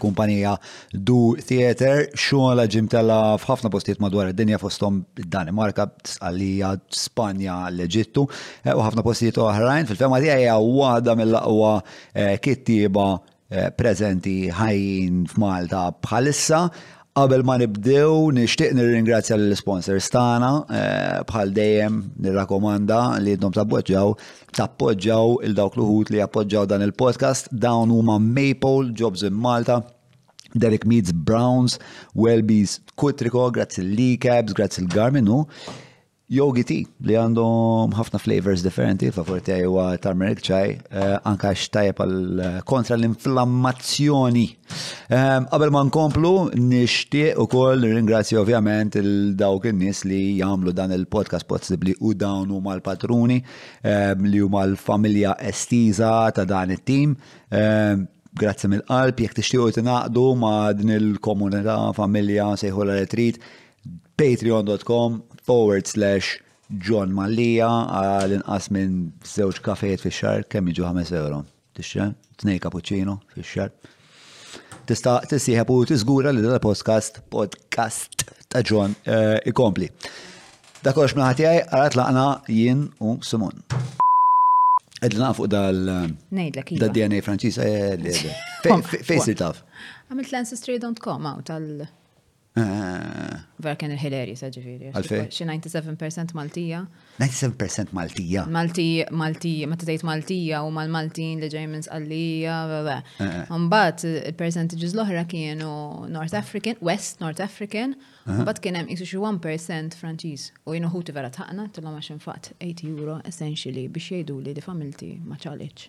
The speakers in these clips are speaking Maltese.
kumpanija Du Theater, xogħla ġim tella f'ħafna postijiet madwar id-dinja fosthom id-Danimarka, Sqallija, Spanja, l-Eġittu eh, u ħafna postijiet oħrajn. Fil-fema tiegħi hija waħda mill-aqwa eh, kittieba eh, preżenti ħajjin f'Malta bħalissa Qabel ma nibdew, nixtieq nirringrazzja lill-isponsors tagħna, bħal dejjem nirrakkomanda li intom tappoġġaw, tappoġġaw il dawk l-uħud li jappoġġaw dan il-podcast, dawn huma Maypole, Jobs in Malta, Derek Meats, Browns, Welby's, Cutrico, grazzi l-Lee Cabs, grazzi l-Garmin u Yogi tea li għandhom ħafna flavors differenti, favor tiegħi huwa turmeric chai, eh, anka xtajjeb għal eh, kontra l-inflammazzjoni. Eh, qabel ma nkomplu, nixtieq ukoll ringrazzi ovvjament il-dawk in-nies li jagħmlu dan il-podcast possibbli u dawn huma l-patruni li huma l-familja estiża ta' dan it-tim. Grazzi mill-qalb, jekk tixtiequ tingħaqdu ma' din il-komunità familja sejħu l-retrit patreon.com forward slash John Mallija għal inqas minn żewġ kafejiet fi xar kemm jiġu 5 euro. Tixtri tnej cappuccino fi xar. Tista' tissieħeb u tiżgura li dal podcast podcast ta' John eh, ikompli. Dakox minn ħati għaj, għarat laqna jien u Simon. Ed laqna fuq dal eh, Nejdlek iva. DNA Franċis, eh, li fejsi taf. Għamilt l-ancestry.com għaw tal- Vera kien il-hilarious, ġifiri. Għalfej? Xi 97% Maltija. 97% Maltija. Maltija, Maltija, ma t-tejt Maltija u mal-Maltin li ġej minn Sqallija, bebe. Mbatt, il-percentages l-oħra kienu North African, West North African, mbatt kien hemm isu xi 1% Franċiż. U jien uħuti vera taqna, tilhom għax infaqt 8 euro essentially biex jgħidu li li familti ma ċaliċ.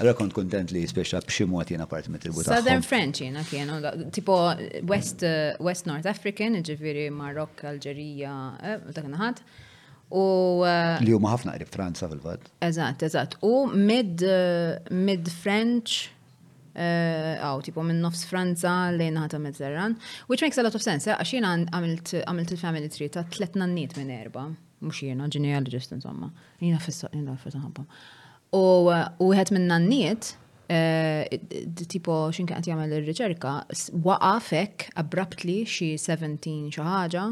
Allura kont kuntent li speċa b'xi mod jiena parti mit-tribu tagħhom. Southern French jiena kienu, tipo West, West North African, ġifieri Marokk, Alġerija, eh, dak naħat. U eh, li huma ħafna qrib Franza fil-fatt. Eżatt, eżatt. U mid eh, mid French għaw, tipo minn nofs Franza lejn ħata Mediterran, which makes a lot of sense, għax jiena għamilt il-family tree ta' tlet nanniet minn erba, mux jiena, ġenealoġist insomma, jiena fissa, jiena fissa ħabba. U wieħed minn nanniet, eh, tipo xin kienet jagħmel ir-riċerka, waqa' fek abruptly xi 17 xi ħaġa,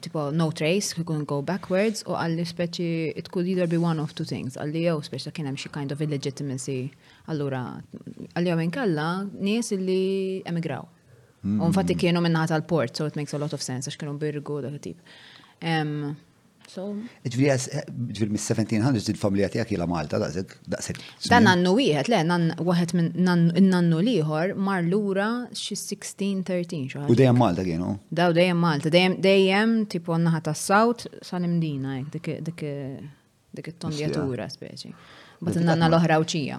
tipo no trace, he couldn't go backwards, u għalli speċi it could either be one of two things, għalli jew speċi kien hemm xi kind of illegitimacy, allura għalli jew inkella nies li emigraw. U mm. infatti kienu minnaħat tal-port, so it makes a lot of sense, għax kienu birgu dak tip. Ġviri, ġviri mis-1700 il-familja tijak jela Malta, daqsek, daqsek. Da nannu wieħed, le, wieħed minn nannu liħor mar lura xi 16-13. U dejjem Malta kienu? Da u dejjem Malta, dejjem tipo naħa ta' South sal-imdina, dik it-tondjatura speċi. Bat nanna l-oħra uċija.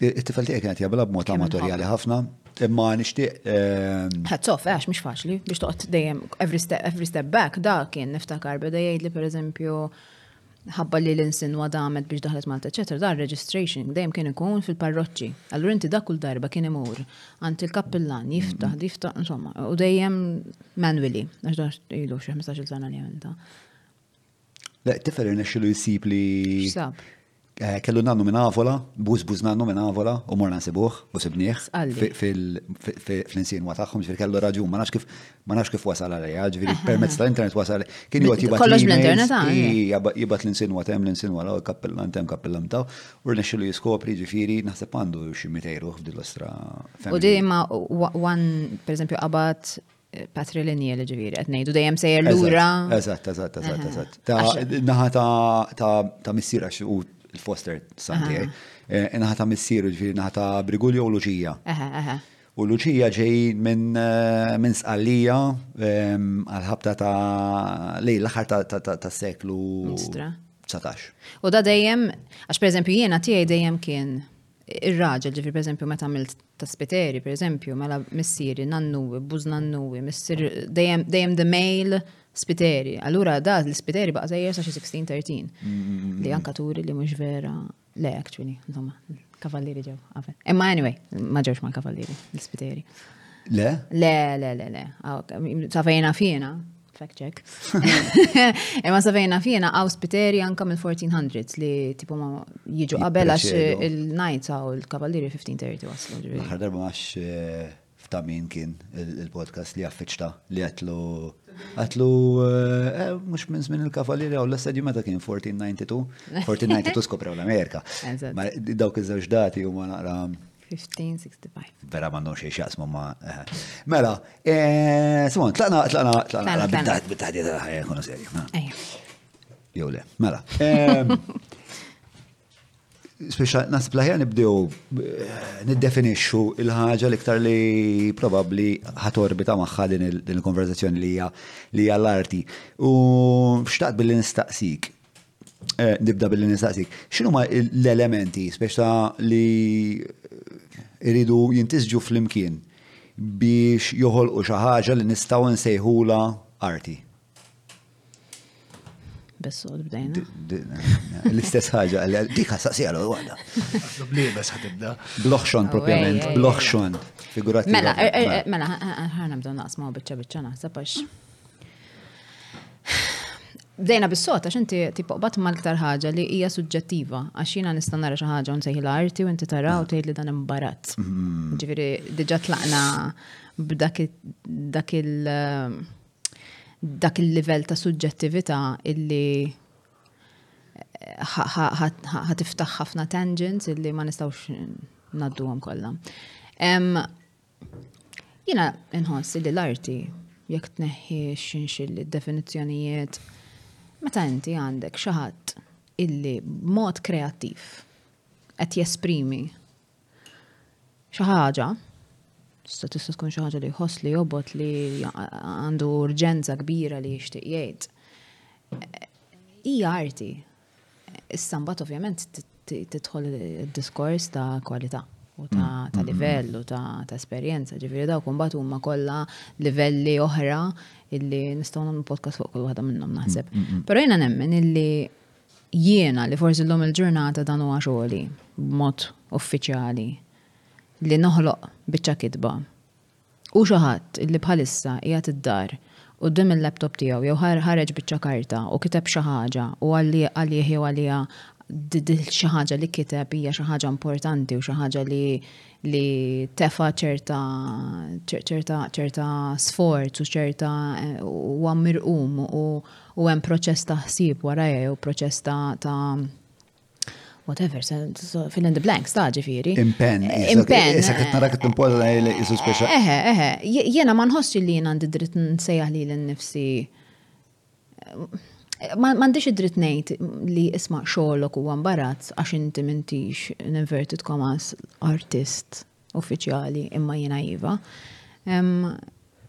It-tifel tiegħi kienet jabla b'mod amatorjali ħafna, imma nixtieq. Ehm, Hats off, għax mhux faċli biex toqgħod dejjem every step, every step back da kien niftakar beda jgħidli pereżempju ħabba li l-insin wadamet biex daħlet Malta, eċetera, da registration dejjem kien ikun fil-parroċċi. Allura inti dak kull darba kien imur għand il-kappillan jiftaħ, mm-hmm. jiftaħ, insomma, u dejjem manually, għax daħx ilu xi 15-il sena li għamilta. Le, tifel irnexxilu jisib li. X'sab? Kellu nannu minn Avola, bużbuż nannu minn Avola, u morna nsibuh, u sibnieh. Sqalli. Fil, fi, fi, fl-insienwa tagħhom, ġifieri kellu raġun, ma nafx kif, ma nafx kif wasal għaliha, ġifieri permezz tal-internet wasal, kien joqgħod jibgħat. Kollox bl-internet, ah, eh. i, jaba- jibgħat l-insienwa temm, l-insienwa law, kappellan temm, kappellan taw, u rnexxielu jiskopri, ġifieri naħseb għandu xi mitejn ruħ f'din l-ostra U family. dejjem ma' wa- one, per eżempju, qabad patrilineal ġviri, għet nejdu dejjem sejjer l-ura. Eżatt, eżatt, eżatt, eżatt. Naħa ta' missira u l-foster santi, eh, naħa ta' missiru ġviri naħa ta' brigulja u luċija. U luċija ġej minn eh, sqallija ehm, għal-ħabta ta' lej l-axar ta' seklu 19. U da dejjem, għax per eżempju jiena tiegħi dejjem kien ir-raġel, ġifir pereżempju meta għamilt ta' spiteri, pereżempju, mela missieri, nannuwi, buż nannuwi, missier dejjem the male spiteri. Allura da l-spiteri baqa' sejjer sa xi 16-13. Mm-hmm. Li anka turi li mhux vera le actually, insomma, kavallieri ġew. Imma anyway, ma ġewx mal-kavallieri, l-spiteri. Le? Le, le, le, le. Sa fejna fjena, Fact check. Imma savejna fjena għaw spiteri anka mill 1400 li tipo ma jiġu qabel għax il-najt għaw il-kavallieri 1530 waslu. L-ħar darba għax eh, f'ta' min kien il-podcast li għaffiċta li għatlu għatlu eh, eh, mux minn zmin il-kavallieri għaw l-assedju meta kien 1492 1492 skopraw l-Amerika. Dawk iż-żewġ dati u ma naqra 1565. Vera ma nonx xaqsmu ma. Eh. Mela, eh, Simon, tlaqna, tlaqna, tlaqna, bittaħt, bittaħt, ħajja kunu serju. Jow le, mela. Ehm, Speċa nasib laħjar nibdew eh, niddefinixxu il-ħaġa l-iktar li probabbli ħatorbita magħha din il-konverzazzjoni li hija li hija l-arti. U xtaqt billi nistaqsik eh, nibda billi nistaqsik, xinu ma l-elementi, speċ ta' li iridu jintisġu fl-imkien biex joħolqu xi ħaġa li nistgħu nsejħula arti? bis-sod bdejna. L-istess ħaġa, dik ħassaqsi għal għada. Blibes ħatibda. Bloħxon propjament, bloħxon. Figurat. Mela, er, er, mela, ħarna bdew naqsmaw bieċa bieċa naħseb għax. Bdejna bis-sota x'inti tipoqbad mal-iktar ħaġa li hija suġġettiva għax jiena nista' nara xi ħaġa u nsejħilha arti u inti tara u mm. tgħid li dan imbarazz. Mm. Ġifieri diġà tlaqna b'dak il dak il-livell ta' suġġettività illi ħatiftaħ ħafna tangents illi ma nistgħux nadduhom kollha. Jina nħoss li l-arti, jekk tneħħi xinxilli definizzjonijiet, meta inti għandek xi ħadd illi b'mod kreattiv qed jesprimi xi ħaġa, tista' tista' tkun xi ħaġa li jħoss li jobot li għandu urġenza kbira li jixtieq jgħid. Hija arti, Issa mbagħad ovvjament tidħol id-diskors ta' kwalità u ta' mm, mm, livell mm. u ta' esperjenza, ġifieri dawk imbagħad huma kollha livelli oħra illi nistgħu nagħmlu podcast fuq kull waħda minnhom naħseb. Però jiena nemmen illi jiena li forsi l-lum il-ġurnata dan huwa xogħli b'mod uffiċjali li noħloq biċċa kitba Hu xi ħadd li bħalissa qiegħed id-dar, quddiem il-laptop tiegħu jew ħareġ biċċa karta u kiteb xi ħaġa u għalih jew għaliha xi ħaġa li kiteb hija xi ħaġa importanti u xi ħaġa li li tefa' ċerta ċerta ċerta sforz u ċerta huwa mirqum u hemm proċess ta' ħsieb warajha jew proċess ta' whatever, fill in the blanks, ta' ġifiri. Impen, eh, impen. Issa qed nara qed timpoża li isu speċa. Eħe, eħe, jiena ma nħossx li jiena għandi dritt nsejjaħ li l-nifsi. Eh, ma għandix id-dritt ngħid li isma' xogħolok huwa mbarazz għax inti mintix inverted commas artist uffiċjali imma jiena iva.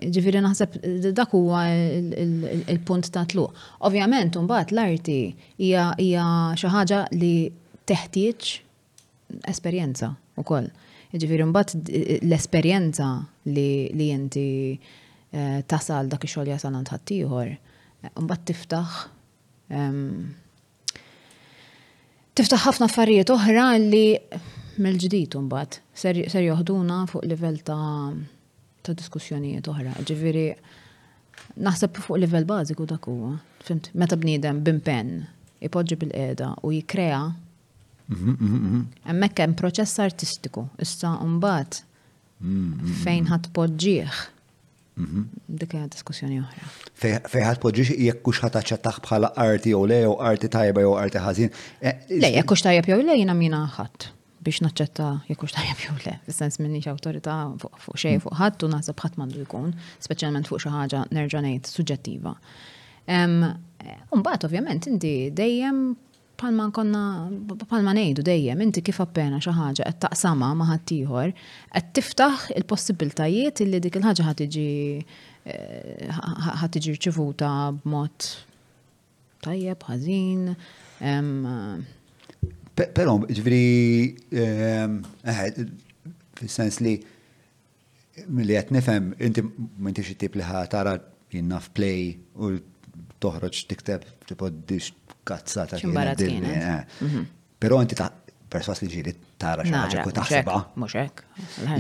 Ġifieri naħseb dak huwa il-punt ta' tluq. Ovvjament imbagħad l-arti hija xi ħaġa li teħtieġ esperjenza wkoll. Ġifieri mbagħad l-esperjenza li inti eh, tasal dak ix-xogħol jasal għand ħaddieħor, mbagħad tiftaħ Tiftaħ ħafna affarijiet oħra li mill-ġdid imbagħad ser joħduna fuq livell ta' ta' diskussjonijiet oħra. Ġifieri naħseb fuq livell bażiku dak huwa. Fimt, meta bniedem bimpen ipoġġi bil-qiegħda u jikkrea, mhm, mhm, mhm. hemmhekk hemm proċess artistiku. Issa mbagħad fejn ħadd poġġih. Mhm. Dik hija diskussjoni oħra. Fejħat poġġiex jekk hux ħadd aċċettaħ bħala arti jew le jew arti tajba jew arti ħażin. Eh, le, jekk hux tajjeb jew le jiena mina ħadd biex naċċetta jekk hux tajjeb jew le. Fis-sens minnix awtorità fuq xejn fuq ħadd u naħseb ħadd m'għandu jkun, speċjalment fuq xi ħaġa nerġa' ngħid suġġettiva. Umbagħad ovvjament inti dejjem Bħalma nkonna, bħalma ngħidu dejjem, inti kif appena xi ħaġa qed taqsamha ma' ħaddieħor, qed tiftaħ il-possibbiltajiet li dik il-ħaġa ħa tiġi ħa tiġi rċivuta b'mod tajjeb, ħażin. Però, ġviri, fil-sens li Milli qed nifhem, inti m'intix it-tip li ħa tara jinnaf play u toħroġ tikteb tipo dix kazza ta' kien. Mhm. Però inti ta' perswas li ġili tara xaġa ku taħseba. Muxek.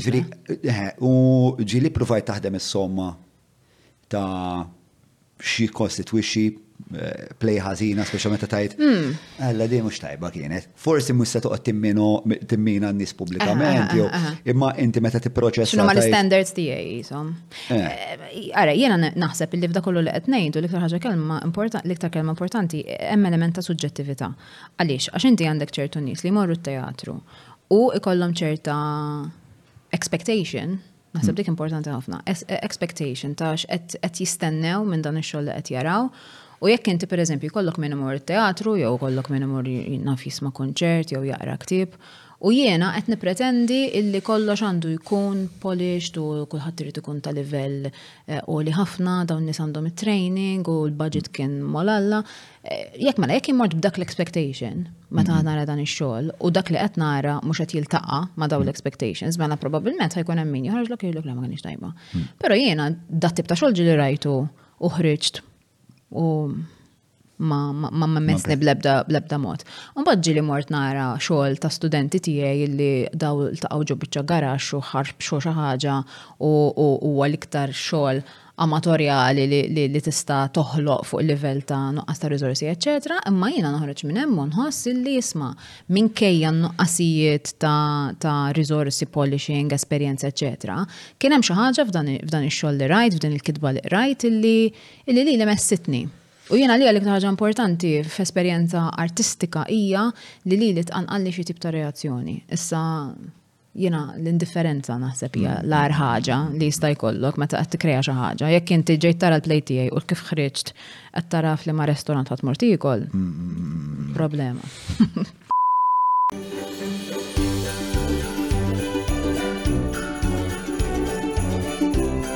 Ġili, eh, u ġili provajt taħdem is-somma ta' x'jikkostitwixxi eh, play ħażina, speċa meta tajt. Hmm. Alla di mhux tajba kienet. Forsi mhux se toqgħod timmina n-nies pubblikament jew imma inti meta tipproċessa. X'inhu ma l-standards tiegħi jisom. Eh. Eh, ara, jiena naħseb li f'da kollu li qed ngħidu l-iktar ħaġa kelma importanti, l-iktar kelma importanti hemm element ta' suġġettività. Għaliex, għax inti għandek ċertu nies li jmorru t-teatru u ikollhom ċerta expectation Naħseb dik importanti ħafna. Expectation ta' qed jistennew minn dan ix-xogħol li qed jaraw. U jekk inti pereżempju jkollok minn imur it-teatru jew kollok minn imur naf jisma' konċert jew jaqra ktieb, u jiena qed nippretendi illi kollox għandu jkun polished u kulħadd irid ikun ta' livell eh, għoli ħafna dawn nies għandhom it-training u l-budget kien molalla, Jekk mela jekk immort b'dak l-expectation meta mhm. nara dan ix-xogħol u dak li qed nara mhux qed jiltaqa' ma' dawn l-expectations mela probabbilment ħajkun hemm min joħroġ lok jgħidlok ma kienx tajba. Hmm. Però jiena dat tip ta' xogħol ġili rajtu u ħriġt u ma ma messni bl-ebda mod. Mbagħad ġili mort nara xogħol ta' studenti tiegħi li daw taqgħu ġo biċċa garax u ħarb xi ħaġa u huwa l-iktar xogħol amatorjali li tista' toħloq fuq il-livell ta' nuqqas ta' riżorsi, eċetera, imma jiena noħroġ minn hemm u nħoss li jisma' minkejja n-nuqqasijiet ta' riżorsi, polishing, esperjenza, eċetera, kien hemm xi ħaġa f'dan ix-xogħol li rajt, f'din il-kitba li qrajt illi lili messitni. U jien għalija l-iktar ħaġa importanti f'esperjenza artistika hija li lili tqanqalli xi tip ta' reazzjoni. Issa Jiena l-indifferenza naħseb hija mm. l-ar ħaġa li jista' jkollok meta qed tikkrea xi ħaġa. Jekk inti ġejt tara l-plejt tiegħi u kif ħriġt qed taraf li ma' restorant ħadd mort ikol. Mm, mm, problema.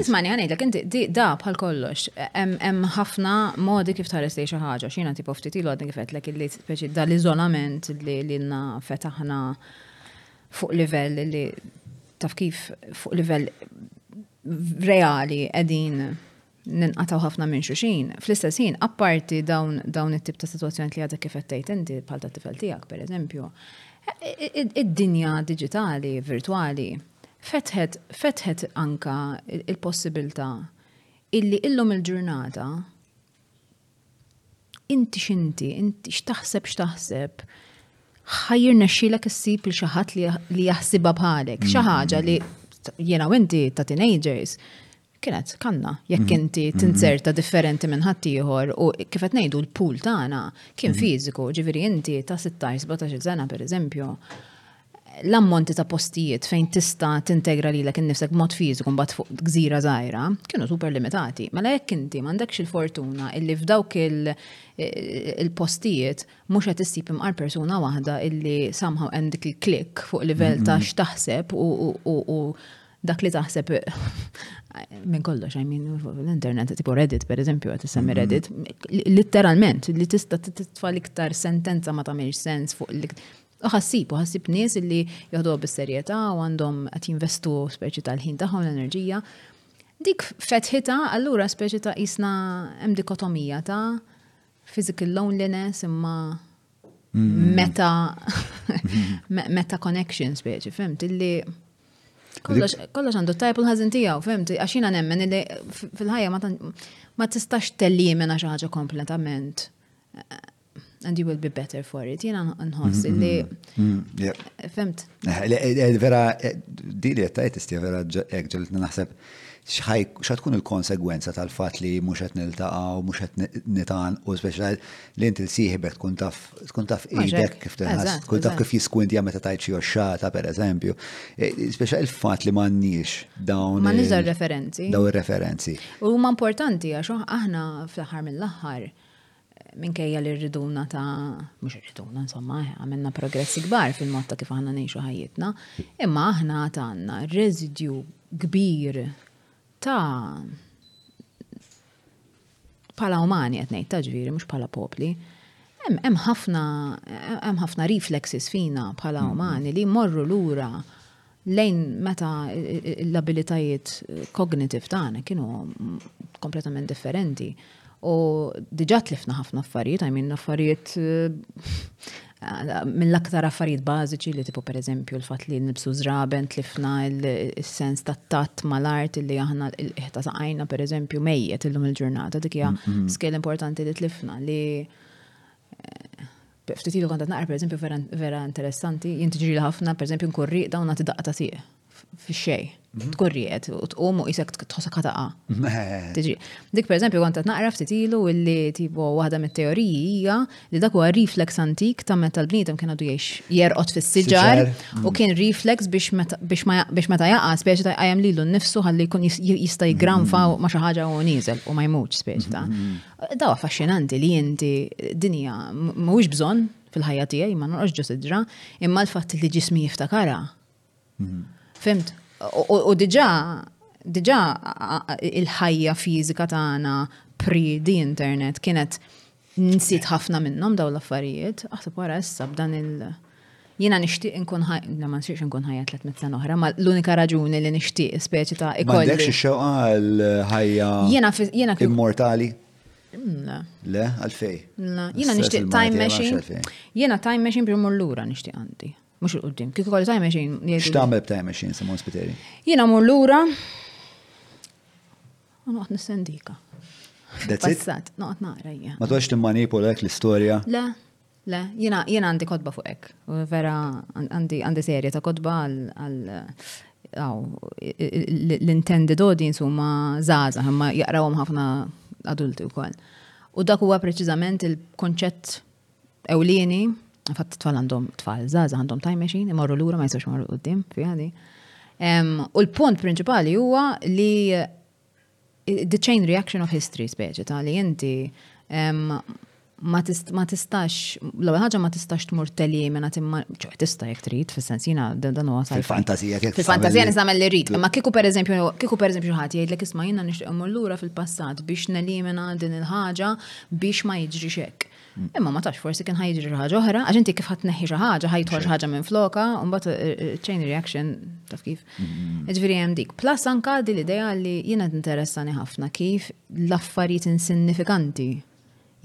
Ismani, għanidlek, inti, da bħal kollox, hemm ħafna modi kif tħares li xi ħaġa, xina tipo ftit ilu għadni kifetlek illi speċi dal-iżolament li l-inna fetaħna fuq livell li taf kif fuq livell reali qegħdin ninqatgħu ħafna minn xuxin. Fl-istess ħin, apparti dawn it-tip ta' situazzjoni li għadek kif qed inti bħal ta' tifel tiegħek pereżempju, id-dinja diġitali, virtwali, fetħet fetħet anka il-possibilità illi illum il-ġurnata Inti x'inti, inti x'taħseb x'taħseb? Ħajr nexxilek issib il xi ħadd li jaħsibha bħalek, xi mm-hmm. ħaġa li jiena u inti ta' teenagers kienet kanna jekk mm-hmm. inti mm-hmm. tinzerta differenti minn ħaddieħor u kif qed ngħidu l-pool tagħna kien fiżiku, ġifieri inti ta' 16-17 sena pereżempju l-ammonti ta' postijiet fejn tista' tintegra lilek innifsek b'mod fiżiku mbagħad fuq gżira żgħira kienu super limitati. Mela jekk inti m'għandekx il-fortuna illi f'dawk il-postijiet mhux qed issib imqar persuna waħda illi somehow hemm dik il-klik fuq livell ta' mm-hmm. x'taħseb u dak li taħseb minn kollox, I mean, l-internet, tipo Reddit, per eżempju, għat semmi mm-hmm. Reddit, literalment, li tista titfa l-iktar sentenza ma tamiex sens fuq Ħassib u ħassib nies li joħduha bis-serjetà u għandhom qed jinvestu speċi tal-ħin tagħhom l-enerġija. Dik fetħita allura speċi ta' isna hemm dikotomija ta' physical loneliness imma mm. meta meta connection speċi, fimt, illi kollox għandu tajb u l-ħazin tijaw, fimt, għaxina nemmen illi fil-ħajja ma tistax tellimena xaħġa kompletament and you will be better for it. Jena nħoss mm-hmm. li. Mm-hmm. Femt. Eh, eh, eh, vera, dili għettajt istja vera għegġel naħseb xa tkun il-konsegwenza tal-fat li mux għet nil-taqa u mux għet nitan u speċa li inti l-siħibek tkun taf tkun taf idek kif tenħas, tkun taf kif jiskwintja meta tajt xie oxxata per eżempju. Speċa il-fat li manniex dawn. Manniex dawn referenzi. Dawn referenzi. U ma importanti għax aħna fl-ħar mill-ħar minkejja li rriduna ta' mhux rriduna insomma eh, għamilna progressi kbar fil-mod ta' kif aħna ngħixu ħajjitna, imma aħna għandna residju kbir ta' pala umani qed ngħid ta' ġviri mhux pala popli. Hemm ħafna hemm ħafna reflexes fina bħala umani li morru lura lejn meta l-abilitajiet kognitiv tagħna kienu kompletament differenti. U diġa tlifna ħafna affarijiet, għajmin affarijiet eh, mill-aktar affarijiet bażiċi li tipo per eżempju l-fat li nibsu zraben tlifna il-sens ta' tat mal-art li aħna il-ħta saqajna per eżempju mejjet illum il-ġurnata dikja mm-hmm. skel importanti li tlifna li eh, Ftit ilu kont qed naqra pereżempju vera vera interessanti, jien tiġrili ħafna pereżempju nkun rieqda u nagħti daqqa ta' tieq fix-xej. Mhm. Tkun rieqed u tqum u isek tħossek ħataqa. Tiġi. Dik pereżempju kont qed naqra ftit ilu illi tipo waħda mit-teoriji hija li dak huwa reflex antik ta' meta l-bniedem kien għadu jgħix jerqod fis-siġar u kien reflex biex meta- biex ma ja- biex meta jaqa' speċi ta' jqajjem lilu nnifsu ħalli jkun jis- jista' jigranfa ma' xi ħaġa u nieżel u ma jmutx speċi ta'. Daw affaxxinanti li inti dinja mhuwiex bżonn fil-ħajja tiegħi ma norqgħodx ġo sidra, imma l-fatt li ġismi jiftakara. Mhm. Fimt? U diġà diġà il-ħajja fiżika tagħna pri di internet kienet nsiet ħafna minnhom daw l-affarijiet, aħseb wara issa b'dan il- Jina nishtiq nkun ħaj, ma nixtieqx nkun ħajja 300 sena oħra, ma l-unika raġuni li nixtieq speċi ta' ikolli. Għandekx xewqa għal ħajja jiena immortali? Mm, le, għalfej. Jiena nixtieq time machine. Jiena time machine biex mur lura nixtieq għandi. Mhux il-qudiem. Kieku kollu time machine. X'tagħmel b'time machine Simon Spiteri? Jiena mur lura. Noqgħod nistendika. That's it. Noqgħod naqra jien. Ma tgħodx timmanipolek l-istorja. Le. Le, jina, jina għandi kodba fuq hekk. Vera għandi għandi serje ta' kodba għal l-intended audience huma zaza, imma jaqrawhom ħafna adulti wkoll. U dak huwa preċiżament il-konċett ewlieni, fatt tfal għandhom tfal zaza għandhom time machine, imorru lura ma jistgħux marru qudiem fiha di. U l-punt prinċipali huwa li the chain reaction of history speċi ta' li inti ma tistax, l-ewwel ħaġa ma tistax tmur telimina timma ċoħ tista' jekk trid fis-sens jiena dan huwa sa fantazija kif. Fil-fantazija nisamel li rrid, imma kieku pereżempju kieku pereżempju ħadd jgħidlek isma' jiena nixtieq immur lura fil-passat biex nelimina din il-ħaġa biex ma jiġrix hekk. Imma ma tax forsi kien ħajġri xi ħaġa oħra, għax inti kif ħadd neħħi xi ħaġa ħajtħol xi ħaġa minn floka, u mbagħad eh, eh, chain reaction taf kif. Mm-hmm. Ġifieri hemm dik. Plus anka di l-idea li jiena interessani ħafna kif l-affarijiet insinnifikanti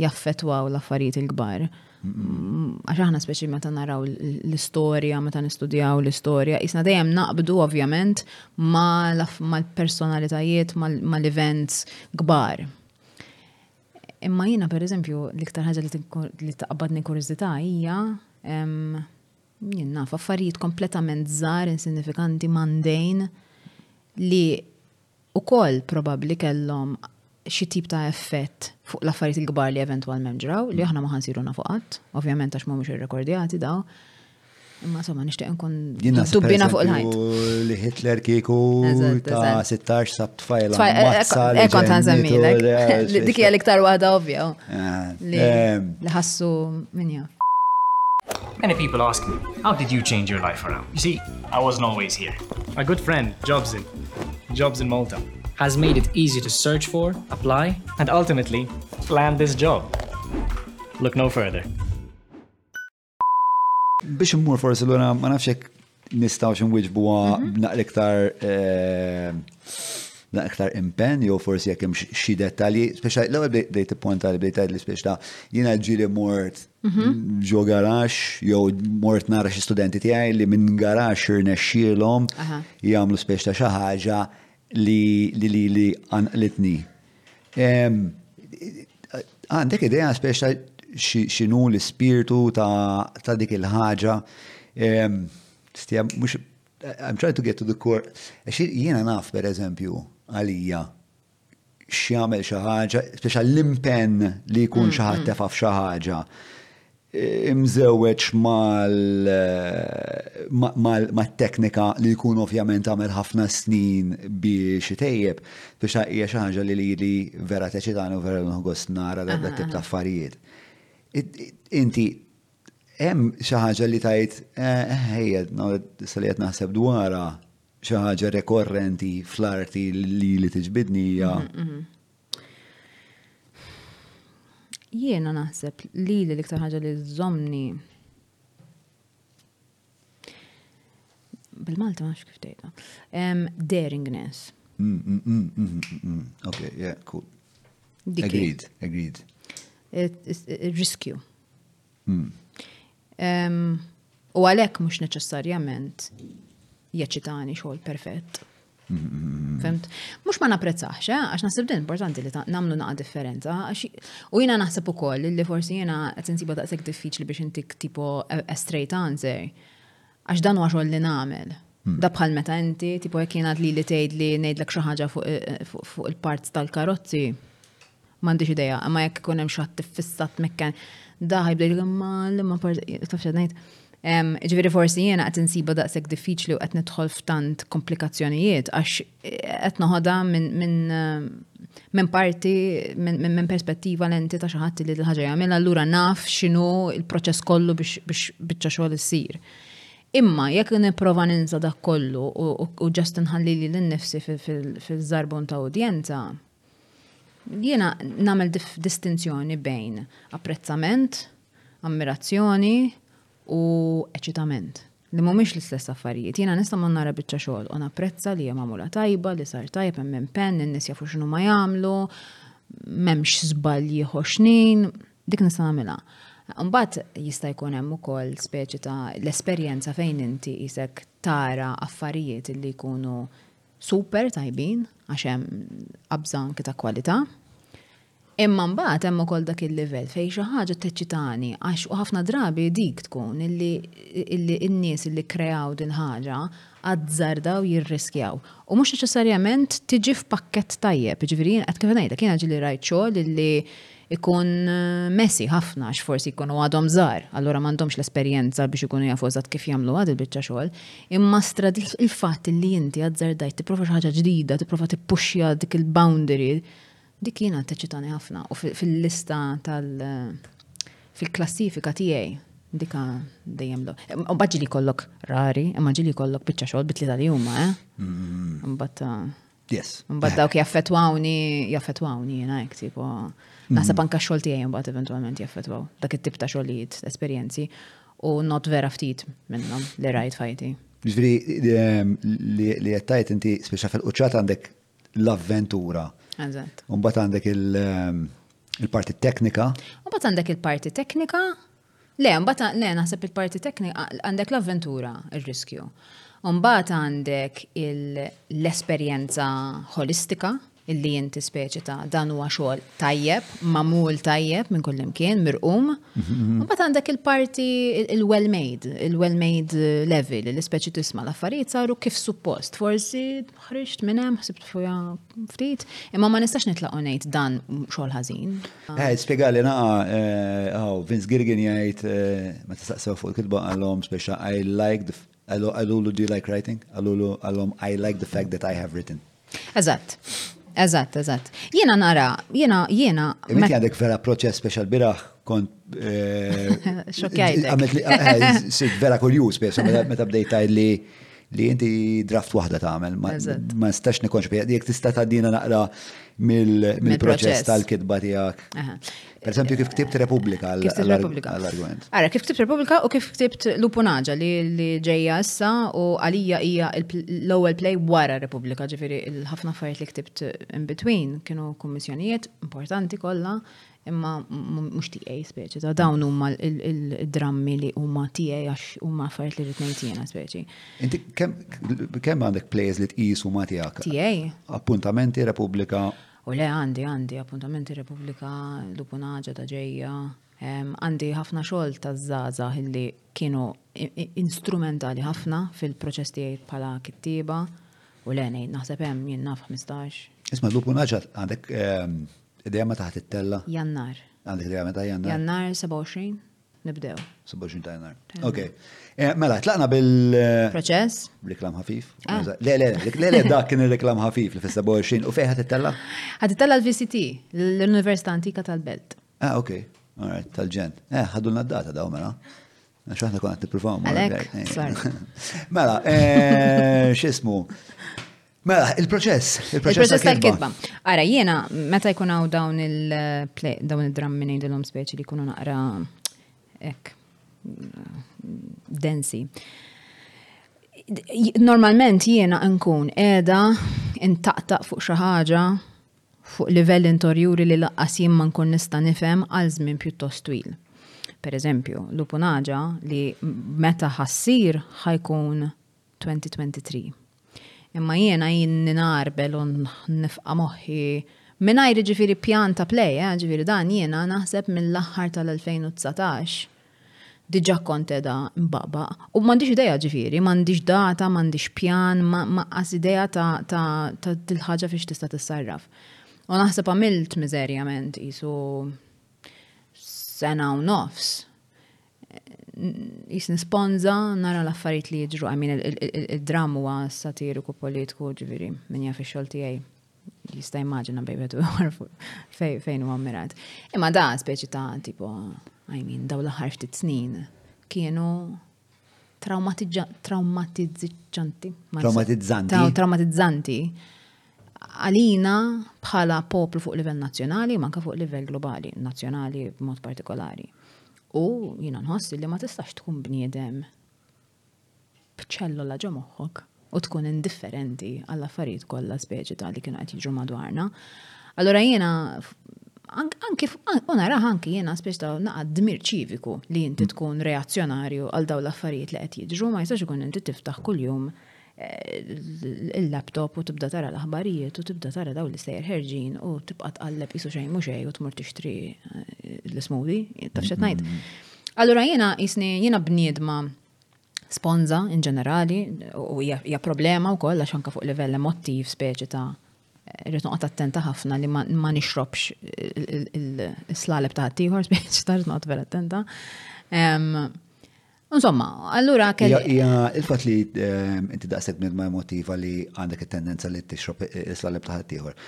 jaffetwaw l-affarijiet il-kbar. Mm-hmm. Għax aħna speċi meta naraw l-istorja, meta nistudjaw l-istorja, isna dejjem naqbdu ovvjament mal-personalitajiet, mal-events kbar. Imma jiena pereżempju l-iktar ħaġa li taqbadni kurżità hija jien naf affarijiet kompletament żgħar, insignifikanti, mandejn li ukoll probabbli kellhom xi tip ta' effett fuq l-affarijiet il-kbar li eventwalment ġraw li aħna ma ħansiru nafu qatt, ovvjament għax mhumiex irrekordjati daw. Imma somma nixtieq nkun tubbina fuq il-ħajt. Li Hitler kieku ta' 16 sab tfajla. Tfajla kont ta' zemmilek. Dik hija l-iktar waħda ovvja. Ah, eh. Li ħassu minn jaf. Many people ask me, how did you change your life around? You see, I wasn't always here. My good friend, Jobs in, Jobs in Malta, has made it easy to search for, apply, and ultimately land this job. Look no further. Biex immur forsi l-għura, ma nafx jekk nistawx nwieġbuha mhm. b'naqra iktar eh, na iktar impen, jew forsi jekk hemm xi dettalji, speċa l-ewwel bdejt tipponta li bdejt li speċa jiena ġieli mort mhm. ġo garax jew mort nara xi studenti tiegħi li minn garax irnexxielhom jagħmlu speċa ta' xi ħaġa li li li li għanqlitni. Għandek idea speċa xinu l-ispirtu ta' dik il-ħaġa. Stija, mux, I'm trying to get to the core. Jiena naf, per eżempju, għalija, x'jagħmel xi ħaġa, speċa l-impenn li jkun mm, xi ħadd mm. tefa' f'xi ħaġa imżewweġ mal-teknika li jkun ovvjament għamel ħafna snin biex itejjeb, biex hija xi ħaġa li li vera teċitani u vera nħogost nara dak tip ta' affarijiet. Inti hemm xi ħaġa li tajt eh, eh, ħejjed, no, li qed naħseb dwarha xi ħaġa rekorrenti fl-arti li li tiġbidni hija Jiena naħseb li li l-iktar ħaġa li żomni bil-Malta ma kif tgħidha. Daringness. Mm, mm, mm, ok, yeah, cool. Agreed, agreed. Riskju. U għalhekk mhux neċessarjament jaċċitani xogħol perfett. Fimt? Mux ma naprezzax, eh? għax nasib din importanti li namlu naqa differenza. U jina naħseb ukoll li forsi jina qed insiba daqshekk diffiċli biex intik tipo a straight answer. Għax dan huwa xogħol li nagħmel. Hmm. Da bħal meta inti, tipo jekk jingħad li li tgħid li ngħidlek xi ħaġa fuq eh, il-part tal-karozzi, M'għandix idea, imma jekk ikun hemm xi ħadd iffissat mekken da ħajbda jgħid imma l-imma taf x'għad ngħid. Ġifieri forsi jiena qed insiba daqshekk diffiċli u qed nidħol f'tant komplikazzjonijiet għax qed noħodha minn minn parti, minn perspettiva lenti ta' xaħat li l-ħagġa jgħamil, allura naf xinu il-proċess kollu biex bieċa xogħol issir. Imma jekk nipprova ninsa dak kollu u ġast nħalli li l-nifsi fil-żarbun ta' udjenza, Jiena nagħmel distinzjoni bejn apprezzament, ammirazzjoni u eċitament li mhumiex l-istess affarijiet. Jiena nista' ma nara biċċa xogħol u napprezza li hija magħmula tajba, li sar tajb hemm impenn, in-nies jafu x'inhu ma jagħmlu, m'hemmx żbalji ħoxnin, dik nista' nagħmilha. Mbagħad jista' jkun hemm ukoll speċi ta' l-esperjenza fejn inti isek tara affarijiet li jkunu super tajbin għax hemm qabża anke ta' kwalità. Imma mbagħad hemm ukoll dak il-livell fejn xi ħaġa teċċitani għax u ħafna drabi dik tkun illi n-nies illi kreaw din ħaġa azzardaw jirriskjaw. U mhux neċessarjament tiġi f'pakkett tajjeb, ġifieri jien qed kif ngħidlek jiena ġieli rajt xogħol illi ikun messi ħafna għax forsi jkunu għadhom żgħar, allura m'għandhomx l-esperjenza biex ikunu jafu eżatt kif jagħmlu għad il-biċċa xogħol. Imma strad il-fatt li inti azzardajt tipprova xi ħaġa ġdida, tipprova tippuxja dik il-boundary, dik jiena teċitani ħafna u fil-lista tal fil-klassifika tiegħi dika dejjem lo. U baġi li kollok rari, imma ġili kollok biċċa xogħol bitli tal-juma, eh? Mm-hmm. Mbatta. Yes. Mbagħad dawk jaffetwawni, jaffetwawni jiena hekk tipo. Mm. Naħseb anke xogħol tiegħi mbagħad eventwalment jaffetwaw dak it-tip ta' xogħlijiet, esperjenzi u not vera ftit minnhom li rajt fajti. Ġifieri ehm, li qed tajt inti speċa fil-quċċat għandek l-avventura. Eżatt. Mbagħad għandek ehm, il-parti teknika. Mbagħad għandek il-parti teknika, Le, mbagħad le naħseb il-parti teknika għandek l-avventura, ir-riskju. Mbagħad għandek l-esperjenza ħolistika illi inti speċi ta' dan huwa xogħol tajjeb, mamul tajjeb minn kullimkien, mirqum. Mhm. Mbagħad għandek il-parti il-well-made, il-well-made level, l-ispeċi tisma' l-affarijiet saru kif suppost, forsi ħriġt minn hemm ħsibt fuja ftit, imma ma nistax nitlaq ngħid dan xogħol ħażin. Eh, spjegali naqa' eh, aw Vince Girgin jgħid eh, ma tistaqsew fuq il-kitba għalhom speċa I like the għalulu do you like writing? Għalulu għalhom I like the fact that I have written. Eżatt. Eżatt, eżatt. Jiena nara, jiena jiena. Imma għandek vera proċess speċjal biraħ kont. Xokjajt. Għamilt li vera kurjuż, meta bdejt li li inti draft waħda tagħmel, ma nistax nikonċpi, jekk tista' tgħaddina naqra mill-proċess tal-kitba tiegħek. Per esempio, kif ktibt Repubblika għall-argument? Ara, kif ktibt Repubblika u kif ktibt Lupunaġa li ġejja issa u għalija hija l-ewwel play wara Repubblika, ġifieri il-ħafna affarijiet li ktibt in between kienu kummissjonijiet importanti kollha Imma mhux tiegħi speċi, ta' dawn huma l-drammi li huma tiegħi għax huma affarijiet li rrid ngħid jiena speċi. Inti kemm għandek plejers li tqis huma tiegħek? Tiegħi. Appuntamenti Repubblika. U le għandi għandi appuntamenti Repubblika, Lupunaġa ta' ġejja. Għandi ħafna xogħol ta' żaża li kienu instrumentali ħafna fil-proċess tiegħi bħala kittieba u le ngħid naħseb hemm jien naf 15. Isma' Lupunaġa għandek Idea ma taħt it-tella? Jannar. Għandek idea meta jannar? Jannar 27, nibdew. 27 ta' jannar. Ok. Eh, mela, tlaqna bil. Eh, Proċess? Reklam ħafif. Ah. Le, le, le, le, dak kien il-reklam ħafif li fis-27 u fejħat it-tella? Għad it-tella l-VCT, l-Università Antika tal-Belt. Ah, ok. Alright, tal-ġen. Eh, ħadulna d-data daw mela. Għax aħna konna t-provaw. Għalek, sorry. Mela, eh, xismu. Mela, il-proċess. Il-proċess tal-kitba. Ara, jena, meta jkun għaw dawn il-dram minn idilom speċi li kunu naqra ek, densi. Normalment jena nkun edha intaqtaq fuq xaħġa fuq livell intorjuri li lanqas jien ma nkun nista' nifhem għal żmien pjuttost twil. Per eżempju, lupu nagħġa li meta ħa ssir ħa jkun 2023. Imma jiena jien ningħarbel u nifqa' moħħi mingħajr jiġifieri pjan ta' play, eh, jiġifieri dan jiena naħseb mill-aħħar tal-2019 Diġà kont qiegħda nbaqbaq u m'għandix idea ġifieri, m'għandix data, m'għandix pjan, m'aqqas idea ta' dil-ħaġa fiex tista' tissarraf. U naħseb għamilt miżerjament qisu sena u nofs jisni sponza nara l-affarijiet li jiġru, għamin il-dramu huwa satiriku politiku ġiviri minn jaf ix-xogħol tiegħi. Jista' jimmaġina bej wieħed u ieħor fejn huwa mirat. Imma da speċi ta' tipo għajmin daw l-aħħar ftit snin kienu traumatizzanti. Traumatizzanti. Traumatizzanti għalina bħala poplu fuq livell nazzjonali, manka fuq livell globali, nazzjonali b'mod partikolari. U jina nħoss li ma tistax tkun bniedem b'ċellola ġo moħħok u tkun indifferenti għall-affarijiet kollha speċi ta' li kienu qed jiġru madwarna. Allura jiena anki u naraħ anki jiena speċi ta' naqgħad dmir ċiviku li inti mm. tkun reazzjonarju għal dawn l-affarijiet li qed jiġru ma jistax ikun inti tiftaħ kuljum eh, il-laptop u tibda tara l-aħbarijiet u tibda tara daw l-istejjer ħerġin u tibqa' tqalleb isu xejn mhux xejn u tmur tixtri eh, l-ismudi, taf xed ngħid. Mm. Allura jiena jisni jiena bniedma sponża in ġenerali u hija problema wkoll għax anke fuq livell emottiv speċi ta' rrid noqgħod attenta ħafna li ma nixrobx il-slaleb ta' ħaddieħor speċi ta' rrid noqgħod vera attenta. Insomma, allura kelli. Hija il-fatt li inti daqshekk bnedma emotiva li għandek it-tendenza li tixrob is-slaleb ta' ħaddieħor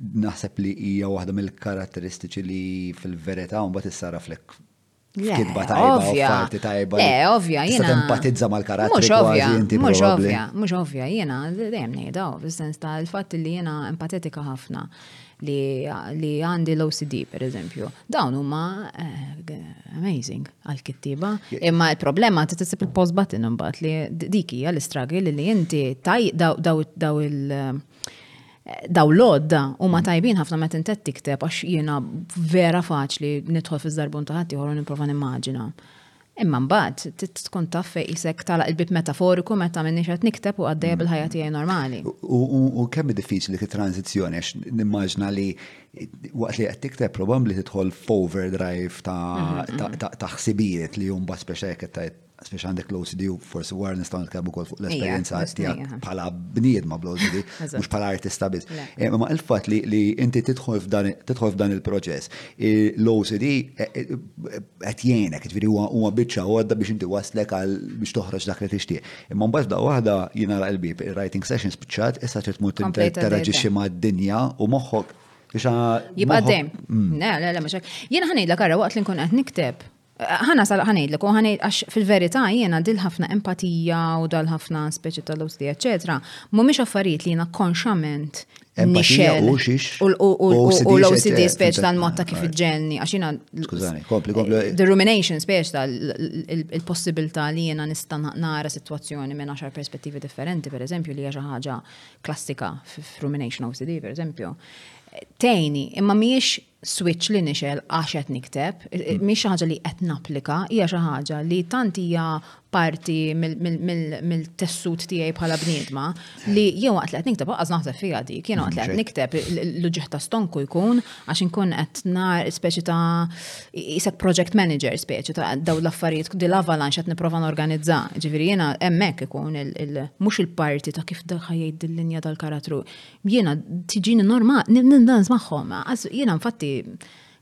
naħseb li hija waħda mill-karatteristiċi li fil-verità mbagħad issara flek Kitba tajba, parti tajba. Le, ovvja, jena. Tempatizza mal-karattri. Mux ovvja, mux ovvja, mux ovvja, jena, dejjem nejda, fil-sens ta' l-fat li jena empatetika ħafna li għandi l-OCD, per eżempju. Dawn huma eh, amazing għal-kittiba. Imma il-problema ti tisib il-post button imbagħad li diki għal istragi li inti taj daw il- daw l-odda u ma tajbin ħafna meta intet tikteb għax jiena vera faċli nidħol fi żarbun ta' ħaddieħor u nipprova nimmaġina. Imma mbagħad tkun taf fejn isek talaq il-bib metaforiku meta minniex qed nikteb u għaddejja mm. bil-ħajja tiegħi normali. U kemm diffiċli kif tranzizzjoni għax nimmaġna li waqt li qed tikteb probabbli tidħol f'overdrive ta' mhm, mhm. ħsibijiet li huma speċa jekk Spiex għandek l-OCD u forsi war nistaw nitkellmu kol fuq l-esperienza tiegħek bħala bniedma bl-OCD, mhux bħala artista biss. Eh, ma il-fatt li inti tidħol f'dan il-proċess, l-OCD eh, eh, qed jgħinek, ġifieri huwa biċċa għodda biex inti waslek għal biex toħroġ dak li tixtieq. Imma mbagħad da waħda jiena l-qalbib, writing sessions biċċat issa ċert mut interaġixxi mad-dinja u moħħok Jibqa' dejjem. Mm. Le, le, le, mhux Jiena ħanidlek ara waqt li nkun qed nikteb Ħa nasal ħa ngħidlek u ħa ngħid għax fil-verità jiena dil ħafna empatija u dal ħafna speċi tal-OCD eċetera, mhumiex affarijiet li jiena konxament nixel. U xiex? U l-OCD speċi tal-mod ta' kif iġġelni għax jiena. Skużani, kompli, kompli. Eh, the rumination speċi tal-possibilità li jiena nista' nara sitwazzjoni minn għaxar perspettivi differenti, per eżempju, li hija xi ħaġa klassika f'rumination OCD, per eżempju. Tejni, imma mhijiex switch li nixel għax qed nikteb, mhix xi ħaġa li qed napplika, hija xi ħaġa li tant hija parti mill-tessut tiegħi bħala bniedma li jew waqt li qed nikteb aqas naħseb fiha dik, jien waqt li qed nikteb l-uġieħ ta' stonku jkun għax inkun qed nar speċi ta' isek project manager speċi ta' daw l-affarijiet di l-avalanx qed nipprova norganizza. Ġifieri jiena hemmhekk ikun mhux il-parti ta' kif ħajjid dil-linja tal-karattru, Jiena tiġini normal, nindans magħhom, jiena infatti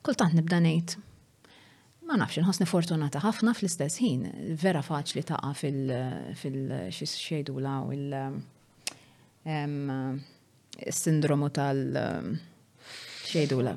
kultant nibda ngħid. Ma nafx inħossni fortunata ħafna fl-istess ħin, vera faċli taqa' fil-xejdu law il-sindromu tal- xejdu law.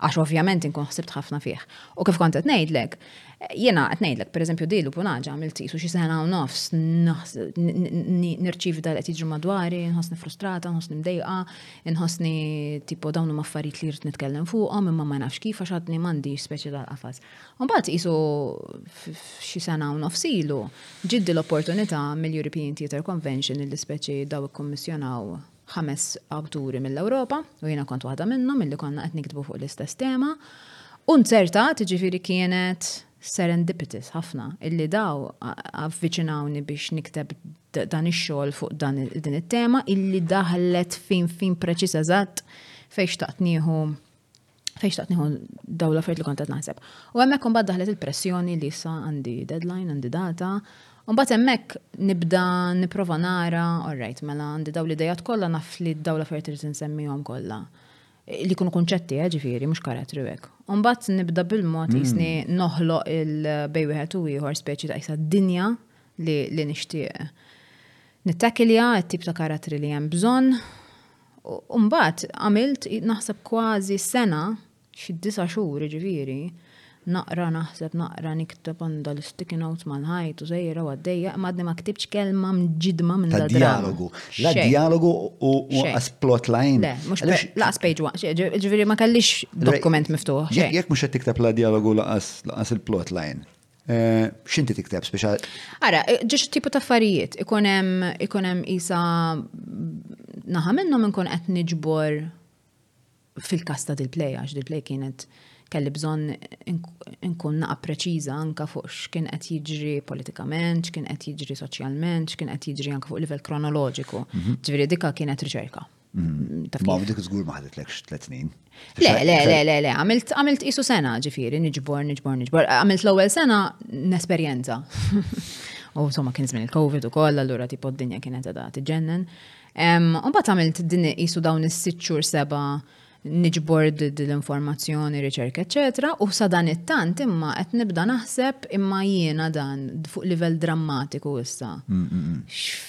Għax ovvjament inkun ħsibt ħafna fih. U kif kont qed ngħidlek, jiena qed ngħidlek pereżempju dilu punaġa għamilt isu xi sena u nofs nirċivi dal qed jiġri madwari, nħossni frustrata, nħossni mdejqa, nħossni tipo dawn huma affarijiet li jrid nitkellem fuqhom imma ma nafx kif għax għadni m'għandi speċi tal-qafas. Mbagħad isu xi sena u nofs ilu ġiddi l-opportunità mill-European Theatre Convention li speċi daw ikkommissjonaw ħames awturi mill-Ewropa, u jiena kont waħda minnhom illi konna qed niktbu fuq l-istess tema. U nzertat, ġifieri kienet serendipitis ħafna illi daw avviċinawni biex nikteb dan ix-xogħol fuq dan din it-tema illi daħlet fin fin preċiż eżatt fejn xtaqt nieħu fejn xtaqt nieħu daw l-affarijiet li kont qed naħseb. U hemmhekk imbagħad daħlet il-pressjoni li issa għandi deadline, għandi data. U mbagħad hemmhekk nibda nipprova nara, alright, mela għandi daw l-idejat kollha naf li daw l-affarijiet irid insemmihom kollha. Li jkunu kunċetti, eh, ġifieri, mhux karattri hekk. U mbagħad nibda bil-mod hmm. jisni noħloq il-bej wieħed u ieħor speċi ta' isa dinja li nixtieq nittakilja t-tip ta' karattri li hemm bżonn U mbagħad għamilt naħseb kważi sena xi disa' xhur ġifieri naqra naħseb naqra nikteb għandha l-sticking out mal-ħajt u sejra u għaddejja imma għadni ma ktibx kelma mġidma minn dal dialogu. La dialogu u qas plot line. Le, mhux laqas page one. Ġifieri ma kellix dokument miftuħ. Jekk mhux qed tikteb la dialogu laqas il-plot line. Eh, xinti tikteb speċa? Ara, eh, ġiġ tipu ta' affarijiet, ikonem, ikonem isa naħa minnom inkun qed niġbor fil-kasta dil-play, għax dil-play kienet kelli bżon nkun naqa preċiża anka fuq x'kien qed jiġri politikament, x'kien qed jiġri soċjalment, x'kien qed jiġri anka fuq livell kronoloġiku. Mhm. Ġifieri dika kienet riċerka. Ma dik żgur ma ħaditlekx tliet snin. Le, le, le, le, le, għamilt għamilt isu sena ġifieri, niġbor, niġbor, niġbor. Għamilt l-ewwel sena nesperjenza. U insomma kien żmien il-COVID ukoll, allura tipo d-dinja kienet għadha tiġġennen. U bat għamilt din isu dawn is-sitt xhur seba' niġbor l-informazzjoni, riċerka, eċetera, u sa dan it-tant imma qed nibda naħseb imma jiena dan fuq livell drammatiku issa. Mm, mm, mm.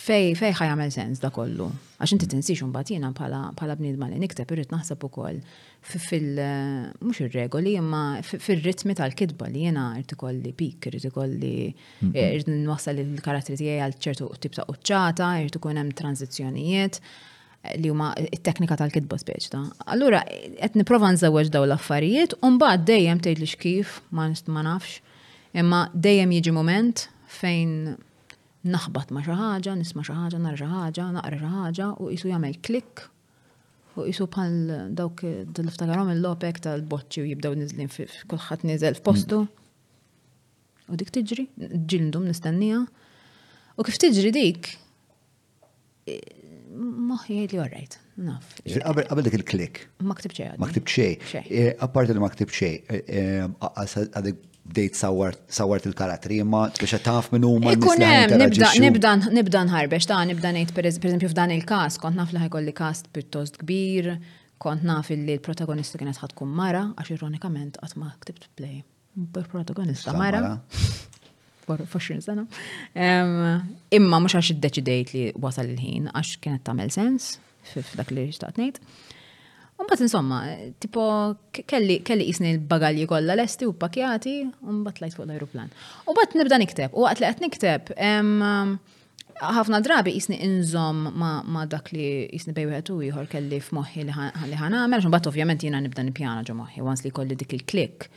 Fej fej ħajamel sens da kollu. Għax inti tinsiex imbagħad jiena bħala bniedma li nikteb irrid naħseb ukoll fil mhux ir-regoli imma fir-ritmi tal-kitba li jiena irid ikolli pik, irid ikolli irid nwassal il-karattri tiegħi għal ċertu tip ta' quċċata, irid ikun hemm tranzizzjonijiet li huma t-teknika tal-kitba speċ ta'. Allura qed nipprova nżewweġ daw l-affarijiet u mbagħad dejjem tgħidlix kif ma nafx imma dejjem jiġi mument fejn naħbat ma' xi ħaġa, nisma' xi ħaġa, nara xi ħaġa, naqra xi ħaġa u qisu jagħmel klikk u qisu bħal dawk dil-iftakarhom il-lopek tal-boċċi u jibdew niżlin kulħadd niżel f'postu. U dik tiġri, ġildum nistennija. U kif tiġri dik, Moħħi jgħid li alright, naf. Qabel dik il-klik. Ma ktib xej. Ma ktib xej. Eh, apparti li ma ktib xej, eh, eh, għadek bdejt sawart il-karatri, imma biex taf minn huma nibda nibda nħarbex ta' nibda ngħid pereżempju f'dan il-każ kont naf li ħajkolli każ pjuttost kbir, kont naf li l-protagonista kienet ħatkun mara għax ironikament qatt ma ktibt play Protagonista mara. 20 sena. Imma mhux għax iddeċidejt li wasal il-ħin għax kienet tagħmel sens f'dak li xtaqt ngħid. Mbagħad insomma, tipo kelli kelli jisni l-bagalji kollha lesti u pakjati, u mbagħad lajt fuq l-ajruplan. U mbagħad nibda nikteb, u waqt li qed nikteb, ħafna drabi jisni inżom ma dak li jisni bej wieħed u ieħor kelli f'moħħi li ħan għamel, xumbat ovvjament jiena nibda nipjana ġo moħħi, once li kolli dik il-klik,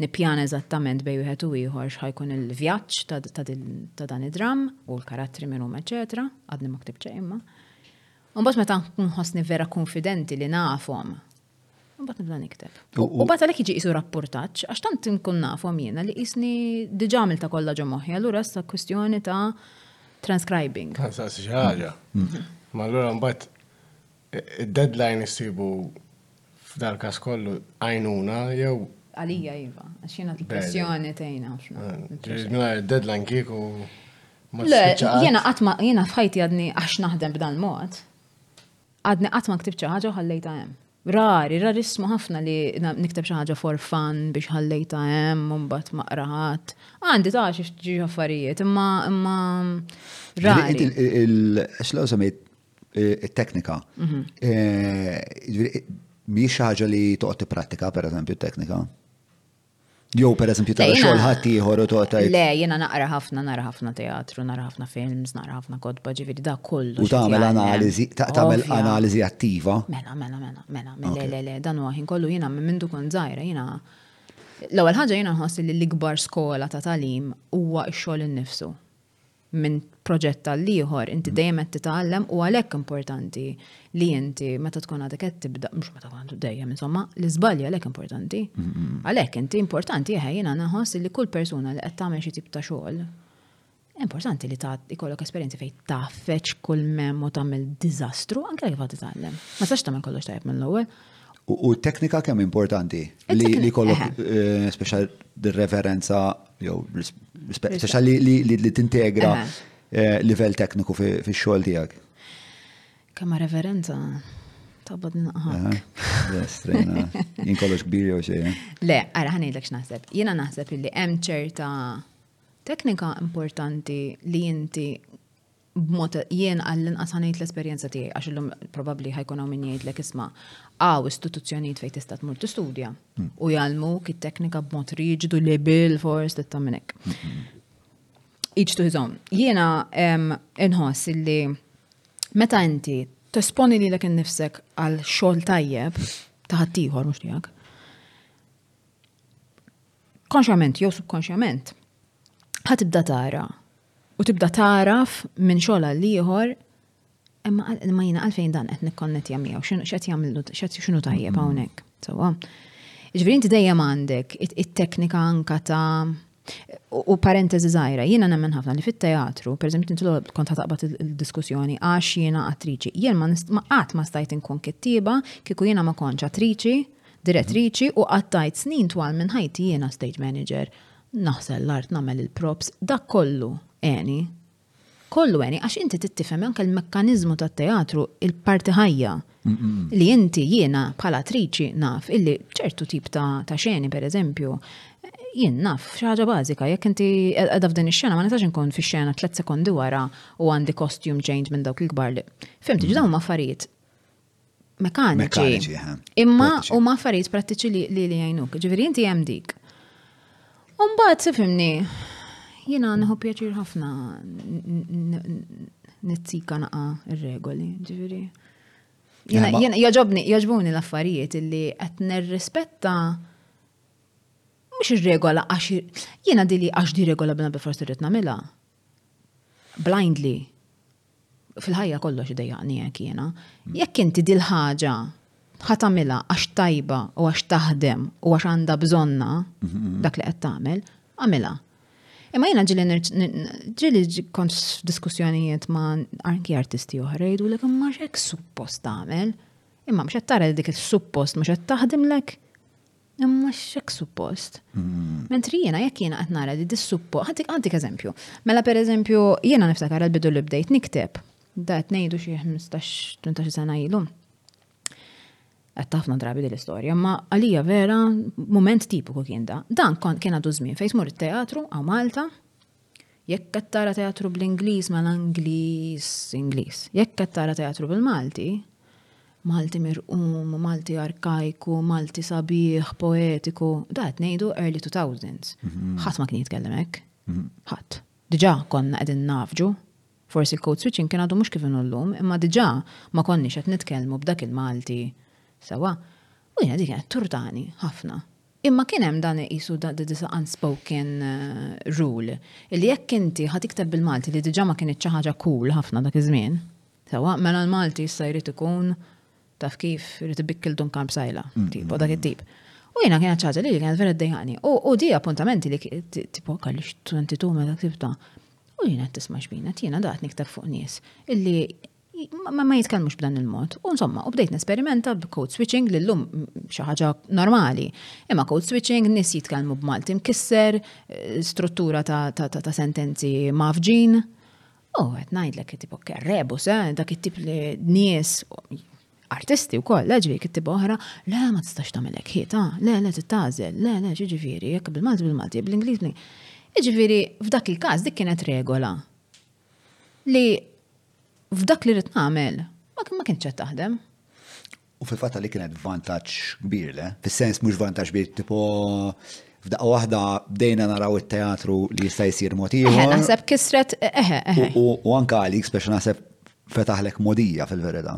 nipjana eżattament bej wieħed u ieħor x'ħajkun il-vjaġġ ta' dan id-dramm u l-karattri minn huma eċetera, għadni ma ktibċe imma. Mbagħad meta nkun ħossni vera konfidenti li nafhom Bat nibda nikteb. U bat għalek iġi jisu rapportaċ, għax tant nkun nafom jena li jisni diġamil ta' kolla ġo moħi, għallura sta' kwestjoni ta' transcribing. Għazza xaħġa. Mm-hmm. Ma allura mbatt eh, deadline jissibu f'dal kas kollu għajnuna jew Għalija jiva, għax jena l-pressjoni tejna ħafna. Ah, deadline kieku. Le, jena għatma, jena fħajti għadni għax naħdem b'dan mod. Għadni qatt ma ktibt xi ħaġa u ħallejtha hemm. Rari, rarissmu ħafna li nikteb xi ħaġa for fun biex ħallejtha hemm u mbagħad ma qra ħadd. Għandi ta' xi ftit affarijiet, imma imma rari. X'law semmejt it-teknika. Mhm. Eh, mhijiex xi ħaġa li toqgħod tipprattika pereżempju t-teknika? Jew per eżempju ta' xogħol ħadd ieħor u toqgħod Le, jiena naqra ħafna, nara ħafna teatru, nara ħafna films, nara ħafna kodba, ġifieri da kollu. U tagħmel analiżi, tagħmel analiżi attiva. Mela, mela, mela, mela, mela, le, le, le, dan huwa ħin kollu jiena minn mindu kont żgħira, jiena L-ewwel ħaġa jiena nħoss li l-ikbar skola ta' talim huwa x-xogħol innifsu. minn proġett għall-ieħor, inti mm. dejjem qed titgħallem u għalhekk importanti li inti meta tkun għadek qed tibda, mhux meta tkun dejjem insomma, li żbalji għalhekk importanti. Għalhekk inti importanti eħe jiena naħoss li kull persuna li qed tagħmel xi tip ta' xogħol importanti li ta' ikollok esperjenzi fejn tafeċ kull mem u tagħmel diżastru anke kif titgħallem. Ma sax tagħmel kollox tajjeb mill-ewwel. U t-teknika kemm importanti li jkollok speċa referenza jew speċa li tintegra eh, livell tekniku fix-xogħol tiegħek. Kemm referenza ta' badna ħak. Strejna, jien kollox kbir jew xejn. Eh? Le, ara ħanidlek x'naħseb. Jiena naħseb li hemm ċerta teknika importanti li inti b'mod jien għall-inqas ħa ngħid l-esperjenza tiegħi għax illum probabbli ħa jkun hawn min jgħidlek isma' hawn istituzzjonijiet fejn tista' tmur tistudja hmm. u jgħallmuk it-teknika b'mod riġidu li bil forst itta' minn hekk. Each to his own. Jiena inħoss illi meta inti tesponi li l-ek nifsek għal xogħol tajjeb taħat ieħor mhux tiegħek. Konxjament jew subkonxjament ħatibda tara u tibda taraf minn xogħol għal ieħor imma ma jiena għalfejn dan qed nikkonnettja miegħu x'qed jagħmlu x'inhu tajjeb mm. hawnhekk. Sewwa. Ġifieri inti dejjem għandek it-teknika anka ta' u parentesi żgħira, jiena nemmen ħafna li fit-teatru, pereżempju tintlolb kont taqbad il-diskussjoni għax jiena attriċi. Jien ma qatt ma stajt inkun kittieba kieku jiena ma kontx attriċi, direttriċi u qattajt snin twal minn ħajti jiena stage manager Naħsel l-art nagħmel il-props, dak kollu għeni. Kollu għeni għax inti tittifhem anke l-mekkaniżmu tat-teatru il-parti ħajja li inti jiena bħala attriċi naf illi ċertu tip ta' xeni pereżempju jien naf xi ħaġa bażika jekk inti qiegħda f'din ix-xena ma nistax inkun fix-xena tliet sekondi wara u għandi costume change minn dawk il-kbar li. Fimti ġdawn affarijiet mekaniċi. Imma u ma affarijiet prattiċi li li jgħinuk. Ġifieri inti hemm dik. Umbagħad sifimni, jiena nħu pjaċir ħafna nizzika naqa ir-regoli, ġifieri. Jiena joġobni, joġbuni l-affarijiet illi qed nirrispetta mhux ir-regola għax jiena dili għax di regola bna bi forsi rrid nagħmilha. blindly, fil-ħajja kollox idejjaqni hekk jiena, jekk inti dil-ħaġa ħa tagħmilha għax tajba u għax taħdem u għax għandha bżonna dak li qed tagħmel, għamilha. Imma jiena ġili ġili kont f'diskussjonijiet ma' anki artisti oħra jgħidu li kemm hekk suppost tagħmel. Imma mhux qed tara li dik is-suppost mhux qed taħdimlek. Imma xek suppost. Mm. Mentri jiena jekk jiena qed nara li dis-suppo, ħantik eżempju. Mela per eżempju, jiena niftakar għal bidu li bdejt nikteb, da qed ngħidu xi 15-18 sena ilu. Qed ħafna drabi din l-istorja, ma għalija vera moment tipiku kien da. Dan kien għadu żmien fejn tmur it-teatru għaw Malta, Jekk qed tara teatru bl-Ingliż mela Ingliż Ingliż. Jekk qed tara teatru bil-Malti, Malti mirqum, Malti arkajku, Malti sabiħ, poetiku, da qed ngħidu early 2000s. Mhm. Ħadd ma kien jitkellem hekk. Mhm. Ħadd. Diġà konna qegħdin nafġu Forsi l-code switching kien għadu mhux kif llum, imma diġà ma konniex qed nitkellmu b'dak il-Malti. Sewa, u jiena dik qed turtani ħafna. Imma kien hemm dan qisu disa' unspoken rule, illi jekk inti ħa tikteb bil-Malti li diġà ma kinitx xi ħaġa cool ħafna dak iż-żmien, sewwa, mela l-Malti issa jrid ikun, taf kif, irid ibikkel Duncan Psaila, tipo dak it-tip. U jiena kienet xi ħaġa lili kienet vera ddejjaqni. U di appuntamenti li tipo kelli xi 22 meta ktibtha. U jiena qed tisma' x'bina, jiena daqt nikteb fuq nies illi ma, ma jitkellmux b'dan il-mod. U insomma, u bdejt nesperimenta b'code switching li l-lum xi ħaġa normali. Imma code switching nis jitkellmu b'Malti mkisser, eh, struttura ta', ta, ta, ta sentenzi mafġin. U għet najdlek tipo kerrebu, se, eh, dak it-tip li nies artisti u koll, leġvi eh, kittib oħra, le ma tistax tamelek ħita, le le tittazel, le le ġiġifiri, jekk bil-Malti bil-Malti, bil-Ingliż. Ġiġifiri, f'dak il-każ dik kienet regola li F'dak li rrid nagħmel, ma kienx qed taħdem. U fil-fatta li kienet vantaġġ kbir, le? Fis-sens mhux vantaġġ kbir, tipo f'daqqa waħda bdejna naraw it-teatru li jista' jsir mod eh, ieħor. Naħseb kisret, eħe, eh, eħe. Eh, u anka għalik speċi naħseb fetaħlek modija fil-verità.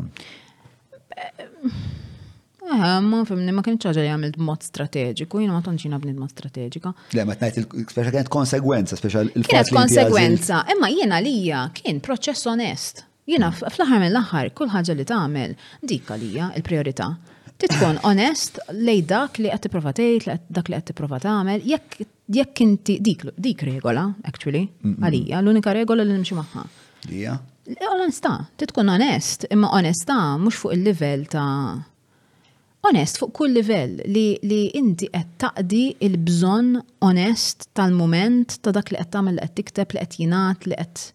Aha, ma fimni, ma kienx ħaġa li għamilt b'mod strateġiku, jiena ma tantx jiena bnidma strateġika. Le, ma tnajt il-speċa kienet konsegwenza, speċa il Kienet konsegwenza, imma jiena lija kien proċess onest. Jiena fl-aħħar mill-aħħar kull ħaġa li tagħmel dik għalija il-priorità. Titkun onest lej dak li qed tipprova tgħid, dak li qed tipprova tagħmel, jekk Jekk inti dik dik regola, actually, għalija, l-unika regola li nimxi magħha. Hija? Onesta, titkun onest, imma onesta mhux fuq il-livell ta' onest fuq kull livell li, li inti qed taqdi il-bżonn onest tal-mument ta' dak li qed tagħmel li qed tikteb li qed jingħad li qed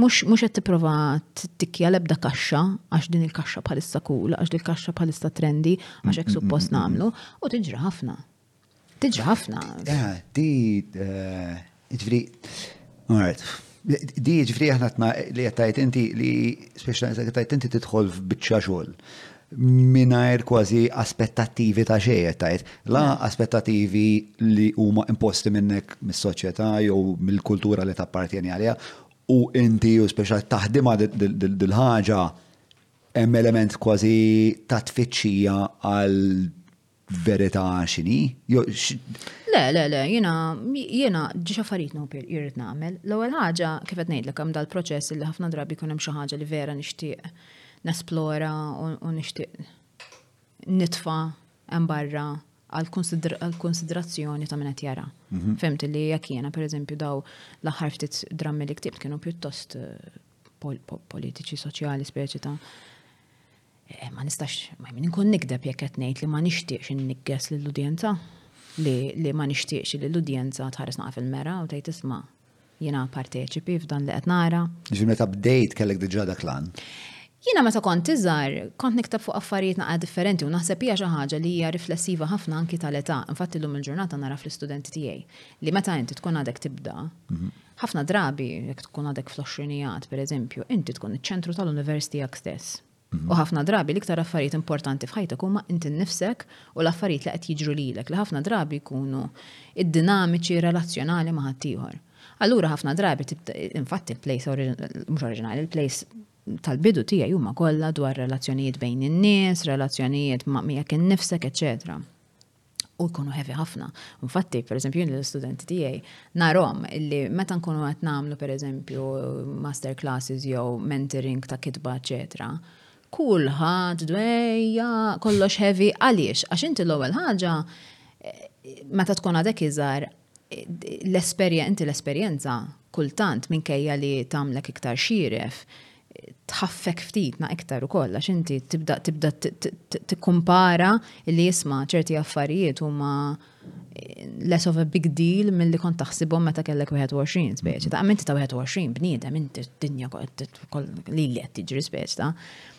mhux mhux qed tipprova tittikkja l-ebda kaxxa għax din il-kaxxa bħalissa cool, għax din il-kaxxa bħalissa trendy, għax hekk suppost nagħmlu, u tiġri ħafna. Diġa ħafna. Di, eh, ġvri, għart, di ġvri ħna li għattajt inti li specialista għattajt inti titħol f'bicċa xol minajr kważi aspettativi ta' xej għattajt. La aspettativi li huma imposti minnek mis-soċjetà jew mill-kultura li tappartjeni għalija u inti u speċa taħdima dil-ħaġa hemm element kważi ta' tfittxija għal verità x'inhi? Le, le, le, jiena jiena ġiex affarijiet nopir irrid nagħmel. L-ewwel ħaġa kif qed ngħidlek hemm dal-proċess li ħafna drabi jkun hemm xi ħaġa li vera nixtieq nesplora u nixtieq nitfa' hemm barra għall-konsiderazzjoni ta' min qed jara. Mhm. Fimt li jekk jiena pereżempju daw l-aħħar ftit drammi li ktibt kienu pjuttost eh, politiċi, soċjali, speċi ta' Eh, ma nistax, ma jmin nkun nikdeb jekk qed ngħid li ma nixtieqx inniggess lill-udjenza li ma nixtieqx li l-udjenza tħares naqaf il-mera u tgħid isma' jiena parteċipi f'dan li qed nara. Ġi meta bdejt kellek diġà dak lan. Jiena meta kont iżgħar, kont niktab fuq affarijiet naqgħa differenti u naħseb hija xi ħaġa li hija riflessiva ħafna anki tal-età. Infatti llum il-ġurnata nara fl-istudenti tiegħi li meta inti tkun għadek tibda, mhm. Ħafna drabi, jekk tkun għadek fl-għoxrinijat, per eżempju, inti tkun iċ-ċentru tal-univers tiegħek stess. U ħafna drabi l-iktar affarijiet importanti f'ħajtek huma inti nnifsek u l-affarijiet li qed jiġru lilek li ħafna drabi jkunu id-dinamiċi relazzjonali ma' ħaddieħor. Allura ħafna drabi infatti il-place mhux oriġinali, il-place tal-bidu tiegħi huma kollha dwar relazzjonijiet bejn in-nies, relazzjonijiet ma' miegħek innifsek, eċċetera. u jkunu heavy ħafna. Infatti, per eżempju, jien l-studenti tiegħi narom illi meta nkunu qed nagħmlu per eżempju master classes jew mentoring ta' kitba, eċetera, kulħadd dwejja kollox heavy għaliex għax inti l-ewwel ħaġa meta tkun għadek iżgħar L-esperjenza, l-esperjenza kultant minkejja li tagħmlek iktar xieref, tħaffek ftit na iktar ukoll għax inti tibda tibda tikkumpara li jisma' ċerti affarijiet huma less of a big deal mill-li kont taħsibhom meta kellek 21 speċi. Ta' minti ta' 21 bniedem inti d-dinja li li qed tiġri speċi ta'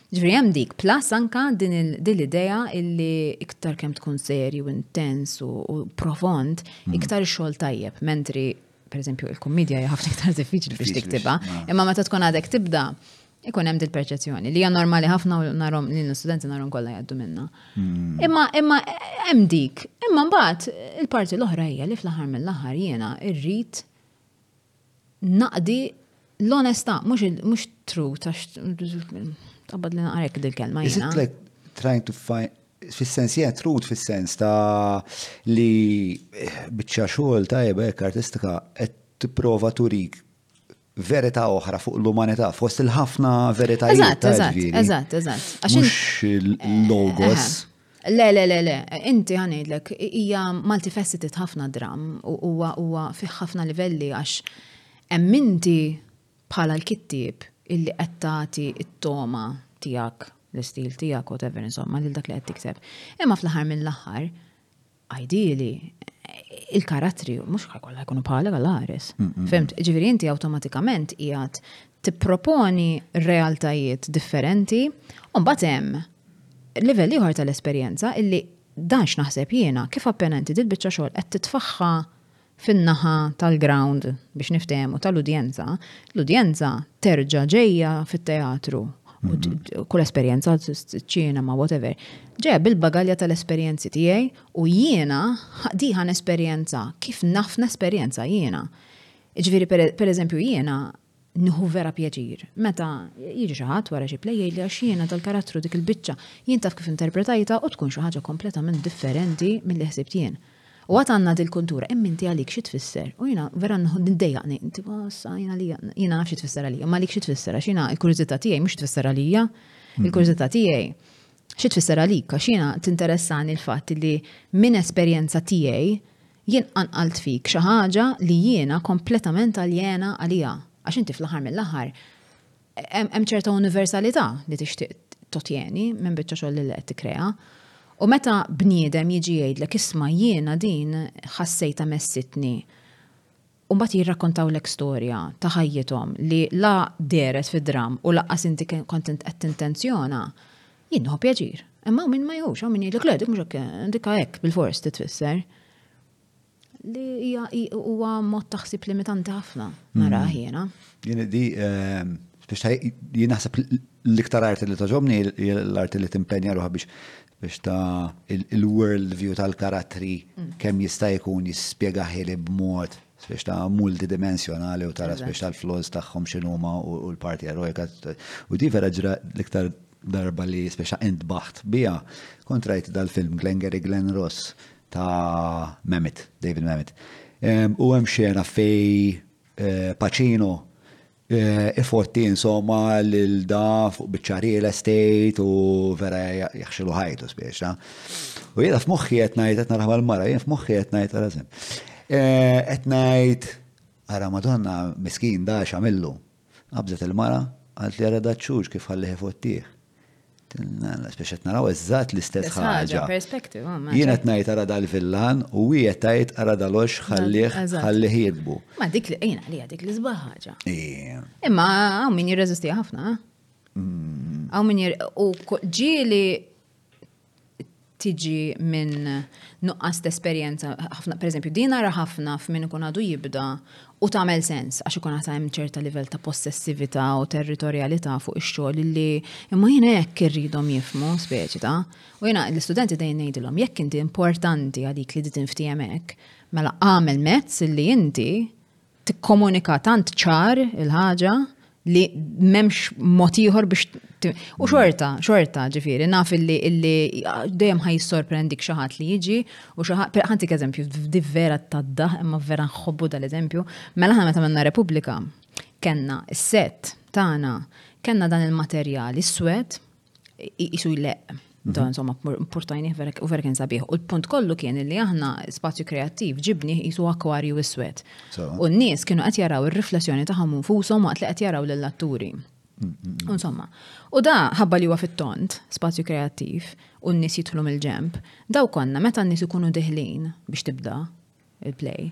Ġifieri hemm dik, plus anka din l-idea illi iktar kemm tkun serju, intens u profond, hmm. iktar ix-xogħol tajjeb, mentri per eżempju il-kummedja hija ħafna iktar diffiċli biex tiktibha, imma meta tkun għadek tibda, ikun hemm dil-perċezzjoni li hija normali ħafna u narhom li l-istudenti narhom kollha jgħaddu minnha. Hmm. Imma imma hemm dik, imma mbagħad il-parti l-oħra hija li fl-aħħar mill-aħħar jiena irrid naqdi l-onesta, mux true, tax tabad li naqrek dil-kelma. Is it trying to find fis-sens jgħet eh, trud fis-sens ta' li eh, bieċa xogħol tajba jekk artistika qed tipprova turik verità oħra fuq l-umanità, fost il-ħafna veritajiet. Eżatt, eżatt, eżatt, eżatt. Mux il-logos. Eh, eh, Le, le, le, le, inti ħanejdlek, hija multifaceted ħafna dram u huwa huwa fih ħafna livelli għax hemm inti bħala l-kittieb illi qed tagħti t-togħma tiegħek, l-istil tiegħek, whatever insomma, lil dak li qed tikteb. Imma fl-aħħar mill-aħħar, Ideally, il-karattri mhux kollha jkunu bħalek għal ħares. Fimt, ġifieri inti awtomatikament qiegħed tipproponi realtajiet differenti u mbagħad hemm livell ieħor tal-esperjenza illi dan x'naħseb jiena kif appena inti dil-biċċa xogħol qed titfaħħa fin-naħa tal-ground, biex niftehmu, tal-udjenza, l-udjenza terġa' ġejja fit-teatru, kull esperjenza, ċinema, whatever, ġejja bil-bagalja tal-esperjenzi tiegħi u jiena diħa nesperjenza kif naf nesperjenza jiena. Ġifieri, pereżempju, jiena Nieħu vera pjaċir meta jiġi xi ħadd wara xi play jgħidli għax jiena dal-karattru dik il-biċċa jien taf kif interpretajtha u tkun xi ħaġa kompletament differenti milli ħsibt jien. U għad għandna dil-kultura, imma inti għalik xi tfisser? U jiena vera niddejjaqni, tipo issa jien għalija, jiena naf xi tfisser għalija, imma għalik xi tfisser għax jiena l-kurżità tiegħi mhux tfisser għalija, il-kurżità tiegħi xi tfisser għalik għax jiena tinteressani l-fatt li minn esperjenza tiegħi Jien qanqalt fik xi ħaġa li jiena kompletament aljena għaliha, għax inti fl-aħħar mill-aħħar hemm ċerta universalità li tixtieq totjeni minn biċċa xogħol li qed tikkrea. U meta bniedem jiġi jgħidlek isma' jiena din ħassejtha messitni u mbagħad jirrakkontawlek storja ta' ħajjithom li la dehret fid-dramm u lanqas inti kont int qed tintenzjona, jien nieħu pjaċir. Imma hawn min ma jħux, hawn min jgħidlek le dik mhux hekk, dik hekk bil-fors titfisser. Li hija huwa mod taħsib limitanti ħafna nara mm. jiena. Jien di ehm, biex jien naħseb l-iktar arti li toġobni l-arti li timpenja ruħha biex Biex ta' il-world view tal-karattri kemm jista' jkun jispjega ħili b'mod biex ta' multidimensjonali u tara biex tal-flaws tagħhom x'inhuma u l-parti erojka. U di vera ġra l-iktar darba li speċa intbaħt biha kontrajt dal-film Glengarry Glen Ross ta' Mamet, David Mamet. U hemm xena fej Pacino Ifotti insomma lil da fuq biċċa real estate u vera jaħxilu ħajtu spiex ta. U jiena f'moħħi qed ngħid qed naraħba l-mara, jien f'moħħi qed ngħid ara sem. Qed ngħid ara Madonna miskin da x'għamillu. Qabżet il-mara, qalt li ara da ċċuċ kif ħallih ifottih. Speċi qed naraw eżatt l-istess ħaġa. Perspective, oh, Jien qed ngħid ara dal-villan u wieħed tgħid ara dal-ox ħallih ħallih jikbu. Ma dik li qina li dik li sbaħ ħaġa. Imma hawn min jirreżisti ħafna. Hawn mm. min u ġieli tiġi minn nuqqas ta' esperjenza, ħafna, per eżempju, din ara ħafna f'min ikun għadu jibda u tagħmel sens għax ikun għasa hemm ċerta livell ta' possessività u territorjalità fuq ix-xogħol li imma jiena hekk irridhom jifmu speċi ta' u jiena l-istudenti dejjem ngħidilhom jekk inti importanti għalik li di tinftiehem hekk, mela għamel mezz li inti tikkomunika tant ċar il-ħaġa li m'hemmx mod ieħor biex u xorta, xorta ġifieri, naf illi illi dejjem ħaj sorprendik xi ħadd li jiġi u xi ħadd ħantik eżempju di vera taddaħ imma vera nħobbu dal-eżempju, mela ħana meta minna Repubblika kenna s-set tagħna kenna dan il-materjal iswed jisu jleq. Mhm. Dan insomma portajni verek u verek sabiħ. U l-punt kollu kien li aħna spazju kreattiv ġibni jisu akwarju iswed. U n-nies kienu qed jaraw ir-riflessjoni tagħhom infushom waqt li qed jaraw lill-atturi. Mm, mm, mm. Insomma, u da ħabba li huwa fit-tont, spazju kreattiv, u n-nies jidħlu mill-ġemp, daw konna meta n-nies ikunu diħlin biex tibda, il-play.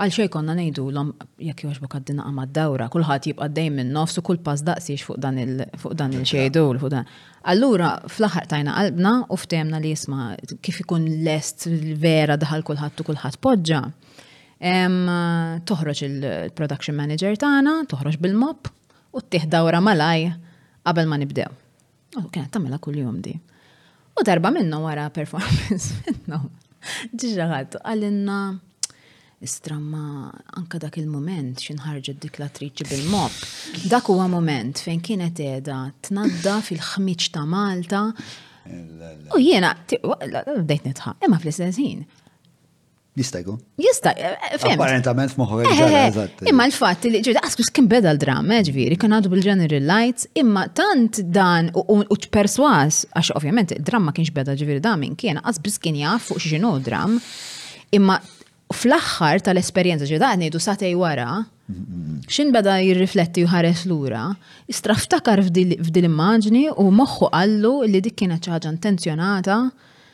Għalxejn konna ngħidulhom, jekk jogħġbok għaddi naqa' mad-dawra, kulħadd jibqa' għaddej min-nofs u kull pass daqsiex fuq dan il fuq dan il-xejdur, fuq dan. Allura fl-aħħar tajna qalbna u ftemna li jisma' kif ikun lest vera daħal kulħadd u kulħadd poġġa. Toħroġ il-production manager tagħna, toħroġ bil-mop u ttieħ dawra malaj qabel ma nibdew. U kienet tagħmilha kuljum di. U darba minna wara performance minna. Ġiġa ħadd għalinna istramma anka dak il-moment xinħarġet dik l-attriċi bil-mob. Dak huwa moment fejn kienet qiegħda tnadda fil-ħmiġ ta' Malta. U jiena bdejt nitħaq, imma fl-istess ħin. Jista' jkun. Jista', eh, eh, fim. Apparentament f'moħħu eh, eżatt. Imma l-fatt li ġiri, asbis kien beda l-dram, ġviri, kien għadu bil-general lights, imma tant dan u perswas, għax ovvjament id-dram ma kienx beda ġviri da minn kien, asbis kien jaf fuq xinu dram, imma fl-axħar tal-esperienza ġviri da għednidu satej wara, xin beda jirrifletti u ħares l-ura, istraftakar f'dil-immaġni u moħħu għallu li dik kienet ċaġa intenzjonata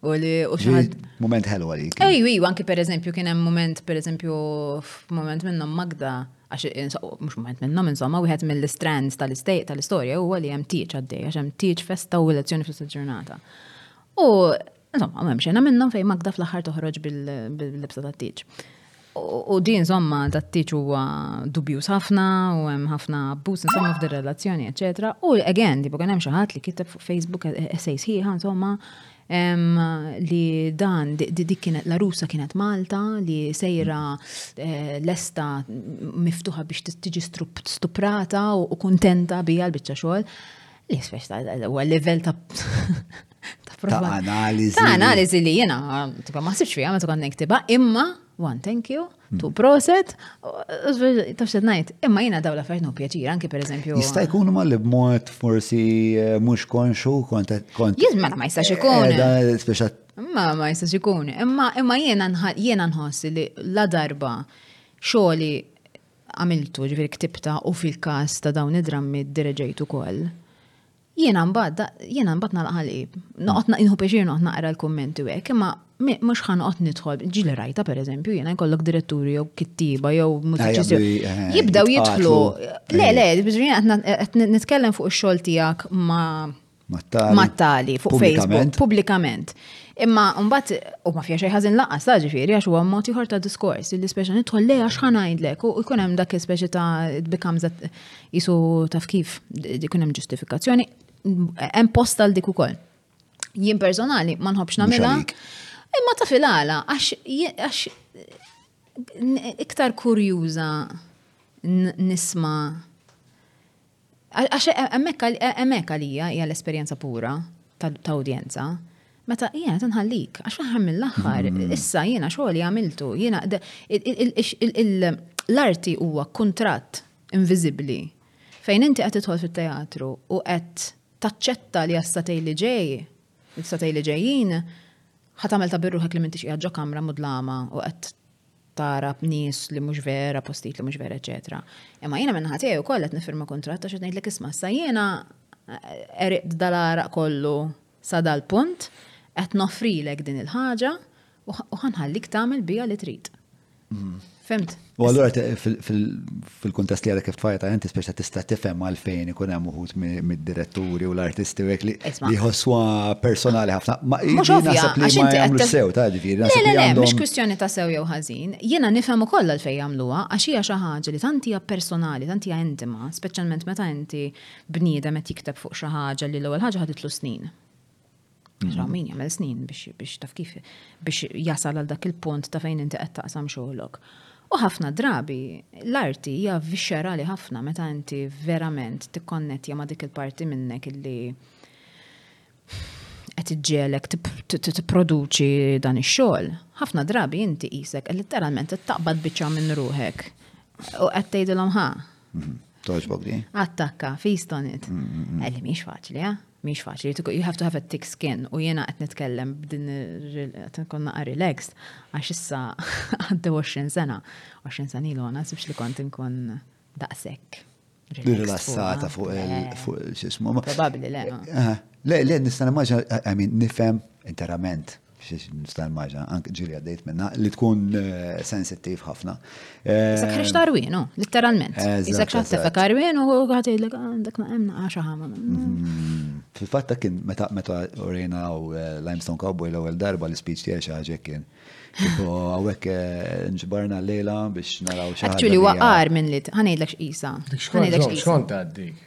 U li u xaħad. Moment ħelu għalik. Ej, wi, anki per eżempju, kien hemm moment, per eżempju, moment minnhom Magda, għax mhux moment minnhom insomma, wieħed mill-strands tal-istejq tal-istorja huwa li hemm tieġ għaddej, għax hemm tieġ festa u elezzjoni fl-istess ġurnata. U insomma, ma hemm xejna minnhom fejn Magda fl-aħħar toħroġ bil-libsa tat-tieġ. U din insomma dat-tiġ huwa dubjuż ħafna u hemm ħafna abbuż insomma f'din relazzjoni eċetera. U again, tipo kien hemm xi ħadd li kiteb fuq Facebook essej sħiħa insomma li dan dik kienet la rusa kienet Malta li sejra eh, lesta miftuħa biex tiġi stuprata u kuntenta bija l-biċċa xogħol. L-ispex ta' l-ewwel livell ta' ta' analiżi. Ta' analiżi li jiena tibqa' ma ħsibx fiha meta kont niktiba, imma one thank you, two hmm. proset, taf xed ngħid, imma jiena daw l-affarijiet no pjaċir anki pereżempju. Jista' jkun ma li b'mod forsi eh, mhux konxu kont kont. Jien mela ma jistax ikun. Eh, speċa Ma ma jistax ikun. Imma imma jiena jiena nħoss li la darba xogħli għamiltu, jiġifieri ktibtha u fil-każ ta' dawn id-drammi ddireġejt ukoll. Jiena mbagħad jiena mbagħad nagħlaq ħalqi. Noqgħod naqinħu pjaċir noqgħod naqra l-kummenti u hekk, imma mhux ħa noqgħod nidħol. Ġili rajta pereżempju jiena jkollok diretturi jew kittiba jew mużiċisti. Eh, jibdew jidħlu. Le, le, biżrin qed nitkellem fuq ix-xogħol tiegħek ma' mat-tali fuq Facebook pubblikament. Imma mbagħad u ma fija xejn ħażin laqas ta' ġifieri għax huwa mod ieħor ta' diskors li speċi nidħol lej għax ħa ngħidlek u jkun hemm dak speċi ta' becomes isu taf kif jkun hemm ġustifikazzjoni hemm post għal dik ukoll. Jien personali ma nħobbx nagħmilha. Imma ta' filala għax iktar kurjuża nisma' Għax hemmhekk hemmhekk għalija hija l-esperjenza pura ta' udjenza. Meta jiena tinħallik, għax fl-aħħar mill-aħħar, mm. issa jiena xogħli għamiltu, jiena l-arti huwa kuntratt inviżibbli fejn inti qed tidħol fit-teatru u qed taċċetta li għas-satej li ġej, satej li ġejjin, ħatamel ta' birruħek li mintix qiegħed ġo kamra mudlama u qed tara b'nies li mhux vera, postijiet li mhux vera, eċetera. Imma jiena minn ħatijaj ukoll qed nifirma kuntratt għax qed ngħidlek isma' sa jiena eh, eriq dal-araq kollu sa dal-punt qed nofrilek din il-ħaġa u ħanħallik tagħmel bija li trid. Mm. Fimt? U allura fil-kuntest li għadek kif tfajta inti speċa tista' tifhem għalfejn ikun hemm uħud mid-diretturi u l-artisti u hekk li jħosswa personali ħafna. Ma naħseb li ma jagħmlu sew ta' ġifieri. Le, le, mhux kwistjoni ta' sew jew ħażin. Jiena nifhem ukoll għalfejn jagħmluha għax hija xi ħaġa li tant hija personali, tant hija intima, speċjalment meta inti bniedem qed jikteb fuq xi ħaġa li l-ewwel ħaġa ħaditlu snin. Ġra min jagħmel snin biex taf kif biex jasal għal dak il-punt ta' fejn inti qed taqsam xogħlok. U ħafna drabi l-arti hija vixxerali ħafna meta inti verament tikkonnettja ma' dik il-parti minnek illi qed iġġelek tipproduċi dan ix-xogħol. Ħafna drabi inti qisek literalment taqbad biċċa minn ruħek u qed tgħidilhom ħa Toġbok di. Attakka, feast on it. Mm, mm, mm. Elli, miex faċli, eh? Miex faċli. You have to have a thick skin. U jena għet nitkellem b'din konna għar relaxed, għax issa għadda 20 sena. 20 sena ilu għana, sibx li kont nkun daqsek. Rilassata fuq il-xismu. Eh. Probabli, le. Eh, eh. Le, le, nistan maġa, I mean, nifem interament. Xiex nista' immaġina, anke ġili għaddejt minna, li tkun eh, sensittiv ħafna. Isak ħriġ ta' rwinu, litteralment. Isak xaħta ta' rwinu u għati l għandek ma' emna għaxa ħama. Mm-hmm. Fil-fatta kien meta meta urejna u eh, Limestone Cowboy l-ewwel darba l-speech tiegħi xi ħaġa kien. Tipo għawek eh, nġbarna l-lejla biex naraw xi ħaġa. Actually waqar minn li ħanejdlek x'qisa. Ħanejdlek x'qisa. Xkont għaddik.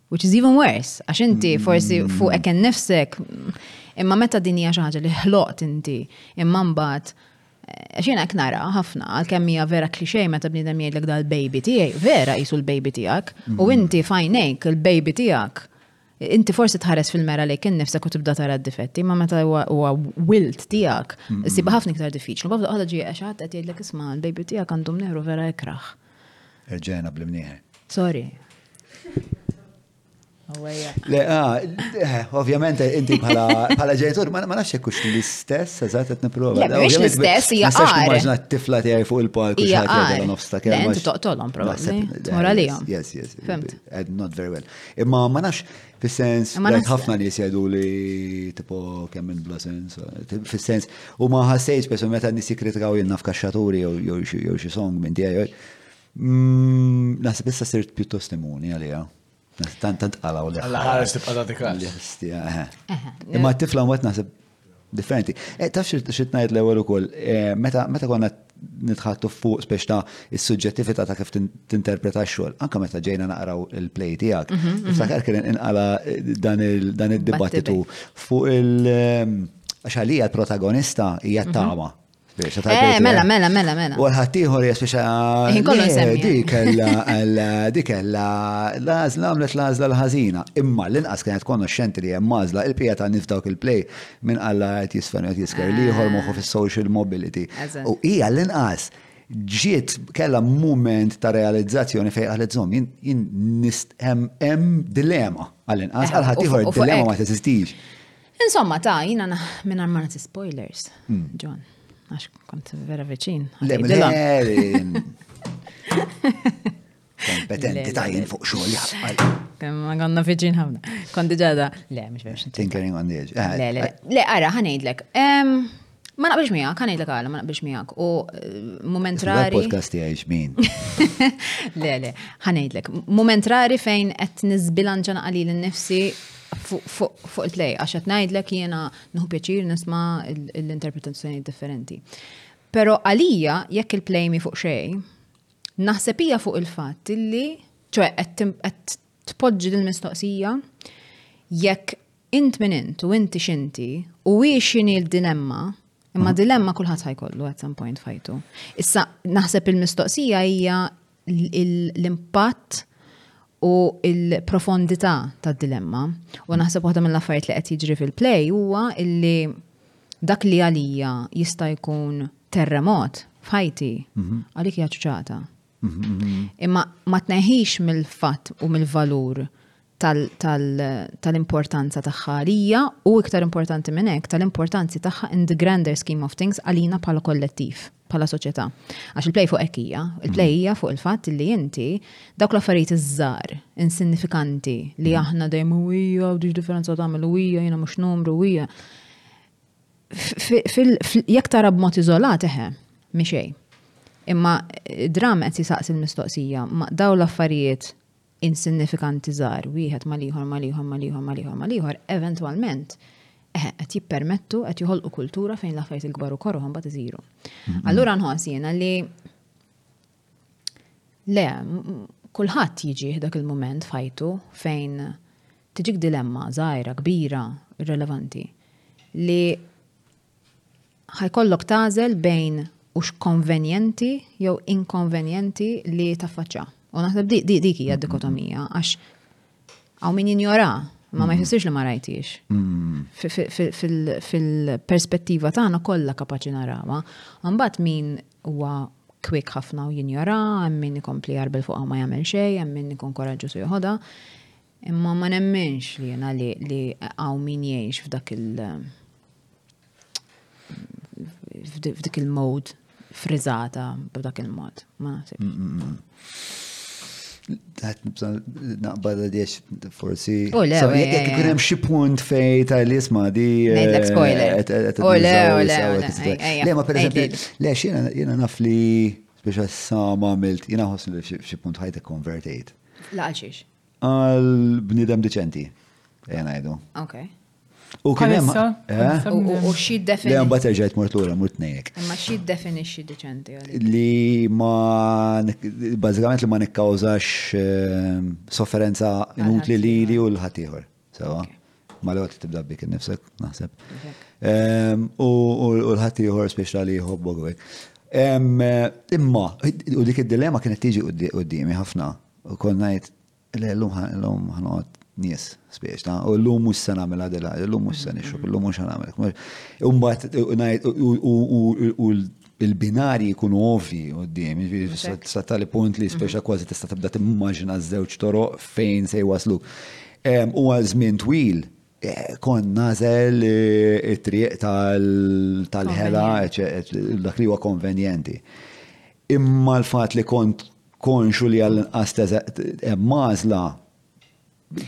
Which is even worse, għax inti mm. forsi fuq eken nifsek, imma meta din hija xi ħaġa li ħloqt inti, imma mbagħad eh, xina knara ħafna, għal-kemm hija vera klixej meta bniedem jgħidlek dal-baby tiegħi, vera jisu l-baby tiegħek, u mm. inti fajnejk il-baby tiegħek. Inti forsi tħares fil-mera li kien nifsek u tibda tara d-difetti, ma meta huwa wilt tiegħek, mm. sibha ħafna iktar diffiċli. Bafda għadha ġie għax ħadd qed jgħidlek isma' l-baby tiegħek għandhom neħru vera ikraħ. Erġena bl-imnieħe. Sorry. Le, ah, eh, ovvjament, inti bħala ġenitur, ma nafx jekk l-istess, eżatt, qed nipprova. Le, mhux l-istess, hija qar. Ma immaġna t-tifla tiegħi fuq il-palk u xaħat jgħidha nofsta kemm. Inti toqtolhom probabli. Mora lihom. Yes, yes. Fimt. Eh, not very well. Imma ma nafx, Fis-sens, rajt ħafna nies jgħidu li tipo kemm minn bla sens. Fis-sens, u ma ħassejx pesu meta nies jikkritikaw jien naf kaxxaturi jew xi song minn tiegħi. Mm, naħseb issa sirt pjuttost immuni għalija. Tant tant qalaw li. Alla ħares tibqa' tagħti każ. Imma t-tifla mbagħad naħseb differenti. Eh, taf xit ngħid l-ewwel ukoll, eh, meta meta konna nitħattu fuq spiex ta' is-suġġettività ta' kif tinterpreta x-xogħol, anke meta ġejna naqraw il-play tiegħek. Mhm, mhm. Niftakar kien inqala eh, dan id-dibattitu fuq il- ehm, għax għalija l-protagonista hija mhm. tama. Eh, mela, mela, mela, mela. U ħattijħor jes biex. Inkollu eh, nsemmi. Di kella, di kella, lażla għamlet lażla l-ħazina. Imma l-inqas kienet konoxxenti li hemm mażla il-pija ta' nifdawk il-play minn alla qed jisfen qed jisker li jħor moħħu fis-social mobility. U hija l-inqas ġiet kella moment ta' realizzazzjoni fejn qalet żomm jien nist hemm dilemma għall-inqas għal ħadd ieħor dilemma ma teżistix. Insomma, ta' jina minn ma nagħti spoilers, hmm. John, għax kont vera viċin. Le, le, kompetenti ta' jien fuq xogħol jaqbal. Ma għandna viċin ħafna. Kondi ġada, le, mhux biex. Tinkering on the edge. Eh, le, le, eh. le, ara, ħanejdlek. Ma naqbilx miegħek, kan ngħidlek għala ma naqbilx miegħek. U eh, mument rari. Il-podcast tiegħi x'min. Le, le, ħan ngħidlek. Mument rari fejn qed niżbilanċa naqali lin nifsi fuq il-play għax qed ngħidlek jiena nħu pjaċir nisma' l-interpretazzjoni differenti. Però għalija jekk il-play mi fuq xejn, naħseb hija fuq il-fatt illi ċoe qed tpoġġi l-mistoqsija jekk Int min int u inti x'inti u hi x'inhi l-dilemma, imma dilemma kulħadd ħajkollu at some point f'ħajtu. Issa naħseb il-mistoqsija hija l-impatt u il-profondità tad-dilemma. U naħseb waħda mill-affarijiet li qed jiġri fil-play huwa illi dak li għalija jista' jkun terremot f'ħajti mhm. għalik hija ċċata. Imma ma tneħix mill-fatt u mill-valur tal-importanza tagħha għalija u iktar importanti minn hekk tal-importanzi tagħha in the grander scheme of things għalina bħala kollettiv bħala soċjetà. Għax il-play fuq hekk hija, il-play mm. hija fuq il-fatt li inti dawk l-affarijiet iż-żgħar insinnifikanti li mm. aħna dejjem u hija u differenza tagħmel u hija jiena mhux numru u hija Jekk tara b'mod iżolat eħe, mi xejn. Imma dram qed jisaqsi l-mistoqsija, ma daw l-affarijiet insinnifikanti żgħar, wieħed ma liħor, ma liħor, ma liħor, ma liħor, ma liħor, eventwalment, eħe, qed jippermettu, qed joħolqu kultura fejn l-affarijiet il-kbar u korroħ mbagħad iżiru. Allura nħoss jiena li Le, kulħadd jiġih dak il-mument f'ħajtu fejn tiġik dilemma, żgħira, kbira, irrelevanti, li ħajkollok tagħżel bejn hux konvenjenti jew inkonvenjenti li taffaċċa. U naħseb dik hija dikotomija għax Għaw min jinjora, ma ma jħessirx li ma rajtix. Mm. Fil-perspettiva tagħna kollha kapaċi narawa. Mbagħad min huwa kwik ħafna u jinjora, hemm min ikompli jarbel fuqha ma jagħmel xejn, hemm min ikun koraġġu su joħodha. Imma ma nemmenx li jiena li hawn min jgħix f'dak il- f'dik il-mod frizzata b'dak il-mod, ma naħseb. Għat nibżan naqbad għadiex forsi. U le, u le. Jek kunem xie punt fej ta' li jisma di. Nejlek eh, spoiler. U le, u le. Le, ma per eżempju, le, jena naf li biex għassa ma għamilt, jena għosni li xie punt ħajtek konvertejt. La għalxiex. Għal bnidem deċenti, jena għajdu. Ok. U kien hemm. U xi definixxi. Le mbagħad terġa' tmur lura mur tnejjek. Imma xi definixxi diċenti għalik. Li ma bażikament li ma nikkawżax ehm, sofferenza inutli li li u l-ħaddieħor. Sewa. Ma li għot tibda bik nifsek, naħseb. Ehm, u l-ħaddieħor speċjali jħobbok u ehm, Imma, u dik id-dilemma kienet tiġi qudiemi ħafna. U konnajt Le, l-lum l-lum ħanqot nies spiex, ta' u l-lum mux se namela dela, l-lum mux se nixu, l-lum mux namela. Umbat, u l-binari jkunu ovvi u d-dim, sa' tali punt li spiex kważi tista' tibda timmaġina żewġ toro fejn se jwaslu. U għal żmien twil, eh, kon nazel eh, it-triq tal-ħela, dak li huwa konvenjenti. Imma l-fat li kont konxu li għall-inqas hemm mażla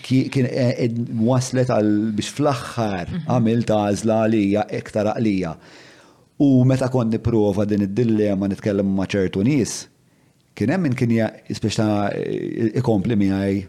kien e, e, waslet għal biex fl-aħħar mhm. għamilt għażla għalija iktar għalija. U meta kont nipprova din id-dillema nitkellem ma' ċertu nies, kien hemm min kien speċta e, ikompli miegħi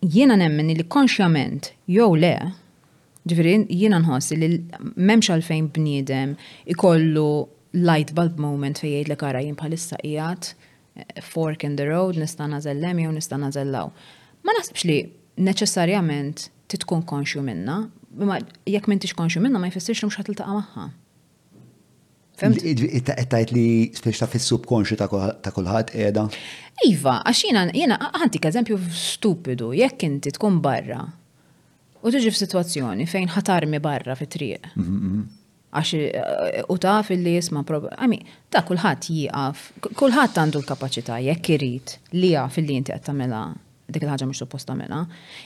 Jiena nemmen li konxjament jew le, ġifieri jiena nħoss li m'hemmx għalfejn bniedem ikollu light bulb moment fejn jgħidlek ara jien bħalissa qiegħed fork in the road nista' nagħżel hemm jew nista' nagħżel 'l hawn. Ma naħsibx li neċessarjament trid tkun konxju minnha, imma jekk m'intix konxju minnha ma jfissirx li mhux ħa tiltaqa' magħha. Tajt li spiex ta' fis-subkonxju ta' kulħadd qiegħda. Iva, għax jiena jiena ħantik eżempju stupidu, jekk inti tkun barra u tiġi f'sitwazzjoni fejn ħatarmi barra fit-triq. Mhm, mhm. Għax eh, u taf li jisma' problemi. Ta' kulħadd jieqaf, kulħadd għandu l-kapaċità jekk irid li jaf li inti qed tagħmilha Dik il-ħaġa mhux suppost tagħmilha.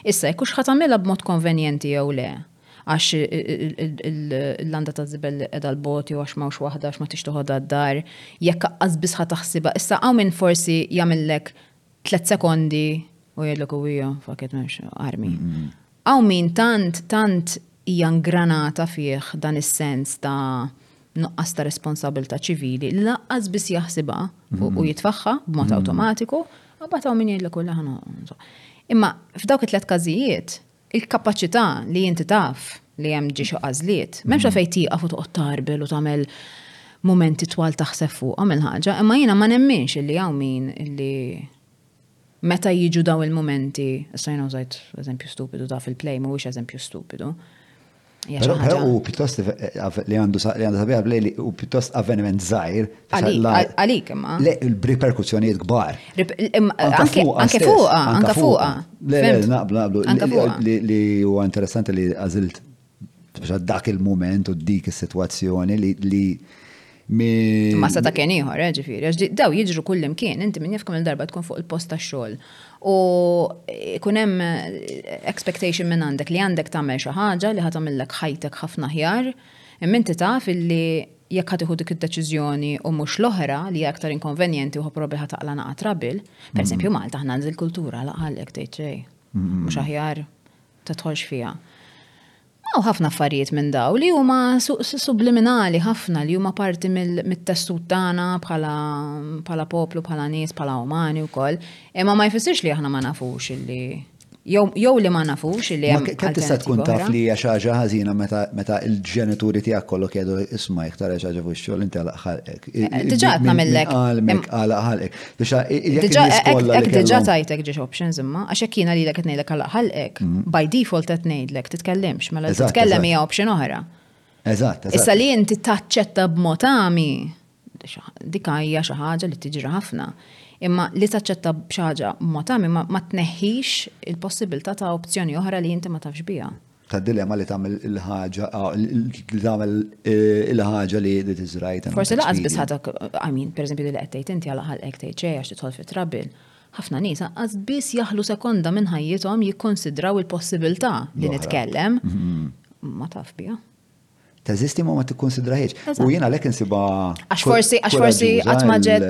Issa jekk hux ħa tagħmilha b'mod konvenjenti jew le, għax l-landa ta' żibel qiegħda l-bot jew għax m'hawnx waħda għax ma tix toħodha d-dar, jekk aqqas biss ħa taħsibha. Issa hawn min forsi jagħmillek tliet sekondi u jgħidlek u hija faket m'hemmx armi. Hawn min tant, tant hija ngranata fih dan is-sens ta' nuqqas ta' responsabbiltà ċivili li lanqas biss jaħsibha fuq u jitfagħha b'mod awtomatiku, u mbagħad hawn min jgħidlek u le ħa no. Imma f'dawk it-tliet każijiet, il-kapaċità li inti taf li hemm ġie xi għażliet, m'hemmx għalfejn tieqaf u toqgħod tgħarbel u tagħmel mumenti twal taħseb fuqhom il-ħaġa, imma jiena ma nemminx illi hawn min illi Meta jiġu dawn il-mumenti, issa jien użajt eżempju stupidu ta' fil-play, mhuwiex eżempju stupidu. Però u pjuttost li għandu li għandu sabiħa play li u pjuttost avveniment żgħir. Għalik imma. Le il-riperkuzzjonijiet kbar. Anke fuqa, anke fuqa. Le, naqblu, naqblu. Li huwa interessanti li għażilt Speċa dak il-moment u dik is-sitwazzjoni li li mi. Ma sa ta' kien ieħor, eh, ġifieri, għax di- daw jiġru kull imkien, inti minn jafkom il-darba tkun fuq il-post tax-xogħol u jkun hemm eh, expectation minn għandek li għandek tagħmel xi ħaġa li ħa tagħmillek ħajtek ħafna ħjar, imma inti taf illi jekk ħatiħu dik id-deċiżjoni u mhux l-oħra li hija aktar inkonvenjenti u probabbli ħa taqla naqa' trabil, pereżempju Malta aħna l-kultura laqgħalek tgħid xejn. Mhux aħjar tidħolx fiha. Hawn ħafna affarijiet minn dawn li huma subliminali ħafna li huma parti mit-testut tagħna bħala poplu, bħala nies, bħala umani wkoll, imma ma jfissirx li aħna ma nafux illi jew li ma nafux illi hemm. Kemm tista' tkun taf li hija xi ħaġa ħażina meta l-ġenituri tiegħek kollok jgħidu isma' iktar xi ħaġa fuq ix-xogħol inti għalaq ħalqek. Eh, diġà qed nagħmilek. Qalmek għalaq ħalqek. Ek diġa tajtek ġiex options imma, għax ek jina li l-ek etnejdlek għalla ħalqek, mhm. by default etnejdlek titkellimx, mela titkellem hija option oħra. Eżatt, eżatt. Issa li inti taċċetta b'mod għami, dik hija xi ħaġa li tiġri ħafna. Imma li taċċetta xi ħaġa b'mod għami ma tneħħix il-possibilità ta' opzjoni oħra li inti ma tafx biha. ta' dilemma li tagħmel il-ħaġa ah, li tagħmel eh, il-ħaġa li dit is right. Forsi laqas biss ħadak għamin, pereżempju li qed tgħid inti għal ħalqek tgħid xejn għax tidħol fit-trabil. Ħafna nies għaz biss jaħlu sekonda minn ħajjithom jikkonsidraw il-possibilità li nitkellem. Mm-hmm. Ma taf biha. Teżisti ma ma tikkunsidraħiex. U jiena għalhekk insibha. Għax forsi għax forsi qatt ma ġed.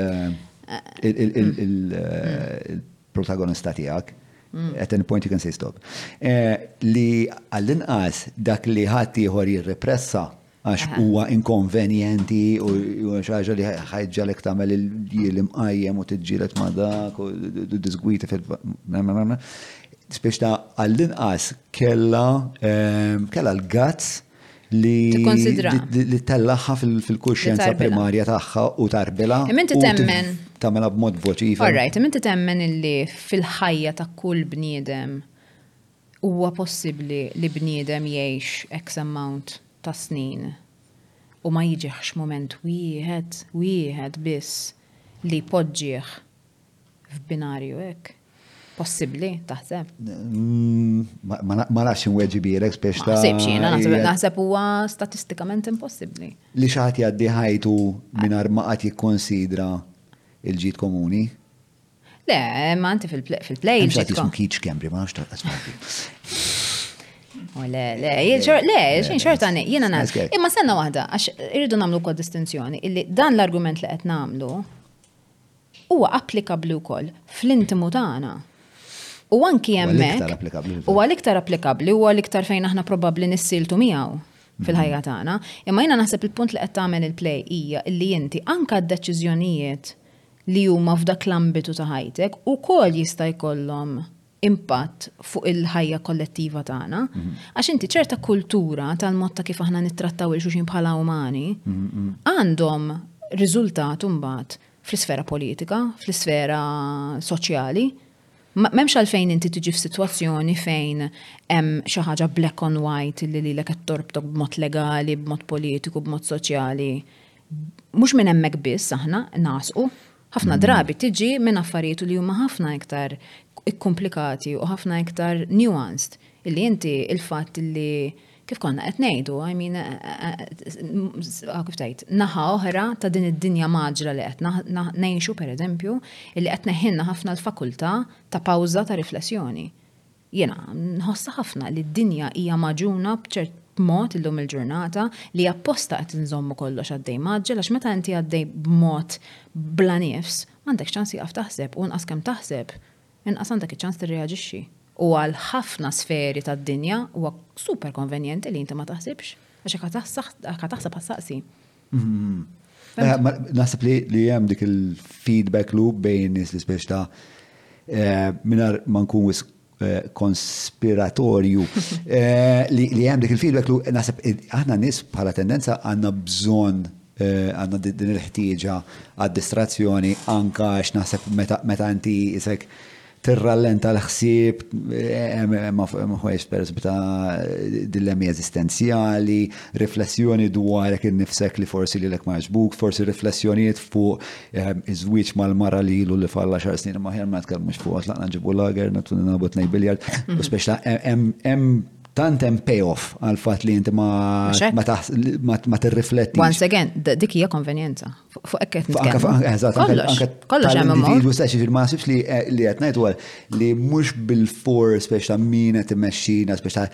Il-protagonista tiegħek Mm. At any point you can say stop. Eh, li għall-inqas dak li ħadd ieħor jirrepressa għax huwa inkonvenjenti u xaġa li ħajġa l tagħmel il-jielim qajjem u tiġġielet ma' dak u disgwita fil Spiċta għall-inqas kella kella l-gazz li li tellaħħa fil-kuxjenza primarja tagħha u tarbila. Imenti temmen. Tamela b'mod voċifa. All right, imenti temmen illi fil-ħajja ta' kull bniedem huwa possibbli li bniedem jgħix X amount ta' snin u ma jiġiħx moment wieħed, wieħed biss li poġġieħ F'binarju hekk. Possibbli, taħseb? Ma nafx inweġibirek spiex ta' Naħsibx jiena, naħseb huwa statistikament impossibbli. Li xi ħadd jgħaddi ħajtu mingħajr ma qatt jikkonsidra il-ġid komuni? Le, ma anti fil-play. Mhux qed jismu kiċ kembri, ma nafx tal-qasmarti. Oh, le, le, le, xejn xorta jiena nagħmel. Imma senna waħda, għax irridu nagħmlu kod distinzjoni, illi dan l-argument li qed nagħmlu huwa applikabbli wkoll fl-intimu tagħna. U anki hemmhekk huwa l-iktar applikabbli, huwa l-iktar fejn aħna probabbli nissiltu miegħu fil-ħajja mhm. tagħna. Imma jiena naħseb il-punt li qed tagħmel il-play hija li inti anka d-deċiżjonijiet li huma f'dak l-ambitu ta' ħajtek ukoll jista' jkollhom impatt fuq il-ħajja kollettiva tagħna, mhm. għax inti ċerta kultura tal-mod ta' kif aħna nittrattaw il-xuxin bħala umani, mhm, għandhom riżultat mbagħad fl-isfera politika, fl-isfera soċjali, Memx għalfejn inti tiġi f'sitwazzjoni fejn hemm xi ħaġa black on white li lilek qed torbtok b'mod legali, b'mod politiku, b'mod soċjali. Mhux minn hemmhekk biss aħna nasqu, ħafna mm. drabi tiġi minn affarijiet li huma ħafna iktar ikkomplikati u ħafna iktar nuanced illi inti il-fatt li kif konna qed ngħidu, I mean, għaw kif tgħid, naħa oħra ta' din id-dinja maġla li qed ngħixu pereżempju, li qed neħinna ħafna l-fakultà ta' pawża ta' riflessjoni. Jena, nħossa ħafna li d-dinja hija maġuna b'ċert mod illum il-ġurnata li apposta qed nżommu kollox għaddej maġġel għax meta inti għaddej b'mod bla nifs, m'għandek ċans jaqaf taħseb u nqas kemm taħseb Inqas għandek iċ-ċans tirreaġixxi. U għal ħafna sferi tad-dinja huwa super konvenjenti li inti ma taħsibx, għax jekk ħa taħseb ħa saqsi. Naħseb li hemm dik il-feedback loop bejn nies li spiex ta' eh, minar ma nkun wis eh, konspiratorju eh, li hemm dik il-feedback loop naħseb aħna nies bħala tendenza għandna bżonn Għandna din il-ħtieġa għad-distrazzjoni anke għax naħseb meta inti isek tirrallenta l-ħsieb, hemm ħwejjeġ pereżempju ta' dilemmi eżistenzjali, riflessjoni dwar jekk innifsek li forsi lilek ma jogħġbukx, forsi riflessjonijiet fuq iż-żwieġ mal-mara li ilu li falla xahar snin, imma aħjar ma nitkellmux fuqha tlaqna nġibu lager, nilagħbu tnejn biljard, u speċi ta' hemm Tant hemm payoff għal fatt li inti ma ma tirrifletti. Once again, dik hija konvenjenza. Fuq hekk qed nitkellmu. Kollox hemm individwu stess, ma nasibx li eh, li qed ngħid li mhux bil-for speċ ta' min qed imexxina speċ ta'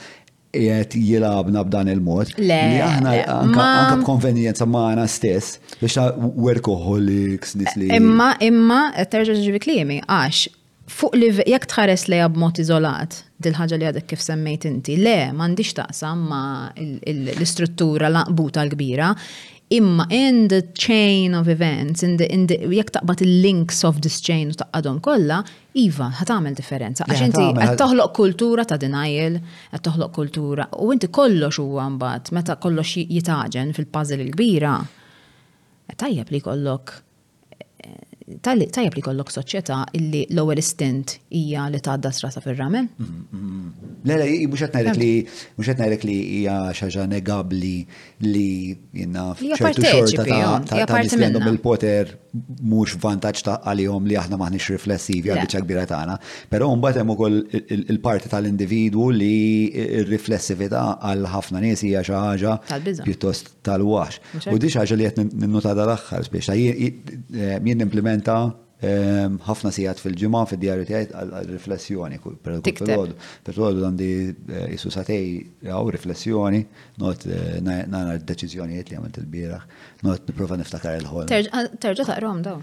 jgħet jilabna b'dan il-mod. Le. Li aħna anka b'konvenjenza maħna stess biex ta' workaholics, nis li. Imma, imma, terġa ġivi klimi, għax Fuq livell, jekk tħares lejha b'mod iżolat, dil-ħaġa li għadek kif semmejt inti, le, m'għandhiex taqsam ma' l-istruttura l-għanqbuta l-kbira, imma in the chain of events, in the, in the, jekk taqbad il-links of this chain u taqadhom kollha, iva, ħa tagħmel differenza. Għax inti qed toħloq kultura ta' denial, qed toħloq kultura, u inti kollox huwa mbagħad, meta kollox jitaġen fil-puzzle il-kbira, tajjeb li jkollok Tajjeb li kollok soċjetà illi l-ewwel istint hija li tgħadda strata fir-ramel. Le, le, mhux qed ngħidlek li mhux qed ngħidlek li hija xi ħaġa negabbli li jiena ċertu xorta ta' nies li għandhom il-poter mhux vantaġġ ta' għalihom li aħna maħniex riflessivi għal biċċa kbira tagħna. Però mbagħad hemm ukoll il-parti tal-individwu li r-riflessività għal ħafna nies hija xi ħaġa pjuttost tal-waħx. U di xaġa li qed ninnota dal-aħħar biex ta' eh, jien implementa ehm, ħafna sigħat fil-ġimgħa fid-djarju tiegħi għal-riflessjoni. Pertoldu għandi eh, jisu satej għaw riflessjoni, not eh, nara d-deċiżjonijiet li għamilt il-bieraħ, not nipprova niftakar il-ħol. Terġa' taqrom daw.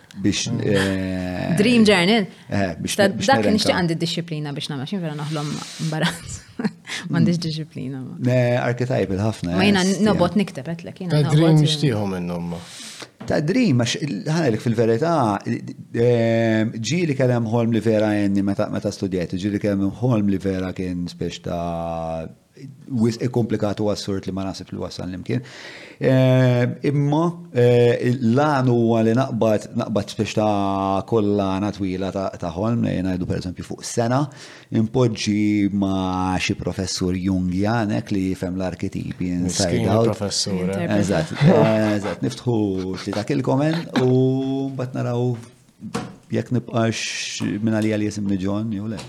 biex. Eh, Dream journey. Eh, biex. Dak kien nixtieq għandi disciplina biex nagħmel xin vera naħlom mbarazz. M'għandix mm. disciplina. Eh, Arkitajb il-ħafna. Ma jiena nobot nikteb għetlek. Ta' dream nixtiequ minnhom. Ta' dream, għax ħanelek fil-verità, ġili kellem ħolm li vera jenni meta studjajtu, ġili kellem ħolm li vera kien spiex ta' wisq komplikat u assurd li ma naħsibx li wassal nimkien. Eh, imma eh, l-għan huwa li naqbad naqbad spiex ta' kollana twila ta' ħolm li ngħidu pereżempju fuq sena, impoġġi ma' xi professur Jungjanek li jifhem l-arketipi inside out. Professur. Eh. Eżatt, eżatt, niftħu xi dak il-komen u mbagħad naraw jekk nibqax minn għalija li jisimni John jew le.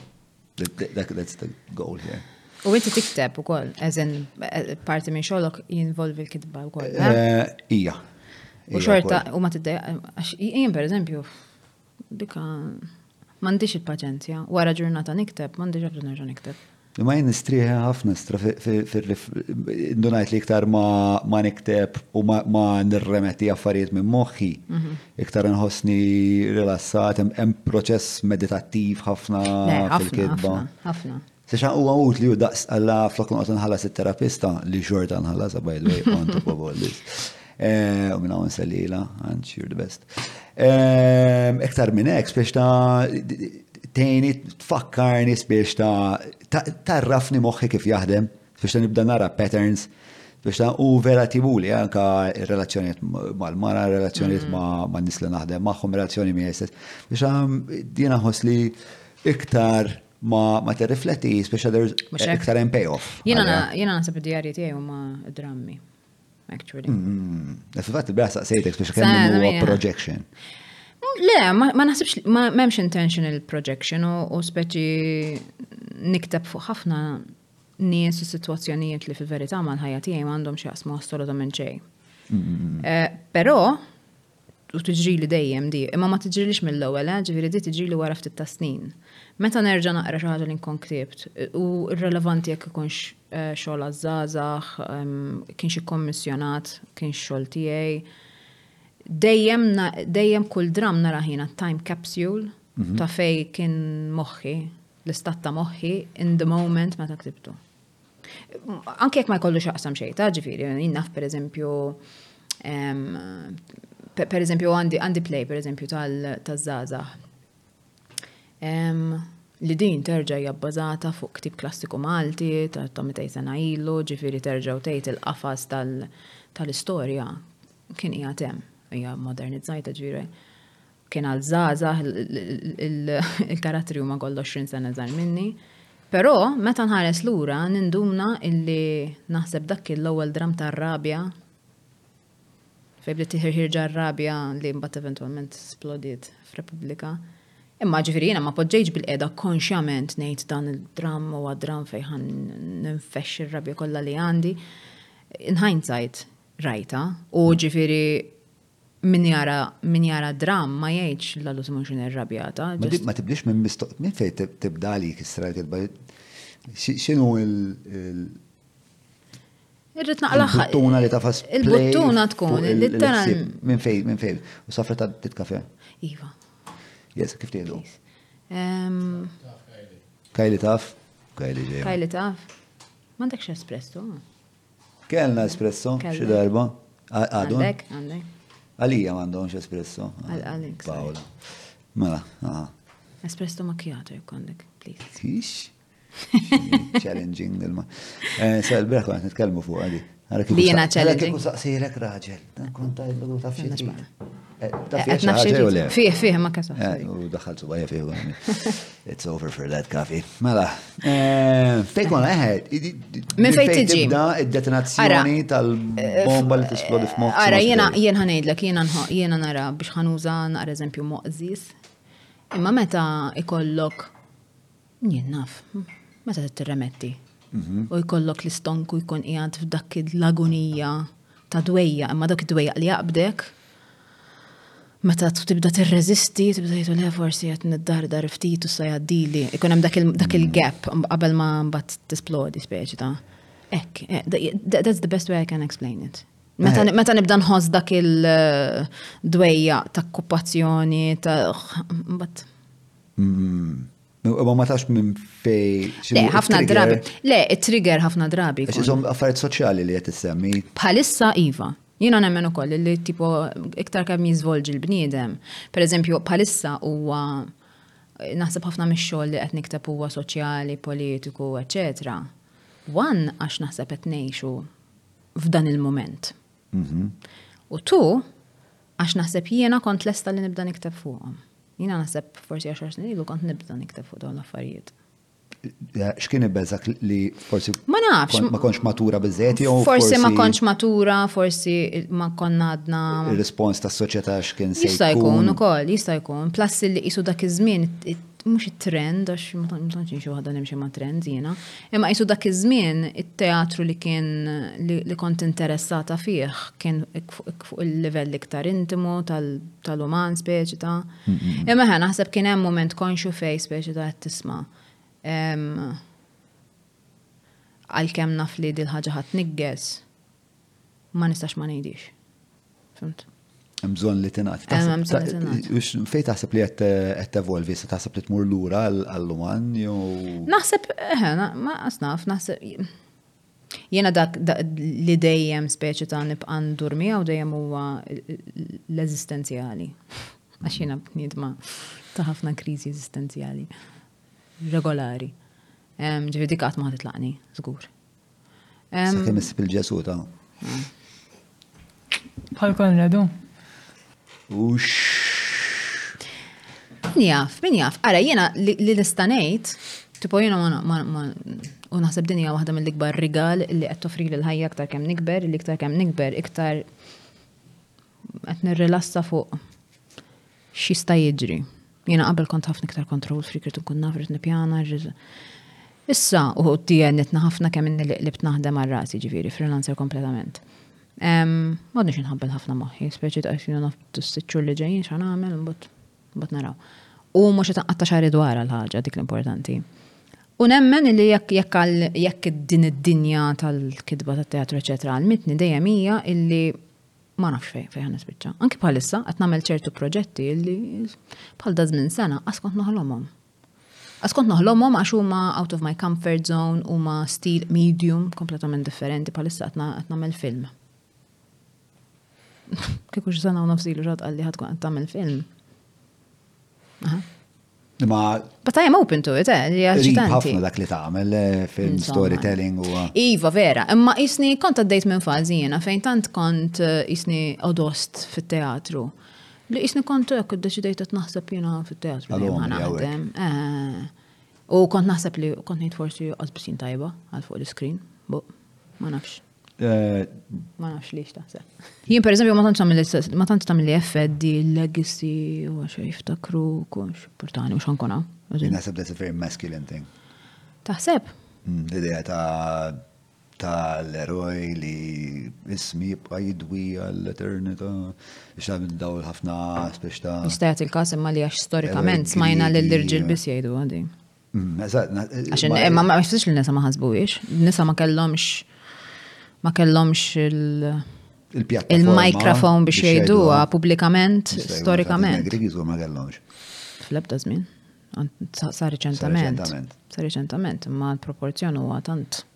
That's the goal here. U inti tikteb ukoll, eżen eh, parti minn xogħlok jinvolvi l-kitba wkoll. Eh? Eh, ija. U xorta, u ma tiddej, għax jien per eżempju, dika, mandiċ il-paċenzja, wara ġurnata nikteb, mandiċ għabdu nerġa nikteb. Ma jien nistrieħi ħafna stra indunajt li iktar ma nikteb u ma nirremeti affarijiet minn moħħi. Mhm. Iktar inħossni rilassat, hemm proċess meditattiv ħafna fil-kitba. Ħafna. Sexa huwa għut li hu daqs għalla flok noqgħod nħallas it-terapista li xorta nħallas by the way on top of all this. Eh, u minna għon sellila, and you're the best. Eh, iktar minn hekk spiex ta' tejni tfakkarni spiex ta' tarrafni moħħi kif jaħdem. Biex ta' nibda nara patterns, biex ta' u vera tibuli anka relazzjoniet mal-mara, relazzjoniet mm. ma' nis li naħdem maħħum, relazzjoni mi jessess. Biex ta' dina ħos li iktar ma ma t-rifletti, speċa there's iktar hemm payoff. Jena nasab id-dijarji tiegħi huma drammi. Actually. Mm-hmm. Fil-fatt il-bra saqsejtek speċa kemm huwa projection. Le, ma naħsibx, ma memx intentional projection u speċi niktab fuq ħafna nies u sitwazzjonijiet li fil-verità mal-ħajja tiegħi m'għandhom x'jaqsmu assolutament xejn. Eh, però u tiġri li dejjem di, imma ma tiġrilix mill-ewwel, eh, ġifieri di tiġri li wara ftit ta' snin. Meta nerġa' naqra xi ħaġa li nkun ktibt u rrelevanti jekk ikunx eh, xogħol għaż-żgħażagħ, ehm, kienx ikkommissjonat, kienx xogħol tiegħi. Dejjem dejjem kull dram nara ħina time capsule mhm. ta' fej kien moħħi l-istat ta' moħħi in the moment meta ktibtu. Anke jekk ma jkollu xaqsam xejn, ta' ġifieri, jinnaf per eżempju per eżempju għandi għandi play per eżempju tal-żaza. Li din terġa' hija bbażata fuq ktib klassiku Malti ta' Tommy Tejsena ilu, ġifieri terġa' u tgħid il-qafas tal-istorja kien hija tem hija modernizzajta ġifieri. Kien għal żgħażagħ, il-karattri huma koll 20 sena żgħar minni. Però meta nħares lura ninduna illi naħseb dak kien l-ewwel dram tar-rabja fejn bdiet tiħirħirġa r-rabja li mbagħad eventwalment splodiet f'Repubblika. Imma ġifieri jiena ma poġġejtx bil-qiegħda konxjament ngħid dan id-dram u għad-dram fejħan ninfex ir-rabja kollha li għandi. In hindsight rajta u ġifieri Min jara min jara dramm ma jgħidx la l-ultima x'inhi irrabjata. Ma dik ma tibdiex minn mistoq minn fejn tibda għalik is-serata tibda x'inhu il Irrid naqla Il-buttuna li tafas Il-buttuna tkun literalment. Minn fejn minn fejn. U safra ta' tit kafe. Iva. Yes, kif tgħidu? Kajli taf. Kajli taf. Kajli taf. M'għandekx espresso? Kellna espresso xi darba. Għadu. Għandek, għandek. Għalija m'għandhomx espresso. Għalik. Paola. Mela, aha. Espresso macchiato jekk għandek, please. Ix. Challenging dilma. Eh, Sal berħu għan nitkellmu fuq għadi. Li jena challenging. Għalek saqsirek raġel. Kun tajlu taf xie. Qed nafxie. Fih, fih, ma kasa. Eh, u daħħaltu bajja fih għani. It's over for that kafi. Mela, eh, fejk ma leħed. Minn fejn tiġi. Da id-detonazzjoni tal-bomba li t-esplodi f f'moħħ. Ara, jena jien ħanejdlek, jena nara biex ħanuża naqra eżempju moqżis. Imma meta ikollok Jien naf, meta tirremetti. Mhm. U jkollok l-istonku jkun qiegħed f'dak l-agonija ta' dwejja, imma dak id-dwejja li jaqbdek, meta tibda tirreżisti, tibda jgħidu le forsi qed niddardar ftit u sa jgħaddili, ikun hemm dak il-gap qabel ma mbagħad tisplodi speċi ta' hekk. Eh, that's the best way I can explain it. Meta eh. nibda nħoss dak il-dwejja eh, ta' okkupazzjoni, ta' mbagħad Imma ma tax minn fej. Le, ħafna drabi. Le, it-trigger ħafna drabi. Iżom affarijiet soċjali li qed issemmi. Bħalissa iva. Jiena nemmen ukoll li tipo iktar kemm jiżvolġi l-bniedem. Per eżempju, bħalissa huwa naħseb ħafna mix-xogħol li qed nikteb huwa soċjali, politiku, eċetera. Wan għax naħseb qed ngħixu f'dan il-mument. Mhm. U tu, għax naħseb jiena kont lesta li nibda nikteb fuqhom. Jiena naħseb forsi għax għax nilu kont nibda nikteb fuq dawn l-affarijiet. X'kien ibbeżak li forsi Ma nafx. ma konx matura biżejjed jew Forsi ma konx matura, forsi ma konna għadna. Ir-rispons tas-soċjetà x'kien se Jista' jkun ukoll, jista' jkun. Plus li qisu dak iż-żmien it- mhux it-trend għax ma tantx xi waħda nimxi ma' trends jiena. Imma qisu dak iż-żmien it-teatru li kien li kont interessata fih kien fuq il-livell iktar intimu tal-uman speċi ta'. Imma ħa naħseb kien hemm mument konxu fej speċi ta' qed tisma' għalkemm naf li dil-ħaġa ħadd nigges. ma nistax ma ngħidix. Fimt? Hemm bżonn li tingħad. Hemm bżonn li tingħad. Fejn taħseb li qed eh, tevolvi, se taħseb li tmur lura għall-luman jew. Naħseb, eħe, eh, ma asnaf, naħseb. Jena dak li dejjem speċi ta' nibqa' ndur miegħu dejjem huwa l-eżistenzjali. Għax jiena bniedma ta' ħafna kriżi eżistenzjali. Regolari. Ġifieri dik qatt ma ħad titlaqni, żgur. Sakemm issib il-Ġesu ta' Bħal Konradu. Ux. Min jaf, min jaf. Ara, jena li l-istanejt, tipo jena ma u naħseb dinja waħda mill-ikbar rigal li qed toffri l ħajja aktar kemm nikber, li iktar kemm nikber, iktar qed nirrilassa fuq X'jista' jiġri? Jiena qabel kont ħafna iktar control freak irid nkun naf irid nippjana. Issa u tiegħnitna ħafna kemm inni li qlibt naħdem għal rasi ġifieri freelancer kompletament. Għadni xi nħabbel ħafna moħħi, speċi ta' xi naf tissitxu li ġejjin x'għan nagħmel mbagħad naraw. U mhux qed nqatta' xahri dwar għal ħaġa dik l-importanti. U nemmen li jekk jekk għal jekk din id-dinja tal-kitba tat-teatru eċetera għalmitni dejjem hija illi ma nafx fej, fej għan nispiċċa. Anki bħalissa, għat namel ċertu proġetti li bħal da żmien sena, għaskont noħlomhom. Għaskont noħlomhom għax huma out of my comfort zone, huma stil medium, kompletament differenti, bħalissa għat namel film. Kikux sena u nofsilu ġat għalli ħatkun għat tamel film. Ma. But I am open to it, eh, li għaxitanti. ħafna dak li tagħmel eh, film storytelling u. Eh. Iva, vera, imma jisni kont għaddejt minn fazi jena fejn tant kont jisni eh, odost fit-teatru. Li jisni kont jekk id-deċidejt qed naħseb jiena fit-teatru. U kont naħseb li kont ngħid forsi qasbisin tajba għal fuq l-iskrin, ma nafx. Ma nafx li xtaħseb. Jien per eżempju ma tantx tagħmel l-istess, ma tantx tagħmel li effed di legacy u għax jiftakru kux portani u xankona. Naħseb that's a very masculine thing. Taħseb? Mm, l-idea ta' ta' l-eroj li ismi jibqa jidwi għall-eternita, xna minn daw l-ħafna speċta. Jistajat il-kas imma li għax storikament smajna l-irġil bis jgħidu għadi. Mm, Għax ma ma jfsirx li nisa ma ħasbuwiex, nisa ma kellhomx ma kellhomx il- il-mikrofon biex jgħiduha pubblikament storikament. Grigizu ma kellhomx. Fl-ebda żmien. Sa reċentament. Sa reċentament, imma l-proporzjon huwa tant.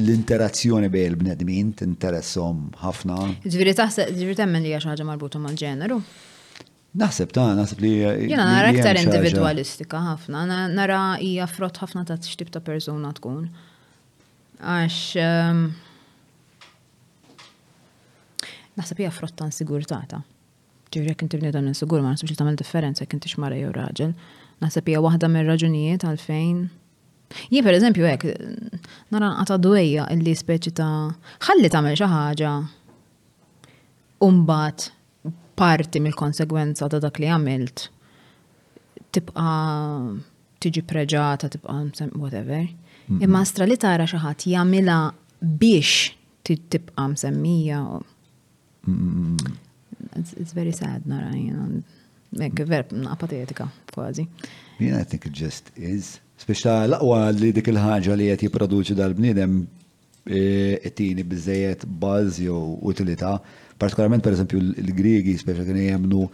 l-interazzjoni bejn il-bnedmin tinteressom ħafna. Ġifieri taħseb ġifieri temmen li hija xi ħaġa marbuta mal-ġeneru? Naħseb ta' naħseb li. Jiena nara iktar individwalistika ħafna, nara hija frott ħafna ta' x'tip ta' persuna tkun. Għax ehm, naħseb hija frott ta' insigurtata. Ġifieri jekk inti bniedem insigur ma naħsibx li tagħmel differenza jekk intix mara jew raġel. Naħseb hija waħda mir-raġunijiet għalfejn Jien per eżempju hekk nara nqata' dwejja illi speċi ta' ħalli tagħmel xi ħaġa u mbagħad parti mill-konsegwenza ta' dak li għamilt tibqa' tiġi preġata, tibqa' whatever. Mm-hmm. Imma stra li tara xi ħadd jagħmilha biex tibqa' msemmija It's very sad, nara, jien. Mek, verb, apatetika, kważi. Jien, I think it just is. Speċta laqwa li dik il-ħagġa li qed jipproduċi dal-bniedem it-tini e, bizzejet buzz jew utilità, partikolarment per eżempju l-Griegi, speċa kienu jemnu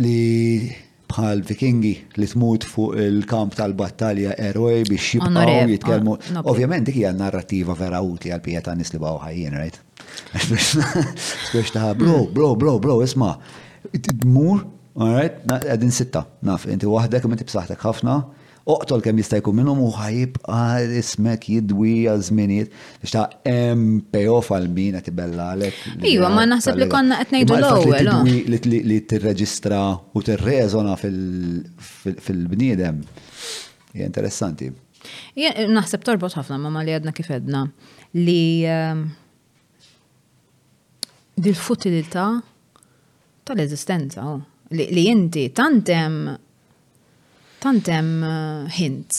li bħal vikingi li tmut fuq il-kamp tal-battalja eroj biex jibqaw jitkellmu. Ah, Ovvjament dik hija narrativa vera utli għal pija ta' nis li baw ħajjin, right? Biex ta' bro, bro, bro, bro, isma' mur, alright, għadin sitta, naf, inti waħdek, inti b'saħtek ħafna, Oqtol kemm jista' jkun minnhom u ħa jibqa' ismek jidwi għal żminijiet biex ta' hemm payoff għal min qed ibellalek. Iva, ma naħseb li konna qed ngħidu l-ewwel. Li tirreġistra u tirreżona fil-bniedem. Hija interessanti. Naħseb torbot ħafna ma' li għadna kif edna li ehm, dil-futilità tal-eżistenza, oh. Li, li inti tantem tantem eh, hint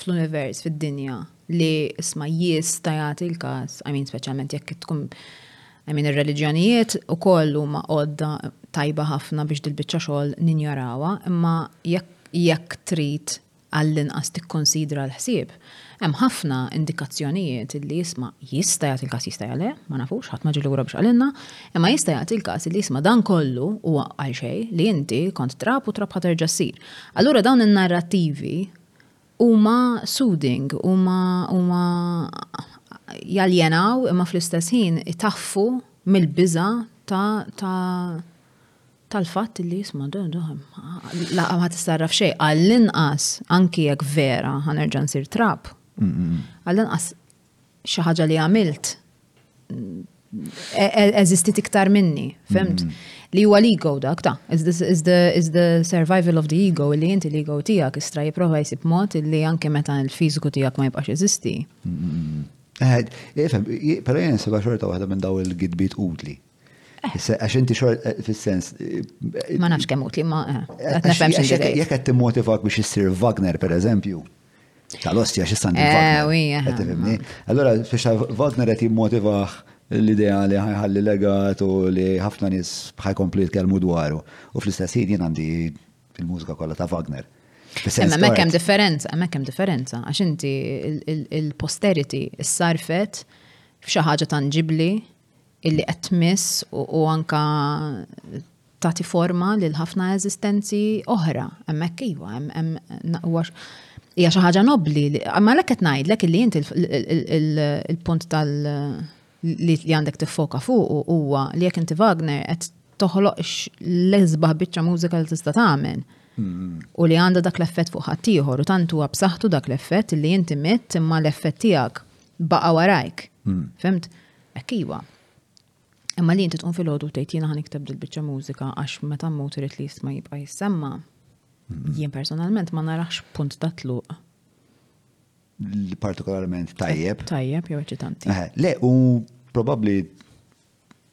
fl-univers, fid-dinja, li isma jista jagħti l-każ, I mean speċjalment jekk tkun I mean ir-reliġjonijiet u kollu ma għodda tajba ħafna biex dil-biċċa xogħol ninjorawa, imma jekk jekk trid għall-inqas tikkunsidra l-ħsieb, hemm ħafna indikazzjonijiet li jisma' jista' jagħti l-każ jista' jagħti le, ma nafux, ħadd ma ġie lura biex qalilna, imma jista' jagħti l-każ li jisma' dan kollu huwa għal xejn li inti kont trab u trab ħa terġa' ssir. Allura dawn in-narrattivi huma soothing, huma huma jaljenaw imma fl-istess ħin itaffu mill-biża' ta' ta' tal-fatt li jisma' laqgħa ma tistarraf xejn għall-inqas anki jekk vera ħanerġa' nsir trab. Għall-inqas xi ħaġa li għamilt e- e- eżistit iktar minni, fimt? Li huwa l-ego dak ta' is the survival of the ego li inti l-ego tiegħek istra jipprova jsib mod li anke meta l-fiżiku tiegħek ma jibqax eżisti. Ifhem, però jien seba' xorta waħda minn daw il-gidbiet utli. Għax inti xor eh, fil-sens. Eh, ma nafx kemm utli, ma. Eh, jekk qed timmotivak biex issir Wagner, per eżempju. Tal-ostja xi sandi Wagner. Allora, biex Wagner qed jimmotivah l-idea li ħajħalli legat u li ħafna nies ħajkompli jitkellmu dwaru. U fl-istess ħin jien għandi il-mużika kollha ta' Wagner. Imma mek hemm differenza, mek hemm differenza, għax inti il-posterity s-sarfet f'xi ħaġa tanġibli illi qed tmiss u anka tagħti forma lil ħafna eżistenzi oħra. Hemmhekk iva, hija xi ħaġa nobbli. Ma l qed ngħidlek illi inti il-punt tal li għandek tiffoka fuq huwa li jekk inti Wagner qed toħloq l-isbaħ biċċa mużika li tista' tagħmel. U li għandha dak l-effett fuq ħaddieħor u tant huwa b'saħħtu dak l-effett li inti mitt imma l-effett tiegħek baqa' warajk. Mm. Fimt? Hekk iva. Imma li inti tqum filgħodu tgħid jiena ħa nikteb dil-biċċa mużika għax meta mmut irid li jisma' jibqa' jissemma. Mhm. Jien personalment ma narax punt ta' tluq. Partikolarment tajjeb. Tajjeb jew eċitanti. Eh, le, u probabbli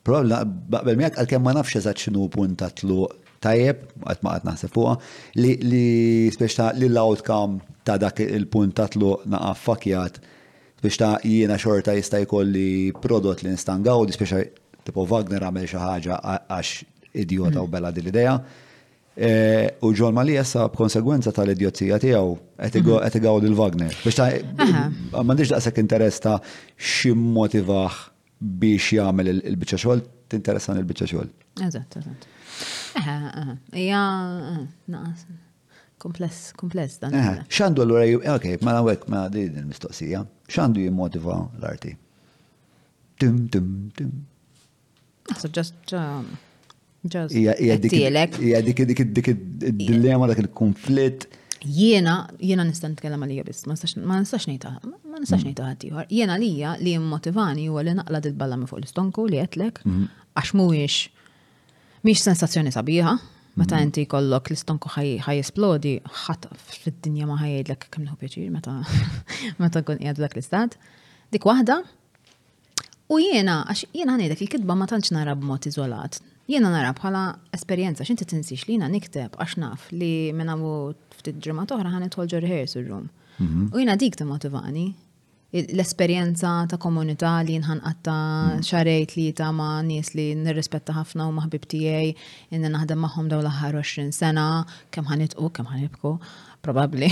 Probabli baqbel miegħek għalkemm ma nafx eżatt x'inhu punt ta' tluq tajjeb, għat ma għat naħseb fuqa, li, li speċta li l-outcome ta' dak il-punt tatlu naqaf fakjat Biex ta' jiena xorta jista' jkolli prodott li nista' ngawdi, speċa tipo Wagner għamel xi ħaġa għax idjota u bella din l-idea. Eh, u John Malija sa b'konsegwenza tal-idjozija tiegħu qed mhm. igawd il-Wagner. Biex ta' m'għandix daqshekk interess ta' xi motivaħ biex jagħmel il-biċċa xogħol, tinteressani l-biċċa xogħol. Eżatt, eżatt. Eħe, eħe, hija naqas kompless, kompless dan. Eħe, x'għandu allura ok, mela hekk ma din il-mistoqsija, x'għandu jimmotiva l-arti? Tim, tim, tim. Naħseb ġast Hija dik dik dik id-dilemma dak il-konflitt. Jiena, jiena nista' nitkellem għalija biss, ma nistax ngħidha, ma nistax mm. ngħidha ħadd ieħor. Jiena għalija li jimmotivani huwa li naqla dil-balla minn fuq l-istonku li qedlek mm. għax mhuwiex mhix sensazzjoni sabiħa. Meta mm. inti kollok l-istonku ħaj esplodi, ħadd fid-dinja ma ħajdlek kemm nieħu pjaċir meta meta kun qiegħed dak l-istat. Dik waħda, U jiena, għax jiena ngħidlek il-kitba ma tantx nara b'mod iżolat. Jiena nara bħala esperjenza x'inti tinsix li jiena nikteb għax naf li minn hawn ftit ġimgħat oħra ħan idħol ġo rehearsal room. Mhm. U jiena dik timotivani l-esperjenza ta' komunità li jinħan għatta mm. xarej tlieta ma' nies li nirrispetta ħafna u maħbib tiegħi inni naħdem magħhom daw l-aħħar 20 sena, kemm ħanitqu, kemm ħanibku, probabbli,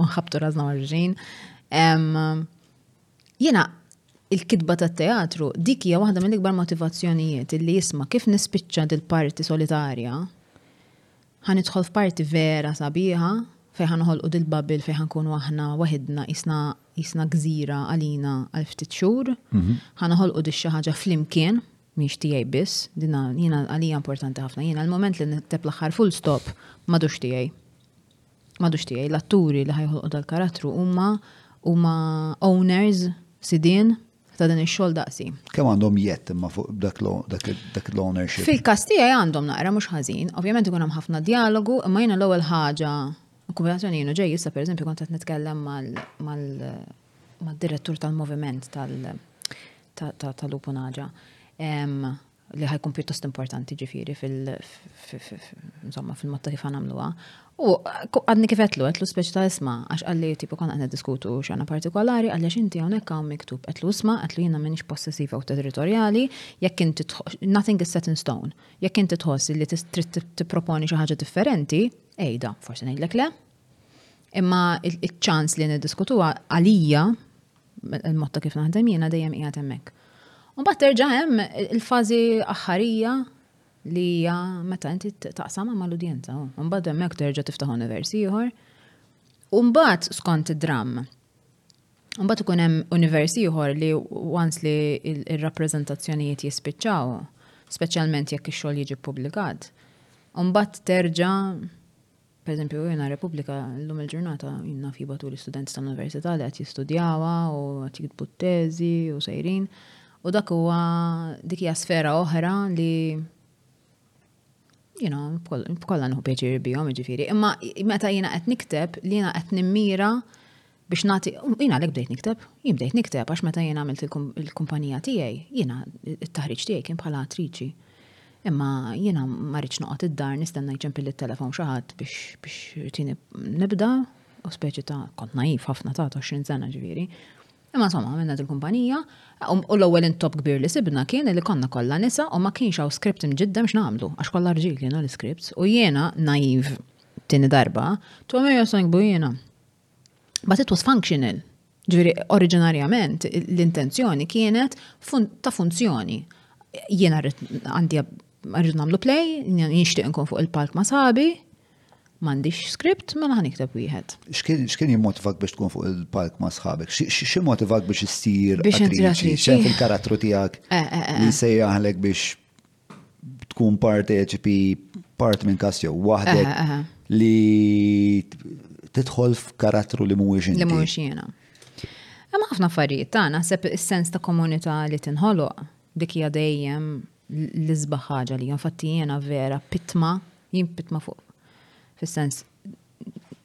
u ħabtu razna marġin. Jiena, il-kitba tat-teatru, dik hija waħda mill-ikbar motivazzjonijiet illi isma' kif nispiċċa dil-parti solitarja, ħa nidħol f'parti vera sabiħa fejn ħa noħolqu dil-bubble fejn ħa nkunu aħna waħidna qisna qisna gżira għalina għal ftit xhur, ħa noħolqu di xi ħaġa flimkien, mhix tiegħi biss, dina jiena għalija importanti ħafna. Jiena l-mument li nikteb l-aħħar full stop m'għadux tiegħi. madux tiegħi, l-atturi li ħajħolqu dal-karattru huma huma owners sidien ta' dan ix-xogħol daqsi. Kemm għandhom jett imma fuq dak l-ownership? Fil-każ tiegħi għandhom naqra mhux ħażin, ovvjament ikun hemm ħafna dialogu, imma jiena l-ewwel ħaġa kombinazzjoni jienu ġej issa pereżempju kont qed nitkellem mal-direttur tal-moviment tal-Lupunaġa. li ħajkun pjuttost importanti ġifiri fil-motta kif għanamluwa. U għadni kif għetlu, għetlu speċi ta' isma, għax għalli tipu kon għanna diskutu xana partikolari, għalli xinti għonek għaw miktub, għetlu isma, għetlu jina minix possessiva u territoriali, jekk inti nothing is set in stone. Jekk inti tħoss li trid tipproponi xi ħaġa differenti, ejda, forsi ngħidlek le. Imma il-ċans li niddiskutuha għalija il-motta kif naħdem jiena dejjem qiegħed hemmhekk. U mbagħad terġa' hemm il-fażi aħħarija li hija meta inti taqsam ma' l-udjenza. Mbagħad hemmhekk terġa' tiftaħ univers ieħor. U mbagħad skont id-dramm. Mbagħad ikun hemm univers ieħor li once li r-rappreżentazzjonijiet jispiċċaw, speċjalment jekk ix-xogħol jiġi ppubblikat. Mbagħad terġa' Pereżempju, jiena r-Repubblika llum il-ġurnata jien naf jibgħatu l-istudenti tal-università li qed jistudjawha u qed jiktbu t-teżi u sejrin. U dak huwa dik hija sfera oħra li you know, b'kollha nħu pjaċir bihom, ġifieri. Imma meta jiena qed nikteb li jiena qed nimmira biex nagħti, jiena għalhekk bdejt nikteb, jien bdejt nikteb għax meta jien għamilt il-kumpanija tiegħi, jiena it-taħriġ tiegħi kien bħala attriċi. Imma jiena ma rridx noqgħod id-dar nistenna jċempilli t-telefon xi ħadd biex tieni nibda, u speċi ta' kont naif ħafna ta' 20 sena ġifieri. Imma insomma għamilna il-kumpanija, u l-ewwel intop kbir li sibna kien li konna kollha nisa u ma kienx hawn skript imġidda biex nagħmlu, għax kollha rġil kienu l-iskripts, u jiena naiv tini darba, tu għamil jasajn jiena But it was functional. Ġviri, oriġinarjament l-intenzjoni kienet fun ta' funzjoni. Jiena għandi rrid nagħmlu play, nixtieq nkun fuq il-palk ma' sabi, m'għandix script, mela ħan ikteb wieħed. X'kien jimmotivak biex tkun fuq il-palk ma' sħabek? Xi motivak biex issir biex fil-karattru tiegħek eh, eh, eh, li sejjaħlek biex tkun parteċipi part minn kas jew waħdek li tidħol f'karattru li mhuwiex inti. Li mhuwiex jiena. Hemm ħafna affarijiet ta' naħseb is-sens ta' komunità li tinħoloq dik hija dejjem l-isbaħ ħaġa li infatti jiena vera pitma, jien pitma fuq fis-sens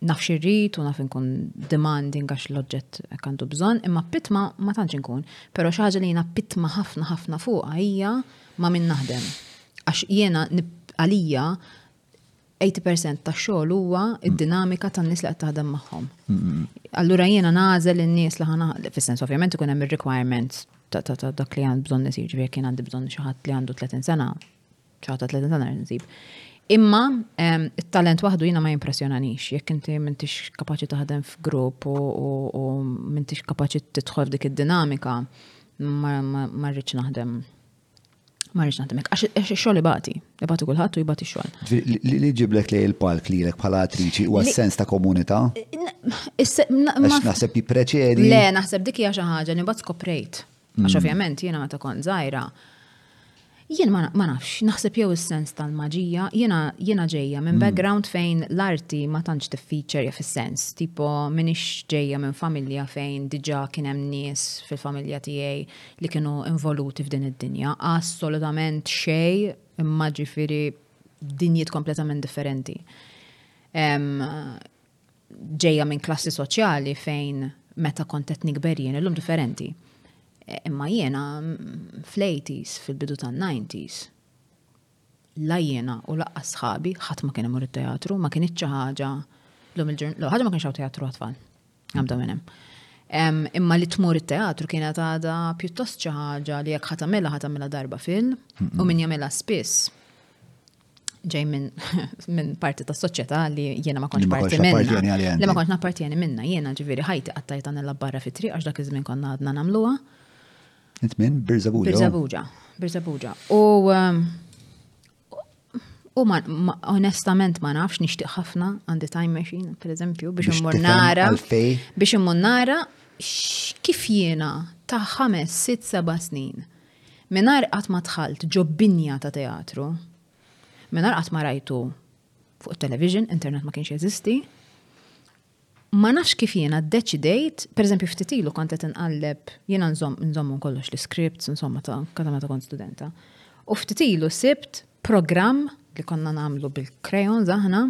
naf xirrit u naf inkun demanding għax l-oġġett għandu bżonn, imma pitma ma tantx inkun. Però xi ħaġa li jiena pitma ħafna ħafna fuq hija ma min naħdem. Għax jiena għalija 80% ta' xogħol huwa id-dinamika tan-nies li qed taħdem magħhom. Allura jiena nagħżel in-nies li ħana fis-sens ovvjament ikun hemm ir-requirements ta' dak li għand bżonn isir, ġifieri kien għandi bżonn xi ħadd li għandu 30 sena, ċata tleta ta' nhar nżib. Imma it-talent waħdu jiena ma jimpressjonanix, jekk inti m'intix kapaċi taħdem f'grupp u m'intix kapaċi tidħol dik id-dinamika, ma rridx naħdem ma rridx naħdem hekk. Għax ix-xogħol ibati, ibati kulħadd u jibati x-xogħol. Li ġiblek li il-palk li lek bħala attriċi u sens ta' komunità? Naħseb jippreċedi. Le, naħseb dik hija xi ħaġa li mbagħad skoprejt. Għax mm. ovvjament jiena meta kont żgħira jien ma nafx, naħseb jew is-sens tal-maġija, jiena jiena ġejja minn mm. background fejn l-arti ma tantx tiffiċerja fis-sens, tipo minix ġejja minn familja fejn diġà kien hemm nies fil-familja tiegħi li kienu involuti f'din id-dinja, assolutament xej imma ġifieri dinjiet kompletament differenti. ġejja minn klassi soċjali fejn meta kont qed nikber jien illum differenti. E, imma jiena mm, fl-80s, fil-bidu tan-90s, la jiena u laqqa sħabi ħadd ma kien imur it-teatru, ma kien xi ħaġa l-lum il-ġurnata, ħaġa ma kienx teatru għatfall. Għamda minn hemm. Imma li tmur it-teatru kienet għada pjuttost xi ħaġa li jekk ħatamela ħatamela darba fil u min jagħmilha spiss. ġej minn min parti ta' soċjetà li jiena ma kontx parti minna. Li ma kontx nappartjeni minna, jiena ġifieri ħajti qattajt għan il-barra fit-triq għax dak iż-żmien konna għadna nagħmluha. Int minn Birzabuġa? Birzabuġa, Birzabuġa. U um, U ma, ma, onestament ma nafx nixtieq ħafna għandi time machine, per eżempju, biex immur nara. Biex immur nara kif jiena ta' ħames, sitt, seba' snin. Mingħajr qatt ma dħalt ġo binja ta' teatru, mingħajr qatt ma rajtu fuq it-television, internet ma kienx jeżisti, ma nafx kif jiena ddeċidejt, pereżempju ftit ilu kont qed inqalleb, jiena nżomm kollox l-iskripts, insomma ta' kada meta kont studenta. U ftit ilu sibt programm li konna nagħmlu bil-krejons aħna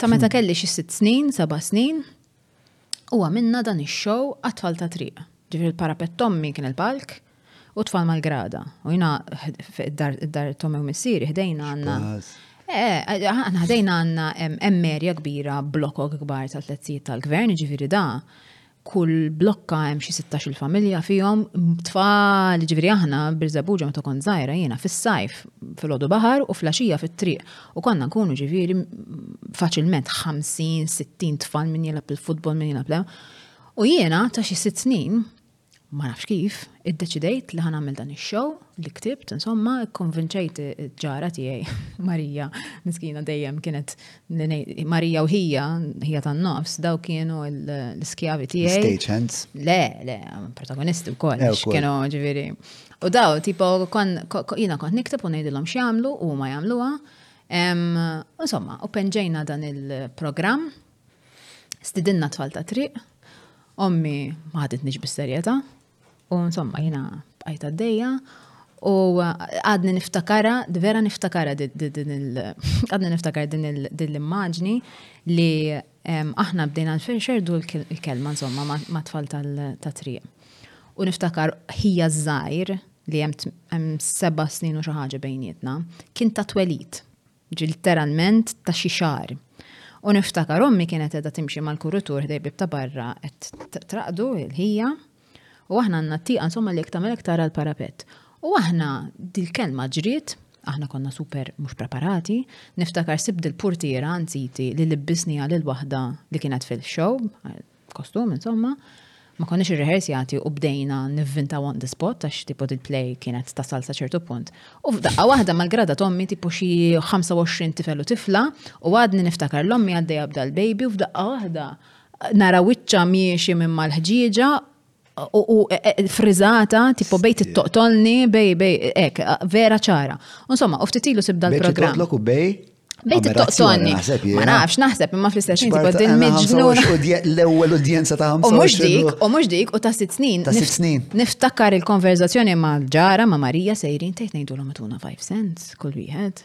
ta' meta kelli xi sitt snin, seba' snin, u għamilna dan ix-show għat-tfal tat-triq. Ġifieri l-parapett t'ommi kien il-palk u t-tfal mal-grada. U jiena id-dar t'ommi u missieri ħdejna għandna. Aħna ħdejna għandna hemm erja kbira blokok kbar ta' tliet sijiet tal-gvern, ġifieri da kull blokka hemm xi 16-il familja fihom tfal, ġifieri aħna Birżebbuġa meta kont żgħira jiena fis-sajf filgħodu baħar u flaxija fit-triq. U konna nkunu ġifieri faċilment 50, 60 tfal min jilab il-futbol, min jilab lew. U jiena ta' xi sitt snin, ma nafx kif, iddeċidejt li ħanamel dan ix-show li ktibt, insomma, konvinċejt ġara tiegħi Marija, miskina dejjem kienet Marija u ħija, ħija tan-nofs, daw kienu l-iskjavi tiegħi. Stagehands? Le, le, protagonisti wkoll, kienu ġifieri. U daw, tipo, jina kont nikteb u ngħidilhom x'jagħmlu u ma jagħmluha. Insomma, u penġejna dan il-programm, stidinna tfal ta' triq, ommi ma ħaditniex bis-serjetà, u insomma jina bqajt għaddejja u għadni niftakara, vera niftakara din il-għadni niftakara din l-immaġni li Aħna bdejna nxerrdu l-kelma insomma mat-tfal tat-triq. U niftakar ħija żgħir li hemm seba' snin u xi ħaġa bejnietna, kien ta' twelid, ġi literalment ta' xi xahar. U niftakar ommi kienet qiegħda timxi mal-kurutur ħdej bib ta' barra qed traqdu l-ħija U aħna għandna t-tieqa insomma li jekk tagħmel hekk tara l-parapett. U aħna dil-kelma ġriet, aħna konna super mhux preparati, niftakar sibt il-purtiera anziti li libbisni għal il-waħda li kienet fil-show, kostum insomma, ma konniex ir-rehersjati u bdejna nivvintaw on the spot għax tipo dil-play kienet ta' salsa ċertu punt. U f'daqqa waħda mal-grada tommi tipo xi 25 tifel u tifla u għadni niftakar l-ommi għaddejja b'dal-baby u f'daqqa waħda nara wiċċa miexi minn mal-ħġieġa u e, e, e, frizzata, tipo bej t-toqtolni, bej, bej, ek, vera ċara. Insomma, u ftitilu sibda l-programm. Bej t-toqtolok u bej Bejt t-toqtoni. Ma nafx, naħseb, imma fl-istess ħin tibqa din miġnuna. L-ewwel udjenza ta' U mhux dik, u mhux dik, u ta' sitt snin. Ta' sitt snin. Niftakar il-konverzazzjoni ma' ġara ma' Marija sejrin tgħid ngħidulhom tuna 5 cents kull wieħed.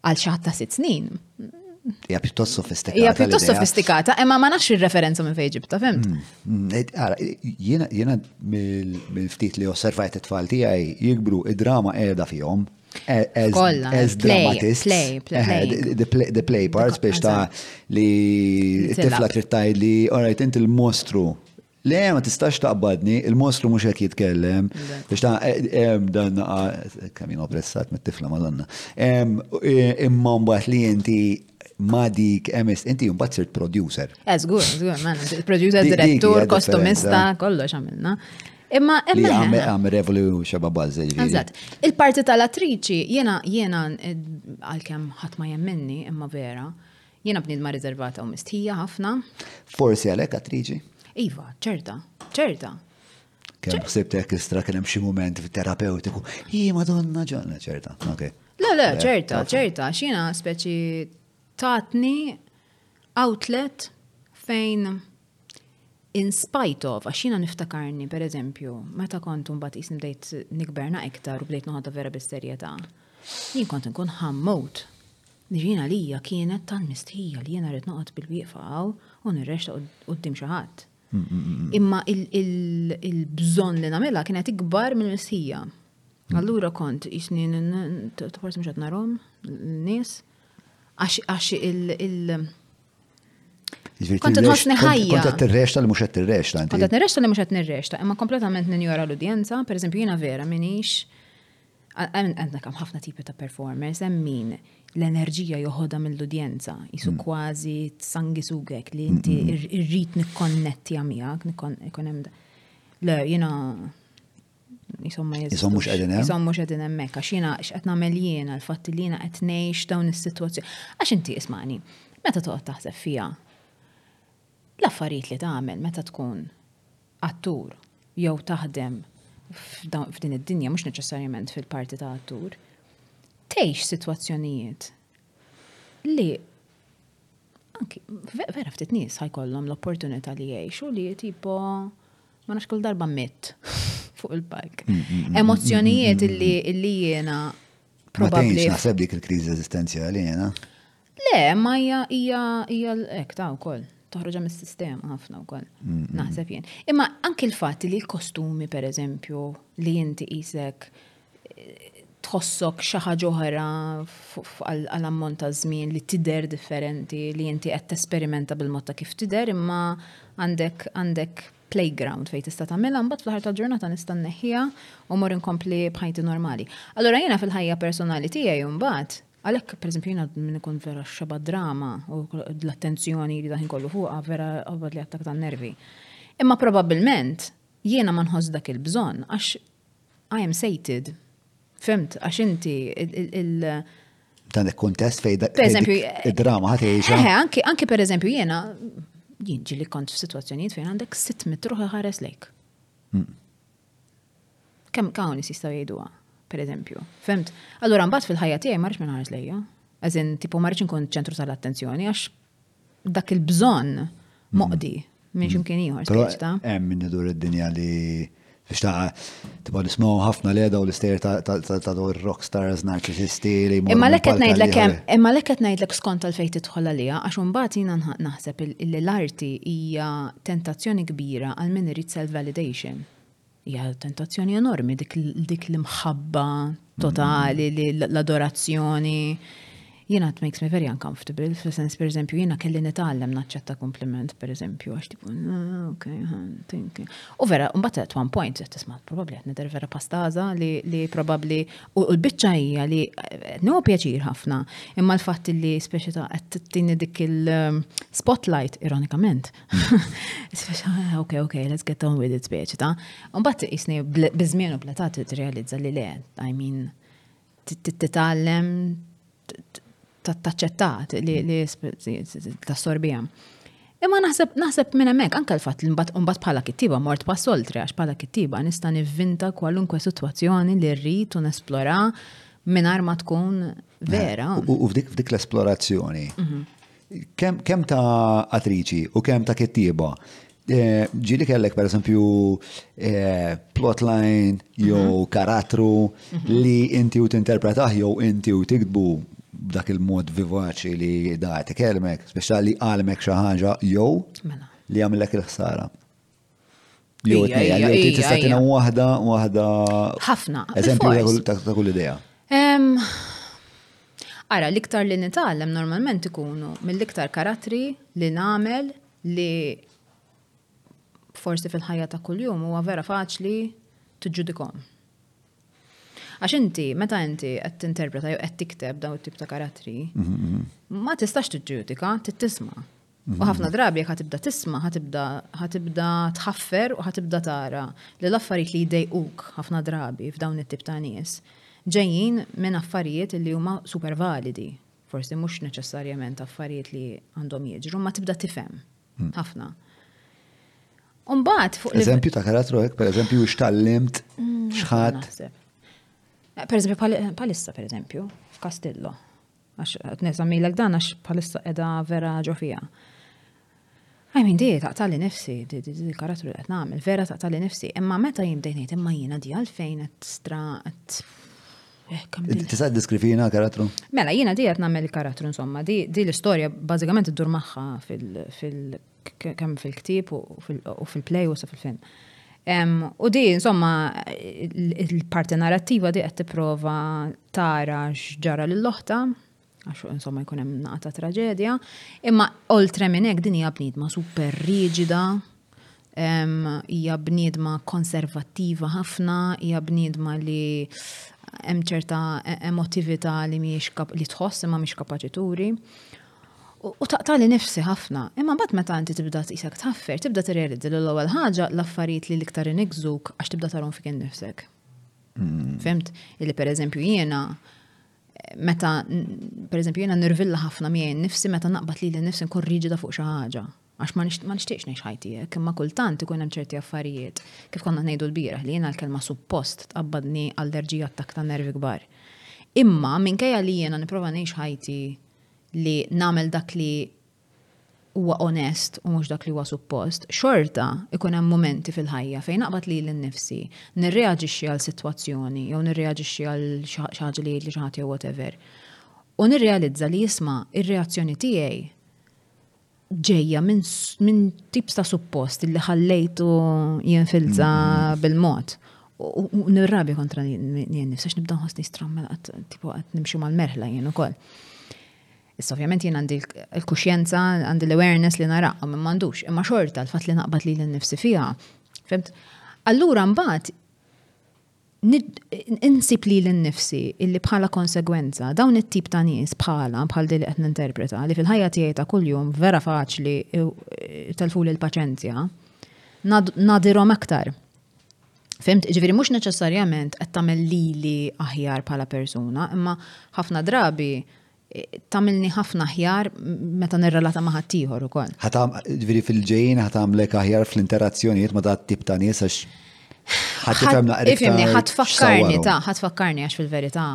Għal xi ħadd ta' sitt snin. Hija pjuttost sofistikata. Hija pjuttost sofistikata, imma ma nafx ir-referenza minn fejn ġibta, fimt? Mm, mm, eh, jiena mill-ftit li osservajt it-tfal tiegħi jikbru id-drama qiegħda fihom Eh, as dramatists. Eh, the play parts biex ta' li tifla trittaj li, alright, inti l-mostru Le ma tistax taqbadni, il-mostru mhux hekk jitkellem. Biex ta' hemm dan kemm oppressat mit-tifla Madonna. Imma mbagħad li inti ma dik emist, inti mbagħad sirt producer. Eżgur, eh, eżgur, man, producer, direttur, kostumista, kollox għamilna. Imma Li għam għam revolu xeba bazzi. Eżat. Il-parti tal-attriċi jena jena eh, għal-kem ħatma jemmenni imma vera. Jiena bniedma riservata u mistħija ħafna. Forsi għalhekk attriċi? Iva, ċerta, ċerta. Kemm ħsibtek istra kien hemm xi mument terapeutiku. Hi madonna ġonna ċerta. Okay. Le, le, ċerta, ċerta, xina speċi tatni outlet fejn in spite of, għax jina niftakarni, per eżempju, meta kont mbagħad jisni bdejt nikberna iktar u bdejt noħodha vera bis-serjetà. Jien kont nkun ħammut Din għalija kienet tal-mistħija li jiena rrid noqgħod bil-wieqfa hawn u nirrexta quddiem xi ħadd. Imma il-bżonn li nagħmilha kienet ikbar mill-mistħija. Allura kont jisni forsi mhux qed narhom nies għax il- Kont nħossni ħajja. Kont qed tirrexta li mhux qed tirrexta. Kont qed nirrexta li mhux qed nirrexta, imma kompletament ninjora l-udjenza, pereżempju jiena vera minix Għandek hemm ħafna tipi ta' performers, hemm min l-enerġija joħodha mill-udjenza, jisu mm. kważi sangi sugek li inti irrid nikkonnetti għamijak, nikon hemm Le, jina jisomma jeżistu. Jisom mux għedin hemm. Jisom mux għedin hemmhekk għax jiena x'qed nagħmel jiena l-fatt li jiena qed ngħix dawn is-sitwazzjoni. Għax inti ismani, meta toqgħod taħseb fija, l-affarijiet li tagħmel meta tkun attur jew taħdem f'din id-dinja, mhux neċessarjament fil-parti ta' attur, tgħix sitwazzjonijiet li anki vera ftit nies ħajkollhom l-opportunità li jgħixu li tipo ma nafx kull darba mitt fuq il-palk. Mm, mm, mm, Emozzjonijiet li jiena probabbli. Naħseb dik il-kriżi eżistenzjali jiena. Le, ma hija hija hija hekk ta' wkoll. Toħroġha mis-sistema ħafna wkoll. Naħseb jien. Imma anki l-fatt li l-kostumi pereżempju li inti qisek eh, tħossok xi ħaġa oħra għal ammont ta' żmien li tidher differenti li inti qed tesperimenta bil-mod ta' kif tidher imma għandek għandek playground fejn tista' tagħmilha mbagħad fl-aħħar tal-ġurnata nista' nneħħiha u mor inkompli bħajti normali. Allura jiena fil-ħajja personali tiegħi mbagħad Għalhekk, pereżempju, jiena minn ikun vera xeba drama u l-attenzjoni li daħin kollu fuqha vera qabad li attak ta' nervi. Imma probabbilment jiena ma nħoss dak il-bżonn għax I am sated. Fimt, għax inti il- Dan il-kontest fej id-drama ħat eħe, eh, eh, anki per eżempju jiena jinġi li kont f-situazzjoniet fejn għandek sitt mitruħa ħares lejk. Mm. Kemm hawn nies jistgħu jgħiduha, pereżempju. Fehmt? Allura mbagħad fil-ħajja tiegħi ma rridx minn ħares lejja. Eżin, tipo ma rridx inkun ċentru tal-attenzjoni għax dak il-bżonn moqdi minn mm. ximkien ieħor speċta. Hemm min idur id-dinja li biex ta' tibqa' nismaw ħafna leda u l-istejr ta' dor rock stars narċisisti li Imma lek qed ngħidlek hemm, imma lek qed ngħidlek skont għal fejn tidħol għalija għax imbagħad jiena naħseb li l-arti hija tentazzjoni kbira għal min irid self-validation. hija tentazzjoni enormi dik, dik l-imħabba totali li l-adorazzjoni. Jiena it makes me very uncomfortable, fil-sens per eżempju jiena kelli nitgħallem naċċetta kompliment per eżempju għax tipo, ah, ok, thank you. U vera, mbagħad at one point qed tisma' probabbli qed nidher vera pastaza li, li probabbli u l-biċċa hija li eh, no pjaċir ħafna, imma l-fatt li speċi ta' qed tini dik il-spotlight eh, ironikament Ok, ok, let's get on with it speċi ta' Mbatt jisni bizmien u platat t-realizza li le, I mean, t-tallem taċċettat li tassorbija. Imma naħseb naħseb minn hemmhekk anke l-fatt li mbagħad bħala kittiba mort pass oltre għax bħala kittiba nista' nivvinta kwalunkwe sitwazzjoni li rrid u nesplora mingħajr ma tkun vera. U f'dik l-esplorazzjoni mhm. Kemm ta' attriċi u kemm ta' kittieba Eh, ġili kellek per esempio eh, plotline jew mhm. karattru mhm. li inti u t-interpretaħ jew inti u tiktbu b'dak il-mod vivaċi li da kelmek, speċa li għalmek xaħġa jew mela. li għamlek il-ħsara. Jew it-tnejja, jew ti tista' tina waħda, waħda. Ħafna. Eżempju ta' kull idea. Ara, l-iktar li nitgħallem normalment ikunu mill-iktar karattri li nagħmel li forsi fil-ħajja ta' kuljum huwa vera faċli tiġġudikom. Għax inti, meta inti qed tinterpreta jew qed tikteb dawn it-tip ta' karattri, mhm, mhm. ma tistax tiġġudika, tittisma'. U ħafna drabi jekk ħatibda tisma, ħatibda ħatibda tħaffer u ħatibda tara li l-affarijiet li jdejquk ħafna drabi f'dawn it-tip ta' nies ġejjin minn affarijiet li huma super validi. Forsi mhux neċessarjament affarijiet li għandhom jiġru, ma tibda tifhem hmm. ħafna. Umbat fuq. Eżempju ta' karattru hekk, per eżempju, x'tallimt hmm, xħat. Eh, per eżempju, palissa, per eżempju, f'Kastillo. Għax qed neżamilek dan għax bħalissa qiegħda vera ġo fiha. I mean, di taqtali nifsi, di karattru li qed nagħmel, vera taqtali nifsi, imma meta jimbdejt ngħid imma jiena di għalfejn qed stra qed eh, Tista' diskrivina karattru? Mela, jiena di qed nagħmel karattru insomma, di l-istorja bażikament iddur magħha fil kemm fil-ktieb u fil-play u sa fil-film. U di, insomma, il-parti narrattiva di qed tipprova tara x'ġara lill-oħta, għax insomma jkun hemm naqa ta' traġedja, imma oltre minn hekk din hija bniedma super riġida, hija bniedma konservattiva ħafna, hija bniedma li hemm ċerta emotività li mhijiex li tħoss imma mhix kapaċi turi. u taqtali nifsi ħafna, imma bat meta inti tibda tqisek tħaffer, tibda tirrealizza li l-ewwel ħaġa l-affarijiet li l-iktar inigżuk għax tibda tarhom fik innifsek. Mm. Fimt? Illi per eżempju jiena meta per eżempju jiena nirvilla ħafna miegħi nifsi meta naqbad li nifsi nkun riġida fuq xi ħaġa. Għax ma nixtieqx ngħix ħajti hekk, imma kultant ikun hemm ċerti affarijiet kif konna ngħidu l-bieraħ li jiena l-kelma suppost tqabbadni allerġija attak ta' nervi kbar. Imma minkejja li jiena nipprova ngħix ħajti li nagħmel dak li huwa onest u mhux dak li huwa suppost, xorta jkun hemm mumenti fil-ħajja fejn naqbad lili nnifsi, nirreaġixxi għal sitwazzjoni jew nirreaġixxi għal xi ħaġa li jgħidli xi ħadd jew whatever. U nirrealizza li isma' ir-reazzjoni tiegħi ġejja minn min tips ta' suppost li ħallejtu jinfilza mm-hmm. bil-mod. U nirrabi kontra jien nifsax nibda nħossni strammel għat tipo għat nimxu mal-merħla jien u koll. Issa ovvjament jien għandi l-kuxjenza, għandi l-awareness li nara, ma mandux, imma xorta l-fat li naqbad li l-nifsi fija. Allura mbagħad Insib lili nnifsi illi bħala konsegwenza, dawn it-tip ta' nies bħala, bħal din li qed ninterpreta, li fil-ħajja tiegħi ta' kuljum vera faċli telfuli l-paċenzja, ngħadirhom aktar. Fhimt? Ġifieri mhux neċessarjament qed tagħmel lili aħjar bħala persuna, imma ħafna drabi tagħmilni ħafna aħjar meta nirrelata ma' ħaddieħor ukoll. Ġifieri fil-ġejjin ħad tagħmlek aħjar fl-interazzjonijiet ma' dat tip ta' nies għax ħadd tifhem naqra. Ifhimni ħadd tfakkarni ta' ħadd tfakkarni għax fil-verità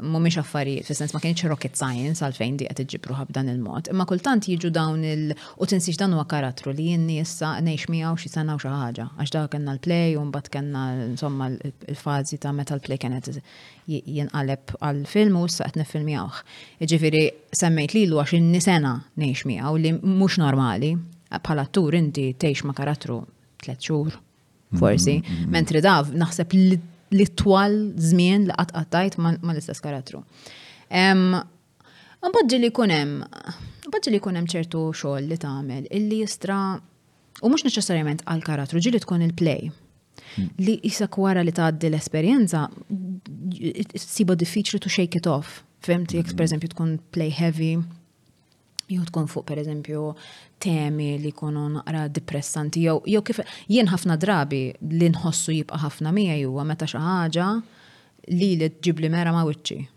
mhumiex affarijiet, fis-sens ma kienx rocket science għalfejn di qed iġġibruha b'dan il-mod. Imma kultant jiġu dawn il u tinsiex dan huwa karattru li jien issa ngħix miegħu xi sena u xi ħaġa. Għax dak kellna l-play u mbagħad kellna insomma l-fażi ta' meta l-play kienet jinqaleb għal film u issa qed niffilmjawh. Jiġifieri semmejt lilu għax inni sena ngħix miegħu li mhux normali bħala attur inti tgħix ma' karattru tliet xhur mm-hmm. forsi, mm-hmm. mentri dav naħseb li twal żmien li qatt qattajt ma' l-istess karattru. Għabadġi li kunem, għabadġi li kunem ċertu xogħol li tagħmel illi jistra u mhux neċessarjament għal karattru ġili tkun il-play. Hmm. Li jisak wara li tgħaddi l-esperjenza siba diffiċli to shake it off. Fimti jekk hmm. pereżempju tkun play heavy, jew tkun fuq pereżempju temi li jkunu naqra depressanti jew jew kif jien ħafna drabi li nħossu jibqa' ħafna miegħi huwa meta xi ħaġa li li tġibli mera ma' wiċċi.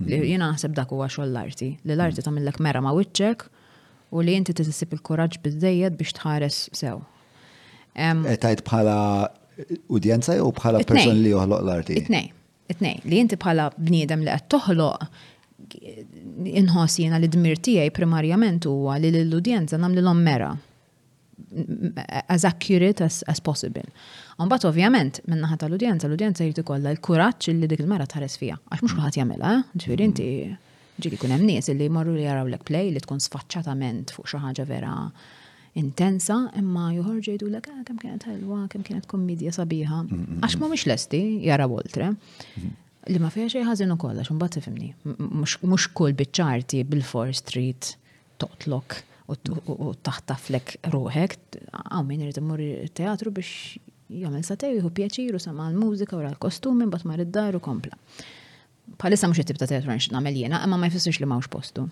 Li mm. jiena naħseb dak huwa xogħol l-arti, li l-arti mm. tagħmillek mera ma' wiċċek u li inti tisib il-kuraġġ biżejjed biex tħares sew. Eh, tajt bħala udjenza jew bħala person li joħloq l-arti? Itnej, itnej, li inti bħala bniedem li qed toħloq inħoss jiena li dmir tiegħi primarjament huwa li l-udjenza nagħmlilhom mera. as accurate as, as possible. Mbagħad ovvjament min-naħa tal-udjenza, l-udjenza jrid ikollha l-kuraġġ li dik il-mara tħares fija. Għax mhux kulħadd jagħmilha, eh? ġifieri inti ġieli jkun hemm nies li jmorru li jaraw lek play li tkun sfaċċatament fuq xi ħaġa vera intensa, imma joħorġu jgħidu lek ah, kemm kienet ħelwa, kemm kienet kommedja sabiħa. Għax mhumiex lesti jaraw oltre. Li ma fiha xejn ħażin ukoll għax imbagħad tifhimni. Mhux kull biċċarti bil-force street toqtlok u taħtaflek ruħek, għaw min irid imur teatru biex jagħmel satej jieħu pjaċir u sama l-mużika u l-kostumi mbagħad mar id-dar u kompla. Bħalissa mhux it-tip ta' teatru nix nagħmel jiena, imma ma jfissirx li m'hawnx postu.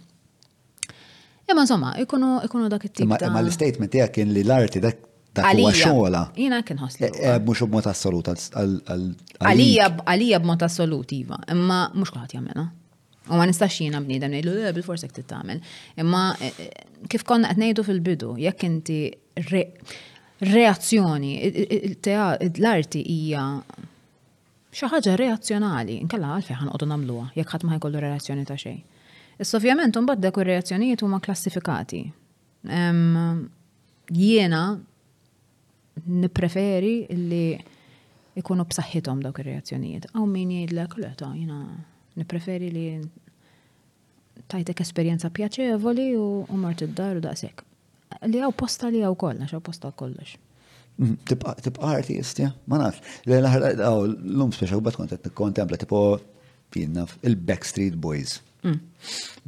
Imma insomma, ikunu ikunu dak it-tip. Imma l-istatement tiegħek kien li l-arti dak huwa xogħla. Jiena kien ħossli. Eh, eh, mhux b'mod assolut għalija b'mod assolut iva, imma mhux kulħadd jagħmilha. U ma nistax jiena bniedem ngħidu le bil-forsi ktit tagħmel. Imma eh, eh, kif konna qed ngħidu fil-bidu, jekk inti reazzjoni, l-arti hija xi ħaġa reazzjonali, inkella għalfejn ħanqogħdu nagħmluha jekk ħadd ma jkollu reazzjoni ta' xejn. Issa ovvjament imbagħad dak ir-reazzjonijiet huma klassifikati. Jiena nippreferi li ikunu b'saħħithom dawk ir-reazzjonijiet. Hawn min jgħidlek, le ta' jiena nippreferi li tajtek esperjenza pjaċevoli u mort id-dar u daqshekk. Li hawn posta li hawn kollha, xaw posta kollox. Mm, tibqa' tibqa' artist, ja, ma nafx. L-aħħar l-lum speċa u bat kont qed nikkontempla tipo jinnaf il-Backstreet Boys.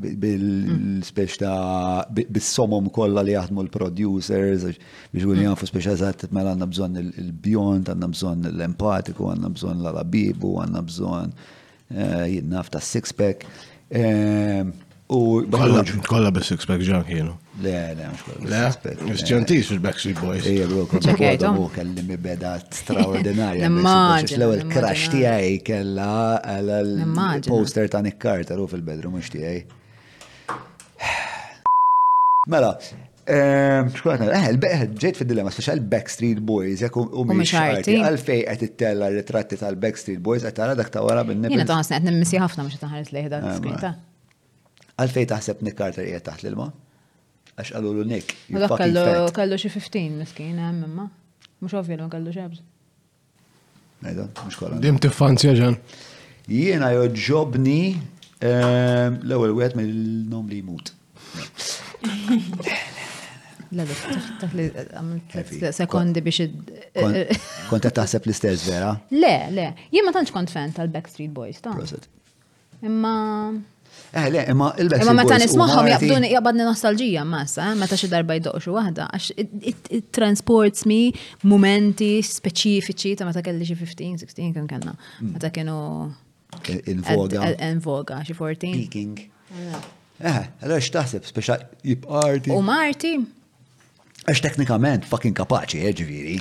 bil-speċ ta' bis-somom kollha li jaħdmu l-producers, biex għun jafu speċ eżatt mela għandna bżonn il-bjond, għandna bżonn l-empatiku, għandna bżonn l-alabibu, għandna bżonn eh, jinnaf ta' six-pack. Eh, kolla bis six-pack ġan kienu. Le, le, mux kollu. Le, mux ġantis fil-Backstreet Boys. Ej, bro, kontu għodu mu kelli mi beda straordinarja. Immaġin. Lew il-crash tijaj kella l-poster ta' Nick Carter u fil-bedru mux tijaj. Mela, ehm, xkuħat nara, eh, eh, ġejt fil-dilemma, special Backstreet Boys, jek u mux arti, għalfej għet it-tella ritratti tal-Backstreet Boys, għet tara dak ta' wara bin-nibbi. Jena ta' għasnet nimmissi ħafna mux taħares lejħda l-skrinta. Għalfej taħseb Nick Carter qiegħed taħt l-ilma? Għax qalu l Nick. Kallu xi 15 miskin hemm eh, imma. Mhux ovvju ma kallu xebs. Mejda, mhux kollha. Dim tiffanzja ġan. Jiena joġobni eh, l-ewwel wieħed mill-nom li jmut. La, sekondi biex. Konta taħseb l-istess vera? Le, le. Jien ma tantx kont fan tal-Backstreet Boys, ta' Imma Eh, le, imma il-Backstreet Imma meta nismaħħom jaqbduni jaqbadni nostalġija massa, eh, meta xi darba jdoqxu waħda, għax it transports mi momenti speċifiċi ta' meta kelli xi 15, 16 kemm kellna, mm. meta kienu il-voga. Il-voga, xi 14. Peaking. Eh, allora x'taħseb speċa jibqarti. U Marti. Għax teknikament fucking kapaċi, eh, ġifieri.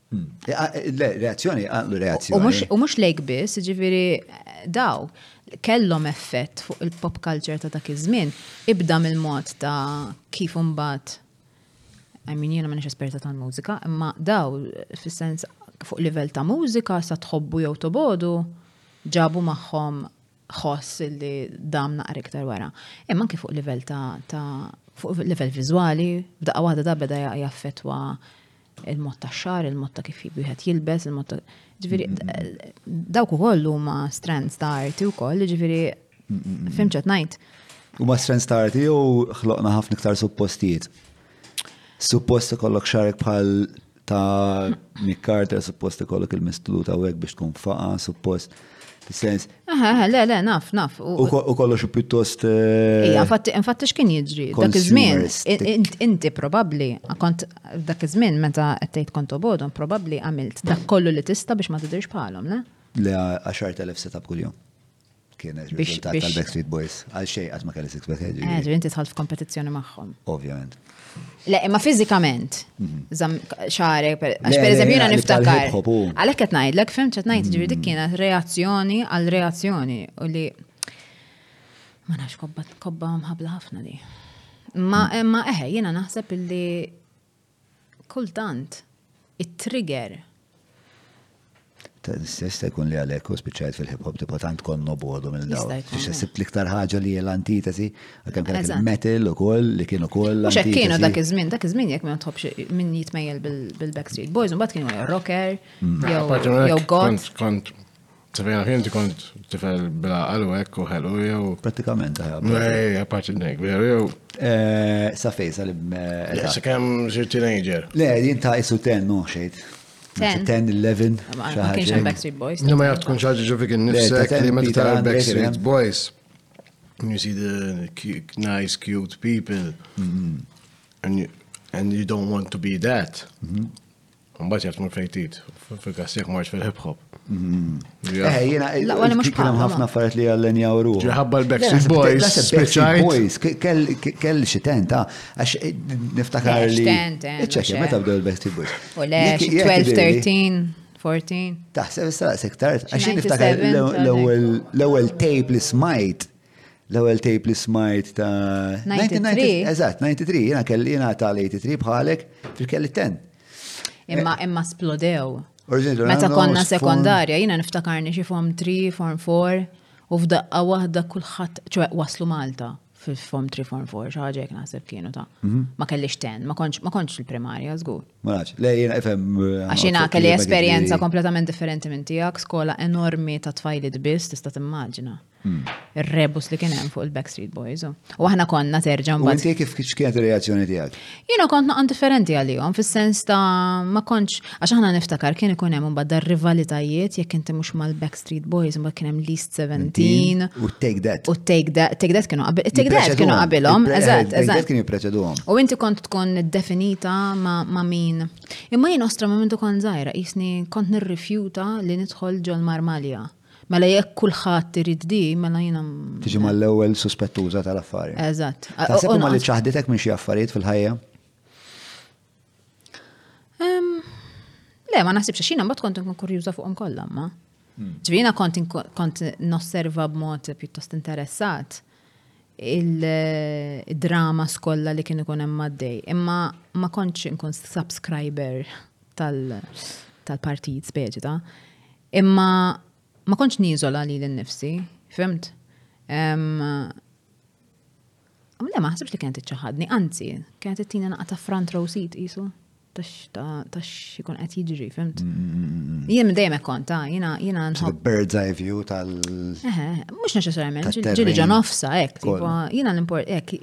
Le, reazzjoni, għaqlu reazzjoni. U mux lejk biss, ġifiri daw, kellhom effett fuq il-pop culture ta' dak iż-żmien, ibda mill-mod ta' kif imbagħad I mean, jiena minix esperta tal-mużika, imma daw, fis-sens fuq livell ta' mużika, sa tħobbu jew tobodu, ġabu magħhom ħoss li dam naqra iktar wara. Imma anke fuq livell ta' fuq livell viżwali, f'daqqa waħda da beda jaffetwa Il-mod ta' xar, il-mod ta' kif wieħed jilbes, il-mod ta' ġifieri dawk ukoll huma strands ta' arti wkoll, ġifieri fimċet ngħid. Huma strands ta' arti jew ħloqna ħafna iktar suppostijiet. Suppost ikollok xarek bħal ta' Nick Carter, suppost ikollok il-mistlu ta' wek biex tkun faqa, suppost. Sens. Aha, le, le, naf, naf. U kollox u pjuttost. Eh, Ija, infatti x'kien jiġri. Dak iż-żmien, inti probabbli, kont dak iż-żmien meta qed tgħid kont obodhom, probabbli għamilt dak kollu li tista' biex ma tidhirx bħalhom, le? Le 10,000 setup kuljum. Kienet riżultat tal-Backstreet Boys. Għal xejn qatt ma kelli six pack. Għadu, eh, inti tħalt f'kompetizzjoni magħhom. Ovvjament. Le, imma fizikament, zam xare, għax per eżempju jena niftakar. Għalek qed ngħidlek, fim qed ngħid ġifieri dik kienet reazzjoni għal reazzjoni u li ma nafx kobba kobba mħabla ħafna di. Ma imma eħe jiena naħseb illi kultant it-trigger Jista' jkun li għalhekk u spiċċajt fil-hip hop tipo tant kont nobodu minn dawn. Biex sibt l-iktar ħaġa li l antitesi għalkemm kien il-metal ukoll li kienu koll. Mhux hekk kienu dak iż-żmien, dak iż-żmien jekk ma tħobbx min jitmejjel bil-Backstreet Boys, mbagħad kienu rocker mm. jew goth. Sabina, kien ti kont tifel bla għalu ekku ħelu jew. Pratikament, ħajja. Ej, għapaċi d-nejk, veru jew. Eh, sa fej, sa li. Sa kem zir teenager. Le, jien ta' isu ten, no, xejt. Ten, 11, xaħġa. Backstreet Boys. No, ma jgħat tkun xaħġa ġu fik nifsek li ma ta' Backstreet Boys. You see the nice, cute people. Mm-hmm. And you, and you don't want to be that. Mm-hmm. Mbagħad jaf tmur fejtit, fil-każ jekk marx fil-hip hop. Eh, jiena L-aqwa mhux bħal ħafna affarijiet li għallenjaw ruħu. Ġaħabba l-Backstreet Boys. Backstreet Boys, kell xi tent, ah, għax eh, niftakar li. Eh, Ċekja, meta bdew il-Backstreet Boys. U le, 12, 13, 14. Taħseb issa sektar, għax niftakar l-ewwel tape li smajt l-ewel tape li smajt ta' 1993. Eżatt, 93, jena kelli jena ta' l-83 bħalek fil-kelli 10. Imma eh. imma splodew. Meta konna sekondarja, jena niftakarni xi form 3, form 4, u f'daqqa waħda kulħadd ċwe waslu Malta fil-form 3, form 4, xaħġa jek naħseb kienu ta' mhm. ma kellix 10, ma konċ il-primarja, zgur. Ma nafx, le jena ifem. Eh, Għax jena kelli esperienza kompletament differenti minn tijak, skola enormi ta' tfajlit biss, tista' timmaġina. rebus li kien hemm fuq il-Backstreet Boys. U aħna konna terġa' mbagħad. Inti kif kienet ir-reazzjoni tiegħek? Jiena kont naqan differenti għalihom fis-sens ta' ma kontx għax aħna niftakar kien ikun hemm imbagħad dar rivalitajiet jekk inti mhux mal-Backstreet Boys imbagħad kien hemm Least 17 u Take That. U Take That, Take That kienu qabel Take That kienu qabilhom, eżatt, eżatt. Kien jippreċeduhom. U inti kont tkun definita ma' min. Imma jien ostromament ukoll żgħira qisni kont nirrifjuta li nidħol ġol marmalja. Mela jekk kulħadd irid di, mela jiena. Tiġi mal-ewwel suspettuża tal-affari. Eżatt. Taħseb ma li ċaħditek minn xi affarijiet fil-ħajja? Le, ma naħsibx xina mbagħad kont nkun kurjuża fuqhom kollha ma. Hmm. Ġvina kont kont nosserva b'mod pjuttost interessat il-drama skolla li kien ikun hemm għaddej. Imma ma kontx inkun subscriber tal-partit speċi ta' Imma ma kontx niżola lili nnifsi, fimt? Le ma ħsibx li kienet iċċaħadni, anzi, kienet ittina naqa ta' front row seat isu ta' xikun qed jiġri, fimt? Mm, mm, mm, jien dejjem kont, ta' jiena jiena nħobb. Bird's eye view tal. Mhux neċessarjament, ġili ġo nofsa hekk, jiena l-import hekk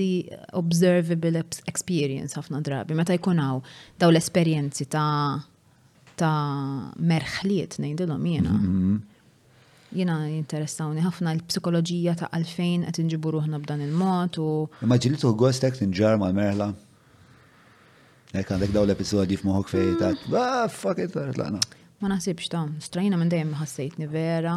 di observable experience ħafna drabi meta jkun hawn daw l-esperjenzi ta' ta' merħliet ngħidilhom jiena. Mhm. Jiena jinteressawni ħafna l-psikoloġija ta' għalfejn qed inġibu ruħna b'dan il-mod u. Imma ġili tuħ gost hekk tinġar mal-merħla. Hekk għandek daw l-episodji f'moħħok fejn ta' ah, fuck it, tlaqna. Ma naħsibx ta' strajna minn dejjem ħassejtni vera.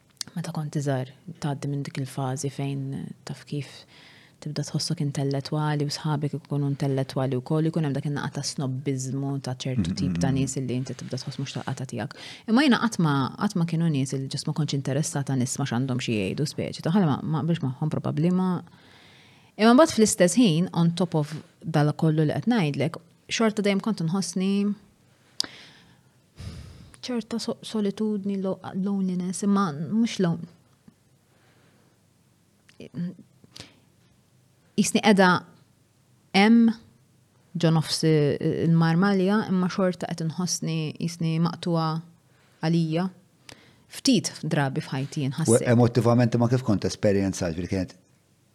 meta kont iżgħar tgħaddi minn dik il-fażi fejn taf kif tibda tħossok intellettwali u sħabek ikunu intellettwali wkoll ikun hemm dak in-naqa ta' snobbiżmu ta' ċertu tip ta' nies li inti tibda tħoss mhux tal-qata tiegħek. Imma jiena qatt ma qatt ma kienu nies li ġust ma kontx interessata nisma' x'għandhom xi jgħidu speċi ta' ħaġa ma naqbilx magħhom probabbli ma Imma mbagħad fl-istess ħin on top of dal kollu li qed ngħidlek, xorta dejjem kont inħossni ċerta solitudni, loneliness, imma mhux lon. Jisni qiegħda hemm ġo nofs il-marmalja imma xorta qed inħossni jisni maqtuha għalija. Ftit drabi f'ħajti jinħassi. Emotivament ma kif kont esperjenza ġifieri kienet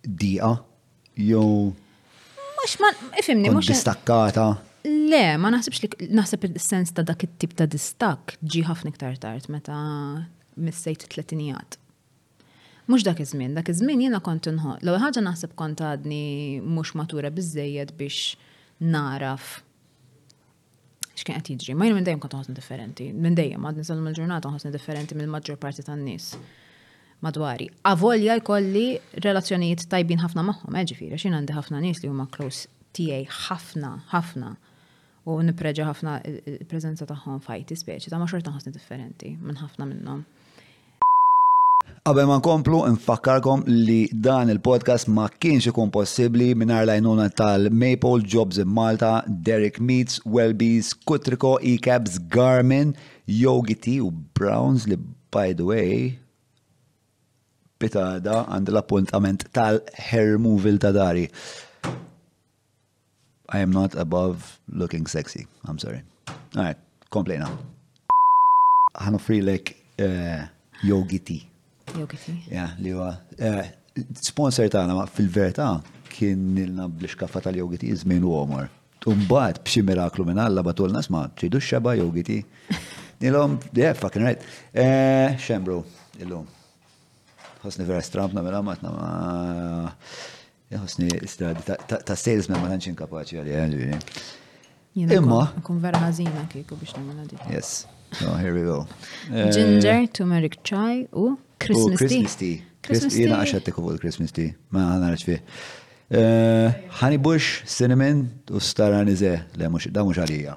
Diqa, jew. Mux ma, ifimni, mux. Distakkata. Le, ma naħsibx li naħseb il-sens ta' dak it-tip ta' distak ġi ħafna iktar tard meta missejt it-tletinijat. Mux dak iż-żmien, dak iż-żmien jiena kont inħo. L-ewwel ħaġa naħseb kont għadni mhux matura biżejjed biex naraf x'kien qed jiġri. Ma jien minn dejjem kont ħosni differenti, minn dejjem għad nisal mill-ġurnata ħosni differenti minn maġġor parti tan-nies madwari. Avolja jkolli relazzjonijiet tajbin ħafna magħhom, eh, ġifieri, x'in għandi ħafna nies li huma close tiegħi ħafna, ħafna u nippreġa ħafna il-preżenza tagħhom fajti speċi ta' ma xorta ħosni differenti minn ħafna minnhom. Qabel ma nkomplu, nfakkarkom li dan il-podcast ma kienx ikun possibbli mingħajr l-għajnuna tal-Maple, Jobs in Malta, Derek Meats, Welby's, Kutriko, Ecabs, Garmin, Yogi Tea u Browns li by the way pitada għand l-appuntament tal-Hermovil ta' dari. I am not above looking sexy, I'm sorry. Alright, komplejna. Għan offrilek eh, yogi tea. Yogi tea. Ja, li huwa. Eh, sponsor tagħna fil-verità kien nilna bl xkaffa tal-yogi tea żmien u omor. Umbat b'xi miraklu minn Alla batulna sma' tridu xeba yogi tea. Nilhom, yeah, fucking right. Eh, xem bro, illum. Ħosni vera stramp namela ma' Jħosni stradi ta' salesman ma tantx inkapaċi għalija ġifieri. Imma. Kun vera ħażina kieku biex nagħmel dik. Yes. No, here we go. Eh, Ginger, turmeric chai u Christmas tea. Christmas tea. Christmas tea. Jena għaxħat tiku il-Christmas tea. Ma għana raċ fih. Eh, honey bush, cinnamon u stara nize. Le, da mux għalija.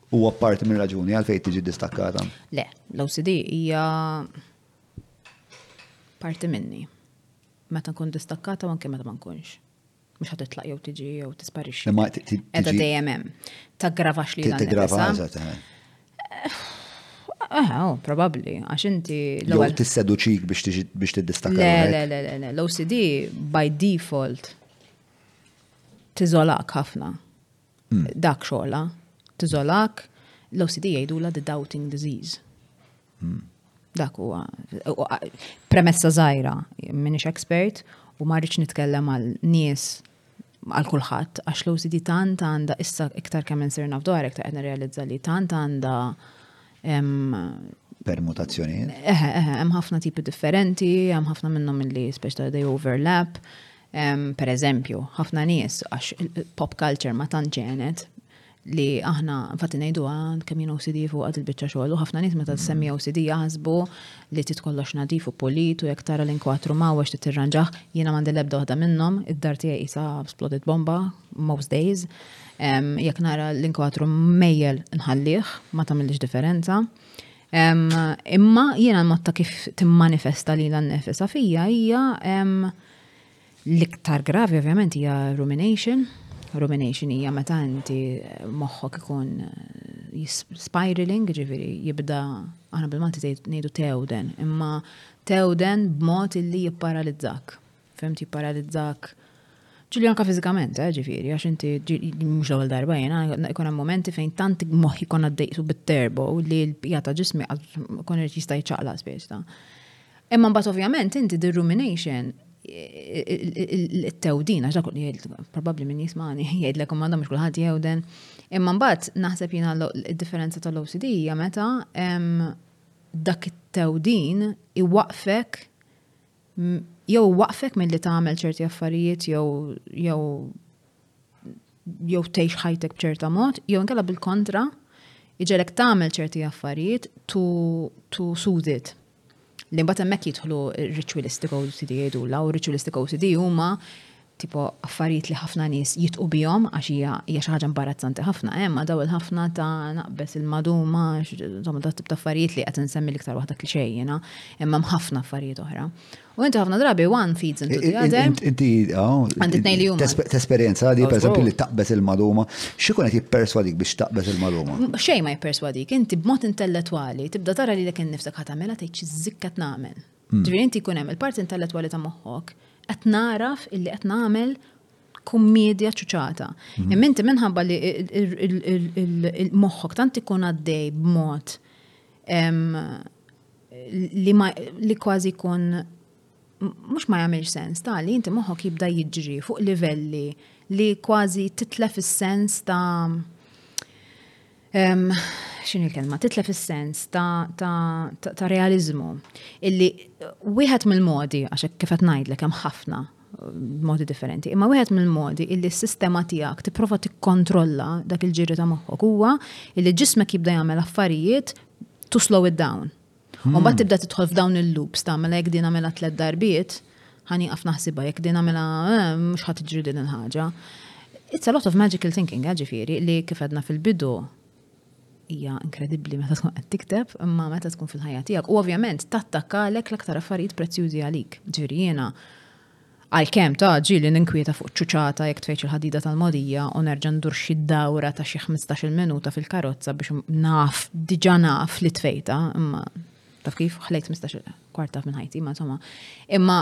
Huwa parti minn raġuni għalfejn tiġi distakkata? Le, l-OCD hija parti minni. Meta nkun distakkata u anke meta ma nkunx mux ħat itlaq jew tiġi jew tisparixxi. Edha dejjem hemm. Taggravax li Taggrava, Aha, eh, oh, probabli, għax inti l-ewwel. Tisseduċik biex tiġi biex tiddistakka. Le, le, le, le, le, l-OCD by default tiżolak ħafna. Dak xogħla, tiżolak, l-OCD jgħidula the doubting disease. Hmm. Dak huwa premessa żgħira minix expert u ma rridx nitkellem għal nies għal kulħadd għax l-OCD tant għandha issa iktar kemm insirna f'dwar iktar qed nirrealizza li tant għandha Permutazzjoni. Eħe, eħe, hemm ħafna tipi differenti, hemm ħafna minnhom li speċta they overlap. Per eżempju, ħafna nies għax pop culture ma tanġenet li aħna fatti ngħidu għan kemm jien OCD fuq għad il-biċċa xogħol u ħafna nies meta semmi OCD jaħsbu li tit kollox nadif u polit u jekk tara l-inkwatru ma' għax titirranġaħ jiena m'għandi l-ebda waħda minnhom id-dar tiegħi isa splodit bomba Most days, jekk nara l-inkwatru mejjel nħallih, ma tagħmilx differenza. Imma jiena l-mod ta' kif timmanifesta li l-nefisa fija hija l-iktar gravi ovvjament hija rumination. Rumination hija meta inti moħħok ikun spiraling, ġifieri jibda aħna bil-Malti ngħidu tewden, imma tewden b'mod illi jipparalizzak. Fem tipparalizzak Ġulju anka fiżikament, eh, ġifieri, għax inti mhux l-ewwel darba jiena, ikun hemm momenti fejn tant moħħi kon għaddejtu bit-terbo li l-pija ta' ġismi kon irid jista' jċaqla spiss ta'. Imma mbagħad ovvjament inti the rumination il-tewdin, għax dak li probabbli min jismani jgħidlek imma mhux kulħadd jewden. Imma mbagħad naħseb jiena d-differenza tal-OCD hija meta dak it-tewdin iwaqfek jew waqfek milli tagħmel ċerti affarijiet jew jew jew tgħix ħajtek b'ċerta mod, jew inkella bil-kontra iġelek tagħmel ċerti affarijiet tu tu sudit. Li mbagħad hemmhekk jidħlu ritualistic OCD jgħidulha u ritualistic OCD huma tipo affarijiet li ħafna nies jitqu bihom għax hija hija xi ħaġa imbarazzanti ħafna, eh, ma daw il-ħafna ta' naqbeż il-maduma, insomma dat tip ta' affarijiet li qed insemmi l-iktar waħda kliċejjina, imma hemm ħafna affarijiet oħra. U inti ħafna drabi one feeds into the other. Inti għandi tnejn li huma. Tesperjenza di pereżempju li taqbeż il-maduma, xi qed jipperswadik biex taqbeż il-maduma? Xejn ma jipperswadik, inti b'mod intellettwali tibda tara li lek innifsek ħatamela tgħid xi żikket nagħmel. Ġifieri inti jkun hemm il-parti intellettwali ta' moħħok qed naraf illi qed nagħmel kummedja ċuċata. Mhm. Imma inti minħabba li il-moħħok tant ikun għaddej b'mod li kważi jkun mhux ma jagħmilx sens ta' li inti moħħok jibda jiġri fuq livelli li kważi titlef is-sens ta' xini l-kelma, titlef is-sens ta', ta, ta, ta realizmu. Illi wieħed mill-modi, għax kif qed ngħidlek hemm ħafna uh, modi differenti, imma wieħed mill-modi illi s-sistema tiegħek tipprova tikkontrolla dak il-ġiri ta' moħħok huwa illi ġismek jibda jagħmel affarijiet to slow it down. Hmm. Mbagħad tibda tidħol f'dawn il-loops ta' mela jekk din għamela tliet darbiet, ħani qaf naħsibha jekk din għamela eh, mhux ħadd tiġri din il-ħaġa. It's a lot of magical thinking, eh, ġifieri, li kif għedna fil-bidu hija inkredibbli meta tkun qed tikteb, imma meta tkun fil-ħajja tiegħek. U ovvjament tattakkalek l-aktar affarijiet prezzjużi għalik. Ġifieri jiena Għalkemm ta' ġieli ninkwieta fuq ċuċata jekk tfejġ il-ħadida tal-mogħdija u nerġa' ndur xi dawra ta' xi ħmistax-il minuta fil-karozza biex naf, diġà naf li tfejtha, imma taf kif ħlejt ħmistax-il kwart taf minn ħajti, ma insomma. Imma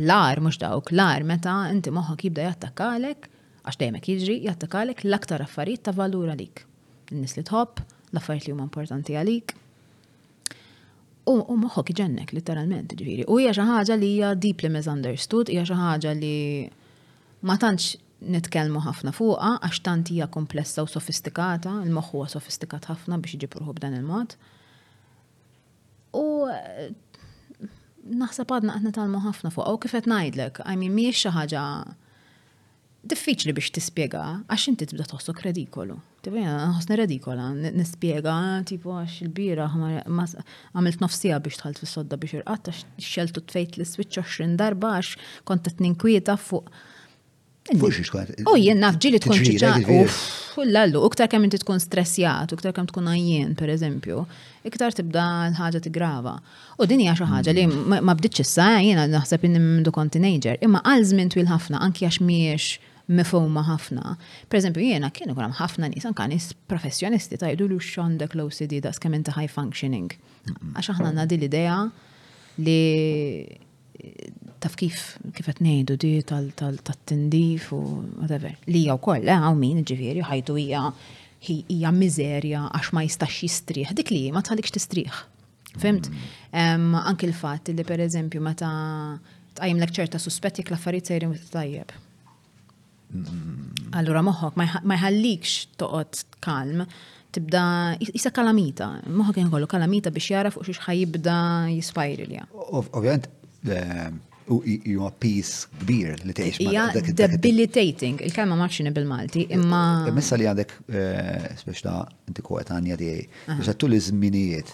l-agħar mhux dawk, l-agħar meta inti moħħok jibda jattakkalek, għax dejjem hekk jiġri, jattakkalek l-aktar affarijiet ta' valur għalik. In-nies li tħobb, l-affarijiet li huma importanti għalik. U moħħok iġennek, literalment, ġviri. U hija xi ħaġa li hija deeply misunderstood, hija xi ħaġa li ma tantx nitkellmu ħafna fuqha għax tant hija komplessa u sofistikata, il-moħħ huwa sofistikat ħafna biex iġib ruħu b'dan il-mod. U eh, naħseb għadna qed nitalmu ħafna fuqha u kif qed ngħidlek, I mean mhijiex xi ħaġa Diffiċli biex tispjega għax inti tibda toħsok redikolu. Tipo jena nħossni redikola, nispjega tipo għax il-bira għamilt nofsija biex tħalt fis-sodda biex irqatt għax xeltu tfejt l-switch 20 darba għax kont qed ninkwieta fuq Fuq xiex tkun. U jien naf ġili tkun ċiċa. Kullallu, uktar kemm inti tkun stressjat, uktar kemm tkun għajjien, per eżempju, iktar tibda l-ħaġa tigrava. U din hija xi ħaġa li ma bdiċ issa, eh, jiena naħseb inni mindu kont teenager, imma għal żmien twil ħafna anki għax mhijiex mifhuma ħafna. Pereżempju jiena kienu kull ħafna nies anke nies professjonisti tajdu li x'għandek l-OCD daqs kemm inti high functioning. Għax aħna għandna din l-idea li taf kif kif qed ngħidu di tat-tindif u whatever. Li hija wkoll eh, hawn min ġifieri ħajtu hija hija miżerja għax ma jistax jistrieħ. Dik li ma tħallikx tistrieħ. Fimt? Anki l-fatt li per eżempju meta tqajjem lek ċerta suspetti jekk l-affarijiet sejrin tajjeb. Allura moħħok ma jħallikx toqgħod kalm, tibda jisa kalamita, moħħok kien kollu kalamita biex jara fuq xiex ħajibda jispajrilja. Ovvjament, U hija peace kbir li tgħix ma' dak debilitating, il-kelma ma xini bil-Malti, imma. Messa li għandek eh, spex ta' inti koetanja tiegħi, biex tul iż-żminijiet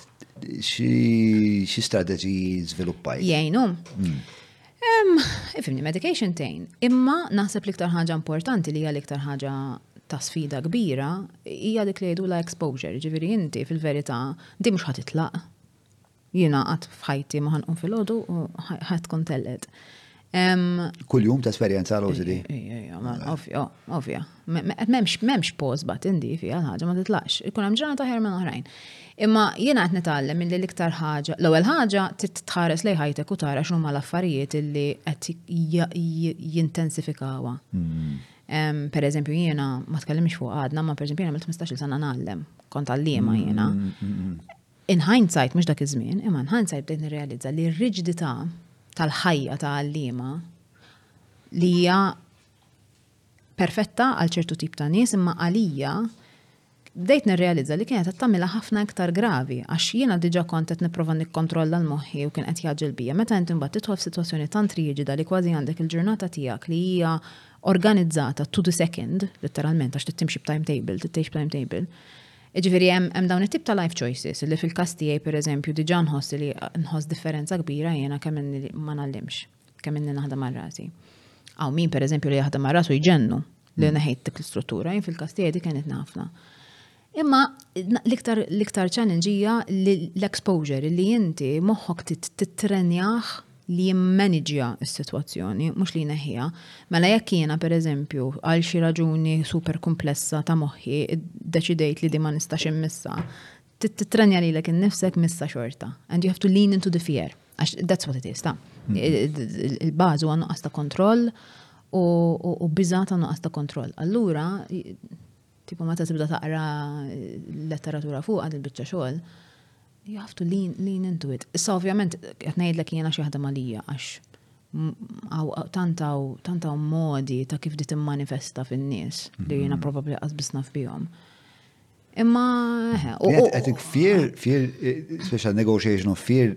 xi strateġiji żviluppaj. Jgħinu. Hmm. Ifimni medication tejn, imma naħseb l-iktar ħaġa importanti li hija l-iktar ħaġa ta' sfida kbira hija dik li jgħidu la exposure, ġifieri inti fil-verità di mhux ħatitlaq Jiena qatt f'ħajti ma ħanqum filgħodu u ħadd tkun telqet. Kull jum ta' esperjenza Rosi di. Ovvja, ovvja. M'hemmx pos bat indi fiha ħaġa ma titlaqx. Ikun hemm ġurnata ħer minn oħrajn. Imma jiena qed nitgħallem milli l-iktar ħaġa, l-ewwel ħaġa titħares lej ħajtek u tara x'huma l-affarijiet illi qed jintensifikawha. Mm. Per eżempju jiena ma tkellimx fuq għadna, ma per eżempju jiena mill-15 sena nagħllem, kont għalliema mm, jiena. Mm, In hindsight, mhux dak iż-żmien, imma in hindsight bdejt nirrealizza li r-riġdità tal-ħajja ta' għalliema li hija perfetta għal ċertu tip ta' nies imma għalija bdejt nirrealizza li kienet qed tagħmilha ħafna iktar gravi għax jiena diġà kont qed nipprova nikkontrolla l-moħħi u kien qed jgħaġġel bija. Meta inti mbagħad tidħol f'sitwazzjoni tant riġida li kważi għandek il-ġurnata tiegħek li hija organizzata to the second, letteralment għax tittimxi b'timetable, tittejx b'timetable, Jiġifieri hemm dawn it-tip ta' life choices li fil-każ tiegħi pereżempju diġà nħoss li nħoss differenza kbira jiena kemm inni ma ngħallimx, kemm inni naħdem għal rasi. Hawn min pereżempju li jaħdem għal rasu jġennu li mm. neħejt dik l-istruttura, jien fil-każ tiegħi dik kienet ħafna. Imma l-iktar ċallenġija l-exposure li inti moħħok titrenjaħ li jimmaniġġja s-sitwazzjoni, mhux li jneħħiha. Mela jekk jiena pereżempju għal xi raġuni super kumplessa ta' moħħi ddeċidejt li din ma nistax immissa, titrenja lilek innifsek missa xorta. And you have to lean into the fear. Għax that's what it is, ta' mm-hmm. il-bażu għannu nuqqas ta' kontroll u biża ta' nuqqas ta' kontroll. Allura, Tipo meta tibda taqra letteratura fuq għad il-biċċa xogħol, you have to lean, lean into it. Issa ovvjament qed ngħidlek jiena xi ħadem għalija għax tantaw tantaw modi ta' kif dit immanifesta fin-nies li mm-hmm. jiena probabbli qas bisna f'bihom. Imma I think fear, fear, special negotiation of fear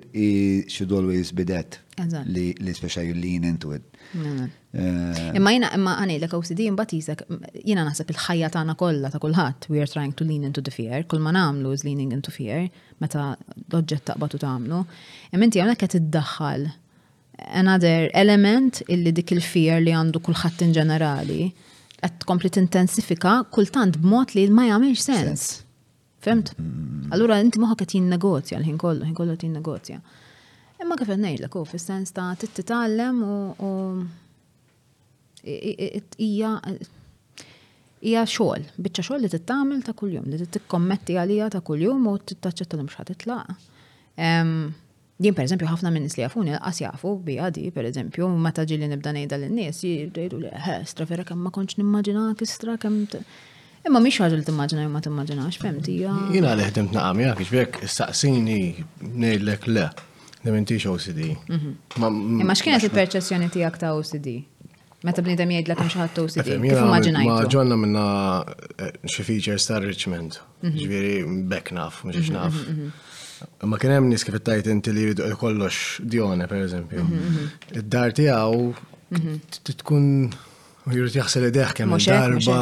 should always be that. Li special you lean into it. Eh, imma jina, imma għanilek OCD imbat jisek, jina nasib il-ħajja tagħna kollha ta' kulħadd, we are trying to lean into the fear, kull ma nagħmlu is leaning into fear, meta l-oġġett taqbatu tagħmlu. Imma inti hawnhekk qed iddaħħal another element illi dik il-fear li għandu kulħadd in ġenerali qed tkompli tintensifika kultant b'mod li ma jagħmilx sens. Fimt? Allura inti moħħok qed jinnegozja l-ħin kollu, ħin kollu qed jinnegozja. Imma kif qed ngħidlek hu fis-sens ta' titgħallem u hija hija xogħol, biċċa xogħol li tittamel ta' kuljum, li tikkommetti għalija ta' kuljum u taċċetta li mhux ħad titlaq. Din pereżempju ħafna min-nies li jafuni laqas jafu biha di, pereżempju, meta ġieli nibda ngħidha lin-nies jgħidu li eħe, stra vera kemm ma kontx nimmaġinak, stra kemm Imma mhix ħaġa li timmaġina jew ma timmaġinax, fehmti. Jien għal ħdimt naqam jak, ġbek saqsini ngħidlek le, li m'intix OCD. Mhm. Imma x'kienet il-perċessjoni tiegħek ta' OCD? Meta bniedem jgħidlek hemm xi ħadd OCD, kif immaġinajt. Ma ġonna minna eh, xi features ta' Richmond, mhm. ġifieri bekk naf, mhux mhm, naf. Mhm, Ma kien hemm nies kif ittajt inti li jridu kollox djone pereżempju. Id-dar tiegħu tkun jrid jaħsel idejh kemm darba.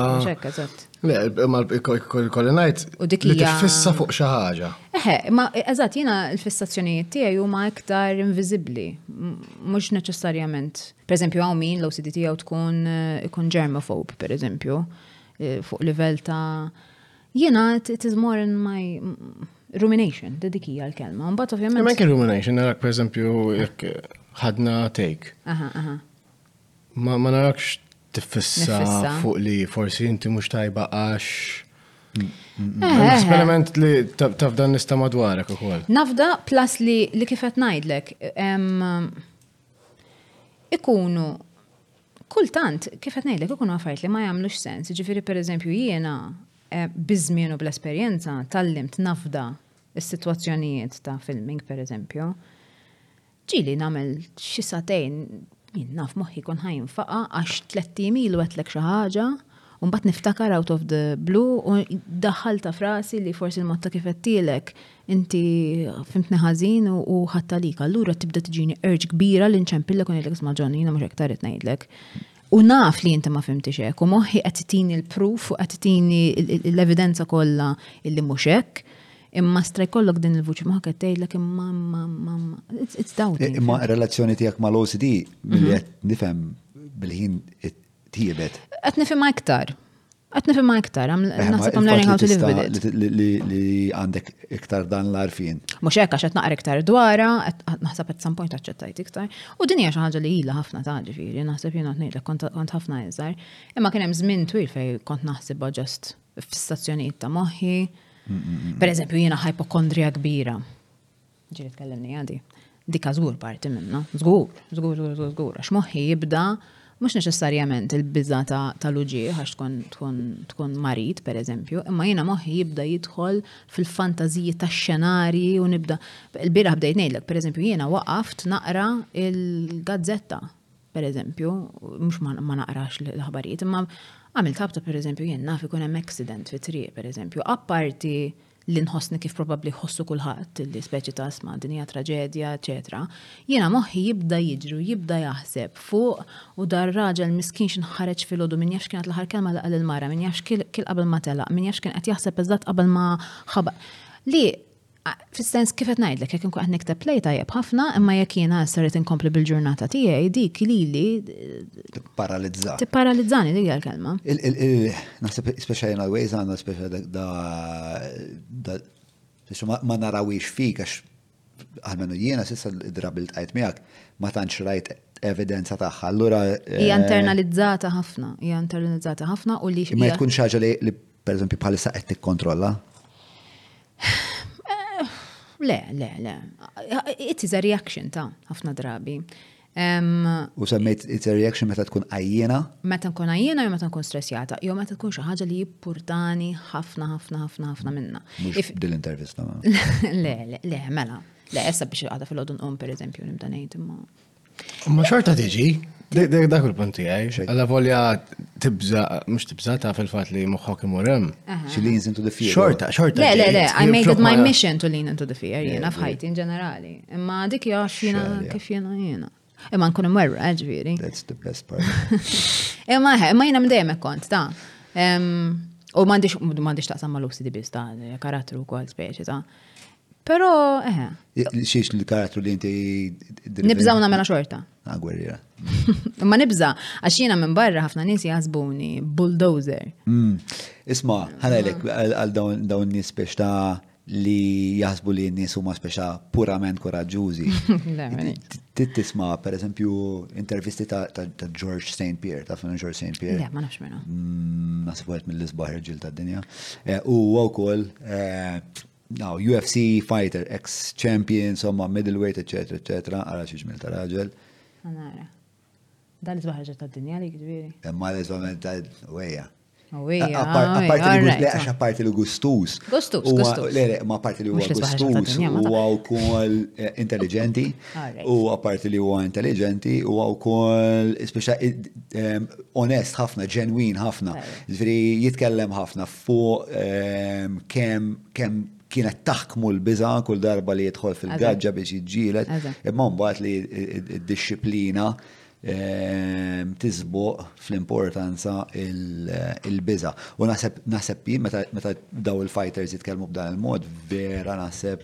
Le, ma kolli ngħid li tifissa fuq xi ħaġa. Eħe, ma eżatt jiena l-fissazzjonijiet tiegħi huma iktar inviżibbli, mhux neċessarjament Per eżempju, għaw min l-OCD tiegħu tkun eh, ikun germophobe, per eżempju, eh, fuq livell ta' jena it is more in my rumination, dedikija l-kelma. Mbagħad ovvjament. Ma kien rumination, narak per eżempju jekk ħadna take. Aha, aha. Ma ma narakx tifissa fuq li forsi inti mhux tajba għax. Esperiment li tafdan nista madwarek ukoll. Nafda plus li li kifet ngħidlek ikunu kultant, kif qed ngħidlek ikunu affarijiet li ma jagħmlux sens. Ġifieri pereżempju jiena eh, biż-żmien u bl-esperjenza tallimt nafda s-sitwazzjonijiet ta' filming pereżempju. Ġili nagħmel xi satejn jien naf moħħi kun ħajn faqa għax tletti ilu għetlek xi ħaġa u mbagħad niftakar out of the blue u daħħal ta' frasi li forsi l-mod ta' kif qedtilek inti fimtni ħażin u ħatta lika, allura tibda tiġini erġ kbira li nċempillek u ngħidlek sma' John, jiena mhux hekk tarit ngħidlek. U naf li inti ma fimtix hekk, u moħħi qed titini l-proof u qed titini l-evidenza kollha illi mhux hekk. Imma stra jkollok din il-vuċi ma qed tgħidlek imma imma imma it's doubting. Imma relazzjoni tiegħek mal-OCD li mhm. qed nifhem bil-ħin tjiebet. Qed nifhimha iktar. Qed nifhimha iktar, eh, naħseb I'm learning how to live with it. Li għandek iktar dan l-arfin. Mhux hekk għax qed naqra iktar dwarha, naħseb at some point aċċettajt iktar. U din hija xi ħaġa li ilha ħafna ta' ġifieri, naħseb jiena ngħidlek kont ħafna iżgħar. Imma kien hemm żmien twil fejn kont naħsibha ġest f'stazzjonijiet ta' moħħi. Mm, mm, mm, per eżempju jiena ħajpokondrija kbira. Ġieli tkellimni għadi. Dika żgur parti minna. Żgur, żgur, żgur, żgur, żgur. Għax moħħi jibda mhux neċessarjament il-biża tal-uġieħ għax tkun tkun tkun marid pereżempju, imma jiena moħħi jibda jidħol fil-fantażiji tax-xenarji u nibda. Il-bieraħ bdejt ngħidlek, pereżempju jiena waqaft naqra il-gazzetta, pereżempju, mhux ma naqrax l-aħbarijiet, imma għamil kapta pereżempju jien naf ikun hemm accident fit-triq pereżempju, apparti li nħossni kif probabbli jħossu kulħadd li speċi ta' sma din hija traġedja, eċetera, jiena moħħi jibda jiġru, jibda jaħseb fuq u dar raġel miskin x'inħareġ filgħodu min jafx kienet l-aħħar kelma li qal il-mara, min jafx kil qabel ma telaq, min jafx kien qed jaħseb eżatt qabel ma ħaba. Li fis-sens kif qed ngħidlek jekk inkun qed nikteb play tajjeb ħafna, imma jekk jiena saret inkompli bil-ġurnata tiegħi dik lili paralizza. Tipparalizzani li hija l-kelma. Naħseb speċjali in ways għandna speċjali da ma narawix fik għax għalmenu jiena sissa drabi l tqajt miegħek ma tantx rajt evidenza tagħha. Allura eh, hija internalizzata ħafna, hija internalizzata ħafna u li ma tkun xaġa li pereżempju bħalissa qed tikkontrolla. Le, le, le. It is a reaction ta' ħafna drabi. U semmejt it's a reaction meta tkun għajjena? Meta nkun għajjena jew meta nkun stressjata, jew meta tkun xi ħaġa li jippurtani ħafna ħafna ħafna ħafna minna. Mhux dil-intervista. Le, le, le, mela. Le, essa biex għada fil-għodun um, per eżempju, nibda ngħid imma. Ma xorta tiġi, dak il-punti għaj, għalla volja tibza, mux tibza ta' fil-fat li muħħok imurem. She leans into the fear. Xorta, xorta. Le, le, le, I made it my mission to lean into the fear, jena fħajti in ġenerali. Imma dik jaf jena kif jena jena. Imma nkun imwerra, eh, ġviri. That's the best part. Imma eh, imma jena mdemek kont, ta' U mandiċ, mandiċ ta' samma l-uksidi biz ta' karattru kol speċi ta' Pero, eħe. Eh. Xiex l-karattru li inti. Nibżaw namela xorta. Ah, gwerriera. Ma nibża, għaxina minn barra ħafna nisi jazbuni, bulldozer. Mm. Isma, ħanajlek għal dawn nis biex ta' li jaħsbu li n-nies huma speċa purament kuraġġużi. Tit tisma' pereżempju intervisti ta' George St. Pierre, ta' fina George St. Pierre. Le, ma nafx minna. Mm, Nasib għet mill-isbaħ irġil ta' dinja. Eh, u wkoll eh, now, UFC fighter, ex-champion, somma middleweight, etc. etc. Għara xieġmil ta' raġel. Għanara. Dan l-isbaħ irġil ta' dinja li kbiri. Imma eh, l-isbaħ ta' weja. Apparti li għax eh, apparti li gustus. Gustus, gustus. Le, ma apparti li huwa gustus, huwa wkoll eh, intelligenti, u apparti li huwa intelligenti, huwa wkoll speċa eh, onest ħafna, ġenwin ħafna. Ġifieri jitkellem ħafna fuq kemm kemm kienet taħkmu l-biża kull darba li jidħol fil-gaġġa biex jiġġielet, imma mbagħad li d-disciplina tisbuq fl-importanza il-biża. U naħseb jien meta daw il-fighters jitkellmu b'dan il-mod, vera naħseb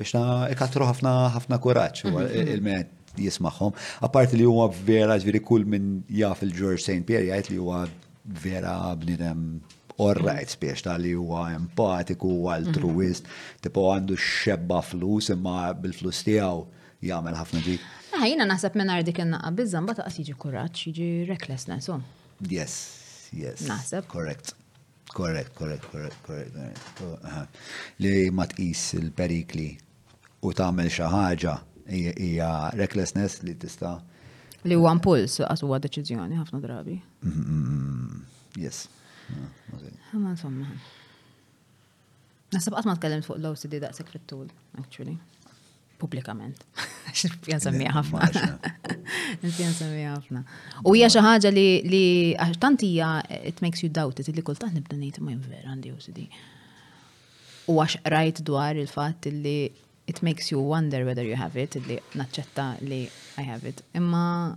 biex ta' ikattru ħafna ħafna kuraġġ mhm, mhm. il-met jismaħħom. Apparti li huwa vera ġviri kull minn jaf il-George St. Pierre jgħid li huwa vera bnidem orrajt spiex ta' li huwa empatiku, altruist, mhm. tipo għandu xebba flus imma bil-flus tiegħu Jagħmel ħafna ġid. Ah, jiena naħseb mingħajr dik in-naqqa biżża mbagħad qas jiġi kuraġġ, jiġi recklessness, oh. Yes, yes. Naħseb. Correct. Correct, correct, correct, correct. Li ma tqis il-perikli u tagħmel xi ħaġa hija recklessness li tista' li huwa impuls għas huwa deċiżjoni ħafna drabi. Mm-hmm, mm-hmm. Yes. Ah, Ma insomma. Nasib qatt ma tkellimt fuq l-OCD daqshekk fit-tul, actually. Pubblikament. Jien semmija ħafna. Jien semmija ħafna. U hija xi ħaġa li li tant hija it makes you doubt it li kultant nibda ngħid ma vera għandi OCD. U għax rajt dwar il-fatt li it makes you wonder whether you have it, li naċċetta li I have it. Imma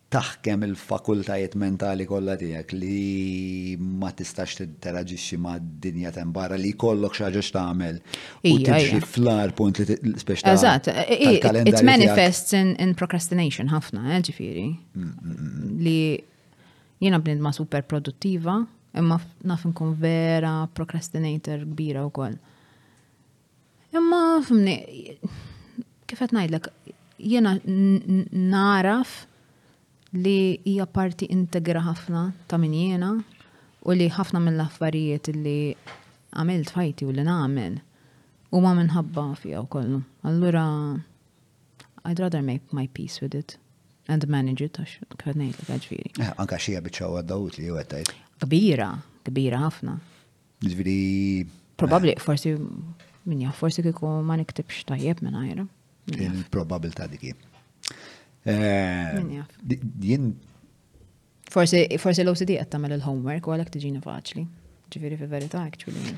taħkem il-fakultajiet mentali kollha tiegħek li ma tistax tinteraġixxi mad-dinja ta' barra li jkollok xi ħaġa x'tagħmel u tiġi fl-ar punt li spex ta' Eżatt, it manifests in procrastination ħafna, eh, ġifieri. Mm, mm, mm, li jiena bnidma super produttiva, imma naf nkun vera procrastinator kbira wkoll. Imma fimni, kif qed ngħidlek, jiena naraf li hija parti integra ħafna ta' min jiena u li ħafna mill-affarijiet li għamilt fajti u li nagħmel u ma minħabba fija u kollu. Allura, I'd rather make my peace with it and manage it, għax kħad nejt l-għagġviri. Anka xija bieċaw għaddawt li għettajt. Kbira, kbira ħafna. Ġifieri. Probabbli forsi min jaf forsi kieku ma niktibx tajjeb minn għajra. Il-probabilità dik hi. Jien Forsi forsi l-OCD qed tagħmel il-homework u għalhekk tiġini faċli. Ġifieri fi verità actually.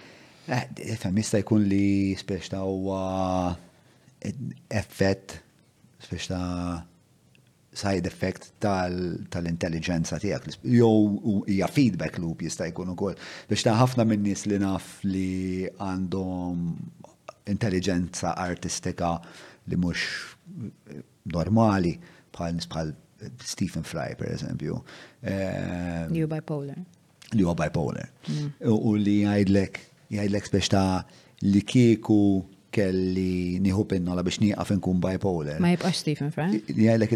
Eh, fem jista' jkun li spiex ta' huwa effett spiex ta' side effect tal-intelligenza tiegħek. Jew hija feedback loop jista' jkun ukoll. Biex ta' ħafna minn nies li naf li għandhom intelligenza artistika li mhux normali bħal bħal Stephen Fry, per eżempju. New eh, bipolar. li huwa bipolar. Mm. U li jgħidlek, jgħidlek spiex ta' li kieku kelli nieħu pinnola biex nieqaf inkun bipolar. Ma jibqax Stephen Fry. Jgħidlek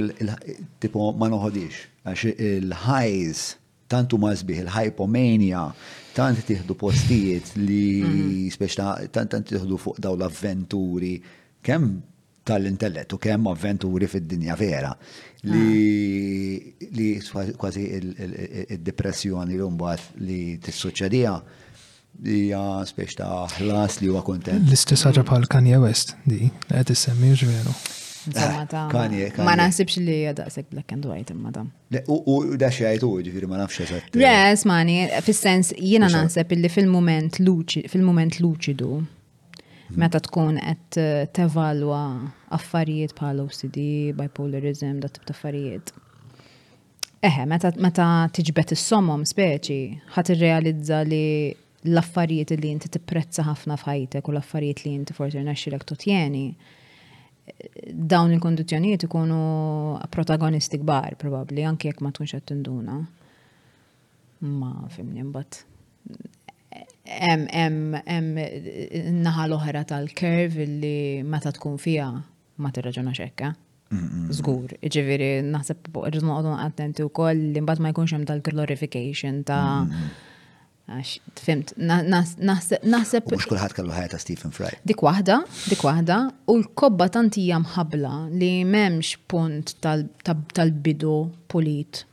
tipo ma noħodix għax il-highs tantu ma sbieħ il-hypomania tant tieħdu postijiet li mm. spiex ta' tant tieħdu fuq daw l-avventuri kemm tal-intellett u kemm avventuri fid-dinja vera li ah. li kważi id-depressjoni li mbagħad li tissuċċedija hija spiex ta' ħlas li huwa kontent. L-istess ħaġa bħal Kanye West di qed issemmi veru. Ma naħsibx li daqsek black and white imma dam. U da xejt u ġifiri ma nafx eżatt. Yes, mani, fis-sens jiena naħseb illi fil-moment fil-moment luċidu Meta tkun qed tevalwa affarijiet bħal OCD, bipolarism, dat tip ta' affarijiet. Eħe, meta, meta tiġbet is-somom speċi, ħat irrealizza li l-affarijiet li inti tipprezza ħafna f'ħajtek u l-affarijiet li inti forsi rnexxilek totjeni, dawn il-kondizjonijiet ikunu protagonisti kbar, probabli, anki jekk ma tkunx qed tinduna. Ma fimni mbagħad. Hemm naħa l-oħra tal-kerv li meta tkun fiha ma tirraġunax hekk. Eh? Zgur, ġiviri, naħseb rridu noqogħdu attenti wkoll li mbagħad ma jkunx hemm tal-glorification ta' għax tfimt, naħseb. Mhux kulħadd kellu ħajja ta' Stephen Fry. Dik waħda, dik waħda, u l-kobba tantija mħabla li m'hemmx punt tal-bidu pulit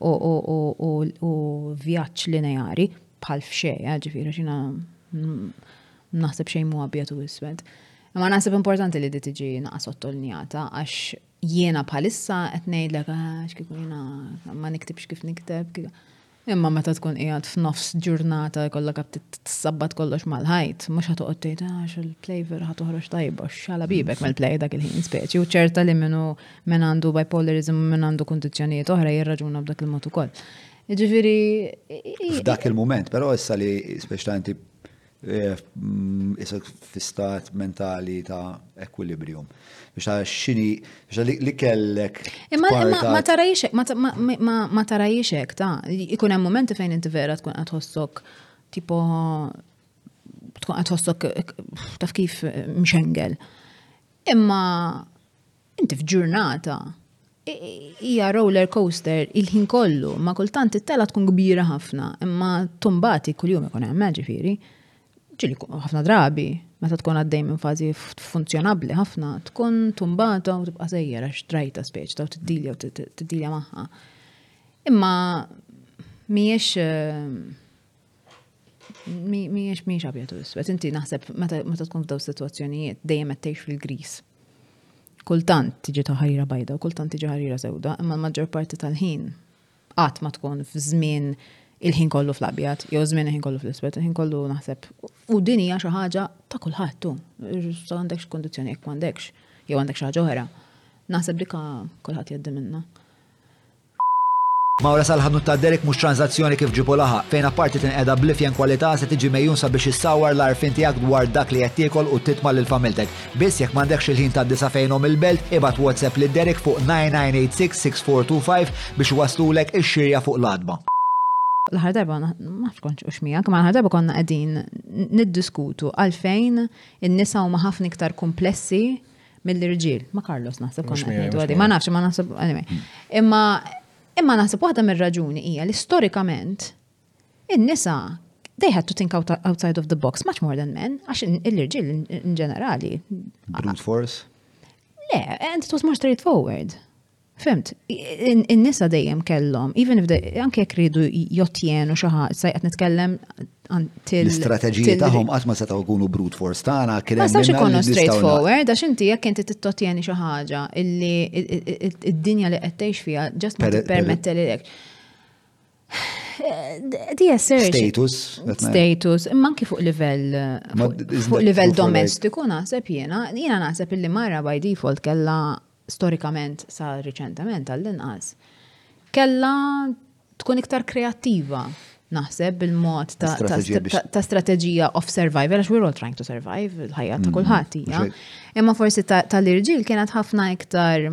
u vjaġġ lineari bħal f'xejja, ġifieri xina naħseb xejn mhu abjad u iswed. Imma naħseb importanti li di tiġi naqas sottolnjata għax jiena bħalissa qed ngħidlek ah, x'kieku jiena ma niktibx kif nikteb. Imma meta tkun qiegħed f'nofs ġurnata kollha kap tissabbat kollox mal-ħajt, mhux ħad toqgħod tgħid għax ah, il-plejver ħad toħroġ tajba, xala bibek mal-plej dak il-ħin speċi u ċerta li minnu Min għandu bipolarism u min għandu kundizzjonijiet oħra jirraġuna b'dak il-mod ukoll. Ġifieri. F'dak il-mument, però issa li speċjalment eh, mm, isek fi stat mentali ta' ekwilibrium. Biex ta' xini, biex li kellek. Imma ma tarajxek, ma tarajxek ta' ikun hemm momenti fejn inti vera tkun qed ħossok tipo tkun qed ħossok taf kif mxengel. Imma Inti f'ġurnata hija roller coaster il-ħin kollu, ma kultant it-tela tkun kbira ħafna, imma tumbati kuljum ikun hemm ġifieri. Ġili ħafna drabi, meta tkun għaddej minn fażi funzjonabbli ħafna, tkun tumbata u tibqa' sejjer għax trajta speċ ta' tiddilja u tiddilja magħha. Imma mhijiex eh, Miex miex abjad u iswed, inti naħseb meta tkun f'daw situazzjonijiet dejjem qed tgħix fil-gris. Kultant tiġi ta' ħarira bajda u kultant tiġi ħarira sewda, imma l-maġġor parti tal-ħin qatt ma tkun f'żmien il-ħin kollu fl-abjad, jew żmien il-ħin kollu fl-iswed, il-ħin kollu naħseb. U din hija xi ħaġa ta' kulħadd tu. Għandekx kondizzjoni jekk m'għandekx, jew għandek xi ħaġa oħra. Naħseb dika kulħadd jgħaddi minna. Mawra sal-ħanut ta' Derek mhux tranżazzjoni kif ġiebu laħaq, fejn apparti tinqeda bl-ifjen kwalità se tiġi megħjun sabiex issawwar l-għarfien tiegħek dwar dak li qed tiekol u titma' lil familtek. Biss jekk m'għandekx il-ħin tgħaddi sa fejn omm il-belt, ibgħat WhatsApp lil Derek fuq 99866425 biex iwasslulek ix-xirja fuq l-għatba. L-aħħar darba ma nafx kont x'qux miegħek, ma l-aħħar darba konna qegħdin niddiskutu għalfejn in-nisa huma ħafna iktar kumplessi mill-irġiel, ma Carlos naħseb konna qed ngħidu għadi, ma nafx, ma naħseb anyway. Hmm. Imma imma naħseb waħda mir-raġuni hija li storikament in-nisa they had to think out, outside of the box much more than men, għax l-irġiel in ġenerali. Brute force? Le, and it was more straightforward. Fimt, in-nisa dejjem kellhom, even if anke jekk ridu jottjenu xi ħadd, se qed nitkellem til. L-istrateġiji tagħhom qatt ma setgħu jkunu brute force tagħna kien hemm. Ma sax ikunu straightforward għax inti jekk inti tittotjeni xi ħaġa illi id-dinja li qed tgħix fiha ġast ma tippermetti li hekk. DSR. Status. Status, imma anki fuq livell fuq livell domestiku naħseb jiena, jiena naħseb illi mara by default kella storikament sa riċentament għall-inqas, kellha tkun iktar kreattiva naħseb bil-mod ta' strateġija of survival, għax we're all trying to survive, il-ħajja ta' mm-hmm. kulħadd hija. Imma forsi tal-irġiel kienet ħafna iktar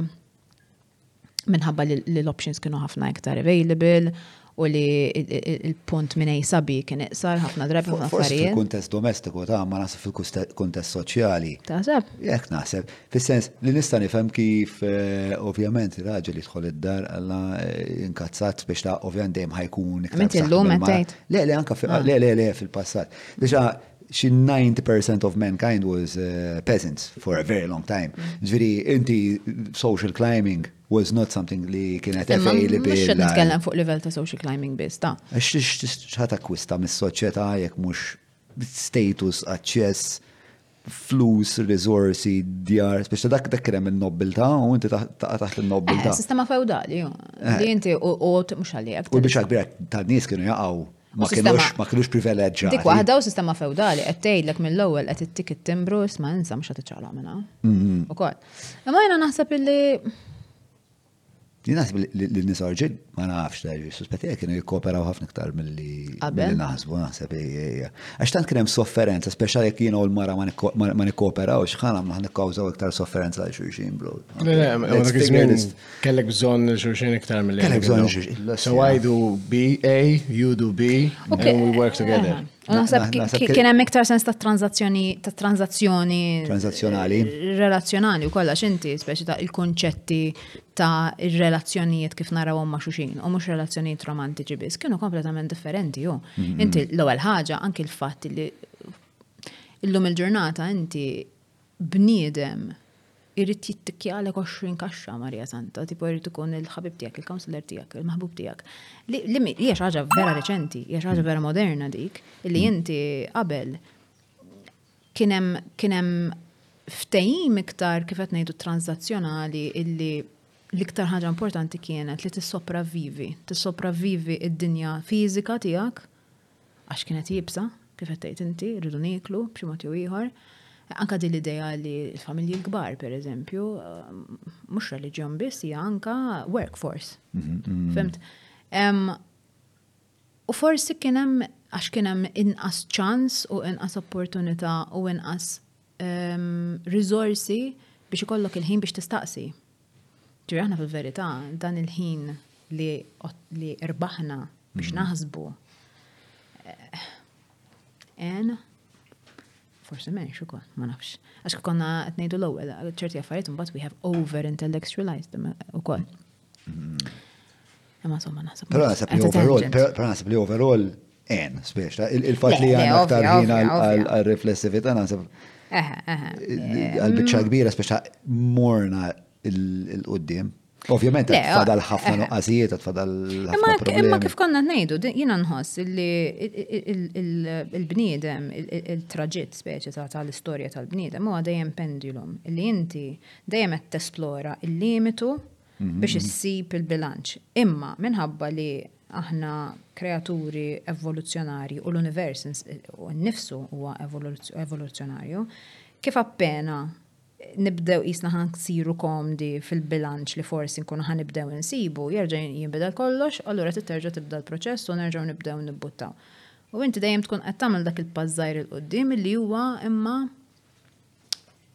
minħabba li l-options kienu ħafna iktar available u li il-punt minn ej sabi kien iqsar ħafna drabi ħafna affarijiet. Forsi fil-kuntest domestiku ta' ma naħseb fil-kuntest soċjali. Taħseb? Jekk naħseb. Fis-sens li nista' nifhem kif eh, ovvjament raġel jidħol id-dar alla eh, inkazzat biex ta' ovvjament dejjem ħajkun. Ment illum qed Le, le, anka ah. le, le, le, fil-passat. Biex xi 90% of mankind was uh, peasants for a very long time. Mm. Ġviri, inti social climbing was not something li kienet available. Mux xed nitkellem fuq level ta' social climbing biss, ta' xħat akwista mis soċjetà jekk mux status, aċċess, flus, risorsi, djar, biex dak dak krem il-nobbilta u inti taħt il-nobbilta. Eh, sistema feudali, eh. li inti u mux għalli. U biex għakbira ta' nis kienu jaqaw Ma kienux privileġġa. Dik waħda u sistema feudali qed tgħidlek mill-ewwel qed ittik it-timbru isma' insa mhux qed iċċaqla minnha. Mhm. Ukoll. Imma jiena naħseb illi Jien naħseb li nisorġin ma nafx li suspetti jekk kienu jikkooperaw ħafna iktar milli naħsbu naħseb Għax tant kien hemm sofferenza, speċjali jekk jiena u l-mara ma nikkooperawx, ħana ma nikkawżaw iktar sofferenza għal xulxin, bro. Dak iż-żmien Kellek bżon xurxin iktar mill-li. Kellek bżon xurxin. So I do B, A, you do B, and we work together. Naħseb kien hemm iktar sens ta' tranzazzjoni ta' tranzazzjoni tranzazzjonali relazzjonali u kollha xinti speċi ta' il-konċetti ta' ir-relazzjonijiet kif narawhom ma' xuxin u mhux relazzjonijiet romantiċi biss kienu kompletament differenti ju. Mm-hmm. Inti l-ewwel ħaġa anki l-fatt li illum il-ġurnata inti bniedem irid jittikkjalek 20 kaxxa Marija Santa, tipo irid ikun il-ħabib tiegħek, il-counselor tiegħek, il-maħbub tiegħek. Li hija xi ħaġa vera reċenti, hija xi ħaġa vera moderna dik, li inti qabel kien hemm ftehim iktar kif qed ngħidu transazzjonali illi l-iktar ħaġa importanti kienet li tissopravvivi, tissopravvivi id-dinja fiżika tiegħek għax kienet jibsa, kif qed tgħid inti, rridu nieklu b'xi mod jew ieħor. Anka din l-idea li l-familji l-kbar, per eżempju, mhux reliġjon biss hija anka workforce. Mhm, mhm. Fimt? U forsi kien hemm għax kien hemm inqas ċans u inqas opportunità u inqas ehm, riżorsi biex ikollok il-ħin biex tistaqsi. Ġifieri aħna fil-verità dan il-ħin li li rbaħna biex mm. naħsbu eh, en forsi menx ukoll, ma nafx. Għax konna qed ngħidu l-ewwel ċerti affarijiet imbagħad we have over intellectualized them eh, ukoll. Mm. Imma somma naħseb. Però naħseb li overall, però naħseb li overall en, spiex, il-fat li għan aktar ħin għal-riflessivita naħseb. Għal-bicċa kbira, spiex, morna il-qoddim. Ovvjament, tfadal ħafna nuqqasijiet, tfadal ħafna problemi. Imma kif konna nejdu, jina nħoss li il-bniedem, il-traġit speċi tal-istoria tal-bniedem, huwa dejjem pendulum, li inti dejjem qed tesplora il-limitu biex issib il-bilanċ. Imma minħabba li aħna kreaturi evoluzzjonarji u l-univers nnifsu huwa evoluzzjonarju, kif appena nibdew jisna ħan ksiru komdi fil-bilanċ li forsi nkunu ħan nibdew insibu, jerġa' jinbidel kollox, allura titterġa' tibda l-proċess u nerġgħu nibdew nibbuttaw. U inti dejjem tkun qed tagħmel dak il-pażżajr il-qudiem li huwa imma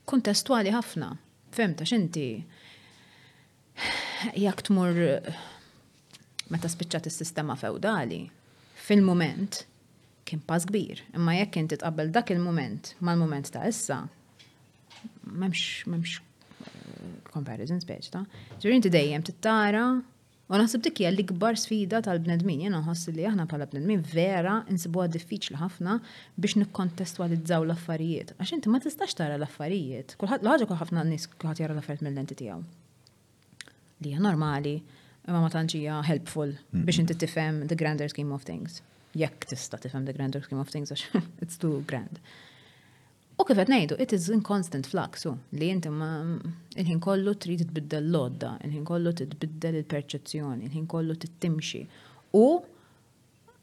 kuntestwali ħafna. Fem ta' xinti jak tmur meta spiċċat is-sistema feudali fil-moment kien pass kbir, imma jekk inti tqabbel dak il-moment mal-moment ta' issa, memx, memx eh, comparison speċ ta' ġuri inti dejjem tittara U naħseb dik hija l-ikbar sfida tal-bnedmin, jiena nħoss li aħna bħala bnedmin vera insibuha diffiċli ħafna biex nikkontestwalizzaw l-affarijiet. Għax inti ma tistax tara l-affarijiet, kulħadd l-ħaġa kull ħafna nies kulħadd jara l-affarijiet mill-lenti tiegħu. Li hija normali, imma ma tantx hija helpful biex inti tifhem the grander scheme of things. Jekk tista' tifhem the grander scheme of things għax it's too grand. U kif qed ngħidu, it is in constant flux, u li inti ma il-ħin kollu trid tbiddel l-odda, il-ħin kollu titbiddel il-perċezzjoni, il-ħin kollu tittimxi. U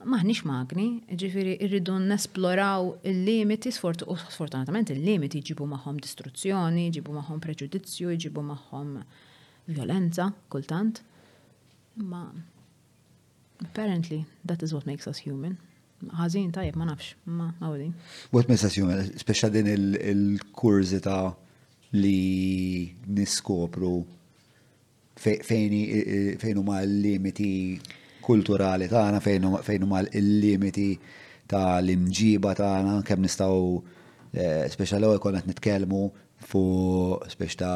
maħniex magni, ġifiri irridu nesploraw il-limiti, sfortunatament il-limiti ġibu maħom distruzzjoni, ġibu maħom preġudizzju, ġibu maħom violenza, kultant. Ma Apparently, that is what makes us human. Ħażin tajjeb ma nafx, ma għawdin. What makes us human, speċa din il-kurzita li niskopru fejn huma l-limiti kulturali tagħna, fejn huma l-limiti ta' l-imġiba tagħna, kemm nistgħu eh, speċa l-ewwel konna qed nitkellmu fuq speċta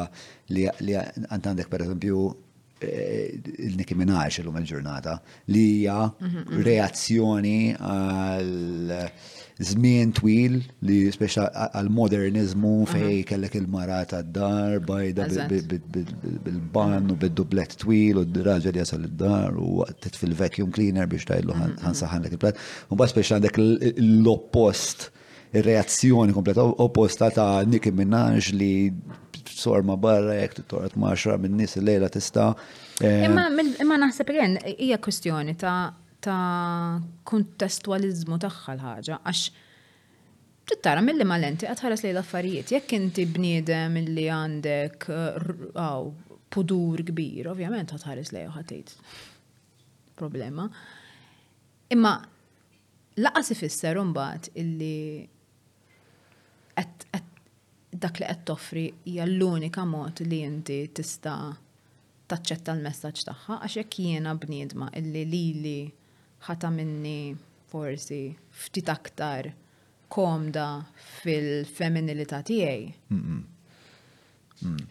li għandek pereżempju il-Nicki Minaj illum il-ġurnata li hija reazzjoni għal żmien twil li speċa għal modernizmu fej kellek il-mara ta' dar bajda bil-ban u bid-dublet twil u d-raġel jasal id-dar u għattet fil-vacuum cleaner biex tajlu ħansaħan l-plat. Un bas speċa għandek l-oppost. ir-reazzjoni kompleta opposta ta' Nicki Minaj li sorma barra jek t-torat maċra minn nis il-lejla tista. Eh, imma naħseb għen, hija kwestjoni ta' ta' kontestualizmu tagħha l-ħaġa, għax tittara mill-li ma lenti għatħares li l-affarijiet, jekk inti bniedem li għandek għaw eh, pudur kbir, ovvjament għatħares li ħatejt problema. Imma Lanqas ifisser imbagħad illi dak li qed toffri hija l-unika mod li inti tista' taċċetta l-messaġġ tagħha għax jekk jiena bniedma illi lili ħa tagħmilni forsi ftit aktar komda fil-feminilità tiegħi.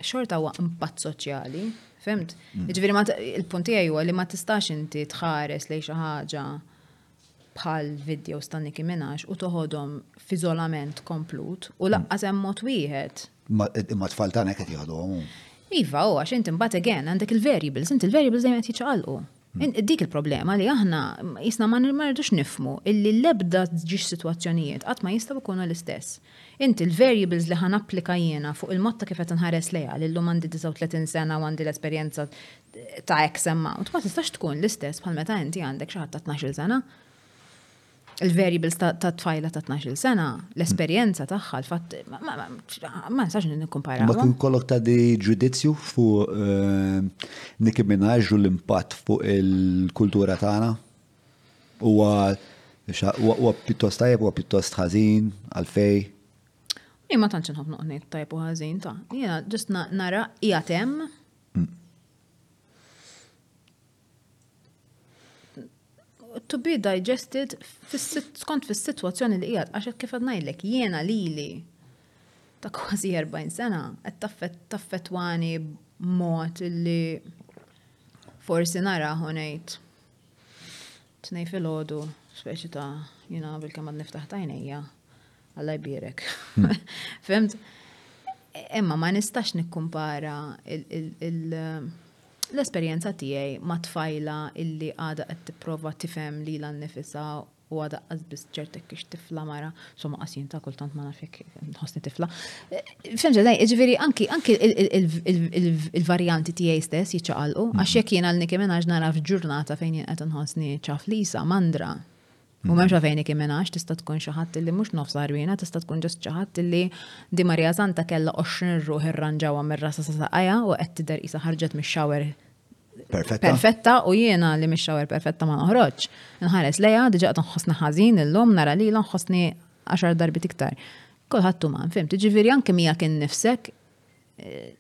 xorta huwa impatt soċjali, fimt? Mm. Ġifieri il-punti għaj huwa li ma tistax inti tħares lejn xi ħaġa bħal videos ta' Nicki Minaj u toħodhom f'iżolament komplut u mm. laqqas hemm mod wieħed. Ma tfal tagħna qed jieħduhom. Iva, u għax inti mbagħad again għandek il-variables, inti il-variables dejjem qed jiċċaqalqu. Dik il-problema li aħna jisna ma nirmardux nifmu illi l-ebda ġiex situazzjonijiet qatt ma jistgħu jkunu l-istess. Inti l-variables li ħan applika jiena fuq il-mod ta' kif qed inħares lejha li llum għandi 39 sena u għandi l-esperjenza ta' X amount ma tistax tkun l-istess bħal meta inti għandek xi ħadd ta' tnax-il sena. il-variables ta' tfajla ta' 12 sena, l-esperjenza tagħha, l-fatt, ma nistax nikkumpara. Ma kun kollok ta' di ġudizzju fuq eh, Nicki Minaj u l-impatt fuq il-kultura tagħna? Huwa huwa pjuttost tajjeb, huwa pjuttost ħażin, għalfej. Jien ma tantx inħobb noqgħod tajjeb u ħażin ta' jiena ġust nara qiegħed hemm. Mm. to be digested skont fis-sitwazzjoni li qiegħed għax hekk kif qed ngħidlek jiena lili ta' kważi 40 sena qed taffettwani mod li forsi nara u ngħid tnej filgħodu speċi ta' jiena bil-kemm għad niftaħ tajnejja. Alla jbirek. Fimt? Imma ma nistax nikkumpara l-esperjenza tiegħi ma tfajla illi għada qed tipprova tifhem li l nifisa u għada qasbis ċertek kiex tifla mara, somma qasin ta' kultant ma nafek nħosni tifla. Femġa daj, ġviri, anki anki il-varjanti tiegħi stess jiċċaqalqu, għax jekk jiena l-niki minn għax nara f'ġurnata fejn jien qed nħossni ċaflisa, mandra, U memx għafejn Nicki Minaj tista' tkun xi ħadd li mhux nofs arwina, tista' tkun ġust xi ħadd li Di Maria Zanta kellha 20 ruħ irranġawha mir-rasa sa saqajha u qed tidher qisha ħarġet mix-shower perfetta u jiena li mix-shower perfetta ma noħroġx. Nħares lejha diġà qed nħossni ħażin illum nara li nħossni għaxar darbit iktar. Kulħadd huma, fim, tiġifieri anke mija kien nifsek eh,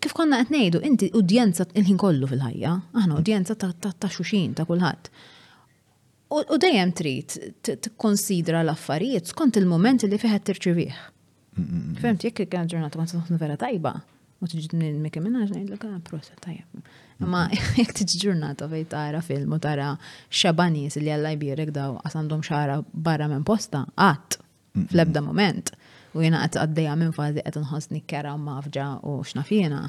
kif konna qed ngħidu, inti udjenza il-ħin kollu fil-ħajja, aħna udjenza ta' xuxin ta' kulħadd. U dejjem trid tikkonsidra l-affarijiet skont il-moment li fih qed tirċivih. Fehmt, jekk kien ġurnata kont tkun vera tajba, u tiġi minn Mickey Minaj ngħidlek ah, prosa tajjeb. Imma jekk tiġi ġurnata fejn tara film u tara xeba nies li Alla jbierek daw għas għandhom xara barra minn posta, qatt fl-ebda moment. U jiena qed għaddejja minn fażi qed nħossni kera u mafġa u x'nafina.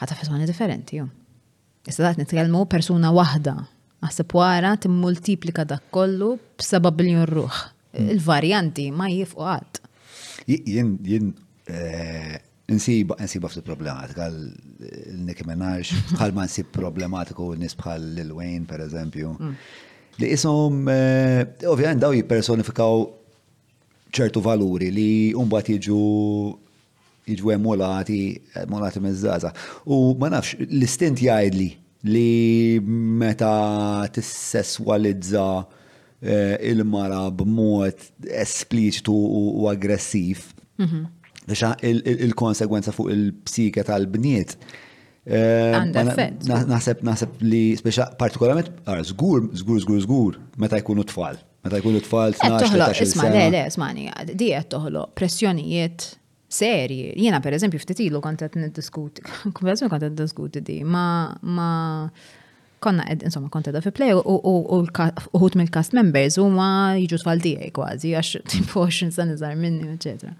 Ħata fetwani differenti, jum. Issa qed nitkellmu persuna waħda. Aħseb wara timmultiplika dak kollu b'seba' biljun ruħ. Hmm. Il-varjanti ma jifqu qatt. Jien jien eh, Nsiba, nsiba ftit problematika, l-Nicki Minaj, bħal ma nsib problematiku nis bħal Lil Wayne, per eżempju. Mm. Li jisom, eh, ovvijament daw jipersonifikaw ċertu valuri li umbat jiġu jiġu emulati, emulati miż-żaza. U ma nafx, l-istint jgħidli li meta tissesswalizza eh, il-mara b'mod espliċtu u aggressiv, mhm. il-konsegwenza fuq il-psike tal-bniet. Eh, naħseb naħseb li speċa partikolarment żgur żgur żgur żgur meta jkunu tfal. Meta jkunu tfal tnax, tletax-il sena. Isma', le, le, ismani, di qed toħloq pressjonijiet serji. Jiena pereżempju ftit ilu kont qed niddiskuti, konversazzjoni kont qed niddiskuti di, ma ma konna qed insomma kont qed fi play u uħut mill-cast members huma jiġu tfal tiegħi kważi għax tipo 20 sena żgħar minni, eċetera.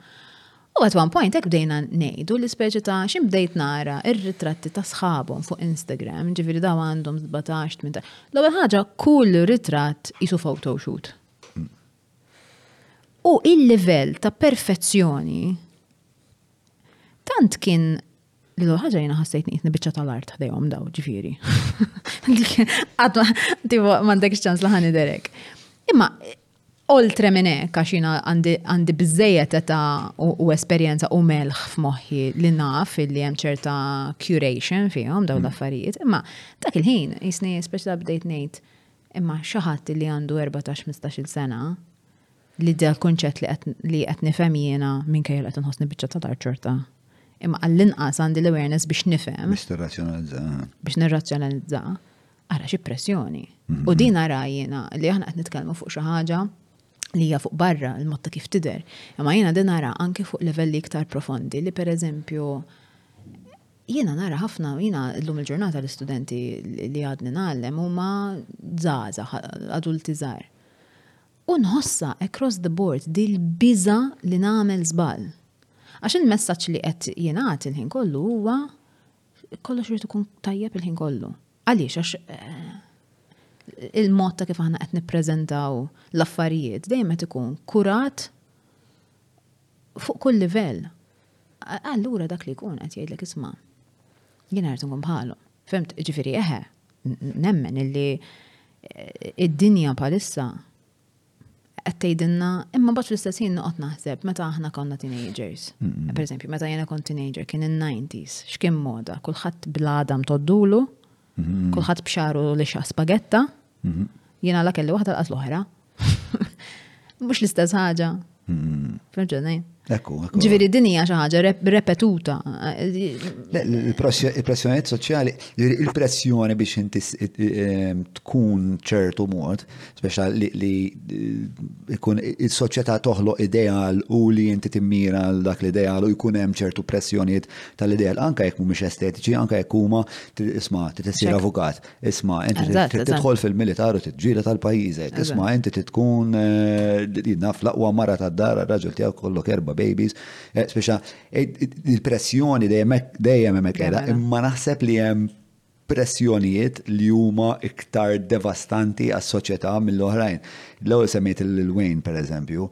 U at one point hekk bdejna ngħidu l-ispeċi ta' xi bdejt nara r-ritratti ta' sħabhom fuq Instagram, ġifieri daw għandhom 17 minn L-ewwel ħaġa kull ritratt isu photo shoot. U il-livell ta' perfezzjoni tant kien L-ewwel ħaġa jiena ħassejt niqitni biċċa tal-art ħdejhom daw, ġifieri. Qatt ma m'għandekx ċans laħan iderek. Imma oltre minn hekk għax jiena għandi biżejjed eta u esperjenza u melħ f'moħħi li naf li hemm ċerta curation fihom dawn mm. l-affarijiet, imma dak il-ħin jisni speċi bdejt ngħid imma xi ħadd li għandu 14-15 sena li da kunċett li qed nifhem jiena minn kejla qed inħossni biċċa ta' dar ċorta. Imma għall-inqas għandi l-awareness biex nifhem. Biex tirrazzjonalizza. Biex nirrazzjonalizza. Ara xi pressjoni. U mhm. din ara jiena li aħna qed nitkellmu fuq xi ħaġa li hija fuq barra l motta kif tidher. Imma jiena din ara anke fuq livelli iktar profondi li pereżempju jiena nara ħafna jiena llum il-ġurnata l-istudenti li għadni nagħllem huma żgħażagħ adulti żgħar U nħossha across the board di l-biża' li nagħmel żball. Għax il-messaġġ li qed jingħad il-ħin kollu huwa kollox irid ikun tajjeb il-ħin kollu. Għaliex? Għax il-mod ta' kif aħna qed nippreżentaw l-affarijiet dejjem qed ikun kurat fuq kull livell. Allura dak li jkun qed jgħidlek isma' jien għart nkun bħalhom. Fimt, ġifiri, eħe, nemmen illi eh, id-dinja palissa għattejdinna, imma bat fl-istess jien noqgħod naħseb meta aħna konna teenagers. Per eżempju, meta jena kont teenager kien in-90s, x'kien moda, kulħadd bl-għadam toddulu, kulħadd b'xaru li xa spagetta, jiena la kelli waħda l-qas l-oħra, Mhux l-istess ħaġa. Hmm. Fimġeni? Ekku, ekku. Ġifieri din hija xi ħaġa repetuta. Il-pressjonijiet soċjali, il-pressjoni biex inti ehm, tkun ċertu mod, speċa li jkun is-soċjetà toħloq ideal u li inti timmira għal dak l-ideal u jkun hemm ċertu pressjonijiet tal-ideal, anke jekk mhumiex estetiċi, anke jekk huma isma' titessir avukat. Isma, inti tidħol fil-militar u titġiela tal-pajjiżek. Isma, inti tkun eh, naf l-aqwa mara tad-dar, raġel tiegħek kollok erba' babies. Eh, speċa, eh, il-pressjoni dejjem hemm kera, imma naħseb li hemm pressjonijiet li huma iktar devastanti għas soċjetà mill-oħrajn. L-ewwel semmejt il-Wayne, per eżempju,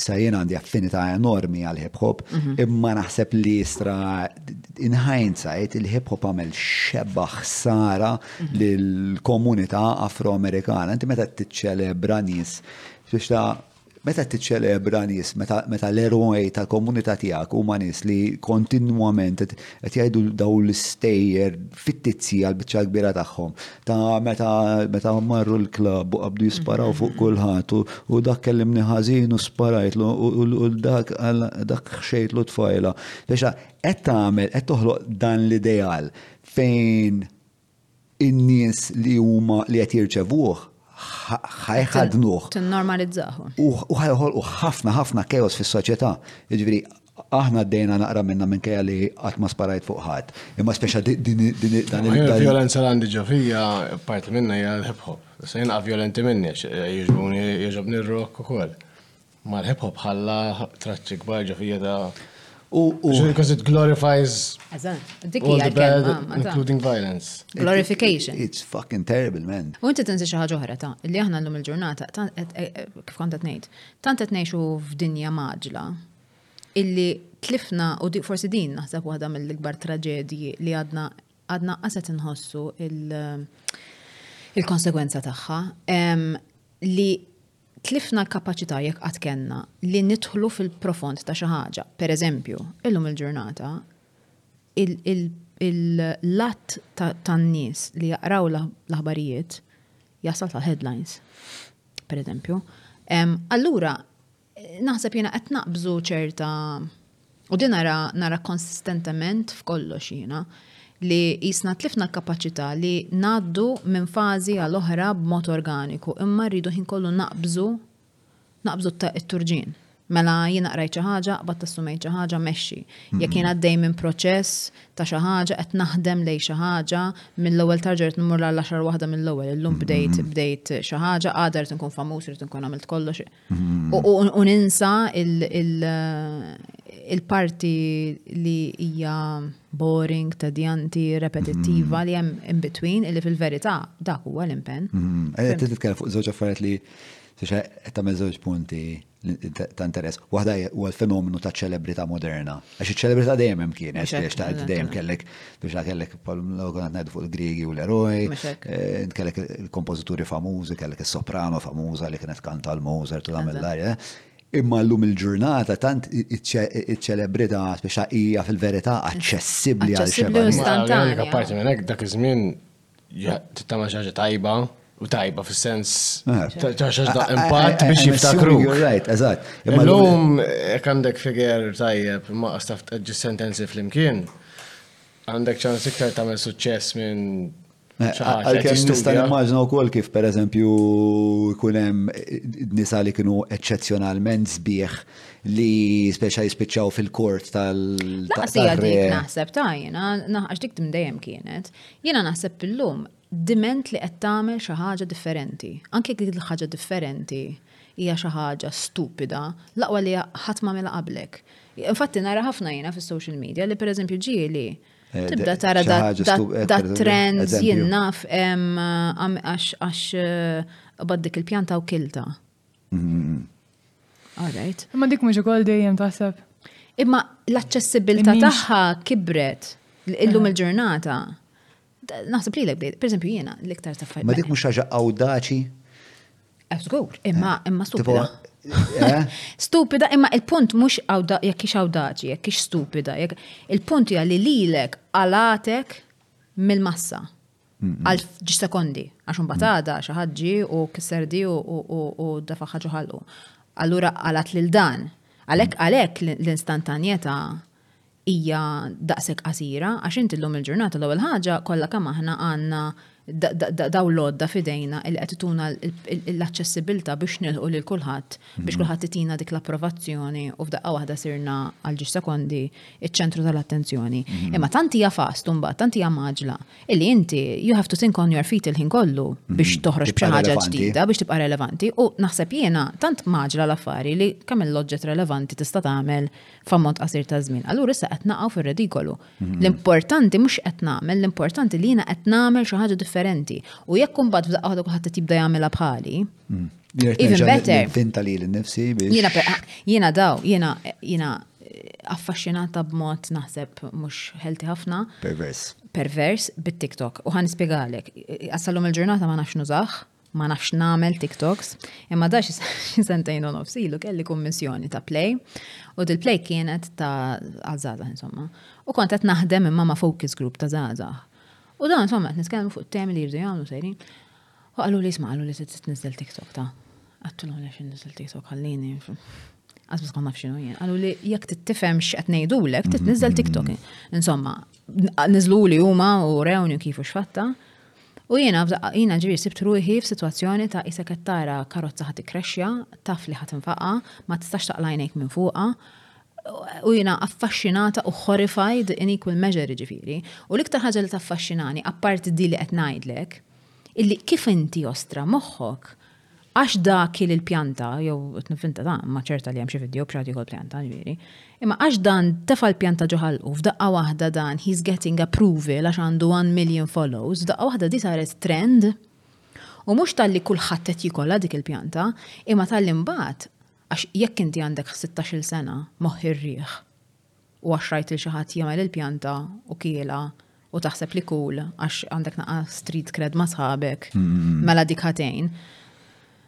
sa jien għandi affinità enormi għal hip hop, mhm. imma naħseb li jistra in hindsight il-hip hop għamel xebba ħsara mhm. lill-komunità afroamerikana. Inti meta tiċċelebra nies biex ta' meta tiċċelebra nies, meta l-eroj tal-komunità tiegħek huma nies li kontinwament qed jgħidu daw l-istejjer fittizji għal biċċa kbira tagħhom, ta' meta meta marru l-klab u qabdu jisparaw fuq mhm. kulħadd u dak kellimni ħażin u sparajtlu u dak dak xejtlu tfajla. Biex qed tagħmel qed toħloq dan l-ideal fejn in-nies li huma li qed jirċevuh ħajħadnuh. Tinnormalizzahu. U ħajħolqu ħafna ħafna keos fis-soċjetà. Jiġifieri Aħna għaddejna naqra minnha minkejja li qatt ma sparajt fuq ħadd. Imma speċa din dan il- Il-vjolenza li għandi ġo fija parti minnha hija l-hip hop. Se jinqaf vjolenti minni għax jogħġbuni jogħġobni r-rock ukoll. Ma l-hip hop ħalla traċċi kbar ġo fija ta' Because it glorifies all the bad, including violence. Glorification. It's fucking terrible, man. U inti tinsi xi ħaġa oħra ta' li aħna llum il-ġurnata, kif kont qed ngħid, Tant qed ngħixu f'dinja mgħaġġla illi tlifna u forsi din naħseb waħda mill-ikbar traġedji li għadna għadna qaset inħossu il-konsegwenza tagħha li tlifna l-kapaċità jekk qatt kellna li nidħlu fil-profond ta' xi ħaġa. Per eżempju, illum il-ġurnata il-lat tan-nies li jaqraw l-aħbarijiet jasal tal-headlines. Per eżempju, allura naħseb jiena qed naqbżu ċerta u din nara nara konsistentement f'kollox jiena li jisna tlifna l-kapaċità li ngħaddu minn fażi għal oħra b'mod organiku imma rridu ħin kollu naqbżu naqbżu t-turġin. Mela jiena qrajt xi ħaġa, qbadt assumejt xi ħaġa, mexxi. Jekk jien għaddej minn proċess ta' xi ħaġa, qed naħdem lejn xi ħaġa, mill-ewwel tarġa rrid immur għall-għaxar waħda mill-ewwel, illum bdejt bdejt xi ħaġa, għada rrid inkun famuż, rrid inkun għamilt kollox. U ninsa il-parti li hija boring, tedjanti, repetittiva li hemm in between, illi fil-verità dak huwa l-impenn. Ejja, titkellem fuq żewġ affarijiet li Tixa qed tagħmel żewġ punti ta' interess. Waħda huwa l-fenomenu ta' ċelebrità moderna. Għax iċ-ċelebrità dejjem hemm kienet biex ta' dejjem kellek biex ta' kellek l-għonet ngħidu fuq il-Griegi u l-eroj, eh, kellek il-kompożituri famużi, kellek is-soprano famuża li kienet kanta l-Mozart u tagħmel l-arja. Imma llum il-ġurnata tant iċ-ċelebrità biex hija fil-verità aċċessibbli għal xejn. Parti minn hekk dak iż-żmien Tittama xi ħaġa tajba u tajba fis-sens ta' xi ħaġa impatt biex jiftakru. You're right, eżatt. Illum jekk għandek figer tajjeb ma qastaf tqeġġi sentenzi flimkien, għandek ċans iktar tagħmel suċċess minn Għalkemm nista' nimmaġna wkoll kif pereżempju jkun hemm nisa li kienu eċċezzjonalment sbieħ li speċa jispiċċaw fil-kort tal. Naqsija dik naħseb tajjena, naħax dik dejjem kienet. Jiena naħseb illum diment li qed tagħmel xi ħaġa differenti. Anke jekk dik il-ħaġa differenti hija xi ħaġa stupida, l-aqwa li ħadd m'għamilha qablek. Infatti nara ħafna jiena fis-social media li pereżempju ġieli eh, tibda tara da trend jien naf għax eh, dik il-pjanta u kilta. Alright. Imma dik mhux ukoll dejjem taħseb. Imma l-aċċessibilità tagħha kibret illum eh. il-ġurnata. Naħseb li l-ek, per esempio, jiena l-iktar taffaj. Ma dik mhux ħaġa għawdaċi. Żgur, eh, imma eh, imma stupida. Stupida, imma il-punt mhux għawda jekk ix għawdaċi, jekk ix stupida, jekk il-punt hija li lilek għalatek mill-massa. għal ġi sekondi, għax un batada, mm. xaħġi u kisserdi u dafaħħa ġoħalqu. Allura għalat lil dan. Għalek għalek l-instantanjeta hija daqsek qasira, għax inti l-lum il-ġurnata l ewwel ħaġa kollha kemm aħna għandna daw l-odda fidejna il qed l-aċċessibilta biex nilħu lil kulħadd biex kulħadd itina dik l-approvazzjoni u f'daqqa waħda sirna għal ġiex sekondi iċ-ċentru tal-attenzjoni. Mhm. Imma tant hija fast mbagħad tant hija maġla illi inti you have to think on your feet il-ħin kollu mhm. biex toħroġ b'xi ħaġa ġdida biex tibqa' relevanti u naħseb jiena tant maġla l-affari li kemm il-loġġet relevanti tista' tagħmel f'ammont qasir ta' żmien. Allura issa qed naqgħu fir-redikolu. Mhm. L-importanti mhux qed nagħmel, l-importanti li jiena qed nagħmel xi ħaġa differenti. U jekk imbagħad f'daqqa waħda kulħadd tibda jagħmilha bħali, Even better. Tinta li l-nifsi biex. Jena daw, jena, jena affaxxinata b'mod naħseb mhux ħelti ħafna. Pervers. Pervers bit-TikTok. U ħan spjegalek. Għassalhom il-ġurnata ma nafx nużax, ma nafx nagħmel TikToks, imma dax sentejn u nofs ilu kelli kummissjoni ta' play u dil-play kienet ta' għażaża insomma. U kont qed naħdem imma ma' focus group ta' żgħażagħ. U dan insomma qed nitkellmu fuq temi li jirdu jagħmlu sejrin. U qalu li sma qalu li trid tniżel TikTok ta' għattulhom li xin niżel TikTok għallini. Għaz bis konna fxinu jien. Għallu li jek t-tifem xqed nejdulek, t-nizzel TikTok. Insomma, nizlu li huma u rewni kifu xfatta. U jiena jiena ġiri sibt ruħi f'sitwazzjoni ta' isa kettara karozza ħati krexja, taf li ħat nfaqa, ma tistax taqlajnejk minn fuqa. U jiena affaxxinata u horrified in equal measure ġifiri. U l-iktar ħaġa li taffaxxinani, apparti di li qed ngħidlek, illi kif inti ostra moħħok għax dak li l-pjanta, jew t-nifinta ta' ma ċerta li hemm xi video b'xi ħadd pjanta ġifieri, imma għax dan tefa' l-pjanta ġo ħalqu f'daqqa waħda dan he's getting approval għax għandu one million follows, f'daqqa waħda di saret trend. U mhux talli kulħadd qed jikolha dik il-pjanta, imma talli mbagħad għax jekk inti għandek 16-il sena moħħ ir-riħ, u għax rajt lil xi ħadd jagħmel il-pjanta u kielha u taħseb li cool għax għandek naqa' street cred ma' sħabek, mm-hmm. mela dik ħatejn.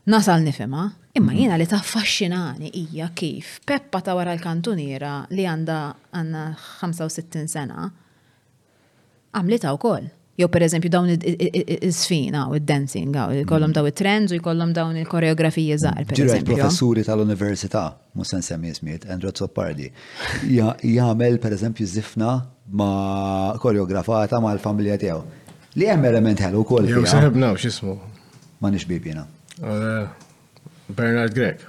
Nasal nifima, imma jiena li taffaxxinani hija kif Peppa ta' wara l-kantuniera li għandha għandha 65 sena Għamlitha wkoll. Jew per eżempju dawn il-sfina u il-dancing, jkollhom daw il-trends u jkollhom dawn il-koreografiji zaħar. Ġirajt professuri tal-università, mus sen semmi jismiet, Andrew Zoppardi, jgħamil per eżempju zifna ma koreografata ma l-familja tiegħu. Li hemm element ħelu wkoll. Jew seħibna x'ismu. Ma nix bibina. Eh, Bernard Grek.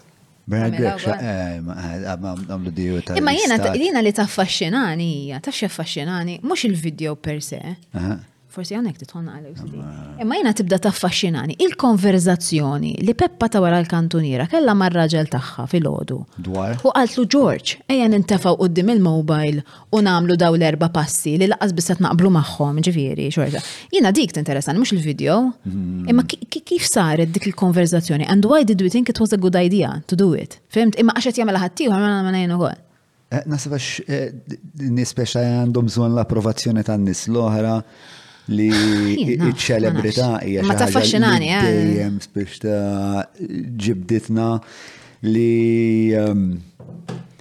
Imma jiena jiena li taffaxxinani hija, ta' xeffaxxinani, mhux il-video per se. Forsi hawnhekk titħonna għalek sidi. Imma jiena tibda taffaxxinani il-konverzazzjoni li Peppa ta' wara l-kantuniera kellha mar-raġel tagħha fil-ħodu. Dwar. U qaltlu Ġorġ, ejja nintefgħu qudiem il-mobile u namlu daw l-erba passi li laqas bissat naqblu maħħom, ġifieri, xorta. Jina dik t-interessan, mux il-video, mhm. imma kif saret dik il-konverzazzjoni, and why did we think it was a good idea to do it? Fimt, imma għaxet jamela ħattiju, għamela ma najnu għol. Eh, Nasabax, eh, nispeċa għandhom bżon l-approvazzjoni tan nis l-oħra li ċelebrita hija ma taffaxxinani eh. dejjem biex ta' ġibditna li ehm,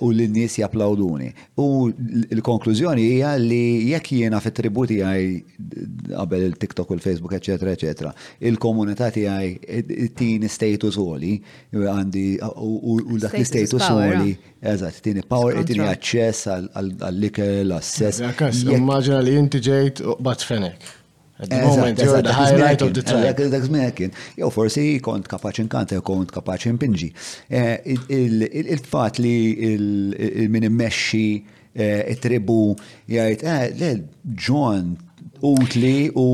u li n-nies japplawduni. U l-konklużjoni hija li jekk jiena fit-tribù tiegħi qabel il-TikTok u l-Facebook, eċetera, eċetera, il-komunità tiegħi tini status għoli għandi u dak l-istatus għoli, eżatt, tini power, tini aċċess għall-ikel, għas-sess. Immaġina li inti ġejt u qbad fenek. At the moment, you're the highlight of the track. Dak żmien kien. Jew forsi kont kapaċi nkanta, kont kapaċi npinġi. Eh, il-fat li il-min immexxi eh, it-tribu jgħid, eh, le, John, utli u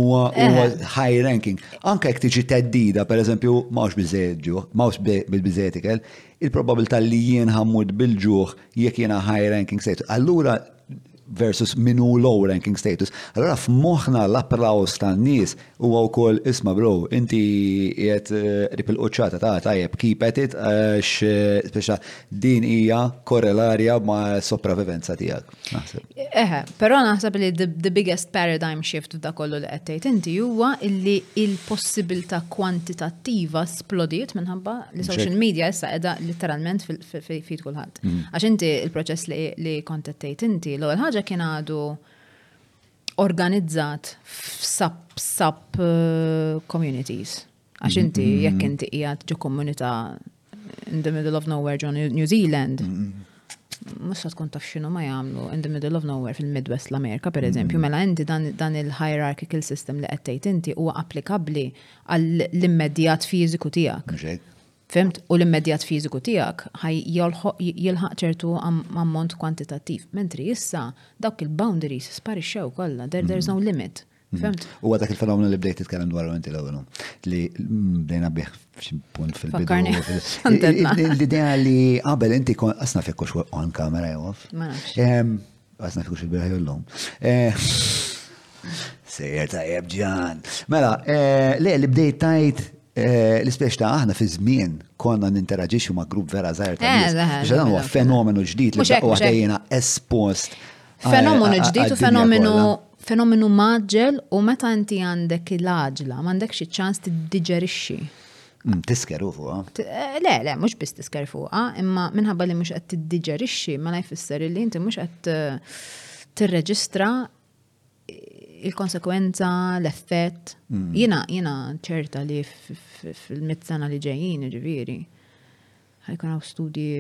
high ranking. Anka jek tiġi teddida, per eżempju, mawx bizzedju, mawx bil-bizzetikel, il-probabilità li jien ħammut bil-ġuħ jekk jiena high ranking state. Allura versus min hu low ranking status. Allora f'moħħna l-applaus tan-nies huwa wkoll isma' bro, inti qiegħed eh, rib il-quċċata ta' tajjeb keep at it għax eh, speċa din hija korrelarja ma' sopravivenza tiegħek. Naħseb. Eħe, però naħseb li the, the biggest paradigm shift f'da kollu li qed tgħid inti huwa illi il-possibilità kwantitattiva splodiet minħabba li social media issa qiegħda literalment fil-fit kulħadd. Mm-hmm. Għax inti il-proċess li, li kontattejt inti, l-ewwel ħaġa kien għadu organizzat f'sub sub uh, communities. Għax inti mm-hmm. jekk inti qiegħed ġo komunità in the middle of nowhere ġo New Zealand. Mm-hmm. Mux sa tkun taf xinu ma jagħmlu in the middle of nowhere fil-Midwest l-Amerika per eżempju, mela inti dan il-hierarchical system li qed tgħid inti huwa applikabbli għall-immedjat fiżiku tiegħek. Fhimt? U l-immedjat fiżiku tiegħek ħa jolħoq, jilħaq ċertu ammont kwantitattiv. Mentri issa, dawk il-boundaries sparixxew kollha, there, there's no limit. Fhimt? Huwa dak il-fenomenu li bdejt titkellem dwaru inti l-ewwel li bdejna bih f'xi punt fil-bidu. L-idea li qabel inti kon asna fekk on kamera jew. Għasna kux il-biraħ jollum. Eh, Sejjer ta' ebġan. Mela, eh, le li bdejt tajt eh, l-ispeċ ta' aħna fi żmien konna ninteraġixxu ma' grupp vera zaħir ta' nies. Biex dan huwa fenomenu ġdid li daqqa għadejjina espost. Fenomenu ġdid u fenomenu fenomenu maġġel u meta inti għandek il-aġla, m'għandekx iċ-ċans tiddiġerixxi. Mm, tiskeru fuqa? Eh, le, le, mux bis tisker fuqa, imma minħabba li mux għed t-diġerixi, ma najfisser li inti mux għed eh, t-reġistra eh, il-konsekwenza, l-effett. Mm. Jina, jina ċerta li fil-mit sena li ġejjin, ġiviri, ħajkun għaw studji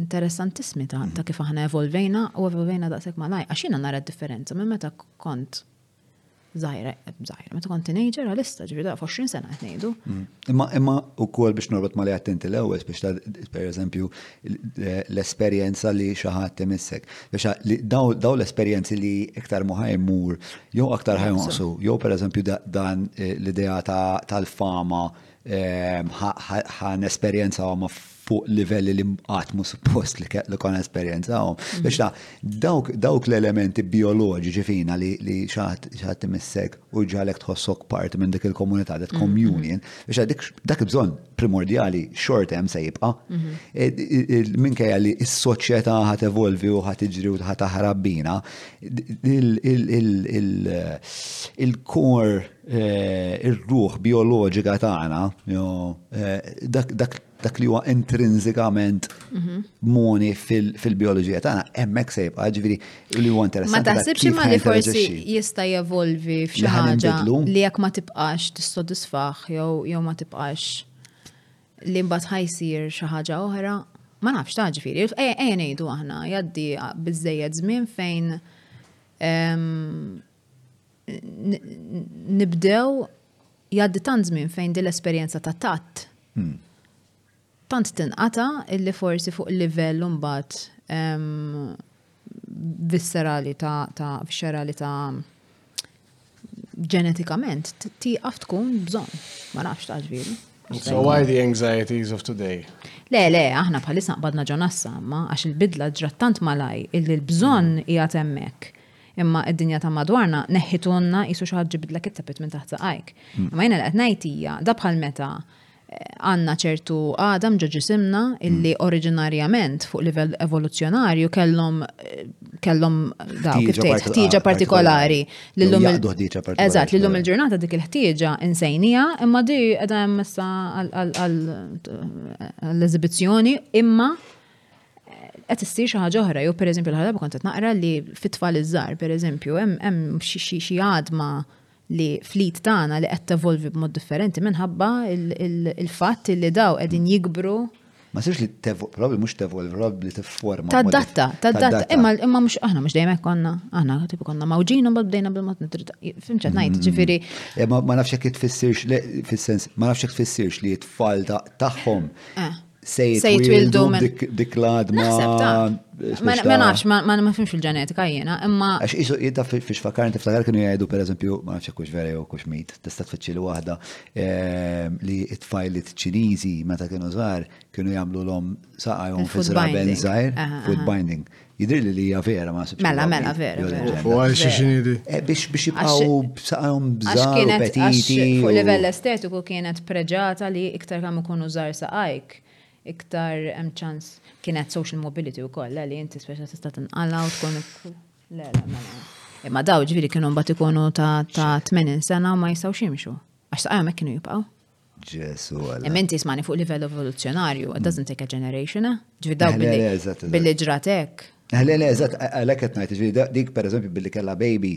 interessantismi ta', ta kif aħna evolvejna u evolvejna daqsek malaj. Għaxina nara differenza minn meta kont Zajra, zajra, meta kont teenager għalista ġifi da' 20 sena qed ngħidu. Mm. Imma imma ukoll biex norbot ma li attenti l-ewwel biex ta' pereżempju l-esperjenza li xi ħadd imissek. Biex daw l-esperjenzi li iktar ma ħajmur jew aktar ħajnqsu, jew pereżempju dan eh, l-idea tal-fama eh, ħan esperjenza ma fuq livelli li qatt mhu suppost li kellu kon esperjenzawhom. Mm. Biex ta' dawk dawk l-elementi bioloġiċi fina li li xaħat imissek u ġalek tħossok parti minn dik il-komunità, that mm, communion, mm. biex dik dak il-bżonn primordjali xort hemm se jibqa'. E, minkejja li s-soċjetà ħat evolvi u ħat iġri u ħat aħrab bina, il-core ir-ruħ bijoloġika tagħna, dak li huwa intrinsikament mhm. moni fil-bioloġija tagħna hemmhekk se jibqa' ġifieri li huwa interessanti. Ma taħsibx imma li forsi jista' jevolvi f'xi ħaġa li jekk ma tibqax tissodisfah jew jew ma tibqax li mbagħad ħajsir xi ħaġa oħra. Ma nafx ta' ġifieri, ejja ngħidu aħna jgħaddi biżejjed żmien fejn ehm, nibdew jgħaddi tant żmien fejn din l-esperjenza ta' tatt. Hmm. Tant tinqata illi forsi fuq livell mbagħad viscerali ta' ta' viscerali ta' ġenetikament tieqaf tkun bżonn. Ma nafx ta' ġviri. So why the anxieties of today? Le, le, aħna bħalissa qbadna ġonassa, ma għax il-bidla ġrat tant malaj illi l-bżonn hmm. hija temmek Imma id-dinja ta' madwarna neħħitulna qisu xi ħadd ġibidlek it-tapit minn taħt saqajk. Hmm. Imma jiena li qed ngħid hija da bħal meta eh, għanna ċertu għadam ġo ġisimna illi hmm. oriġinarjament fuq livell evoluzzjonarju kellhom eh, kellhom daw kif tgħid ħtieġa partikolari lillum Eżatt, lillum il-ġurnata dik il-ħtieġa insejnija imma di qiegħda hemm issa għall-eżibizzjoni imma qed issir xi ħaġa oħra, jew pereżempju l-ħadab kont qed naqra li fit-tfal iż-żgħar pereżempju hemm xi għadma li flit tagħna li qed tevolvi b'mod differenti minħabba il-fatt li daw qegħdin jikbru. Ma sirx li probabbli mhux tevolvi, probabbli li tifforma. Tadatta, tadatta, imma imma mhux aħna mhux dejjem konna, aħna tipu konna mawġin u bdejna bil-mod nitrita. Fimċet ngħid, mm. ġifieri. Eh, ma nafx jekk tfissirx fis-sens, ma nafx jekk tfissirx li t-tfal tagħhom eh. se jitwildu minn dik l-adma. Ma nafx, ma nafx il-ġenetika jiena, imma. Għax isu jidda fiex fakar inti ftakar kienu jgħidu per eżempju, ma nafx kux vera jew kux mit, tista' tfittxi li waħda ehm, li it-tfajlit ċiniżi meta kienu żgħar kienu jagħmlu l-om saqajhom fi żraben żgħir, food binding. Jidhirli li hija vera ma sibx. Mela, mela, vera. U għal xi xinidi? Eh, biex biex jibqgħu b'saqhom bżar u petiti. Fuq livell estetiku kienet preġata li iktar kemm ikunu żgħar saqajk, iktar hemm ċans kienet social mobility wkoll eh, li inti speċa tista' tinqala u tkun le le mela. Imma daw ġifieri kienu mbagħad ikunu ta' 80 sena u ma jistgħux jimxu. Għax saqajhom hekk kienu jibqgħu. Ġesu għal. Imma inti smani fuq livell evoluzzjonarju, it doesn't take a generation, eh? Ġifieri daw billi billi ġratek. Għalin, eżat, għalek għet najt, ġviri, dik per eżempju billi kella baby,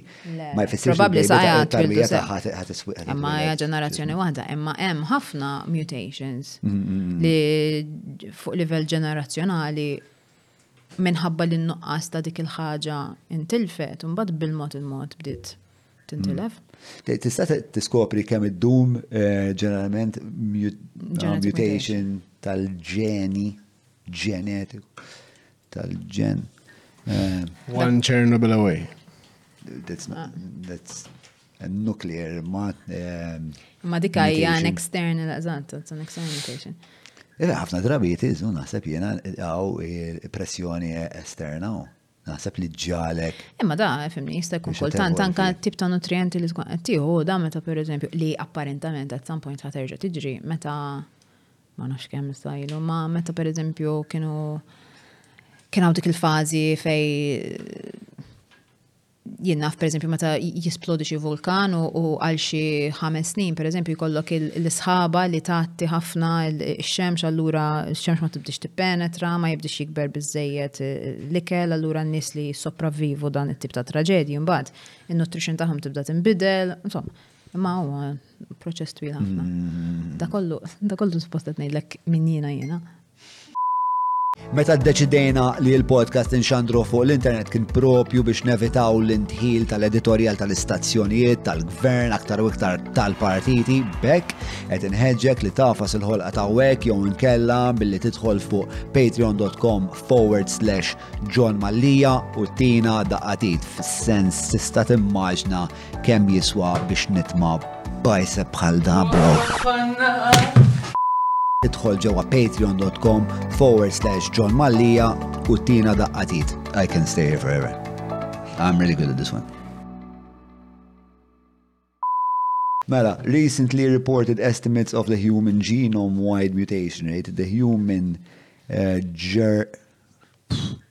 ma jfessirx. Probabli saħja tarmija taħħat għat iswiq. Imma hija ġenerazzjoni waħda, imma hemm ħafna mutations mm, mm, mm. li fuq livell ġenerazzjonali minħabba li n-nuqqas ta' dik il-ħaġa intilfet, mbagħad bil-mod il-mod bdiet tintilef. Mm. Tista' tiskopri kemm id-dum eh, ġeneralment ah, mutation tal-ġeni ġenetiku tal-ġen. Eh, One Chernobyl away. That's not, ah. that's Nuclear, ma. Ma dik hija an external, eżatt, it's an external mutation. Ila ħafna drabi jitizu naħseb jena għaw pressjoni esterna u naħseb li ġalek. Imma da, fimni, jista' jkun kultant anka tip ta' nutrienti li tkun qed tieħu da meta pereżempju li apparentament at some point ħaterġa' tiġri meta ma nafx kemm sajlu, ma meta pereżempju kienu kien hawn dik il-fażi fej jien naf pereżempju meta jisplodi xi vulkan u għal xi ħames snin pereżempju jkollok l-isħaba li tagħti ħafna x-xemx allura x-xemx ma tibdix tippenetra, ma jibdix jikber biżejjed l-ikel allura n-nies li jissopravvivu dan it-tip ta' traġedji mbagħad in-nutrition tagħhom tibda tinbidel, insomma. Imma huwa proċess twil ħafna. Mm. Da kollu, da kollu suppost qed ngħidlek min jiena jiena. Meta ddeċidejna li l-podcast inxandru fuq l-internet kien propju biex nevitaw l-intħil tal-editorjal tal-istazzjonijiet, tal-gvern, aktar u iktar tal-partiti, bekk qed inħeġġek li tafas il-ħolqa ta' wek jew inkella billi tidħol fuq patreon.com forward slash John Mallija u tina daqatit fis-sens tista' timmaġna Kemm jiswa biex nitma bajse bħal da bro. Idħol ġewwa patreon.com forward slash John Mallija u tina daqqatit. I can stay here forever. I'm really good at this one. Mela, recently reported estimates of the human genome-wide mutation rate, the human uh, ger...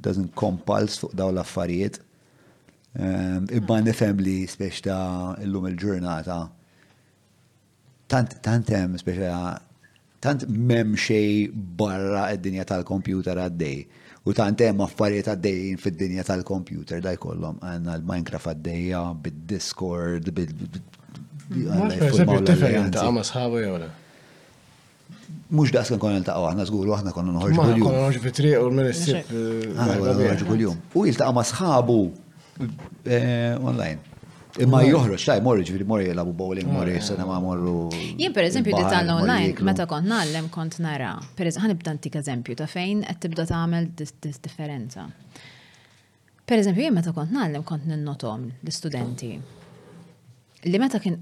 doesn't compulse fuq daw l-affarijiet. Ehm, Ibba nifhem li spiex ta' illum il-ġurnata tant tant hemm spiex tant m'hemm xej barra id-dinja tal-kompjuter għaddej. U tant hemm affarijiet għaddejjin fid-dinja tal-kompjuter da jkollhom għandna l-Minecraft għaddejja bid-Discord bil Ma' sħabu jew Mhux daqs kemm konna niltaqgħu aħna żgur u aħna konna noħorġu kuljum. Konna noħorġu fit-triq u minn issib. Aħna konna noħorġu kuljum. U jiltaqa' ma' sħabu eh, online. Imma joħroġ, taj, morri ġviri, morri jilabu bowling, morri jessena ma morru. Jien per eżempju di tal online, meta kont nallem kont nara, per eżempju, ħanibda ntik eżempju ta' fejn qed tibda tagħmel differenza. Per eżempju, jien meta kont nallem kont ninnotom l-istudenti li meta kien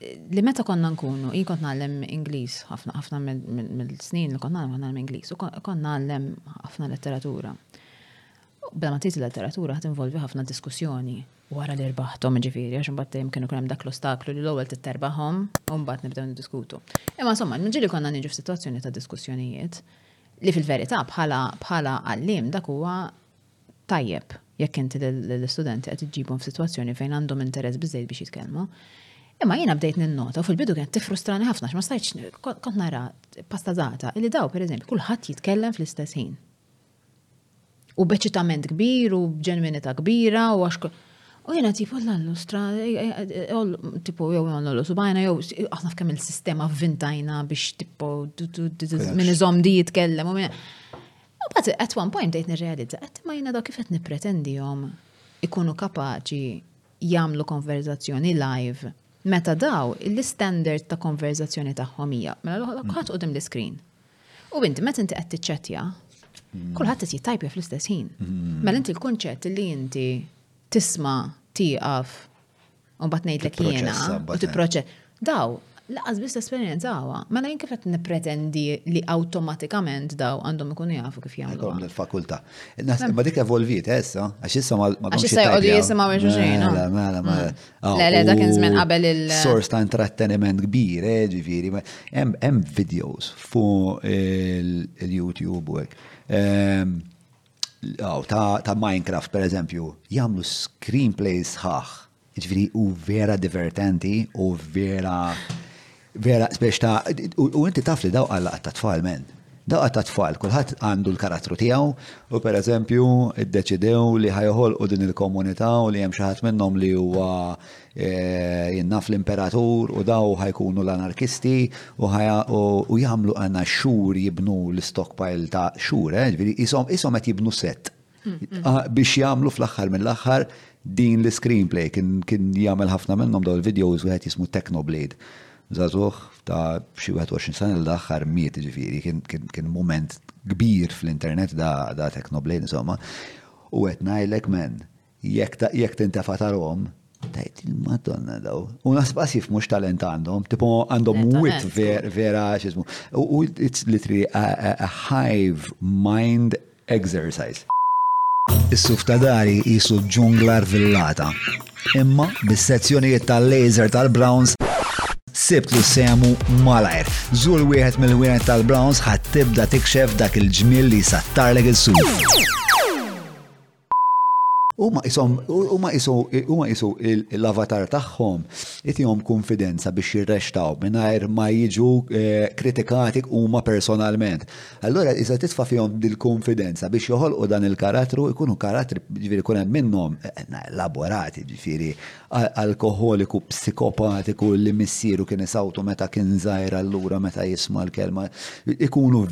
li meta konna nkunu, jien kont nagħlem Ingliż, ħafna ħafna mill-snin li konna nagħlem Ingliż, u konna nagħlem ħafna letteratura. Bla ma tiżi letteratura ħat involvi ħafna diskussjoni wara li rbaħtom ġifiri, għax mbagħad dejjem kienu kien hemm dak l-ostaklu li l-ewwel titterbahom u mbagħad nibdew niddiskutu. Imma insomma, ġili konna niġu f'sitwazzjoni ta' diskussjonijiet li fil-verità bħala bħala għallim dak huwa tajjeb jekk inti lill-istudenti qed iġġibhom f'sitwazzjoni fejn għandhom interess biżejjed biex jitkellmu. Imma jiena bdejt ninnota u fil-bidu kienet tifrustrani ħafna x'ma stajtx kont nara pastazata li daw pereżempju kulħadd jitkellem fl-istess ħin. U b'eċitament kbir u b'ġenwinità kbira u għax U jena tipo l-allu stra, e, e, e, tipo jew l-allu subajna jew aħna f'kemm il-sistema vvintajna biex tipo minn iżom di jitkellem u minn. U bat, at one point dejt nirrealizza, għed ma jina daw kif qed nipretendihom ikunu kapaċi jagħmlu konverzazzjoni live meta daw l-istandard ta' konverzazzjoni tagħhom hija mela loħoq mm. ħadd qudiem l-iskrin. U inti meta inti qed tiċċettja, mm. kulħadd qed jittajpja fl-istess ħin. Mm. Mela inti l-kunċett li inti tisma' tieqaf U mbagħad ngħidlek jiena u tipproċe. Daw, laqas biss esperjenzawa. Mela jien kif qed nippretendi li awtomatikament daw għandhom ikunu jafu kif jagħmlu. Għandhom il-fakultà. Naħseb ma dik evolviet eh, issa, għax issa ma Għax issa jgħodu jisimgħu minn xulxin. Mela, ah. mela, mela. Mm. Ah, le, le, dak kien żmien qabel il- Sors ta' intratteniment kbir, eh, ġifieri. Hemm videos fuq il-YouTube u hekk. Ehm, Oh, ta', ta Minecraft, per eżempju, jamlu screenplays ħaħ. Ġviri, u vera divertenti, u vera, vera, biex ta' u inti taf li daw għalla ta' tfal men. Daw ta' tfal, kullħat għandu l-karattru tijaw, u per eżempju, id-deċidew li ħajħol u din il-komunità u li jem xaħat minnom li huwa Jien naf l-imperatur u daw ħa jkunu l-anarkisti u u jagħmlu għandna xhur jibnu l-stockpile ta' xhur, eh, ġifieri qishom qishom qed jibnu set. Biex jagħmlu fl-aħħar mill-aħħar din l-screenplay kien kien jagħmel ħafna minnhom daw il-videos wieħed jismu Technoblade. Żagħżugħ ta' xi 21 sena li l-aħħar miet ġifieri kien kien mument kbir fl-internet da da Technoblade insomma. U qed ngħidlek men, Jekk tintefa' tarhom, tgħid, Madonna daw. U naħseb qas jifhmu x'talent għandhom, tipo għandhom wit vera x'ismu. U it's literally a hive mind exercise. Is-suf ta' dari qisu ġungla rvillata. Imma bis-sezzjonijiet tal-laser tal-Browns sibtlu sehmu malajr. Żur wieħed mill-ħwienet tal-Browns ħadd tibda tikxef dak il-ġmiel li jsattarlek is-suf. U ma jisom, u ma jisu, u ma jisu l-avatar tagħhom jitihom konfidenza biex jirrextaw mingħajr ma jiġu eh, kritikati huma personalment. Allura iżda titfa' fihom dil-konfidenza biex joħolqu dan il-karattru jkunu karattri ġifieri kun hemm minnhom eh, elaborati ġifieri alkoholiku psikopatiku li missieru kien isawtu meta kien żgħir allura meta jisma' l-kelma ikunu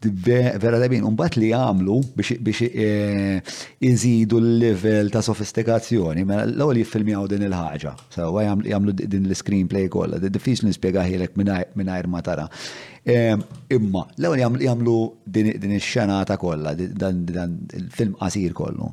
vera tajbin, unbat li għamlu biex eh, iżidu l-level ta' sofistikazzjoni, mela l-għol jiffilmjaw din il-ħagġa, so jgħamlu din l-screenplay kolla, diffiċ nispiegaħilek minnajr ma tara. Eh, imma, l-għol jgħamlu din il-xenata kolla, dan il-film qasir kollu.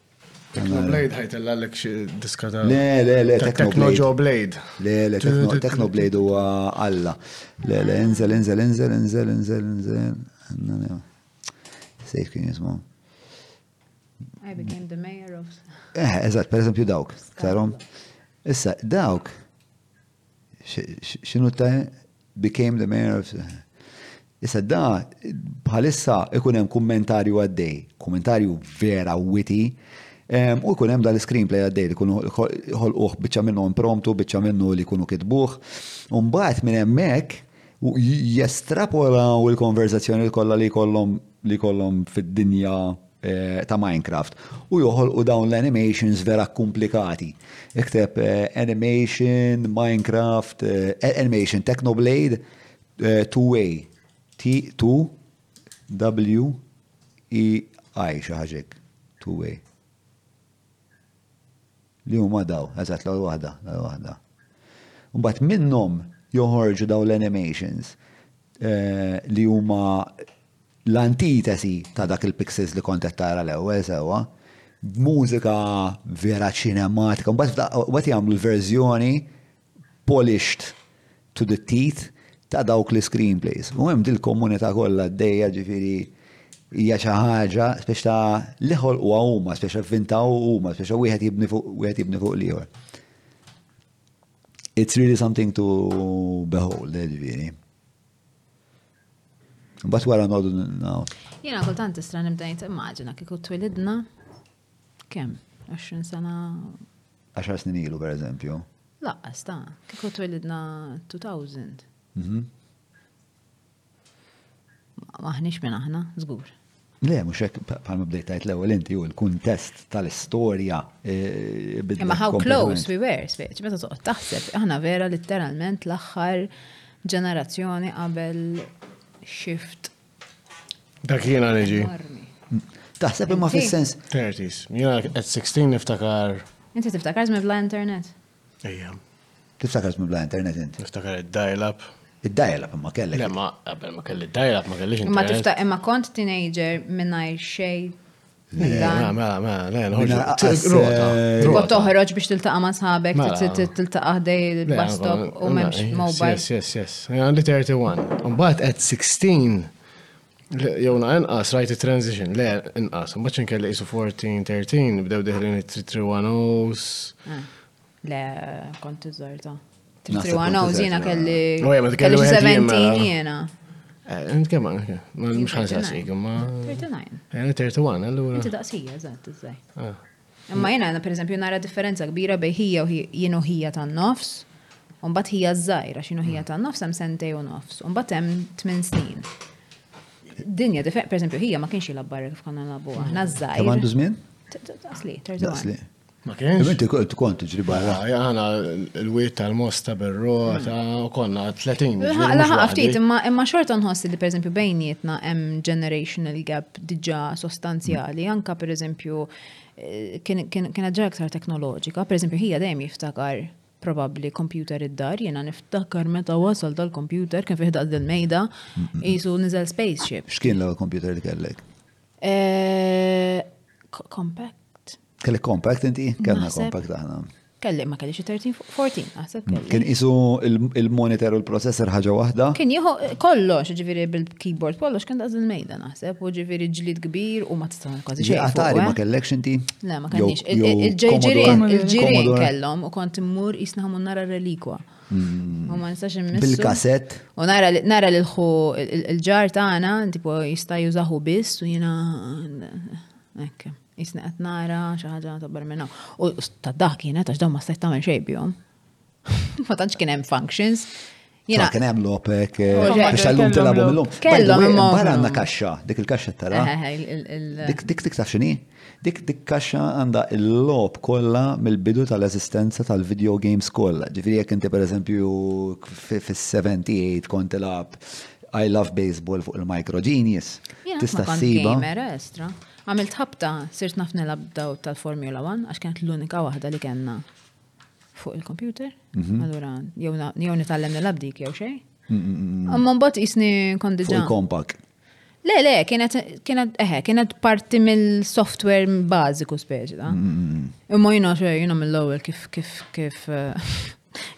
Technoblade ħajtella l xi diska ta' Le, le, le, Technojo Blade. Le, le, Technoblade huwa Alla. Le, le, inżel, inżel, inżel, inżel, inżel, inżel. Sejf kien jismu. I became the mayor of. Eh, eżatt, per eżempju dawk, tarom. Issa, dawk, xinu ta' became the mayor of. Issa da, bħalissa ikun hemm kummentarju għaddej, kummentarju vera witi, u jkun hemm dal-screenplay għaddej li kunu ħolquh biċċa minnu impromptu, biċċa minnu li kunu kitbuħ, u mbagħad minn hemmhekk jestrapolaw il-konverzazzjoni kollha li kollhom li kollhom fid-dinja ta' Minecraft u joħolqu dawn l-animations vera komplikati. Ikteb eh, animation, Minecraft, eh, animation, Technoblade, eh, two-way, T2, W, E, I, xaħġek, two-way. Li huma dawn, eżatt, l-ewwel waħda, l-ewwel waħda. U mbagħad minnhom joħorġu dawn l-animations li huma l-antitesi ta' dak il-pixels li kont qed tara l-ewwel sewwa, b'mużika vera ċinematika, u mbagħad jagħmlu l-verżjoni polished to the teeth ta' dawk l-iscreenplays. U hemm dil-kommunità kollha għaddejja ġifieri hija xi ħaġa spiex ta' li ħolquha huma, spiex avvintaw huma, spiex wieħed jibni fuq wieħed jibni fuq l-ieħor. It's really something to behold, eh, ġifieri. Bat wara nodu naw. Jena kultant istra nibda jittimmaġina kiku twilidna Kemm? 20 sena? 10 snin ilu, per eżempju. Laqqas, ta' kieku twelidna 2000. Mhm. Maħniex minn aħna, żgur. Le, mhux hekk bħalma bdejt tajt l-ewwel inti u l-kuntest tal-istorja e, Imma how close we were, speċ, meta toqgħod taħseb, aħna vera literalment l-aħħar ġenerazzjoni qabel shift Dak jiena niġi. Taħseb imma fis-sens. 30s. Jiena at 16 niftakar. Inti tiftakar żmien bla internet? Ejja. Tiftakar żmien bla internet inti? Niftakar id-dial-up. Id-dial-up imma kellek. Imma qabel ma kelli id-dial-up ma kellix internet. Imma kont teenager mingħajr xejn Kont toħroġ biex tiltaqa ma' sħabek, tiltaqa ħdej il-bastok u memx mobile. Yes, yes, yes. Għandi 31. Mbagħad at 16 jew na inqas rajt transition, le inqas. Mbagħad kelli isu 14, 13 bdew deħlin it-331 Le, kont iżorta. Tritri għana u zina kelli. U oh, jemma, kelli 17 jena. Eh, int kemm għanna? Ma mux ħansa sik, ma. 39. Għanna 31, allura. Inti daqsija, zaħt, izzaj. Ah. Imma jena, per eżempju, nara differenza kbira bej ħija u jienu ħija ta' nofs, un bat ħija zzajra, xinu ħija ta' nofs, għam sentej u nofs, un bat għam 8 snin. Dinja, per eżempju, ħija ma kienx jilabbar kif konna labu, għahna zzajra. Għandu zmin? Daqsli, 31. Ma kienx. Inti tkun tiġri barra. Għana l-wiet tal-mosta berroa ta' u konna 30. Laħa ftit, imma xorta nħossi li per eżempju bejnietna hemm generational gap diġa sostanzjali, anka per eżempju eh, kien ġa aktar teknoloġika, per eżempju hija dejjem jiftakar probabli kompjuter id-dar, jena niftakar meta wasal dal-kompjuter kien fiħda dil-mejda, jisu nizel spaceship. X'kien l-ewwel kompjuter li kellek? Eh, compact. Kelli compact inti? Kellna compact aħna. Kelli, ma kelli xi 13 fuq 14, naħseb mm. kelli. Kien isu il-monitor u l-processor ħaġa waħda? Kien jieħu kollox, ġifieri bil-keyboard kollox kien daqs il-mejda naħseb, u ġifieri ġlid kbir u ma tista' kważi xejn. Atari ma eh? kellekx inti? Le, ma kellix. Il-ġejġirien, il-ġirien kellhom u kont immur jisna ħamun nara relikwa. Mm. U ma nistax immissu. Bil-kasett. U nara li l-ħu il-ġar tagħna, tipo jista' jużaħu biss u jiena. Ekkem. Jisni qed nara xi ħaġa ta' barmina. U ta' dak kienet għax dawn ma stajt tagħmel xejn bihom. Ma tantx kien hemm functions. Jina kien hemm lopek biex għallum tilgħabu millum. Kellhom imma. Barra għandna kaxxa, dik il-kaxxa tara. Dik dik dik taf x'inhi? Dik dik kaxxa għandha l-lob kollha mill-bidu tal-eżistenza tal-video games kollha. Ġifieri jekk inti pereżempju fis-78 kont tilgħab I love baseball fuq il-Micro Genius. Tista' ssibha. Għamilt ħabta, sirt naf nilgħab b'daw tal-Formula 1 għax kienet l-unika waħda li kellna fuq il-kompjuter. Mhm. Allura jew nitgħallem nilgħab dik jew xejn. Mm, mm, mm, Imma mbagħad jisni kont diġà. Kompak. Le, le, kienet kienet eħe, kienet parti mill-software bażiku speċi da. Imma jiena xejn jiena mill-ewwel kif kif kif eh,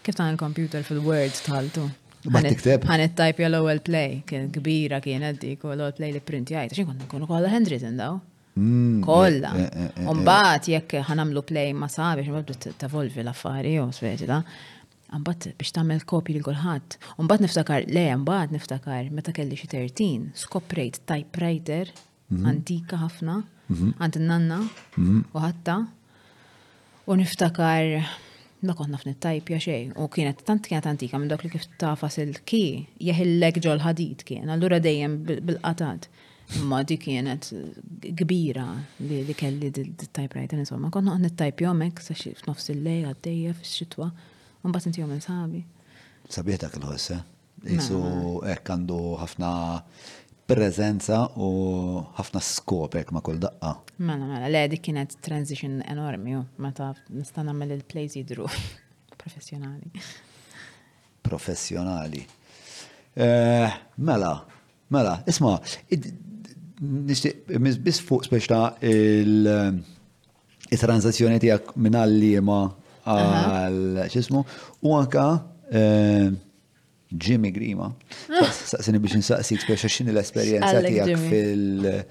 Kif ta' il-kompjuter fil-Word taltu? Għanet tajp jgħal ewwel play, kien kbira kienet dik u l-ewwel play li print jgħajt, xie konna kunu kolla handwritten daw. Mm, kolla. Eh, eh, eh, Umbat jekk ħanamlu play ma sabi, xie mabdu t-volvi l-affari u sveti da. Umbat biex tamel kopji li kullħat. Umbat niftakar, le, umbat niftakar, meta kelli xie 13, skoprejt typewriter mhm. antika ħafna, mhm. għand nanna mhm. u ħatta. U niftakar ma kont naf nittajp ja xej. U kienet tant kienet antika minn dak li kif tafas il-ki jeħillek ġol ħadid kien. Allura dejjem bil-qatat. Ma di kienet kbira li li kelli d-typewriter insomma. Kont noqgħod nittajp jomek sa f'nofs il-lej għaddejja fix-xitwa. Mbagħad inti jom insabi. Sabiħ dak il-ħossa. Isu hekk għandu ħafna preżenza u ħafna skop hekk ma' kull daqqa. Mela, mela, le dik kienet transition enormi, meta nista' nagħmel il-plays jidru professjonali. Professjonali. Eh, mela, mela, isma, nixtieq biss fuq speċta il- it-transazzjoni tiegħek minn għal liema għal x'ismu u anka eh, Jimmy Grima. Saqsini biex nsaqsik biex x'inhi l-esperjenza tiegħek fil-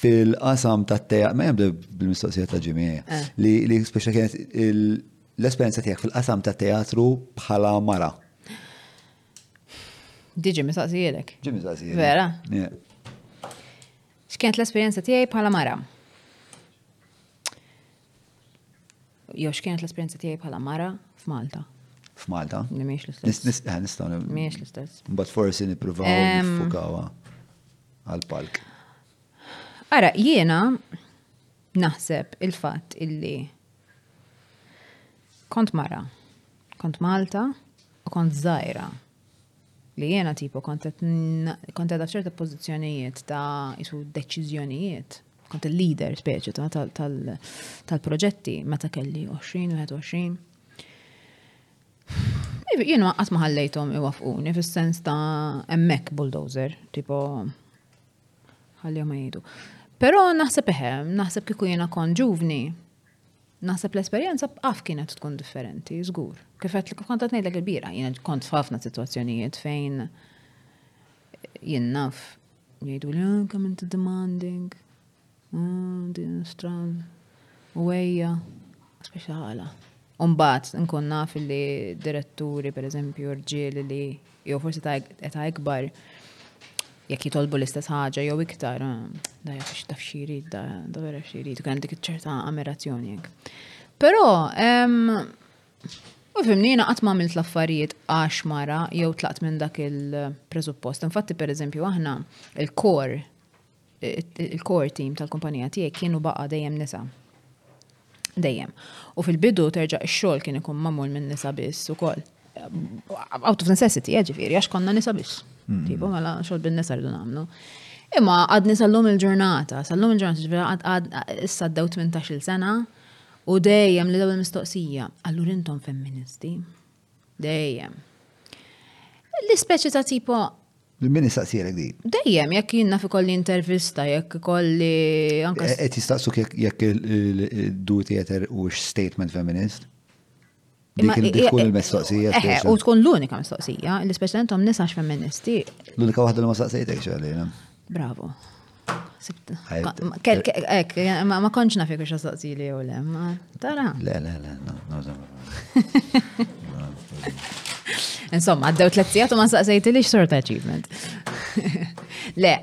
fil-qasam ta' tejaq, ma jemdu bil-mistoqsija ta' ġimija, eh. li speċa kienet l-esperienza tijak fil-qasam ta' teatru bħala mara. Diġi mistaqsijilek. Ġi mistaqsijilek. Vera? X'kienet l-esperjenza tiegħi bħala mara? Jew x'kienet l-esperjenza tiegħi bħala mara f'Malta? F'Malta? Li mhix l-istess. Nistgħu eh, nistgħu. Mhix l-istess. Mbagħad forsi nippruvaw nifukawha għall-palk. Ara, jiena naħseb il-fatt illi kont mara, kont Malta u kont żgħira li jiena tipo kont qed għadha f'ċerta pożizzjonijiet ta' isu deċiżjonijiet, kont il-leader speċi tal-proġetti meta kelli 20, 21. Jien qatt ma ħallejthom iwafquni fis-sens ta' hemmhekk bulldozer, tipo ħalli ma jgħidu. Però naħseb eħem, naħseb kieku jiena kont ġuvni, Naħseb l-esperjenza b'qaf kienet tkun differenti, żgur. Kif qed kif kont qed ngħidlek il-bira, jiena kont f'ħafna sitwazzjonijiet fejn jien naf jgħidu li ah, kemm inti demanding, ah, din stran, u ejja, speċi ħala. Umbat, nkun naf li diretturi, per eżempju, rġieli li jew forsi ta' età ikbar jekk jitolbu l-istess ħaġa jew iktar, eh, da jafx taf xirid, da da vera xirid, kien dik ċerta ammirazzjoni jekk. Però, u fimni jina qatt ma għamilt l-affarijiet għax mara jew tlaqt minn dak il-presuppost. Infatti, per eżempju, aħna il-kor il-core team tal-kumpanija tiegħi kienu baqa' dejjem nisa. Dejjem. U fil-bidu terġa' ix-xogħol kien ikun magħmul minn nisa biss ukoll. Out of necessity, eh, ġifieri, għax konna nisa biss. Mm. Tipo, mela xogħol bin-nisa rridu nagħmlu. Imma għadni sal-lum il-ġurnata, sal-lum il-ġurnata ġifieri għad issa d-dew 18-il sena u dejjem li daw il-mistoqsija, allura intom femministi? Dejjem. L-ispeċi ta' tipo Min jistaqsirek di? Dejjem, jekk jinna fi kolli intervista, jekk kolli... Qed eh, eh, jistaqsu jekk il-du theater u statement feminist? Dik tkun il-mistoqsija. Eh, u tkun l-unika mistoqsija, li speċjalment nisa feministi. L-unika waħda li ma staqsejtek xalina. Bravo. Ek, ma konċ nafi kux għasaqsi li jew le, ma tara. Le, le, le, no, no, no. Insomma, għaddew tlet sijat u ma saqsejti li xort achievement. Le,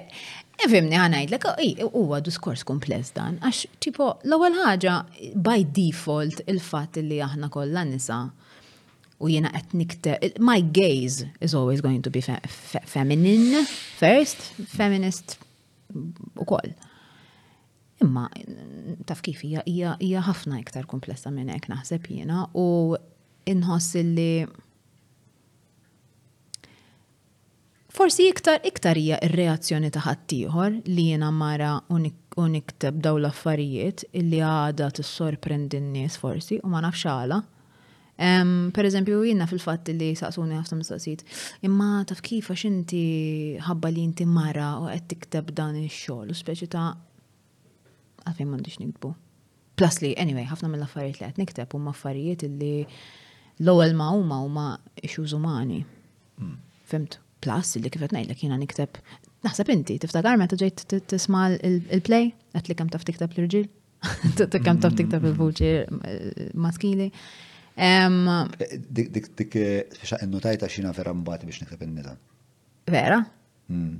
Fimni għanajd, l huwa diskors kumpless dan, għax tipo l-ewwel ħaġa by default il-fatt li aħna kollha nisa u jiena qed nikte, my gaze is always going to be fe fe feminine first, feminist u koll. Imma taf kif hija hija ħafna iktar komplessa minn hekk naħseb jiena u inħoss li Forsi iktar iktar hija r-reazzjoni ta' ħaddieħor li jiena mara u nikteb dawn l-affarijiet illi għadha tissorprendi n-nies forsi u ma nafx għala. Per eżempju, jiena fil-fatt illi saqsuni ħafna mistoqsijiet, imma taf kif għax inti ħabba li inti mara u qed tikteb dan ix-xogħol u speċi ta' Għalfejn m'għandix niktbu. Plus li, anyway, ħafna mill-affarijiet li qed nikteb huma affarijiet li l-ewwel ma huma huma issues umani. Hmm. Fimt? Plus li kif qed ngħidlek jiena nikteb naħseb inti tiftakar meta ġejt tisma' il-play qed li kemm taf tikteb l-irġiel. Kemm taf tikteb il-vuċi eh, maskili. Dik dik dik eh, xaqqa innutajta xina vera mbati biex nikteb in-nisa. Vera? Hmm.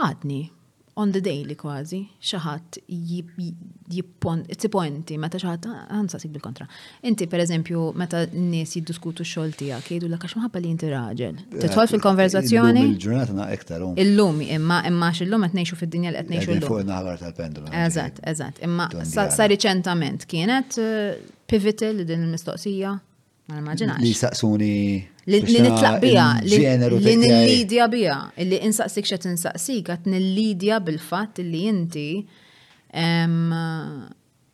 Għadni, on the daily kważi, xi ħadd tippointi meta xi ħadd ħansa sib bil-kontra. Inti pereżempju meta n-nies jiddiskutu x-xogħol tiegħek jgħidu l għax minħabba li inti raġel. Eh, Tidħol fil-konverzazzjoni. Il-ġurnata iktar. Illum imma imma x'illum qed ngħixu fid-dinja li qed ngħixu llum. Fuq naħar tal-pendula. Eżatt, eżatt. Imma sa riċentament kienet eh, pivotal din il-mistoqsija? Ma nimmaġinax. Li saqsuni. Li nitlaq bija, li nillidja bija, li insaqsik xa tinsaqsik, għat nillidja bil-fat li inti.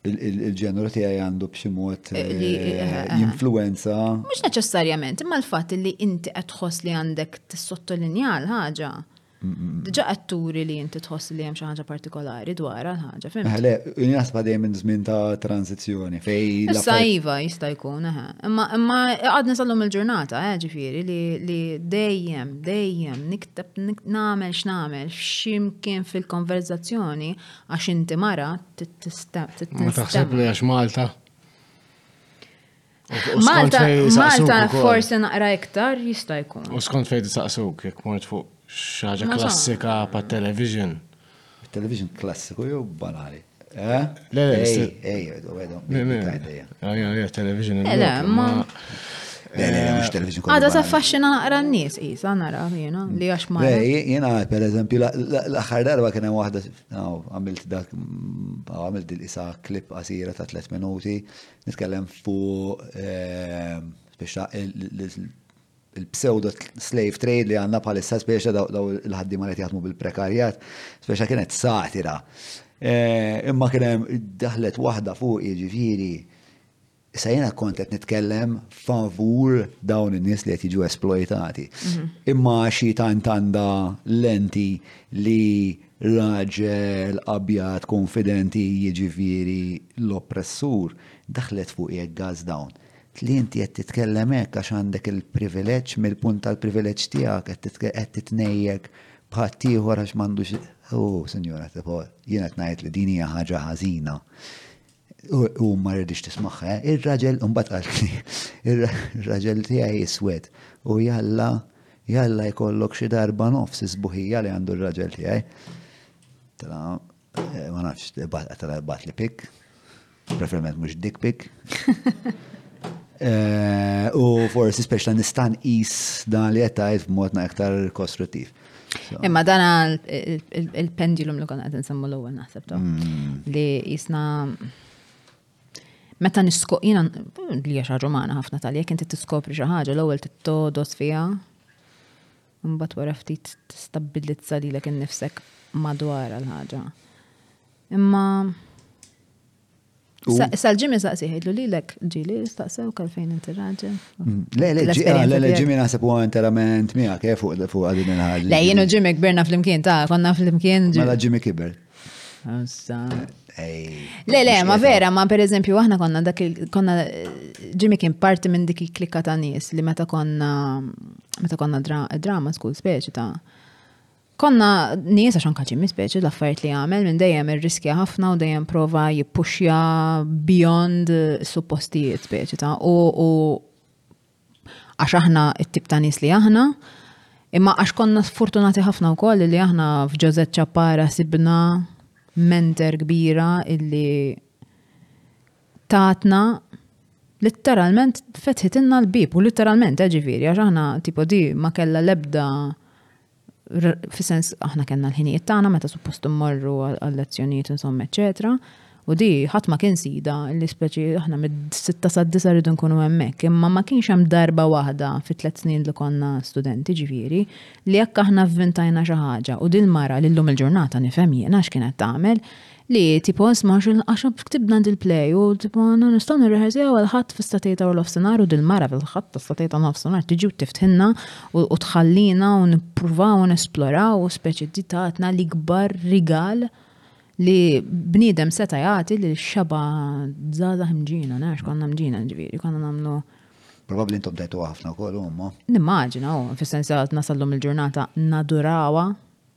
Il-ġeneru tiegħi għandu b'xi mod eh, eh, eh, influenza. Mhux neċessarjament, imma l-fatt li inti qed tħoss li għandek tissottolinja l-ħaġa. Diġa qed turi li inti tħoss li hemm xi ħaġa partikolari dwar ħaġa, fim. Ħale, jinasba dejjem minn żmien ta' tranzizzjoni fej. Issa iva jista' jkun, eħe. Imma imma għadni sallum il-ġurnata, eh, ġifieri li dejjem, dejjem nikteb nagħmel x'nagħmel x'imkien fil-konverzazzjoni għax inti mara tista' Ma taħseb li għax Malta. Malta, Malta forse naqra iktar jista' jkun. U skont fejn saqsuk, jekk mort fuq xaġa klassika pa' television. Television klassiku jew banali? Eh? Le, le, le. Ej, ej, television. Le, le, ma. Le, le, mux television. Għada ta' faxxina naqra n-nies, jisa, nara, jena, li għax ma. Le, jena, per eżempju, l-axar darba kena wahda, għamilt dak, għamilt dil-isa klip għasira ta' 3 minuti, Nitkellem fuq biex il-pseudo slave trade li għandna bħalissa speċa daw il-ħaddiema li jaħdmu bil-prekarjat, speċa kienet satira. Imma kien hemm daħlet waħda fuq jiġifieri Issa jena kont qed nitkellem favur dawn in-nies li qed jiġu esplojtati. Mhm. Imma xi tant għandha lenti li Raġel abjad kunfidenti, jiġifieri l-oppressur, daħlet fuqi hekk Gaz Dawn. Qtli inti qed titkellem hekk għax għandek il-privileġġ, mill-punt tal-privileġġ tiegħek qed titnejjek b'ħaddieħor għax m'għandux Ooh, Sinjura, tipo, jiena qed ngħidlek din hija ħaġa ħażina. U ma rridix tismaħħa, eh? ir-raġel imbagħad qaltli, ir-raġel tiegħi iswed u jalla jalla jkollok xi darba nofs is-sbuħija li għandu r-raġel tiegħi. Tala, eh, ma nafx, tala bat li pik, preferment mhux dik pik. Eh, u forsi speċta nistan is dan li qed tgħid b'modna iktar kostruttiv. Imma dana il-pendulum li konna għadin semmu l-ewwel naħseb ta' mm. li jisna meta niskop jina li għax ħaġa maħna ħafna tal jek inti tiskopri xi ħaġa l-ewwel tittodos fiha mbagħad wara ftit tistabbilizza lilek innifsek madwar għal ħaġa. Imma Sal-ġimmi saqsi ħidlu li l-ek ġili staqsew kalfejn inti raġel. Mm. Le, le, ah, le, le, ġimmi naħseb u interament mija kif fuq fuq għadin il-ħagġi. Le, jienu ġimmi kbirna fl-imkien ta' konna fl-imkien. Mela ġimmi kiber. Le, le, ma vera, ma per eżempju, aħna konna dak konna ġimmi kien parti minn dik il-klikka ta' nies li meta konna meta konna drama school speċi ta' Konna nies għax anka ġimmi speċi l-affarijiet li għamel minn dejjem irriskja ħafna u dejjem prova jippuxja beyond suppostijiet speċi ta' u għax aħna it-tip ta' nies li aħna. Imma għax konna sfortunati ħafna wkoll li aħna f'Ġożett Ċappara sibna menter kbira illi tatna litteralment fetħitinna l-bib u litteralment eh, ġifieri għax aħna tipo di ma kellha lebda Fis-sens aħna kellna l-ħinijiet tagħna meta suppost immorru għall-lezzjonijiet insomma eċetera. U di ħadd ma kien sida li speċi aħna mid-sitta sa disa rridu nkunu hemmhekk, imma ma kienx hemm darba waħda fit tliet snin li konna studenti ġifieri li jekk aħna vvintajna xi ħaġa u din mara li llum il-ġurnata nifhem jiena x'kienet tagħmel, Li tipo isma' xi l-qaxab ktibna għand il-play u tipo għandna nistgħu nirreħersjaw għal ħadd fi statejta u l-ofsinhar u dil-mara fil-ħadd ta' statejta nofsinhar tiġi u tifthilna u tħallina u nippruvaw u nesploraw u speċi di tatna l-ikbar rigal li bniedem seta' jagħti lil xaba' żgħażagħ mġiena, narax konna mġiena ġifieri, konna nagħmlu Probabbli intom tajtuha ħafna wkoll huma. Nimmaġina, u fis-sens li għadna sallum il-ġurnata nadurawha.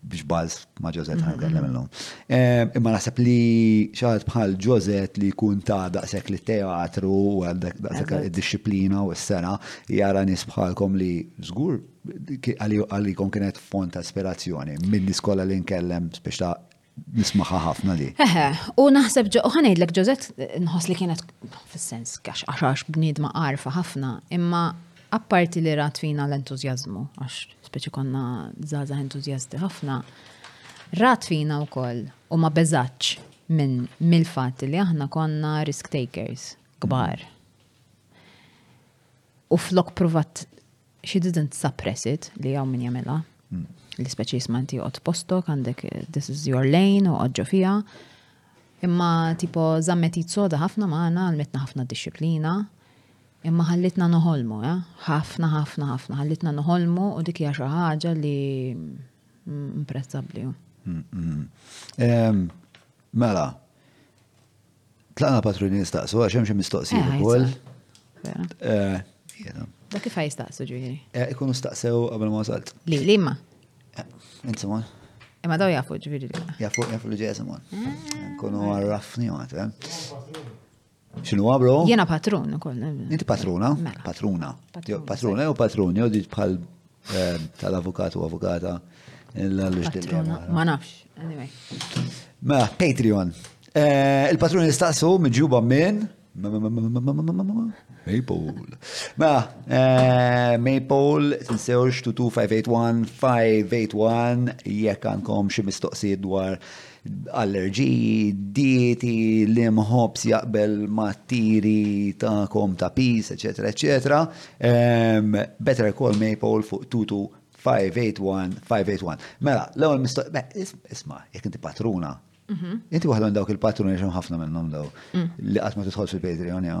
B'Xbals ma' Ġozet ħan kellem illum. Eh, imma naħseb li xaħat bħal Ġozet li kun ta' daqshekk li teatru u daqshekk id-disciplina u s-sena jara nis bħalkom li żgur għalikom kienet font ta' ispirazzjoni minn niskola li nkellem biex ta' nismaħa ħafna li. Eħe, u naħseb ġo, ħanajdlek Ġozet nħos li kienet fis-sens għax għax bnidma għarfa ħafna, imma Apparti li rat fina l-entużjażmu, għax speċi konna żgħażagħ entużjasti ħafna, rat fina wkoll u ma beżatx minn mill-fatt li aħna konna risk takers kbar. U flok provat she didn't suppress it li għaw min jamela. Mm. Li speċi jisman ti għod postok għandek this is your lane u għodġo fija. Imma tipo zammetit soda ħafna maħna, għalmetna ħafna disciplina. Imma ħallitna noħolmu, ħafna ħafna ħafna, ħallitna noħolmu u dik hija xi ħaġa li imprezzabbli. Mela, tlaqna patruni nistaqsu għax hemm xi mistoqsijiet eh, ukoll. Eh, da kif jistaqsu ġifieri? Eh, ikunu staqsew qabel ma wasalt. Li li ma? Insimon. Imma daw jafu ġifieri. Jafu jafu li ġej Simon. Ah. Nkunu għarrafni għad, eh? Xinu għabro? Jena patrun ukoll. Inti patruna? Mela. Patruna. Patruna jew patrun, jew dit bħal eh, tal-avukat u avukata. Ma nafx, anyway. Mela, Patreon. Eh, il-patrun jistaqsu miġuba minn. Maypole. Mela, eh, Maypole, tinsewx 22581 581 jekk għandkom xi mistoqsijiet dwar allerġiji, dieti, liema ħobż jaqbel ma' tiri tagħkom ta' piż, eċetera, eċetera. Better call Maple fuq 22 581 581. Mela, l-ewwel mistoqsija, isma', jekk inti patruna, mhm. inti waħda minn dawk il-patruni xi ħafna minnhom daw mhm. li qatt ma tidħol fil-Patreon jew.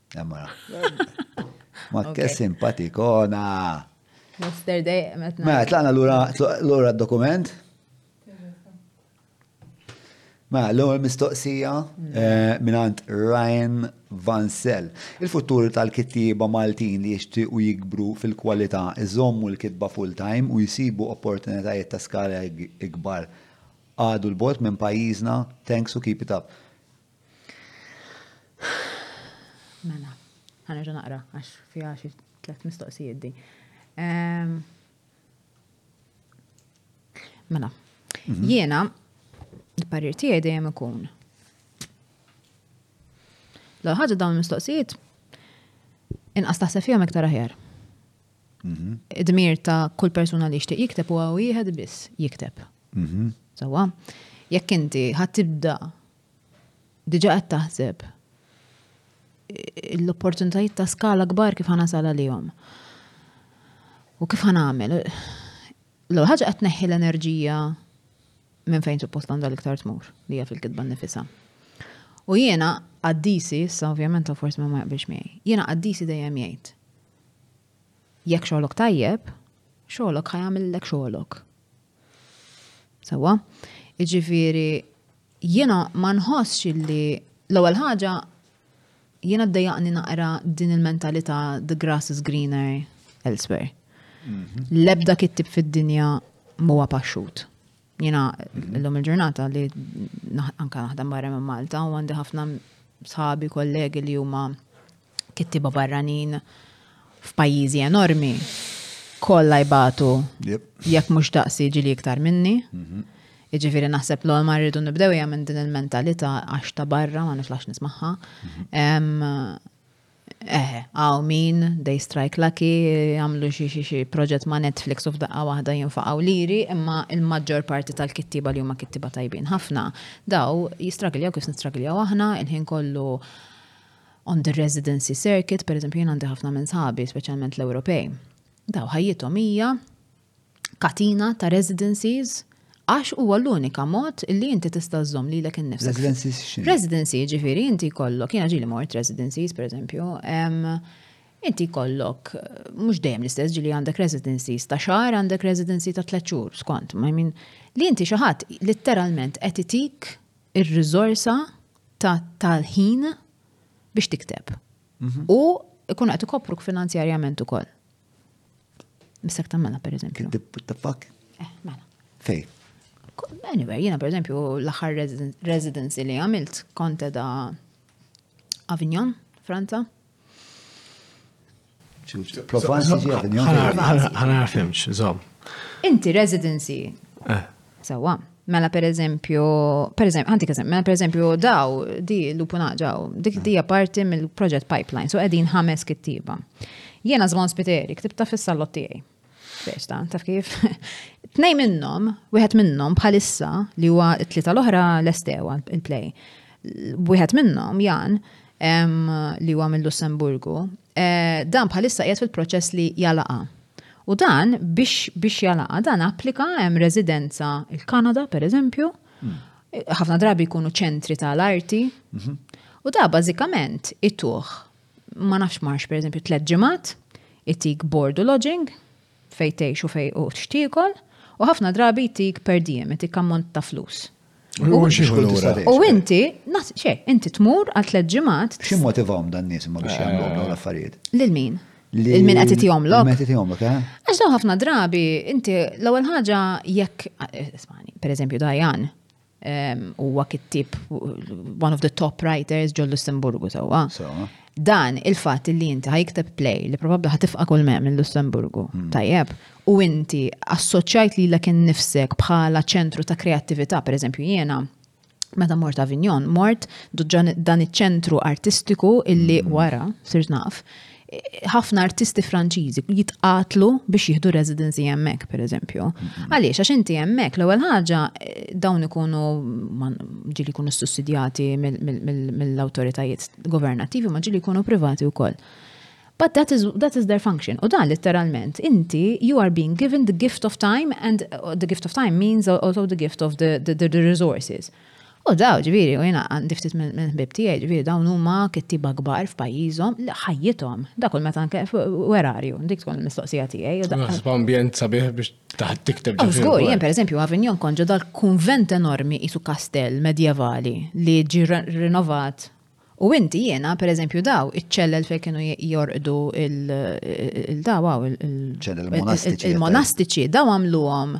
Emma. Ma kien simpatikona. Mister Day, metna. Ma, tlaqna l-ura dokument. Ma, l-ewwel mistoqsija mm. eh, minant Ryan Vansell. Il-futur tal-kittieba Maltin li jixtiequ jikbru fil-kwalità iżommu l-kitba full-time u jisibu opportunitajiet ta' skala ikbar. Għadu l-bot minn pajjiżna, thanks u keep it up. Mela, ħanerġa naqra, għax fija xi tlet mistoqsijiet di. Ehm, mela, mhm. jiena, il-parir tiegħi dejjem ikun. L-għal ħaġa dawn mistoqsijiet, inqas taħseb fihom iktar aħjar. Mhm. Id-dmir ta' kull persuna li jixtieq jikteb huwa wieħed biss jikteb. Mhm. Sawa, jekk inti ħadd tibda diġà qed taħseb l-opportunitajiet ta' skala kbar kif ħanasal għalihom. U kif ħanamel? L-ewwel ħaġa qed neħħi l-enerġija minn fejn suppost għandha l-iktar tmur li hija fil-kitba nnifisha. U jiena għaddisi, issa ovvjament u forsi ma jaqbilx miegħi, jiena għaddisi dejjem jgħid. Jekk xogħlok tajjeb, xogħlok ħajamillek xogħlok. Sawa? Iġifieri Jiena ma nħossx li l-ewwel ħaġa jiena ddejjaqni naqra din il-mentalità the grass is greener elsewhere. Mhm. L-ebda kittib fid-dinja muwa paxxut. Jiena mhm. l-lum il-ġurnata li anka naħdem barra minn Malta u għandi ħafna sħabi kollegi li huma kittiba barranin f'pajjiżi enormi kollha jbatu jekk mhux daqsi ġili iktar minni. Mhm. Iġifiri naħseb l ma rridu nibdew hija minn din il-mentalita għax ta' barra ma niflax nismaħħa. Mhm. Eh, għaw min, they strike lucky, għamlu xie xie xie proġett ma' Netflix u f'daqqa wahda jinfaqaw liri, imma il-maġġor parti tal-kittiba li huma kittiba tajbin ħafna. Daw, jistragiljaw kif nistragiljaw aħna, il-ħin kollu On the residency circuit, per eżempju, jien għandi ħafna minn sħabi, speċjalment l-Ewropej. Daw ħajjithom hija katina ta' residencies għax huwa l-unika mod li inti tista' żżomm lilek innifsek. Residency x'in? Residency ġifieri inti jkollok, jiena ġieli mort residencies pereżempju, inti jkollok mhux dejjem l-istess ġieli għandek residencies ta' xahar għandek residency ta' tliet xhur skont, ma min li inti xi ħadd litteralment qed itik ir-riżorsa ta' tal-ħin biex tikteb. Mhm. U ikun qed ikopruk finanzjarjament ukoll. Mistek tagħmela pereżempju. Tip ta' fuck? Eh, mela. Fej. Anyway, jiena pereżempju l-aħħar residency li għamilt konta da' Avignon, Franza. Ħana fimx, zom. Inti residency. Eh. Sawa. Mela per eżempju, per eżempju, għanti kazem, mela per eżempju daw di l-lupunaġaw, dik di parti mill-proġett pipeline, so għedin ħames kittiba. Jena zman spiteri, ktibt ta' fissa l-lottijaj. Biex ta' taf kif. Tnej minnom, wieħed minnom bħalissa li huwa t-tlieta l-oħra l-estewa il-play. Wieħed minnom, Jan, li huwa mill-Lussemburgu, eh, dan bħalissa qiegħed fil-proċess li jalaqa. U dan biex biex jalaqa dan applika hemm residenza il-Kanada pereżempju, hmm. ħafna drabi jkunu ċentri tal-arti. Mhm. U da bażikament ituħ ma nafx marx per eżempju tlet ġimgħat, itik board u lodging, fej tgħix u fej u x'tiekol, u ħafna drabi jtik per diem, itik ammont ta' flus. U inti, xe, inti tmur għal tlet ġimgħat. Xi motivahom dan nies ma biex jagħmlu dawn l-affarijiet? Lil min? Lil min qed itihom lok? Qed itihom lok, eh? Għax dawn ħafna drabi, inti l-ewwel ħaġa jekk, eh, ismani, per eżempju Dajan, Huwa kittieb one of the top writers ġol Lussemburgu sewwa. Dan il-fatt li inti ħajkteb play li probabbli ħatifqa kull mem minn Lussemburgu, hmm. tajjeb, u inti assoċjajt li l-ek nifsek bħala ċentru ta' kreattività, per eżempju jiena, meta mort Avignon, mort dan iċ-ċentru artistiku illi hmm. wara, sirt naf, ħafna artisti Franċiżi jitqatlu biex jieħdu residency hemmhekk pereżempju. Mm-hmm. Għaliex għax inti hemmhekk l-ewwel ħaġa eh, dawn ikunu ġili jkunu sussidjati mill-awtoritajiet governattivi ma ġili jkunu privati wkoll. But that is, that is their function. U dan literalment, inti, you are being given the gift of time and uh, the gift of time means also the gift of the, the, the, the resources. U dawn, ġifieri, u jiena għandi ftit mill-ħbieb tiegħi, ġifieri, dawn huma kittieba kbar f'pajjiżhom, ħajjithom, dak kull meta anke where are you? Dik tkun il-mistoqsija tiegħi. Naħseb ambjent sabiħ biex taħt tikteb ġifieri. Żgur, jien pereżempju Avignon kont ġo dal-kunvent enormi qisu kastell medjevali li ġie rinovat U inti jiena, per eżempju, daw, iċ-ċellel fejn kienu jorqdu il-daw għaw il-monastiċi, daw għamluhom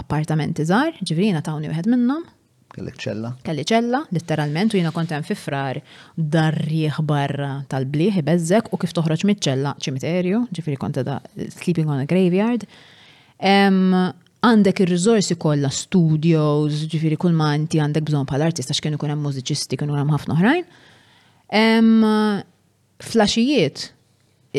appartamenti żgħar, ġivrina tawni wieħed minnhom. Kelli ċella. Kelli ċella, letteralment, u jiena kont hemm fi frar darriħ barra tal-bliħ ibeżżek u kif toħroġ miċ-ċella ċimiterju, ġifieri kont da sleeping on a graveyard. għandek ir-riżorsi kollha studios, ġifieri kull ma inti għandek bżonn bħal artist għax kienu hemm mużiċisti, kienu hemm ħafna oħrajn. Flaxijiet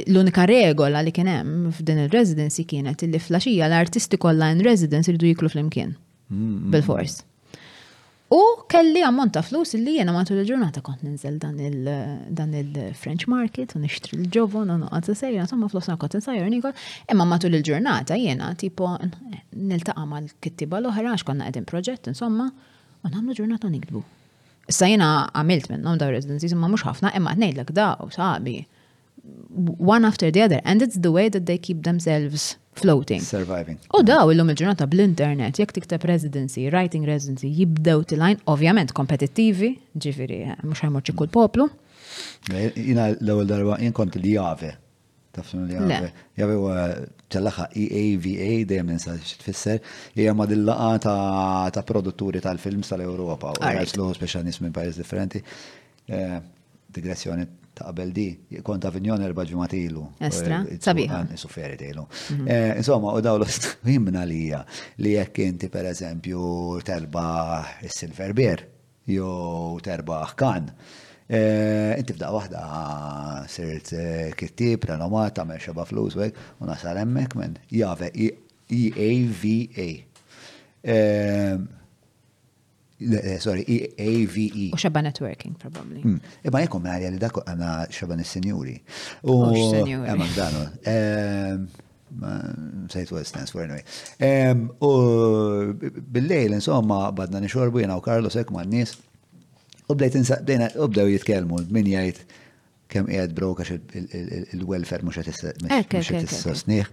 l-unika regola li kien hemm f'din ir-residency kienet li flaxija l-artisti kollha in residence irdu jiklu flimkien. Mm, mm. Bil-fors. U kelli ammont ta' flus li jena matul il-ġurnata kont ninżel dan il-French market u nixtri l-ġovon u noqgħod sejra, insomma flus ma kont insajr nikol, imma matul il-ġurnata jena tipo niltaqa' mal-kittiba l-oħra għax konna qegħdin proġett insomma u nagħmlu ġurnata nikdbu. Issa jena għamilt minnhom daw residencies imma mhux ħafna imma ngħidlek daw sabi one after the other, and it's the way that they keep themselves floating. Surviving. U daw illum il-ġurnata bl-internet, jekk tikteb residency, writing residency, jibdew tilajn, ovvjament kompetittivi, ġifiri, eh, mux ħajmoċi kull poplu. Jina l-ewel darba jien kont li jave. Tafsunu li jave. Jave u ċallaxa EAVA, dejjem ninsa xitfisser, hija ma dillaqa ta' produtturi tal-films tal-Europa, u għajsluħu speċjalist minn pajis differenti. Eh, Digressjoni ta' qabel di, kont Avignon erba ġimgħat ilu. Estra, eh, sabiħa. Eh, Suferi tejlu. Mhm. Eh, insomma, u daw l-ostimna lija li jekk inti per eżempju terba il-Silver Beer, jew terba kan, inti f'daq waħda sirt kittib, renomat, tagħmel xeba flus, u nasal hemmhekk men, jave, EAVA. Sorry, AVE. U xabba networking, probably. Hmm. Imma jekk minn għalja li dak għana xabba nis-senjuri. U senjuri. Għamma dano. Ehm, ma sejtu għal-stans, for anyway. Ehm, u bil-lejl, insomma, badna nixorbu jena u Carlos ek ma' nis. U bdejt insaqdejna, u bdew jitkelmu, min jajt, Kemm qiegħed broke għax il-welfare mhux qed issostnih.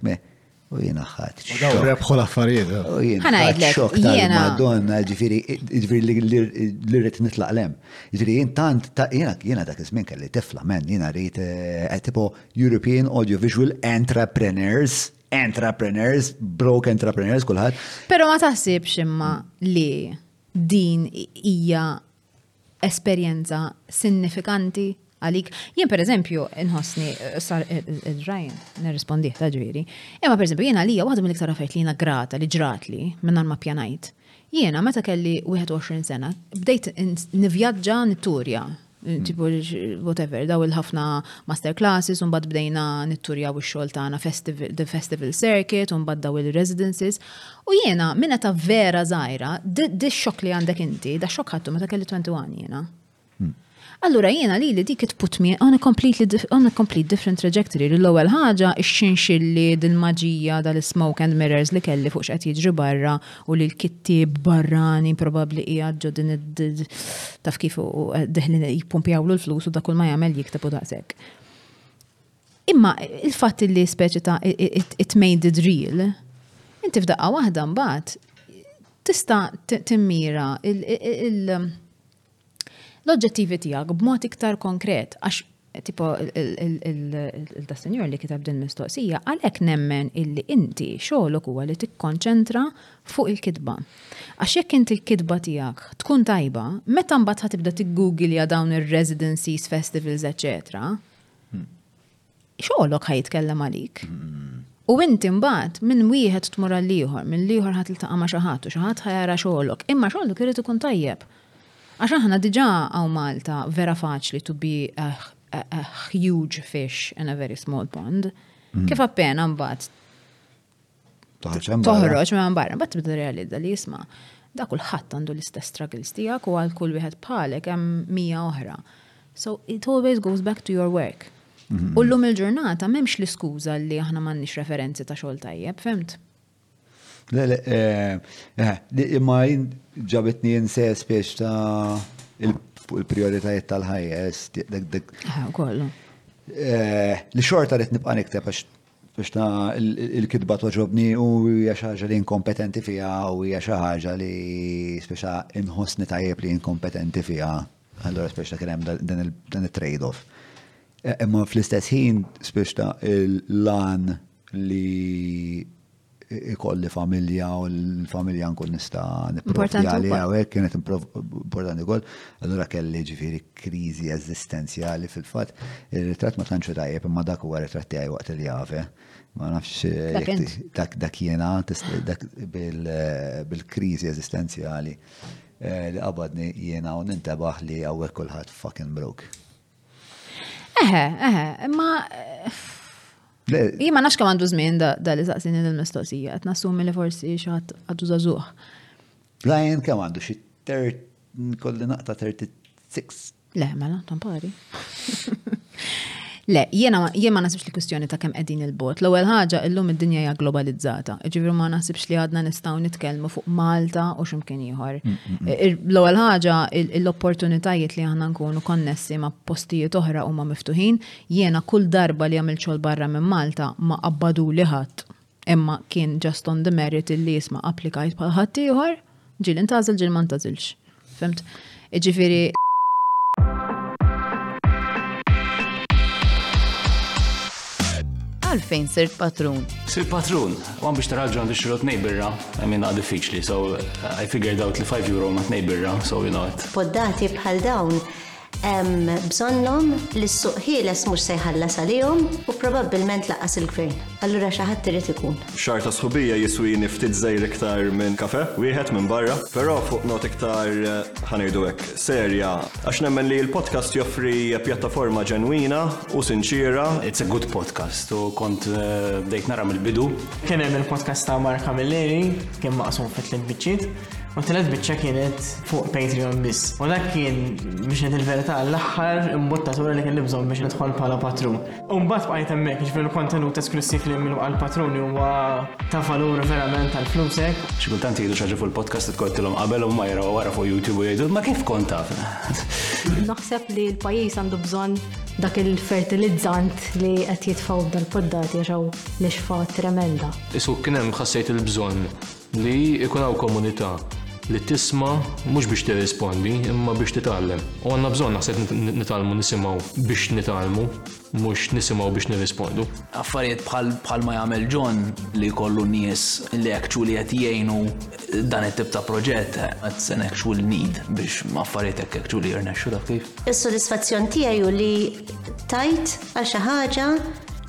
U jiena ħadd. U daw rebħu l-affarijiet. U jiena ħadd xokk tal-Madonna, ġifieri, ġifieri li rrid nitlaq lem. Ġifieri jien tant jiena dak iż-żmien kelli tifla men, jiena rrid eh, tipo European Audiovisual Entrepreneurs, Entrepreneurs, Broke Entrepreneurs kulħadd. Però ma taħsibx imma li din hija esperjenza sinnifikanti għalik. Jien per eżempju, nħossni, eh, sar eh, eh, Ryan, nirrispondi ta' ġviri. Imma per eżempju, jien għalija waħda mill-iktar affarijiet li jiena grata li ġratli minn ma pjanajt. Jiena meta kelli 21 sena, bdejt nivjaġġa nitturja Mm. tipo whatever, daw il-ħafna masterclasses, un bad bdejna nitturja u xol tana festival, the festival circuit, un bad daw il-residences, U jiena, minn età vera żgħira, dix-xokk li għandek inti, da xokk ħadtu meta kelli 21 jiena. Hmm. Allura jiena li li dik it-put me on a completely on a complete different trajectory li l-ewwel ħaġa ix-xinxilli dil-maġija dal-smoke and mirrors li kelli fuq x'qed jiġri barra u li l-kittieb barrani probabbli qiegħed ġo din taf kif u eh, diħlin jippumpjawlu l-flus u dakul ma jagħmel jikteb u daqshekk. Imma il-fatt li speċi ta' it made the drill, inti f'daqqa waħda mbagħad tista' timmira l-oġġettivi tiegħek b'mod iktar konkret għax tipo il-tassenjor li kitab din mistoqsija għalhekk nemmen illi inti xogħolok huwa li tikkonċentra fuq il-kitba. Għax jekk inti l-kitba tiegħek tkun tajba, meta mbagħad ħatibda tiggugilja dawn ir-residencies, festivals, eċetera, xogħolok ħajtkellem għalik. Mm. U inti mbagħad minn wieħed tmur għal ieħor, minn ieħor ħadd iltaqa' ma' xi ħadd u xi ħadd ħajara xogħolok, imma xogħolok irid ikun tajjeb. Għax aħna diġà hawn Malta vera faċli to be a, a, a huge fish in a very small pond. Mm. Kif appena mbagħad Toħroġ ma' barra, bat tibda realizza li jisma' da kulħadd għandu l-istess struggles tiegħek u għal kull wieħed bħalek hemm mija oħra. So it always goes back to your work. Mhm. U llum il-ġurnata m'hemmx l-iskuża li aħna m'għandniex referenzi ta' xogħol tajjeb, fimt? Le, le, eh, eh, imma ġabitni jinse spiex ta' il-prioritajiet tal-ħajja, dik. Ah, kollu. Eh, li xorta rrit nibqa' nikteb għax F'hna il-kitba togħġobni u hija xi ħaġa li inkompetenti fiha u hija xi ħaġa li speċa inħossni tajjeb li inkompetenti fiha. Allura speċa kien hemm dan it-trade-off. Imma fl-istess ħin speċa l-lan li ikolli familja u l-familja nkun nista' nipprovdi għalija u hekk kienet importanti wkoll. Allura kelli ġifieri kriżi eżistenzjali fil-fatt. Ir-ritratt ma tantx tajjeb imma dak huwa ritratt tiegħi waqt il-jave. Ma nafx dak dak jiena bil-kriżi eżistenzjali li qabadni jiena u nintebaħ li hawnhekk kulħadd fucking broke. Eħe, eħe, imma. Jima nafx kemm għandu żmien da li saqsini l-mistoqsija, qed nassumi li forsi xi ħadd għadu żagħżugħ. Brian kemm għandu xi kolli naqta 36. Le, mela, tampari. Le, jena, jena ma nasibx li kustjoni ta' kem edin il-bot. L-ewwel ħaġa illum id-dinja hija globalizzata. Ġifieri ma nasibx li għadna nistgħu nitkellmu fuq Malta u x'imkien ieħor. Mm, mm, mm. Eh, l-ewwel ħaġa l-opportunitajiet li aħna nkunu konnessi ma' postijiet oħra huma miftuħin, jiena kull darba li għamil xogħol barra minn Malta ma qabbadu li ħadd imma kien just on the merit li jisma' applikajt bħal ħadd ieħor, ġieli ntażel ġil ma ntażilx. Fimt? Jiġifieri Għalfejn sirt patrun? Sirt patrun, għan biex taraġu għan biex xirot nejbirra, għamina diffiċli, so I figured out li 5 euro ma t-nejbirra, so you know it. Poddati bħal dawn, bżonnom li s-suq ħieles mux sejħalla salijom u probabilment laqas il-gvern. Allura xaħat trid ikun. Xahar ta' sħubija jiswini ftit żgħir iktar minn kafè wieħed minn barra. Però fuq nota iktar, ħa ngħidu hekk, serja, għax nemmen li l-podcast joffri pjattaforma ġenwina u sinċiera. It's a good podcast u kont bdejt nara mill-bidu. Kien hemm il-podcast ta' Mark Camilleri, kien maqsum fi tliet biċċiet, u t-tielet biċċa kienet fuq Patreon biss. U dak kien, biex ngħid il-verità, l-aħħar imbuttatura li kelli bżonn biex nidħol bħala patrun. U mbagħad bqajt hemmhekk, jiġifieri l-kontenut esklussiv li minnu għal patruni huwa ta' valur verament għal flusek. Xi kultant jgħidu xi ħaġa fuq il-podcast tkun tilhom qabel u ma jaraw wara fuq YouTube u jgħidu ma kif kont taf. Naħseb li l-pajjiż għandu bżonn dak il-fertilizzant li qed jitfgħu b'dal-poddati għax hawn l-ixfa tremenda. Isu kien hemm ħassejt il-bżonn Li jkun hawn komunità li tisma' mhux biex tirrispondi imma biex titgħallem. U għandna bżonn naħseb nitgħallmu nisimgħu biex nitgħallmu mhux nisimgħu biex nirrispondu. Affarijiet bħalma jagħmel John li jkollu nies li actually qed jgħinu dan it-tip ta' proġett that's an actual need biex affarijiet hekk actually jirnexxu taf kif. Is-sodisfazzjon tiegħi hu li tajt għal xi ħaġa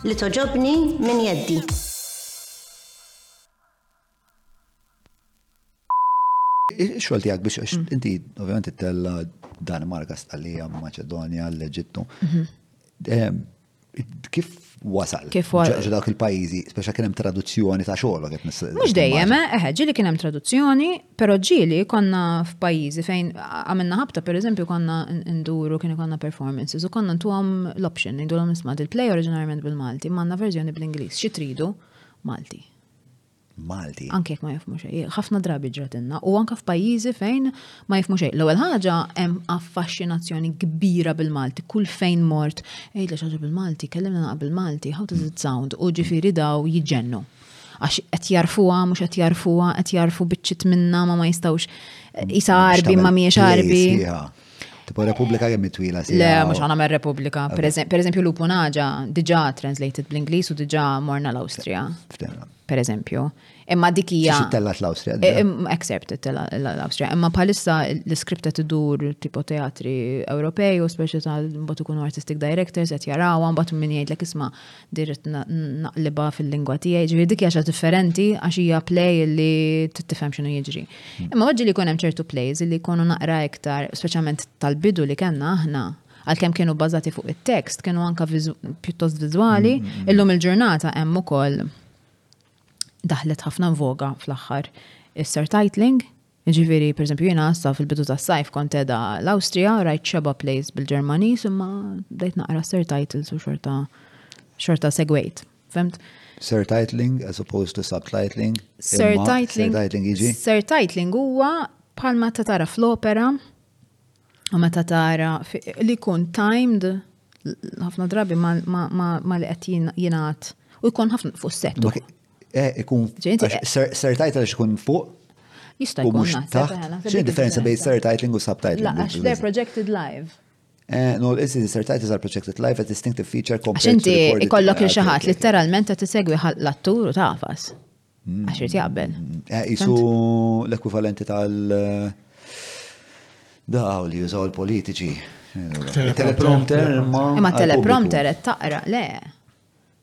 li togħġobni minn jeddi. Xogħol tiegħek biex mm. inti ovvjament tella Danimarka, Stallija, Maċedonja, l-Eġittu. Mhm. Kif wasal? Kif wasal? Ġo dak il-pajjiżi, speċa kien hemm traduzzjoni ta' xogħol qed Mhux dejjem, eh, eħe, ġieli kien hemm traduzzjoni, però ġieli konna f'pajjiżi fejn għamilna ħabta pereżempju konna nduru kien konna performances u konna ntuhom l-option, ngħidulhom nisma' il-play oriġinarjament bil-Malti, ma għandna verżjoni bl-Ingliż, xi tridu Malti. Malti. Anke jekk ma jifmu xejn, ħafna drabi ġratinna u anke f'pajjiżi fejn ma jifmu xejn. L-ewwel ħaġa hemm affaxxinazzjoni kbira bil-Malti, kull fejn mort, ejt li ħaġa bil-Malti, kellimna naqab bil-Malti, how does it sound? U ġifieri daw jiġġennu. Għax qed jarfuha, mhux qed jarfuha, qed jarfu biċċit minna ma ma jistgħux isa arbi ma mhijiex arbi. Tipo Repubblika kemm twila si. Le, mhux għana mer Repubblika. Per eżempju, Lupu Naġa diġà translated bl-Ingliż u diġà morna l-Awstrija. Per eżempju. Imma dik hija. tellat l-Awstrija. Eh, Except l-Awstrija. Imma bħalissa l-iskripta tidur tipo teatri Ewropej u speċi tal-mbagħad ikunu artistic directors qed jarawha mbagħad min jgħidlek isma' Dirett naqliba fil-lingwa tiegħi, ġifieri dik hija differenti għax hija play li tifhem x'inhu jiġri. Hmm. Imma waġġi li jkun hemm ċertu plays li jkunu naqra iktar, speċjalment tal-bidu li kellna aħna, għalkemm kienu bażati fuq it-tekst, kienu anka pjuttost viżwali, hmm, hmm, illum il-ġurnata hemm ukoll daħlet ħafna voga fl-aħħar is-sir titling Jiġifieri, pereżempju, jiena issa fil-bidu tas-sajf kont qiegħda l-Awstrija, rajt xeba' plays bil-Ġermaniż imma bdejt naqra sir titles u xorta xorta segwejt. Fimt? Sir titling as opposed to subtitling. Sir titling. Sir titling jiġi. Sir titling huwa bħalma ta' tara fl-opera U meta tara li kun timed ħafna drabi ma li qed jingħad u jkun ħafna fuq set. Eh, ikun ser title xkun fuq. Jista' jkun taħt. Xi differenza bejn ser titling u subtitling? Għax they're projected live. Eh, no, is is third titles are projected live a distinctive feature compared to the ikollok li xi ħadd literalment qed isegwi l-attur u tafas. Għax irid jaqbel. Eh, isu l-ekwivalenti tal- Daw li jużaw il-politiċi. Teleprompter, ma. Imma teleprompter qed taqra, le.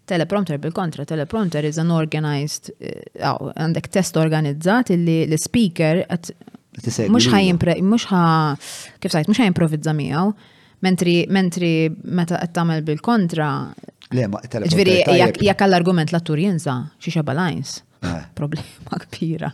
Teleprompter bil-kontra, teleprompter is an organized, eh, għandek test organizzat li l-speaker mux ħajn, mux ħa, kif sajt, mux ħajn provizza miegħu, Mentri, mentri, meta qed tagħmel bil-kontra. Le, ma Ġifieri jekk għall-argument l-attur jinsa, xi xeba lines. Eh. Problema kbira.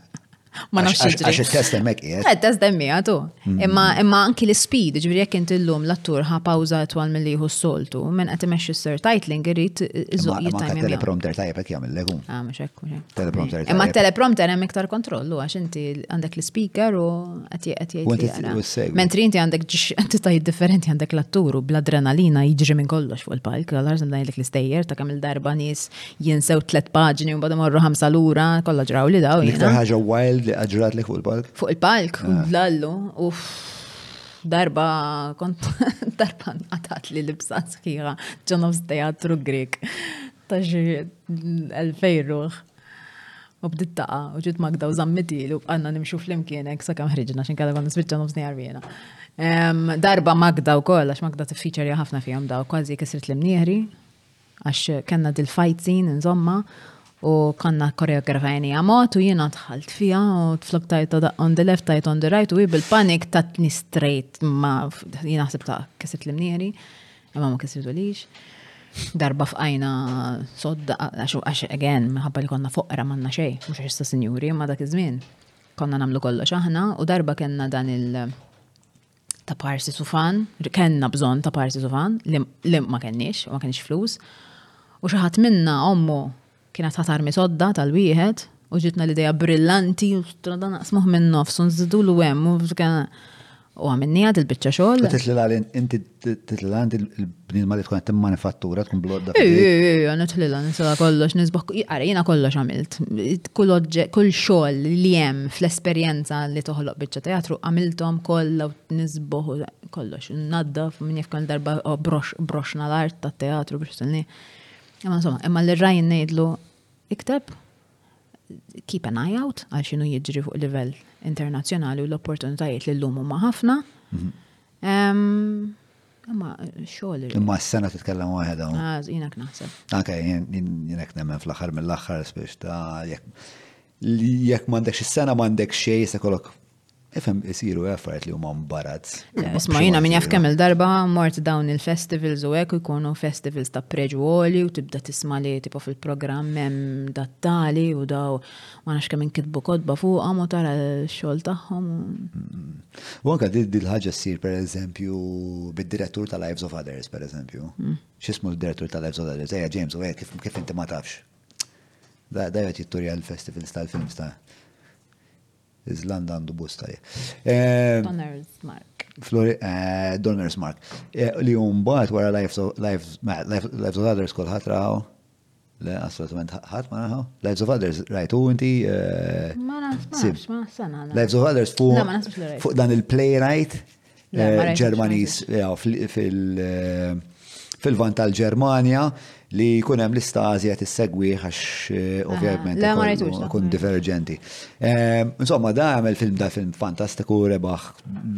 Ma nafx jiġri. Għax il-test hemmhekk qiegħed. Eh, test hemmhekk għadu. Mm. Imma imma anki l-speed, ġifieri jekk inti llum l-attur ħa pawża twal milli jieħu s-soltu, minn qed imexxi s-sir titling irid iżoq jittajmi. Teleprompter tajjeb hekk jagħmel legum. Ah, mhux hekk. Teleprompter. Imma teleprompter hemm iktar kontrollu għax inti għandek l-speaker u Għati għati għati. Mentri inti għandek ġistajiet differenti għandek l-atturu bl-adrenalina jiġri minn kollox fuq il-palk, għallar sem dajlek l-istejjer ta' kam il-darba nis jinsew tlet paġni un bada morru ħamsa l-ura, kolla ġraw li daw. Iktar ħagġa wild li għagġrat li fuq il-palk? Fuq il-palk, ah. lallu, uff darba kont darba nqatat li libsa sħiħa ġonof teatru Grek ta' xi elfejruħ. U bdiet taqa' u ġiet Magda u żammitilu u bqanna nimxu flimkien hekk sakemm ħriġna x'in kellha kont nispiċċa nofsni għarbiena. Darba Magda wkoll għax Magda tiffiċerja ħafna fihom daw kważi kisret l-imnieħri għax kellna dil-fight scene insomma u konna koreografajni għamot u jiena tħalt fija u tflok tajt on the left tajt on the right u bil-panik tatni straight ma jiena ħsib ta' kisret l-imnieħri. Imma ma kisritulix. Darba fqajna sodda, għax again, minħabba li konna foqra manna xej, mux għax issa sinjuri, ma dak iż-żmien. Konna namlu kollox aħna u darba kena dan il- ta' parsi sufan, kena bżon ta' parsi sufan, li ma kenniex, ma kenniex flus. U xaħat minna ommu Kienet ħatar misodda tal-wieħed u ġitna l-ideja brillanti u strada naqsmuh minn nofs u nżidulu hemm u u għamilni għad il-bicċa xogħol. Titli għal inti titli għal inti l-bnidma li tkun qed manifattura tkun blodda. Ija, nitli għal nisala kollox nisbaħ għara jiena kollox għamilt. Kull kull xogħol li hemm fl-esperjenza li toħloq bicċa teatru għamilthom kollha u nisbaħ kollox. Naddaf minn jekk darba broxna l-art tat-teatru biex Imma insomma, imma li rajn ngħidlu ikteb keep an eye out għal xinu jiġri fuq livell internazzjonali u l-opportunitajiet li l-lum huma ħafna. Mhm. Imma xogħol. Imma s-sena titkellem waħedha. Ah, jiena naħseb. Anke jiena nemmen fl-aħħar mill-aħħar spiex ta' jekk Li jekk m'għandekx is-sena m'għandek xejn se kollok Ifem isiru għaffariet li huma mbarat. Isma jina minn jaf kemm il-darba mort dawn il-festivals u hekk ikunu festivals ta' preġwoli u tibda tisma' li tipo fil-programm hemm dattali u daw ma nafx kemm inkitbu kodba fuqhom u tara x-xogħol tagħhom. U anke dil ħaġa ssir pereżempju bid-direttur ta' Lives of Others pereżempju. Mm. X'ismu d-direttur ta' Lives of Others? Ejja James u hekk kif inti ma tafx. Da da jgħat jitturja l-festivals tal-films ta' Iżlanda għandu busta li. Eh, Donors Mark. Flori, eh, Donors Mark. Eh, li jum bat wara Lives of Others kol ħatraw. Le, assolutament ħat ma naħaw. Lives of Others, rajtu right, inti. Ma naħsbx, ma naħsbx. Lives of Others fuq dan il-playwright. eh, Ġermaniż fil-vant tal-Ġermanja li jkun hemm lista Azja tissegwi għax eh, ah, ovvjament ikun diverġenti. Eh, insomma, da għamel film da film fantastiku rebaħ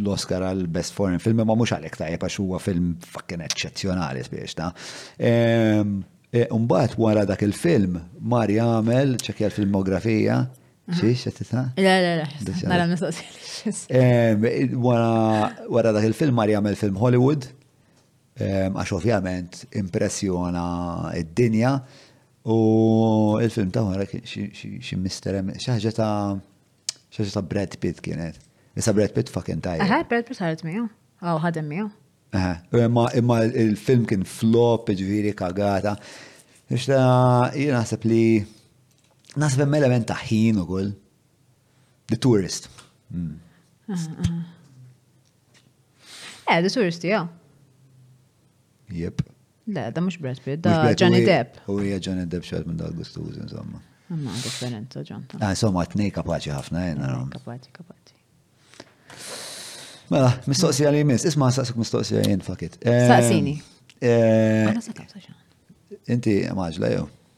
l-Oscar għal Best Foreign Film, ma mhux għalhekk tajjeb għax huwa film fucking eċċezzjonali spiex ta. Eh, Umbat wara dak il-film, Mari għamel ċekja l-filmografija Xiex, għet titna? Le, le, le, nara mistoqsija. Wara dak il-film mar jagħmel film Hollywood, għax ovvjament impressjona id-dinja u il-film ta' wara xi mister xaħġa ta' xaħġa ta' Brad Pitt kienet. Issa Brad Pitt fucking tajja. Aha, Brad Pitt ħaret miegħu. Għaw ħadem miegħu. Aha, imma il-film kien flop, ġviri kagata. Ixta, jien naħseb li Nasib hemm element ta' ħin ukoll. The tourist. Mm. Eh, the tourist, ja. Jep. Le, da mux Brad Pitt, da Johnny Depp. U hija Johnny Depp xaħat minn dal-gustuż, insomma. Ma differenza ġanta. Ah, insomma, t-nej kapaċi ħafna, jena. Eh, kapaċi, kapaċi. Mela, mistoqsija li jmiss, isma' saqsuk mistoqsija jien fakit. Saqsini. Eh, eh, Inti maġla jew?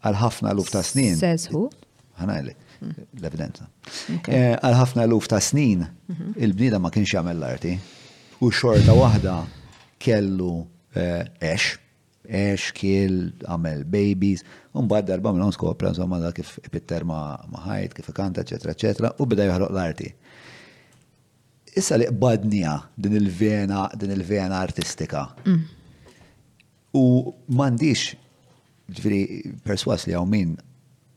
Għal ħafna luf ta' snin. Says who? Ħanajlek, l-evidenza. Eh, għal ħafna luf ta' snin, mhm. il-bnida ma kienx jagħmel l-arti u xorta waħda kellu eh, ex, ex, kiel, għamel babies, un bad darba minnhom skopra, insomma, da kif pitter ma ħajt, kif kanta, eccetera, eccetera, u bida joħroq l-arti. Issa li qbadnija din il-vena, din il-vena artistika. Mm. U m'għandix, ġifieri perswas li hawn min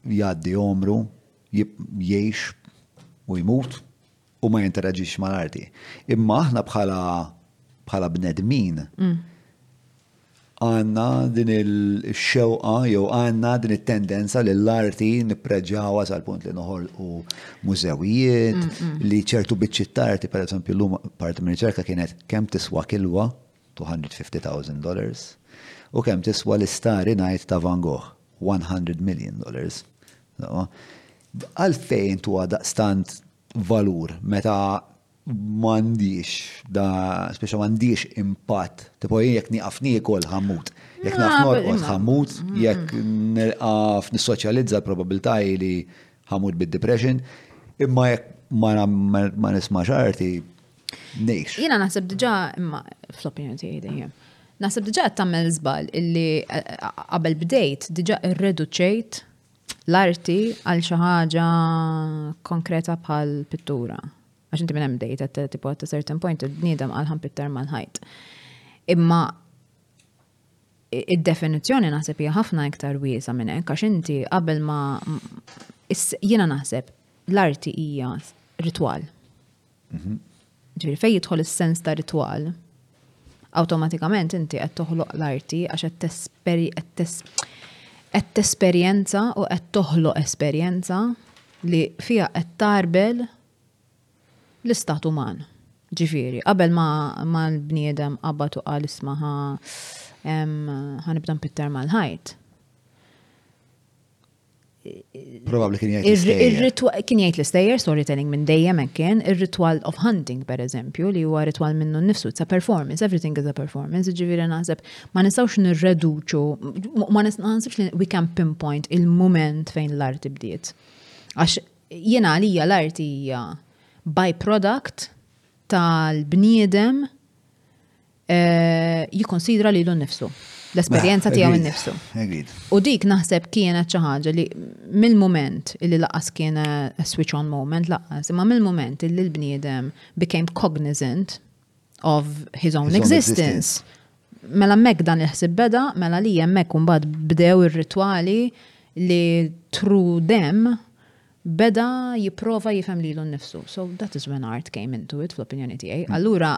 jgħaddi għomru jgħix u jmut u ma jinteraġix mal-arti. Imma aħna bħala bħala bnedmin mm. għanna din il-xewqa jew għanna din it-tendenza li l-arti nippreġawa sal-punt li noħol u mużewijiet mm, mm. li ċertu biċċiet arti per eżempju l-lum parti minn riċerka kienet kemm tiswa kilwa $250,000 U kemm tiswa l-Istarry Night ta' Van Gogh? One hundred million dollars. Għalfejn tuha daqstant valur meta m'għandhiex da, speċa m'għandhiex impatt, tipo jekk nieqaf niekol ħammut, jekk naf ah, norqod ħammut, jekk nilqaf nissoċjalizza l-probabilità li ħammut bid-depression, imma jekk ma nismax arti, Nejx. Jena naħseb diġa, imma fl-opinjoni tiegħi dejjem. Naħseb diġa qed tagħmel żball illi eh, eh, qabel bdejt diġa irreduċejt l-arti għal xi ħaġa konkreta bħal pittura. Għax inti minn hemm bdejt qed tipo at certain point il-bniedem għal ħampitter mal-ħajt. Imma id-definizzjoni naħseb hija ħafna iktar wiesa minn hekk għax inti qabel ma jiena naħseb l-arti hija ritwal Mhm. Ġifieri fejn jidħol is-sens ta' ritwal, awtomatikament inti qed toħloq l-arti għax qed tesperi qed tesperjenza u qed toħloq esperjenza li fiha qed tarbel l-istat uman. Ġifieri, qabel ma, ma l-bniedem qabad u qal isma' ħa em, ħanibda npitter mal-ħajt. Probabli kien jgħid l-istejjer. Kien jgħid l-istejjer, storytelling minn dejjem hekk kien, ir-ritual of hunting per eżempju, li huwa ritual minnu nnifsu, it's a performance, everything is a performance, ġifieri naħseb ma nistgħux nirreduċu, ma nistgħux li we can pinpoint il-moment fejn l-arti bdiet. Għax jiena għalija l-arti hija byproduct tal-bniedem eh, jikkonsidra lilu nnifsu l-esperjenza tiegħu nnifsu. U dik naħseb kienet xi ħaġa li mill-moment li laqas kien eh, switch on moment laqas, imma mill-moment li l-bniedem became cognizant of his own existence. Mela mek dan il-ħsib beda, mela li jemmek kumbat bdew ir-ritwali li tru dem beda jiprofa jifem li l-nifsu. So that is when art came into it, fl-opinjoni tiegħi. Mm. Allura,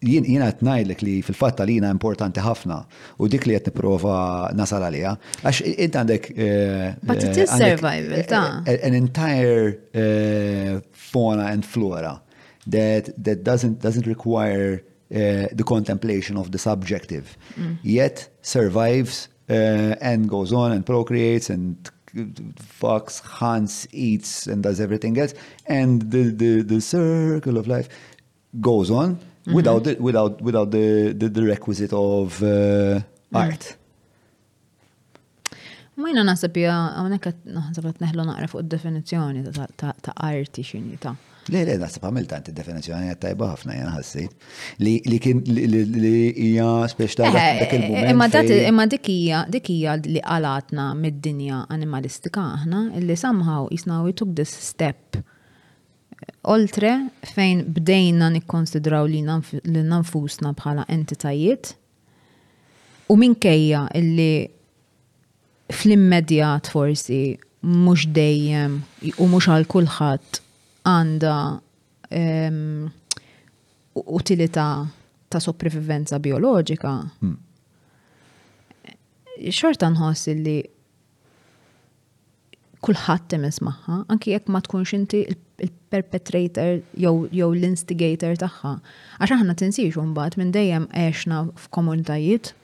Jien jiena qed ngħidlek li fil-fatt għalina importanti ħafna u dik li qed nipprova nasal għaliha għax int għandek But it is survival ta' an entire fauna and flora that, that doesn't, doesn't require uh, the contemplation of the subjective, mm. yet survives uh, and goes on and procreates and fucks, hunts, eats, and does everything else. And the, the, the circle of life goes on without the, without, without the, the, the requisite of uh, art. Ma jina nasib ja, għonek naħseb għat neħlu naqra fuq definizjoni ta' arti xini ta' Le, le, nasib għamil tant il-definizjoni għat tajba ħafna jena ħassit. Li kien li hija speċ ta' eh, dak il-moment. Eh, imma dikija, dikija li għalatna mid-dinja animalistika aħna, illi somehow jisnaw took this step Oltre, fejn bdejna nikkonsidraw lilna nfusna bħala entitajiet, u minkejja illi fl-immedjat forsi mhux dejjem u mhux għal kulħadd għandha ehm, utilità ta' soprivivenza bioloġika, hmm. xorta nħoss illi kulħadd hemm ismaħħa, anki jekk ma tkunx inti il-perpetrator jew l-instigator tagħha. Għax aħna tinsiex mbagħad minn dejjem għexna f'komunitajiet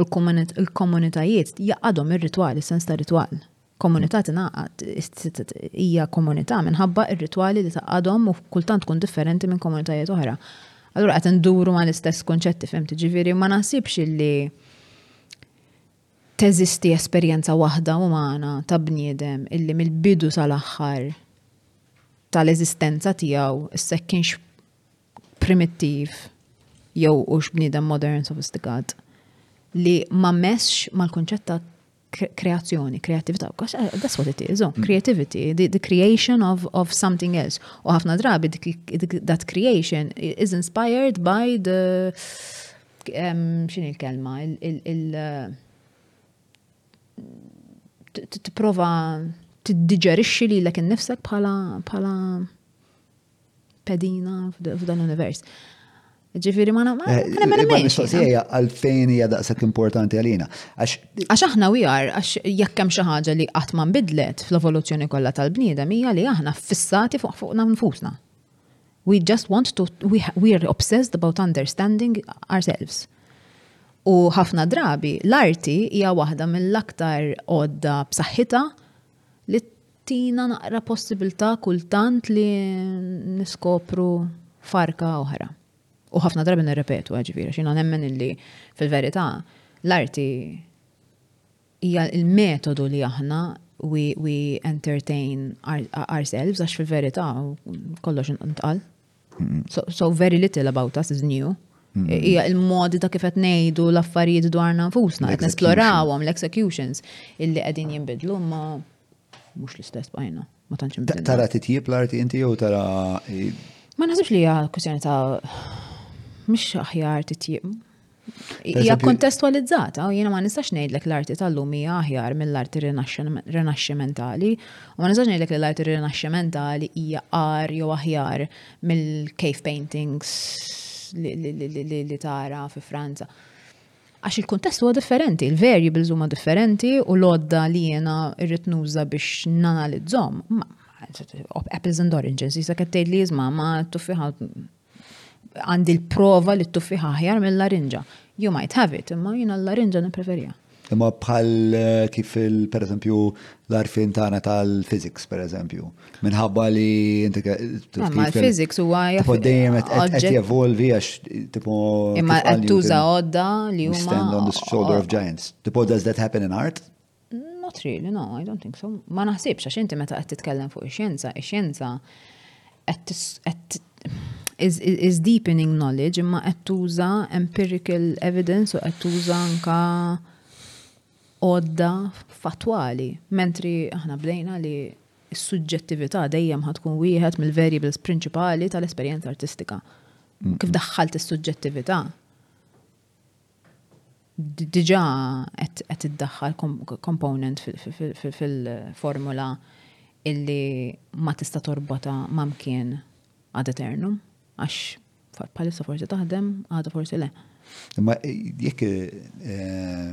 il-komunitajiet jaqadhom ir-ritwal, is-sens ta' ritwal. Komunità tingħaqad hija komunità minħabba ir-ritwali li taqadhom u kultant tkun differenti minn komunitajiet oħra. Allura qed induru ma l-istess konċetti fem tiġifieri ma naħsibx li Teżisti esperjenza waħda umana ta' bniedem illi mill-bidu tal-aħħar tal-eżistenza tiegħu issa kienx primittiv jew hux bniedem modern sofistikat li ma messx mal-kunċett ta' kreazzjoni, kreativita, eh, that's what it is, oh, creativity, the, the creation of, of something else. U ħafna drabi that creation is inspired by the x'inhi l-kelma, il- tipprova tiddiġerixxi lilek innifsek bħala bħala pedina f'dan l-univers. Ġifiri ma naqma. Eh, ma eh, mistoqsija għalfejn hija daqshekk importanti għalina. Għax aħna we are, għax jekk hemm xi ħaġa li qatt ma nbidlet fl-evoluzzjoni kollha tal-bniedem hija li aħna fissati fuq fuqna nfusna. We just want to, we're obsessed about understanding ourselves. U ħafna drabi, l-arti hija waħda mill-aktar għodda b'saħħitha li tina naqra possibilità kultant li niskopru farka oħra. U ħafna drabi nirrepetu għagġvira, xina nemmen illi fil-verità l-arti hija l-metodu li aħna we, we entertain our, ourselves, għax fil-verità kollox intqal. So, so very little about us is new. Hija il-modi ta' kif qed ngħidu l-affarijiet dwarna nfusna, qed nesplorawhom l-executions illi qegħdin jinbidlu ma Mhux l-istess bajna, ma tantx imbiddel. Tara titjib l-arti inti jew tara Ma naħsibx li hija kwestjoni ta' mhux aħjar titjib. Hija kontestualizzata u jiena ma nistax ngħidlek l-arti tal-lum hija aħjar mill-arti rinaxximentali u ma nistax ngħidlek li l-arti rinaxximentali hija qar jew aħjar mill-cave paintings li tara fi Franza. Għax il-kuntest huwa differenti, il-variables huma differenti u l-għodda li jiena rrid nuża biex nanalizzhom. Apples and oranges, jisa qed tgħid li jiżma' ma tuffiħa għandi l-prova li t-tuffiħa aħjar mill-larinġa. You might have it, imma jiena l-larinġa nippreferija. Imma bħal eh, kif il-pereżempju l-arfin tagħna tal-physics, pereżempju. Minħabba li inti Ma l-physics huwa jafu. Dejjem qed jevolvi għax tipo. Imma qed tuża għodda li huma. Stand on the shoulder of giants. Tipo does that happen in art? Not really, no, I don't think so. Ma naħsibx għax inti meta qed titkellem fuq ix-xjenza, ix-xjenza qed is, is deepening knowledge imma qed tuża empirical evidence u qed tuża anka għodda fattwali. Mentri aħna bdejna li Is-suġġettività dejjem ħa tkun wieħed mill-variables prinċipali tal-esperjenza artistika. Kif daħħalt is-suġġettività, diġà qed iddaħħal komponent fil-formula illi ma tista' torbota ma' mkien ad eternum, għax bħalissa forsi taħdem, għada forsi le. Imma jekk eh,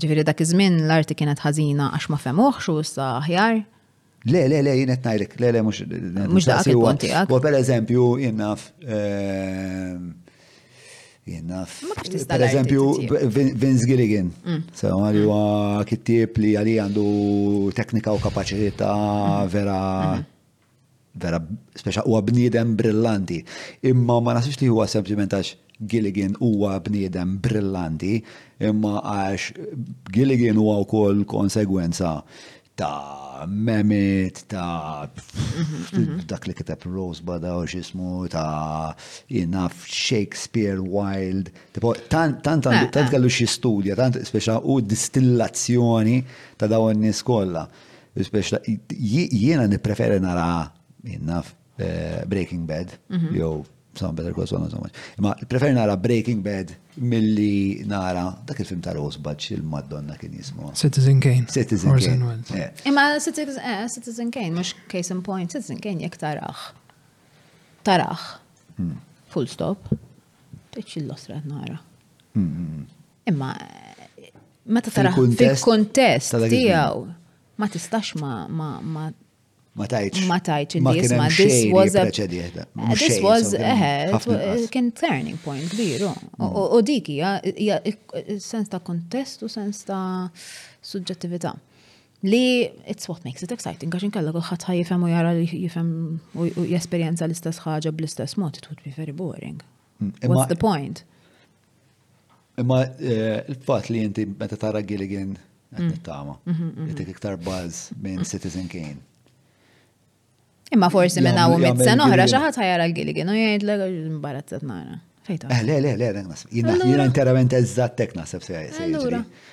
Ġifieri dak iż-żmien l-arti kienet ħażina għax ma femuħx u issa aħjar. Le, le, le, jien qed ngħidlek, le, le, mhux. Mhux daqs il-punt tiegħek. U pereżempju, jien naf. Ehm, jien naf. Per eżempju, Vince Gilligan. Mm. Sewa mm. li huwa kittieb li għalli għandu teknika u kapaċità mm. vera mm-hmm. vera, speċa huwa bniedem brillanti. Imma ma nasibx li huwa sempliment għax Gilligan huwa bniedem brillanti, imma għax Gilligan huwa wkoll konsegwenza ta' memit, ta' mhm. dak li kiteb Rosebud u xismu, ta' enough Shakespeare, Wild, tant tant eh, eh. kellu xi studja, tant speċa u distillazzjoni ta' dawn nies kollha. Jiena nippreferi nara jinnaf eh, Breaking Bad, mhm. jew Sam Better Call Saul, insomma. Ma preferi nara Breaking Bad milli nara dak il-film ta' Rosebud il-Madonna kien jismu. Citizen Kane. Citizen Kane. Eh. Imma eh, Citizen Kane, mux case in point, Citizen Kane jek tarax. Tarax. Hmm. Full stop. Teċi l-osra nara. Hmm, hmm, Imma meta tara fil-kuntest tiegħu ma tistax ma ma ma ma tajċ. Ma tajċ li jisma this was a this was eh, kien turning point kbiru. Mm. U dik hija sens ta' kontest u sens ta' suġġettività. Li it's what makes it exciting, għax inkella kulħadd ħaj jifhem u jara li jifhem u jesperjenza l-istess ħaġa bl-istess mod, it would be very boring. Mm. What's the point? Imma eh, il-fat li inti meta tara Gilligan qed mm. nittama, mm-hmm, mm-hmm. jtik iktar buzz minn Citizen Kane. Imma forsi minn hawn mit sen oħra xi ħadd ħajara l-Gilligan u jgħidlek imbarazzat nara. Fejta. Eh, le, le, le, le, jina interament eżatt tek naħseb se jgħid.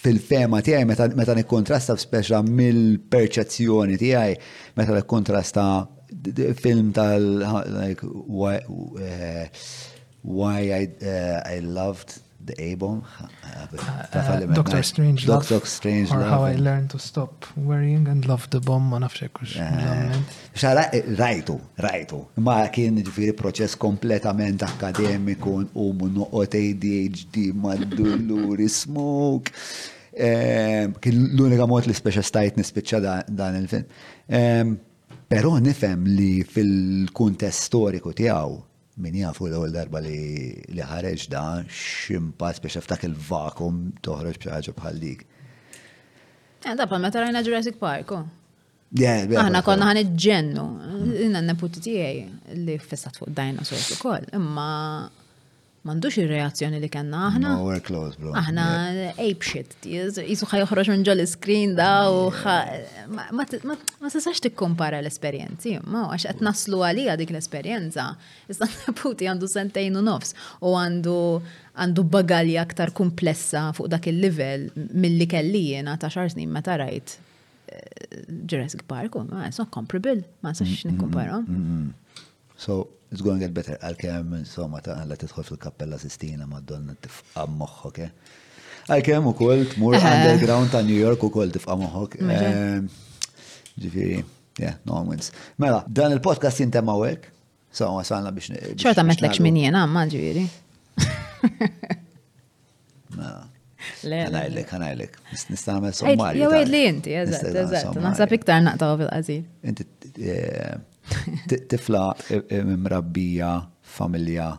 fil-fehma tiegħi meta nikkontrasta speċa mill-perċezzjoni tiegħi meta nikkontrasta film tal like why, eh, why I, uh, I loved the A-bomb. Eh, Doctor Strange Doctor Strange How I learned to stop worrying and love the bomb ma nafx hekk Xara, rajtu, rajtu. Ma kien ġifiri proċess kompletament akademiku, u noqot ADHD, maddulluri, smuk. Ehm, kien l-unika mod li speċa stajt nispiċċa dan il-film. Ehm, Pero nifem li fil-kuntest storiku tiegħu min jafu l-ewwel darba li li ħareġ da ximpas biex ftak il-vakum toħroġ bħaġa bħal dik. Eh, Dabba meta rajna Jurassic Park. Oh. Aħna konna ħan iġġennu. Inna n-neputi tijaj li fissat fuq dajna sortu kol. Imma mandux il-reazzjoni li kena aħna. No, we're close, bro. Aħna ape shit. Jisu ħaj uħroġ minn ġol screen da u ma tistax tikkumpara l-esperienzi. Ma għax qed naslu għalija dik l-esperienza. Issa neputi għandu sentejn u nofs u għandu għandu bagalja aktar komplessa fuq dak il-level mill-li kelli jena ta' xar snin meta rajt Jurassic Park, u ma, it's not comparable, ma sax mm, mm, nikkomparom. Mm, so, it's going to get better, għal-kem, insomma, ta' għalla titħol fil-kappella Sistina, madonna tifqa moħħok, eh. Għal-kem u koll, tmur eh. underground ta' New York u koll tifqa moħħok. Eh, ġifiri, yeah, no one wins. Mela, dan il-podcast jintema għek, So, wasalna biex. ċorta metlekx minn jien, għamma ġviri. Għanajlek, għanajlek. Nista għamil sommarju. Jew li inti, eżatt, eżatt. Naħseb iktar naqtaw fil-qazir. Inti eh, tifla eh, eh, mrabbija familja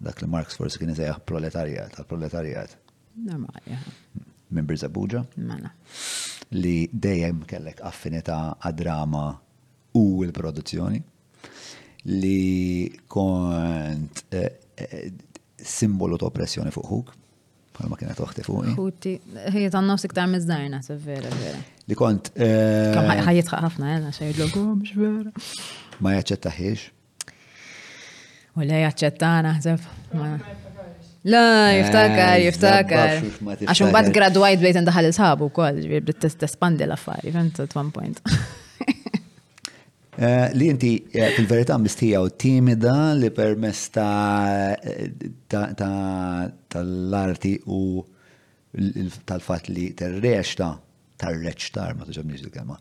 dak li Marx forsi kien iżejjaħ proletarjat, tal-proletarjat. Normalja. Minn Birza Buġa. Mela. Li dejjem kellek affinità għad-drama u l-produzzjoni li kont eh, eh, simbolu ta' oppressjoni fuq huk, bħalma kienet oħti fuq. Ħuti, ħiet għanna siktar mizzarna, se vera, vera. Li kont. Eh, Kam ħajjitħaq ħafna, għena, xajdlu, mux vera. Ma jaċċettaħiex, U lei jaċċetta naħseb. La, eh, jiftakar, jiftakar. Għax un bat gradwajt bdejt ndaħal il-sabu kol, ġbir bdiet t-espandi l-affari, fem at one point. Eh, li inti eh, fil-verità mistija u timida li permess ta' tal-arti u tal-fat li terreċta tar-reċtar, ma tuġobniex il-kelma,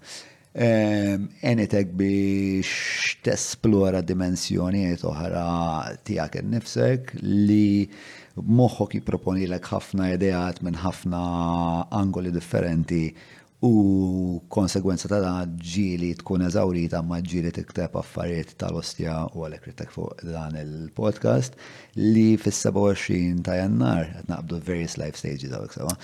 ehm, enitek biex tesplora dimensjoniet oħra tijak nifsek li moħħok jiproponi l ħafna ideat minn ħafna angoli differenti u konsegwenza ta' da ġili tkun eżawrita ma ġili tikteb affarijiet tal-ostja u għalek rittek fuq dan il-podcast li fis-27 ta' jannar qed naqbdu various life stages għawek sewa.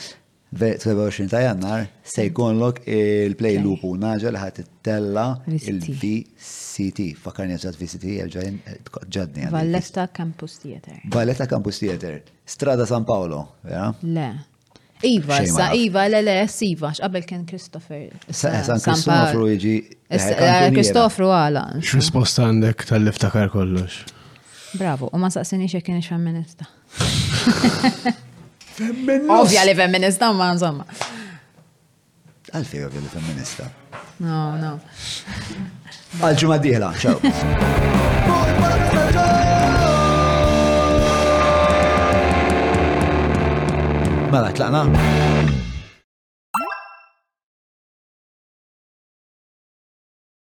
27 ta' jannar se jkollok il-play loop u naġa li ħat tella il-VCT. Fakarni għazat VCT għalġajn ġadni. Valletta Campus Theater. Valletta Campus Theater. Strada San Paolo, vera? Le. Iva, sa, Iva, le, le, Iva, x'qabel kien Kristoffer. San Kristofru iġi. Kristofru għala. X'risposta għandek tal-liftakar kollox? Bravo, u ma saqsini xe kien xamminista. Femminista. Ovvja li femminista, ma insomma. Għalfej ovvja li femminista. No, no. Għal-ġumma diħla, ċaw. Mela, tlaqna.